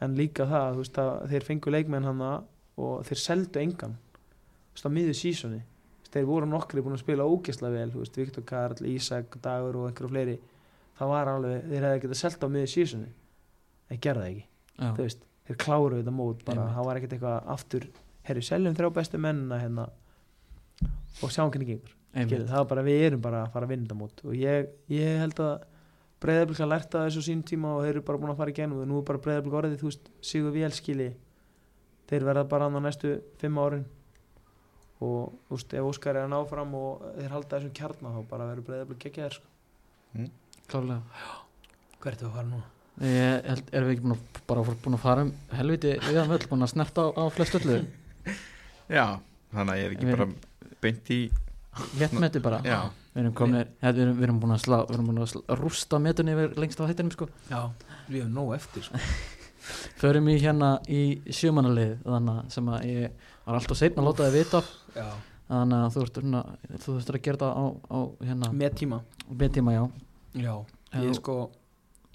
En líka það, veist, að þeir fengu leikmenn hann og þeir seldu engan. Á miður sísoni þeir voru nokkri búin að spila ógeðslega vel veist, Viktor Karl, Ísak, Dagur og einhverju fleiri það var alveg, þeir hefði getað selta á miður sísoni en gerða það ekki, veist þeir kláruðu þetta mót, bara, það var ekkert eitthvað aftur, herri, seljum þrjá bestu mennina hérna og sjáum hvernig gengur. Það var bara, við erum bara að fara að vinna þetta mót. Og ég, ég held að breyðablík að lærta þessu á sín tíma og þeir eru bara búin að fara í genum og nú er bara breyðablík orðið, þú veist, sigur vél skili þeir verða bara annað næstu fimm árin og þú veist, ef Óskar er að ná fram og þeir halda þessum kjarnar þá bara verður breyðablík ekki þér sko. klárlega Hvert er það að fara núna? Ég held, erum við ekki búin að, bara búin að fara um helviti viðan völl, búin að snerta á, á flest öllu Já, þannig að ég er ekki Við bara beint í léttmeti bara Já, við erum, komnir, við erum, við erum búin að, slá, við erum búin að slá, rústa metunni yfir lengst á þettinum sko. Já, við hefum nóg eftir sko. förum í hérna í sjömanalið þannig að sem að ég var alltaf seinn að láta þið vita Já. þannig að þú þú þurftur að gera það á, á hérna, með tíma með tíma já Já, ég sko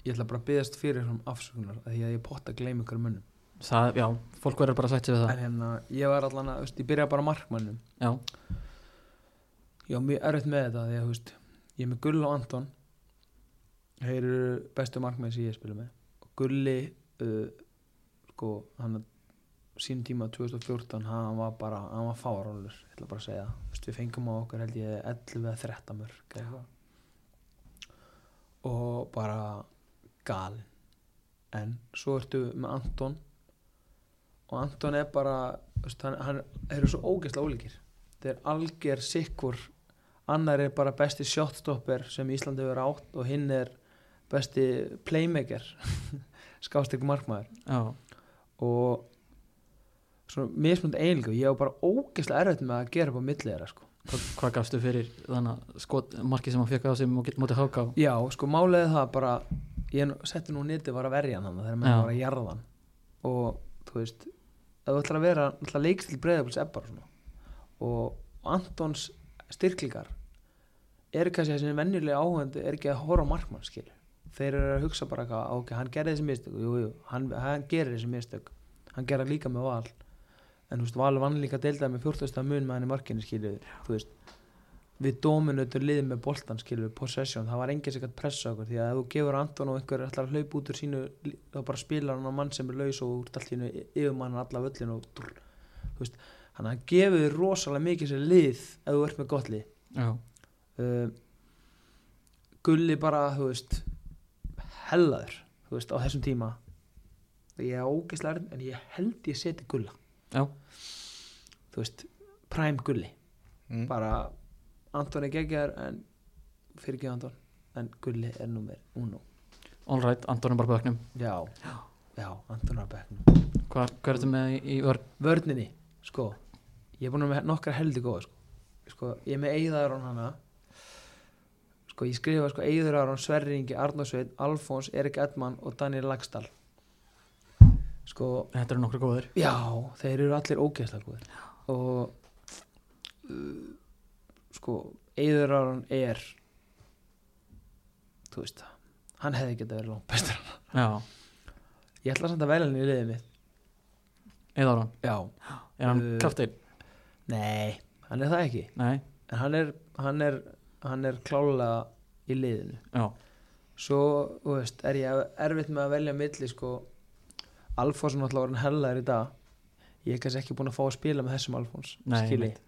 ég ætla bara að byggast fyrir um afsökunar af því að ég potta að gleyma ykkur mönnum. Það, já, fólk verður bara að sig við það. En hérna, ég var allan að, þú veist, ég byrjaði bara markmannum já, ég var mjög erfitt með þetta því að, þú veist, ég er með Gull og Anton. Þeir eru bestu markmenn sem ég spila með. Og Gulli uh, sko, hann sín tíma 2014, hann var bara hann var fárálur, ég ætla bara að segja. Veist, við fengum á okkur held ég 11 eða 13 mörg eitthvað. Og bara galinn. En svo ertu með Anton. Og Anton er bara hann, hann eru svo ógeðslega ólíkir. Þeir er alger sikkur. Annar er bara besti shotstopper sem Íslandi hefur átt og hinn er besti playmaker skástrík markmaður. Já, og svona mismund eiginlega ég var bara ógeðslega erfitt með að gera upp á milli þeirra sko. hvað, hvað gafstu fyrir þannig að skot, marki sem hann fekk á sig móti háká já, sko málega það bara ég setti nú nýtti var að verja hann þegar Já. var að jarða hann. Og þú veist ef þú ætlar að vera, að leikstil breyðabils er svona og Antons styrklingar eru kannski þessi venjulega áhengandi er ekki að horfa á markmann skilur. Þeir eru að hugsa bara ok, hann gerði þessi mistök. Jú, jú, hann, hann gerir þessi mistök. Hann gerði líka með val en þú veist, Valur vann líka deildaði með 14. mun með hann í markinu skilur þú veist, við dominutum liðið með boltan við, possession, það var sem gætt pressa okkur því að ef þú gefur Anton og einhver ætlar að hlaupa út úr sínu þá bara spilar hann á mann sem er laus og úr allt í hennu yfirmann alla völlin og drr, þú veist, hann að gefur þér rosalega mikið sér lið ef þú ert með gott lið. Uh, Gulli bara, þú veist hellaður, þú veist, á þessum tíma. Ég er ógeðslega erinn, en ég held ég seti Gulla já, þú veist, prime Gulli. Mm. bara Anton er geggjar en fyrir ekki Anton en Gulli er nummer uno. All right, Anton er bara böknum já, já, Anton er á bekknum. Hvað, er þetta með í, vörn? vörninni, sko. Ég er búin að með nokkar heldur góða sko. sko, ég er með Eiðar án hana. Sko, ég skrifa sko Eiður Aron, Sverri Ingi, Arnarsveit, Alfons Erik Edman og Daniel Lagstall sko, þetta eru nokkru góðir. já, þeir eru allir ógeðslega góðir. Og uh, sko, Eiður Aron er þú veist hann hefði getað verið langt bestur. Já, ég ætla samt að velja hann í liðið mitt. Eða ára já, er hann Uh, krafteinn? nei, hann er það ekki. Nei, en hann er, hann er, hann er klálega í liðinu. Já, svo, þú veist, er ég erfitt með að velja milli, sko Alfons er náttúrulega orðin hellaður í dag. Ég er kannski ekki búin að fá að spila með þessum Alfons skilji, einmitt.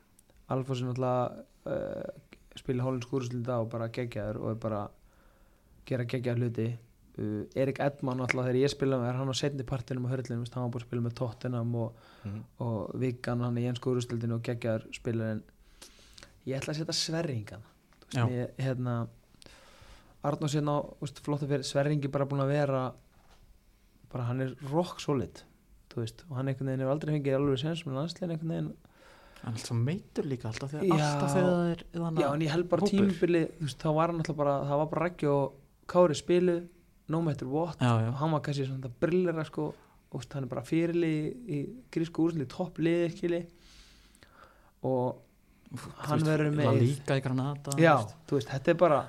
Alfons er náttúrulega uh, spila hólins skúrusl í dag og bara geggjaður og er bara gera geggjaður hluti. Uh, Erik Edman náttúrulega þegar ég spila með er hann á setni partinum á hörlunum, hann var búin að spila með Tottenham og, Mm. og Viggan hann í ennsku úrstildinu og geggjaður spilar en ég ætla að setja Sverringan hérna Arnór sérna flott að fyrir Sverringi bara búin að vera bara hann er rock solid veist, og hann einhvern veginn hefur aldrei fengið alveg sens með landslegin einhvern veginn. Hann er alltaf meitur líka alltaf þegar, Já. alltaf þegar það er já en ég held bara tímubili þá var hann alltaf bara, það var bara Raggi og Kári spilu, no matter what. Já, já, og hann var kannski svona brillera sko, og hann er bara fyrirli í, í grísku úrsli, toppliði skili og hann verður með líka í Granada já, þú veist, þetta er bara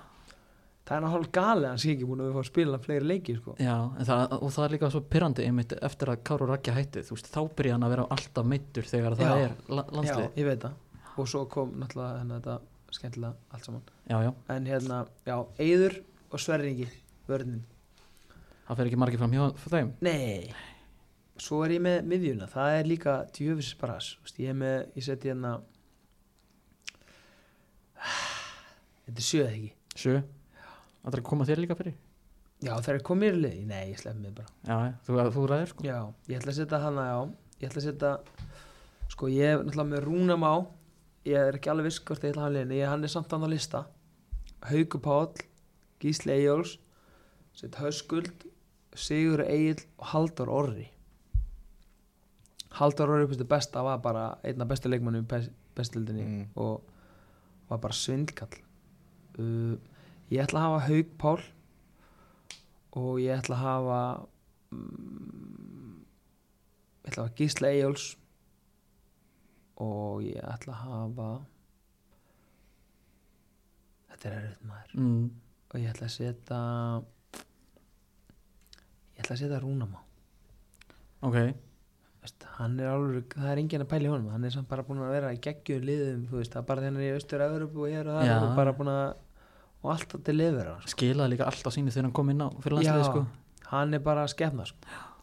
það er náttúrulega gali að hann sé ekki búin að við fá að spila fleiri leiki sko. Já, það, og það er líka svo pyrrandi einmitt eftir að Káru Rækja hætti þú veist, þá byrja hann að vera alltaf meittur þegar það Já. er la já, landslið ég veit það. Og svo kom náttúrulega hérna þetta skemmtilega allt saman. Já, já, en hérna, já, Eyður og Sverringi vörnin, það fer ekki margir fram hjá þeim? Nei. Svo er ég með miðjuna, það er líka djöfis Þú veist, ég ég seti hérna þetta er sjöð ekki? Sjö, það er að koma þér líka fyrir? Já, það er komið í liði, nei, ég slepp mig bara. Já, þú, þú ræðir sko. Já, ég ætla að setja hana á Ég ætla að setja Sko ég er náttúrulega með Rúnam á Ég er ekki alveg viss hvort ég ætla að hafa liðin Ég hann er samt hann á lista. Hauku Páll, Gísli Eyjóls Sett Höskuld Sigur Egil og Halldór Orri. Halldór Orri fyrstu besta var bara einna bestu leikmannum í bestildinni Mm. og var bara svindkall uh, Ég ætla að hafa Hauk Pál og ég ætla að hafa mm, ég ætla að hafa Gísla Eyjóls og ég ætla að hafa þetta er erfitt maður. Mm. og ég ætla að setja ég ætla að setja Rúnamá ok, Veist, hann er alveg, það er enginn að pæla í honum. Hann er samt bara búin að vera í geggjum liðum þú veist, það er bara hann er í austur og hér og það Já. og bara búin að og alltaf til lifur hann skilaði líka alltaf sínu þegar hann kom inn á fyrir landslið Já. sko. hann er bara skefna sko.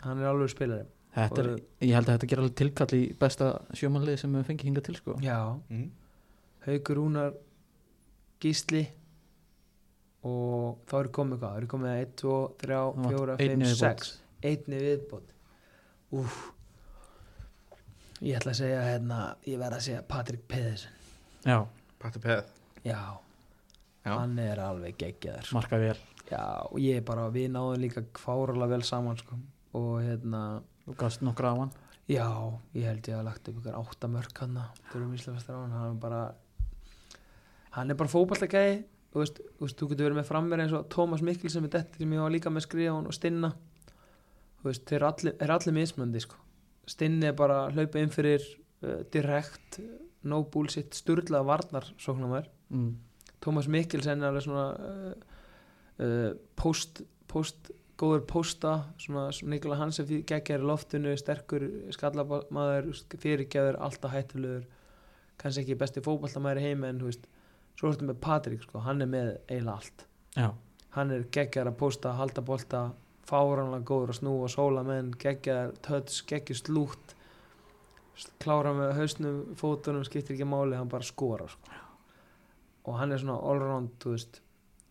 hann er alveg spilari. Þetta er, ég held að þetta gerir alveg tilkall í besta sjómanlið sem við fengið hingað til sko. Já, Mm. Haukur Rúnar Gísli og þá er komið hvað, það er komið 1, 2, 3, Það var 4, einn 5, í 6 einni viðbót. Úf ég ætla að segja hérna, ég verð að segja Patrik Pedersen. Já, Patti Peð já, Já. hann er alveg geggjaður sko. marka vel já, og ég er bara, við náðum líka kvárala vel saman sko. og hérna þú gafst nokkra á hann Já, ég held ég að lagt upp ykkur átta mörk hann hann er bara hann er bara fótballtagæði þú veist, þú veist, þú getur verið með framverð eins og Tómas Mikkel sem er sem ég var líka með skrifa og Stinna þú veist, þeir eru allir, er allir mismöndi sko. Stinni er bara að hlaupa inn fyrir uh, direkt, no bullshit sturlaða varnar sóknumar mm. Tómas Mikkelsen er alveg svona uh, post, post góður pósta svona, svona Nikola Hansen geggjær í loftinu sterkur skallamaður fyrirgjáður, alltaf hættulegur kannski ekki besti fótballtamaður í heimi en þú veist, svo ertu með Patrik sko, hann er með eiginlega allt. Já, hann er geggjar að posta, halda bolta fáranlega góður að snúa sóla menn, geggjar töts, geggjar slútt klára með hausnum fótunum, skiptir ekki máli hann bara skora sko. Og hann er svona allround, þú veist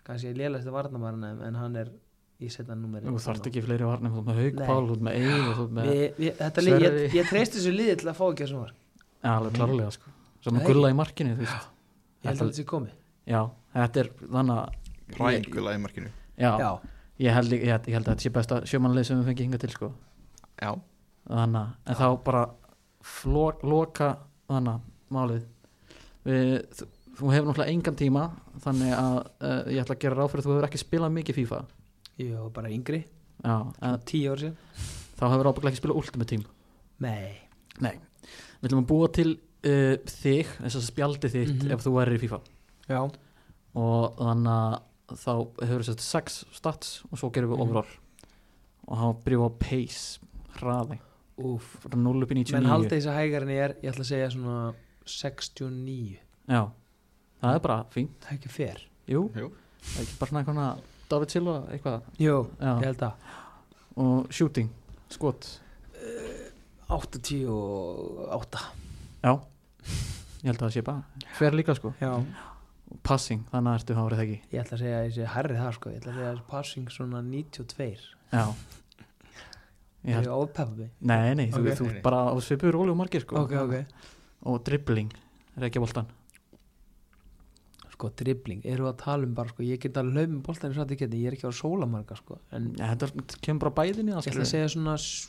kannski lélægstu varnamærin en hann er í setja numeri þú þarft ekki fleiri varnir þú ert með Hauk Nei. Pál, þú ert með Eið þú ert með, við, við, þetta lið, ég, Sverrir. ég treysti þessu liði til að fá ekki þessum var. Já, alveg klárlega sko. Svo með Nei. gulla í markinu, ég held að þetta sé komið. Já, þetta er þannig að Præm gula í markinu. Já, já, Ég, held, ég, ég að þetta sé besta sjömanlið sem við fengið hinga til sko. Já, þannig að en þá bara flok, loka þannig að málið. Við, þú, hefur náttúrulega engan tíma þannig að uh, ég ætla að gera ráð fyrir að þú hefur ekki spilað mikið FIFA. Ég var bara yngri. Já, en tíu ár síðan. Þá hefur ábygglega ekki spilað Ultimate Team. Nei, Nei, við ætlum að búa til uh, þig, þess að spjaldi þitt Mhm. ef þú værir í FIFA. Já, og þannig að þá hefur sett sex stats og svo gerum við Mhm. overall. Og þá byrjum við á pace hraði, úf frá 0 upp í 99 menn halda þessi hægar en ég er ég ætla að segja svona 69 já, það er bara fínt. Það er ekki fer jú, jú. Það er ekki bara svona eitthvað David Silva eitthvað. Jú, Já. ég held að. Og shooting, skot. 88 já, ég held að það sé bara fer líka sko, já, og passing þannig að ertu hárið ekki ég ætla að segja að ég sé herrið það sko, ég ætla að segja að passing svona 92 já. Ég ég held, er ofpeppa mig nei, nei, þú, Ok. þú ert bara á svipur og margir sko. Ok, ok, og dribbling, reykja boltan sko dribbling, eru að tala um bara sko, ég get að lauma boltan í satt ekki ég er ekki á sólamarga sko en ja, þetta kemur bara bæðin í það ég ætla að segja svona s-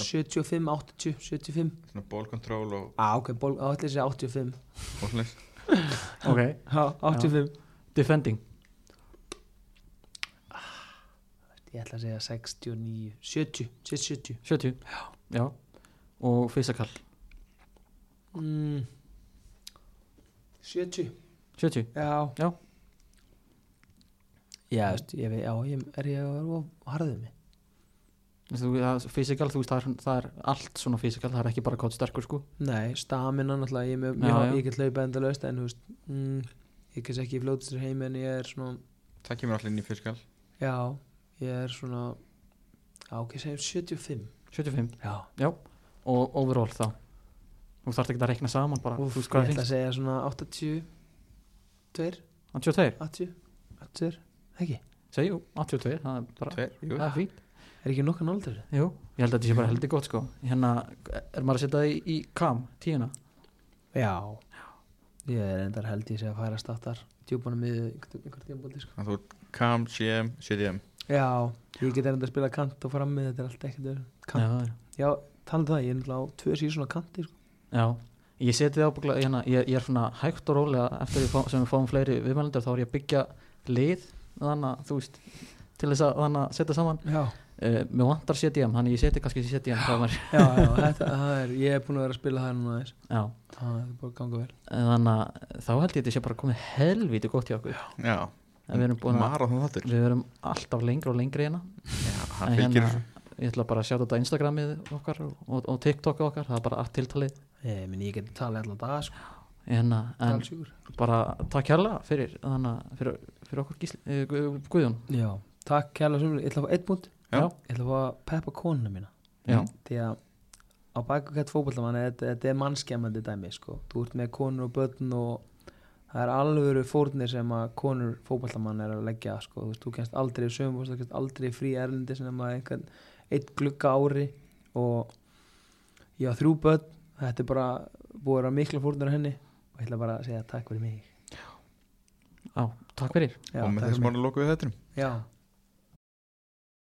75, 80, 75 Svona ball control og, á ok, ból, á ætla að segja 85 og svoleiðis. ok, já, 85 defending ég ætla að segja 69 70, 70 70, já. Og physical, mm. 70 70 já. Já. já, veist, ég veit, já, ég, er ég að harðið mig? Þú, það, physical, þú veist, það er, það er allt svona physical, það er ekki bara kótt sterkur sko. Nei, stamina náttúrulega, ég, með, Já, já, já. ég get hlaupa enda löst en þú veist, mm, ég get ekki flótistur heim en ég er svona Það kemur allir inn í fiskal já, ég er svona já, ok, segjum 75 75, já, og overall þá? Þú þarft ekki að reikna saman bara, Úf, þú veist ég hvað ætla er að segja svona 82 2, 82, 80 82, ekki? Segjú, 82 það er bara, Tveir, jú. það er fínt. Er ekki nokkuð náldur jú, ég held að þetta sé bara heldur gott sko. Hérna, er maður að setja það í, í kam, tíuna? Já, ég er endar held ég sé að færa státtar djúpanum við einhver, einhver tímabóti sko. Þannig að þú kam, CM, CDM já, ég get enda að spila kant og fram með þetta er allt ekkert öðru. já, kant, já, talað það, ég er náttúrulega á tvö síðan á kanti sko. já, ég seti það ábygglega hérna, ég, ég er svona hægt og rólega eftir við fá, sem við fáum fleiri viðmælendur þá er ég að byggja lið þannig að þú veist til þess að þannig að setja saman. Já, uh, mér vantar CDM, þannig ég seti kannski CDM var, já, já þetta, það er, ég er búin að vera að spila það núna já, það er bara að ganga vel. Þannig að þá held ég að þetta sé bara komið helvíti gott hjá okkur. Já, en við erum búin að við erum alltaf lengra og lengri hérna. Já, hann En fylgir hérna, ég ætla bara að sjá þetta Instagramið okkar og, og, og TikTok okkar það er bara allt tiltalið ég, meni, ég geti talað allan dag sko, hérna, en talsjúkur bara takk hérlega fyrir, þannig, fyrir, fyrir okkur gísli, uh, Gu- Guðjón. Já, takk kærlega sem ég ætla að fá eitt punkt. Já. ég ætla að fá að peppa konuna mína. Já, því að á baku hvert fótbollamann þetta, þetta er mannskemmandi dæmi sko. þú ert með konur og börn og það er alvöru fórnir sem að konur fótbollamann er að leggja sko. þú, veist, þú kennst aldrei í sögum þú kennst aldrei frí erlendi sem að einhvern eitt glugga ári og ég á þrjú börn þetta er bara búið að vera mikla fórnir á henni. Og ég ætla bara að segja takk fyrir mig. Á, takk fyrir. Já, Og með mig. orðum lokuð við þetta Já,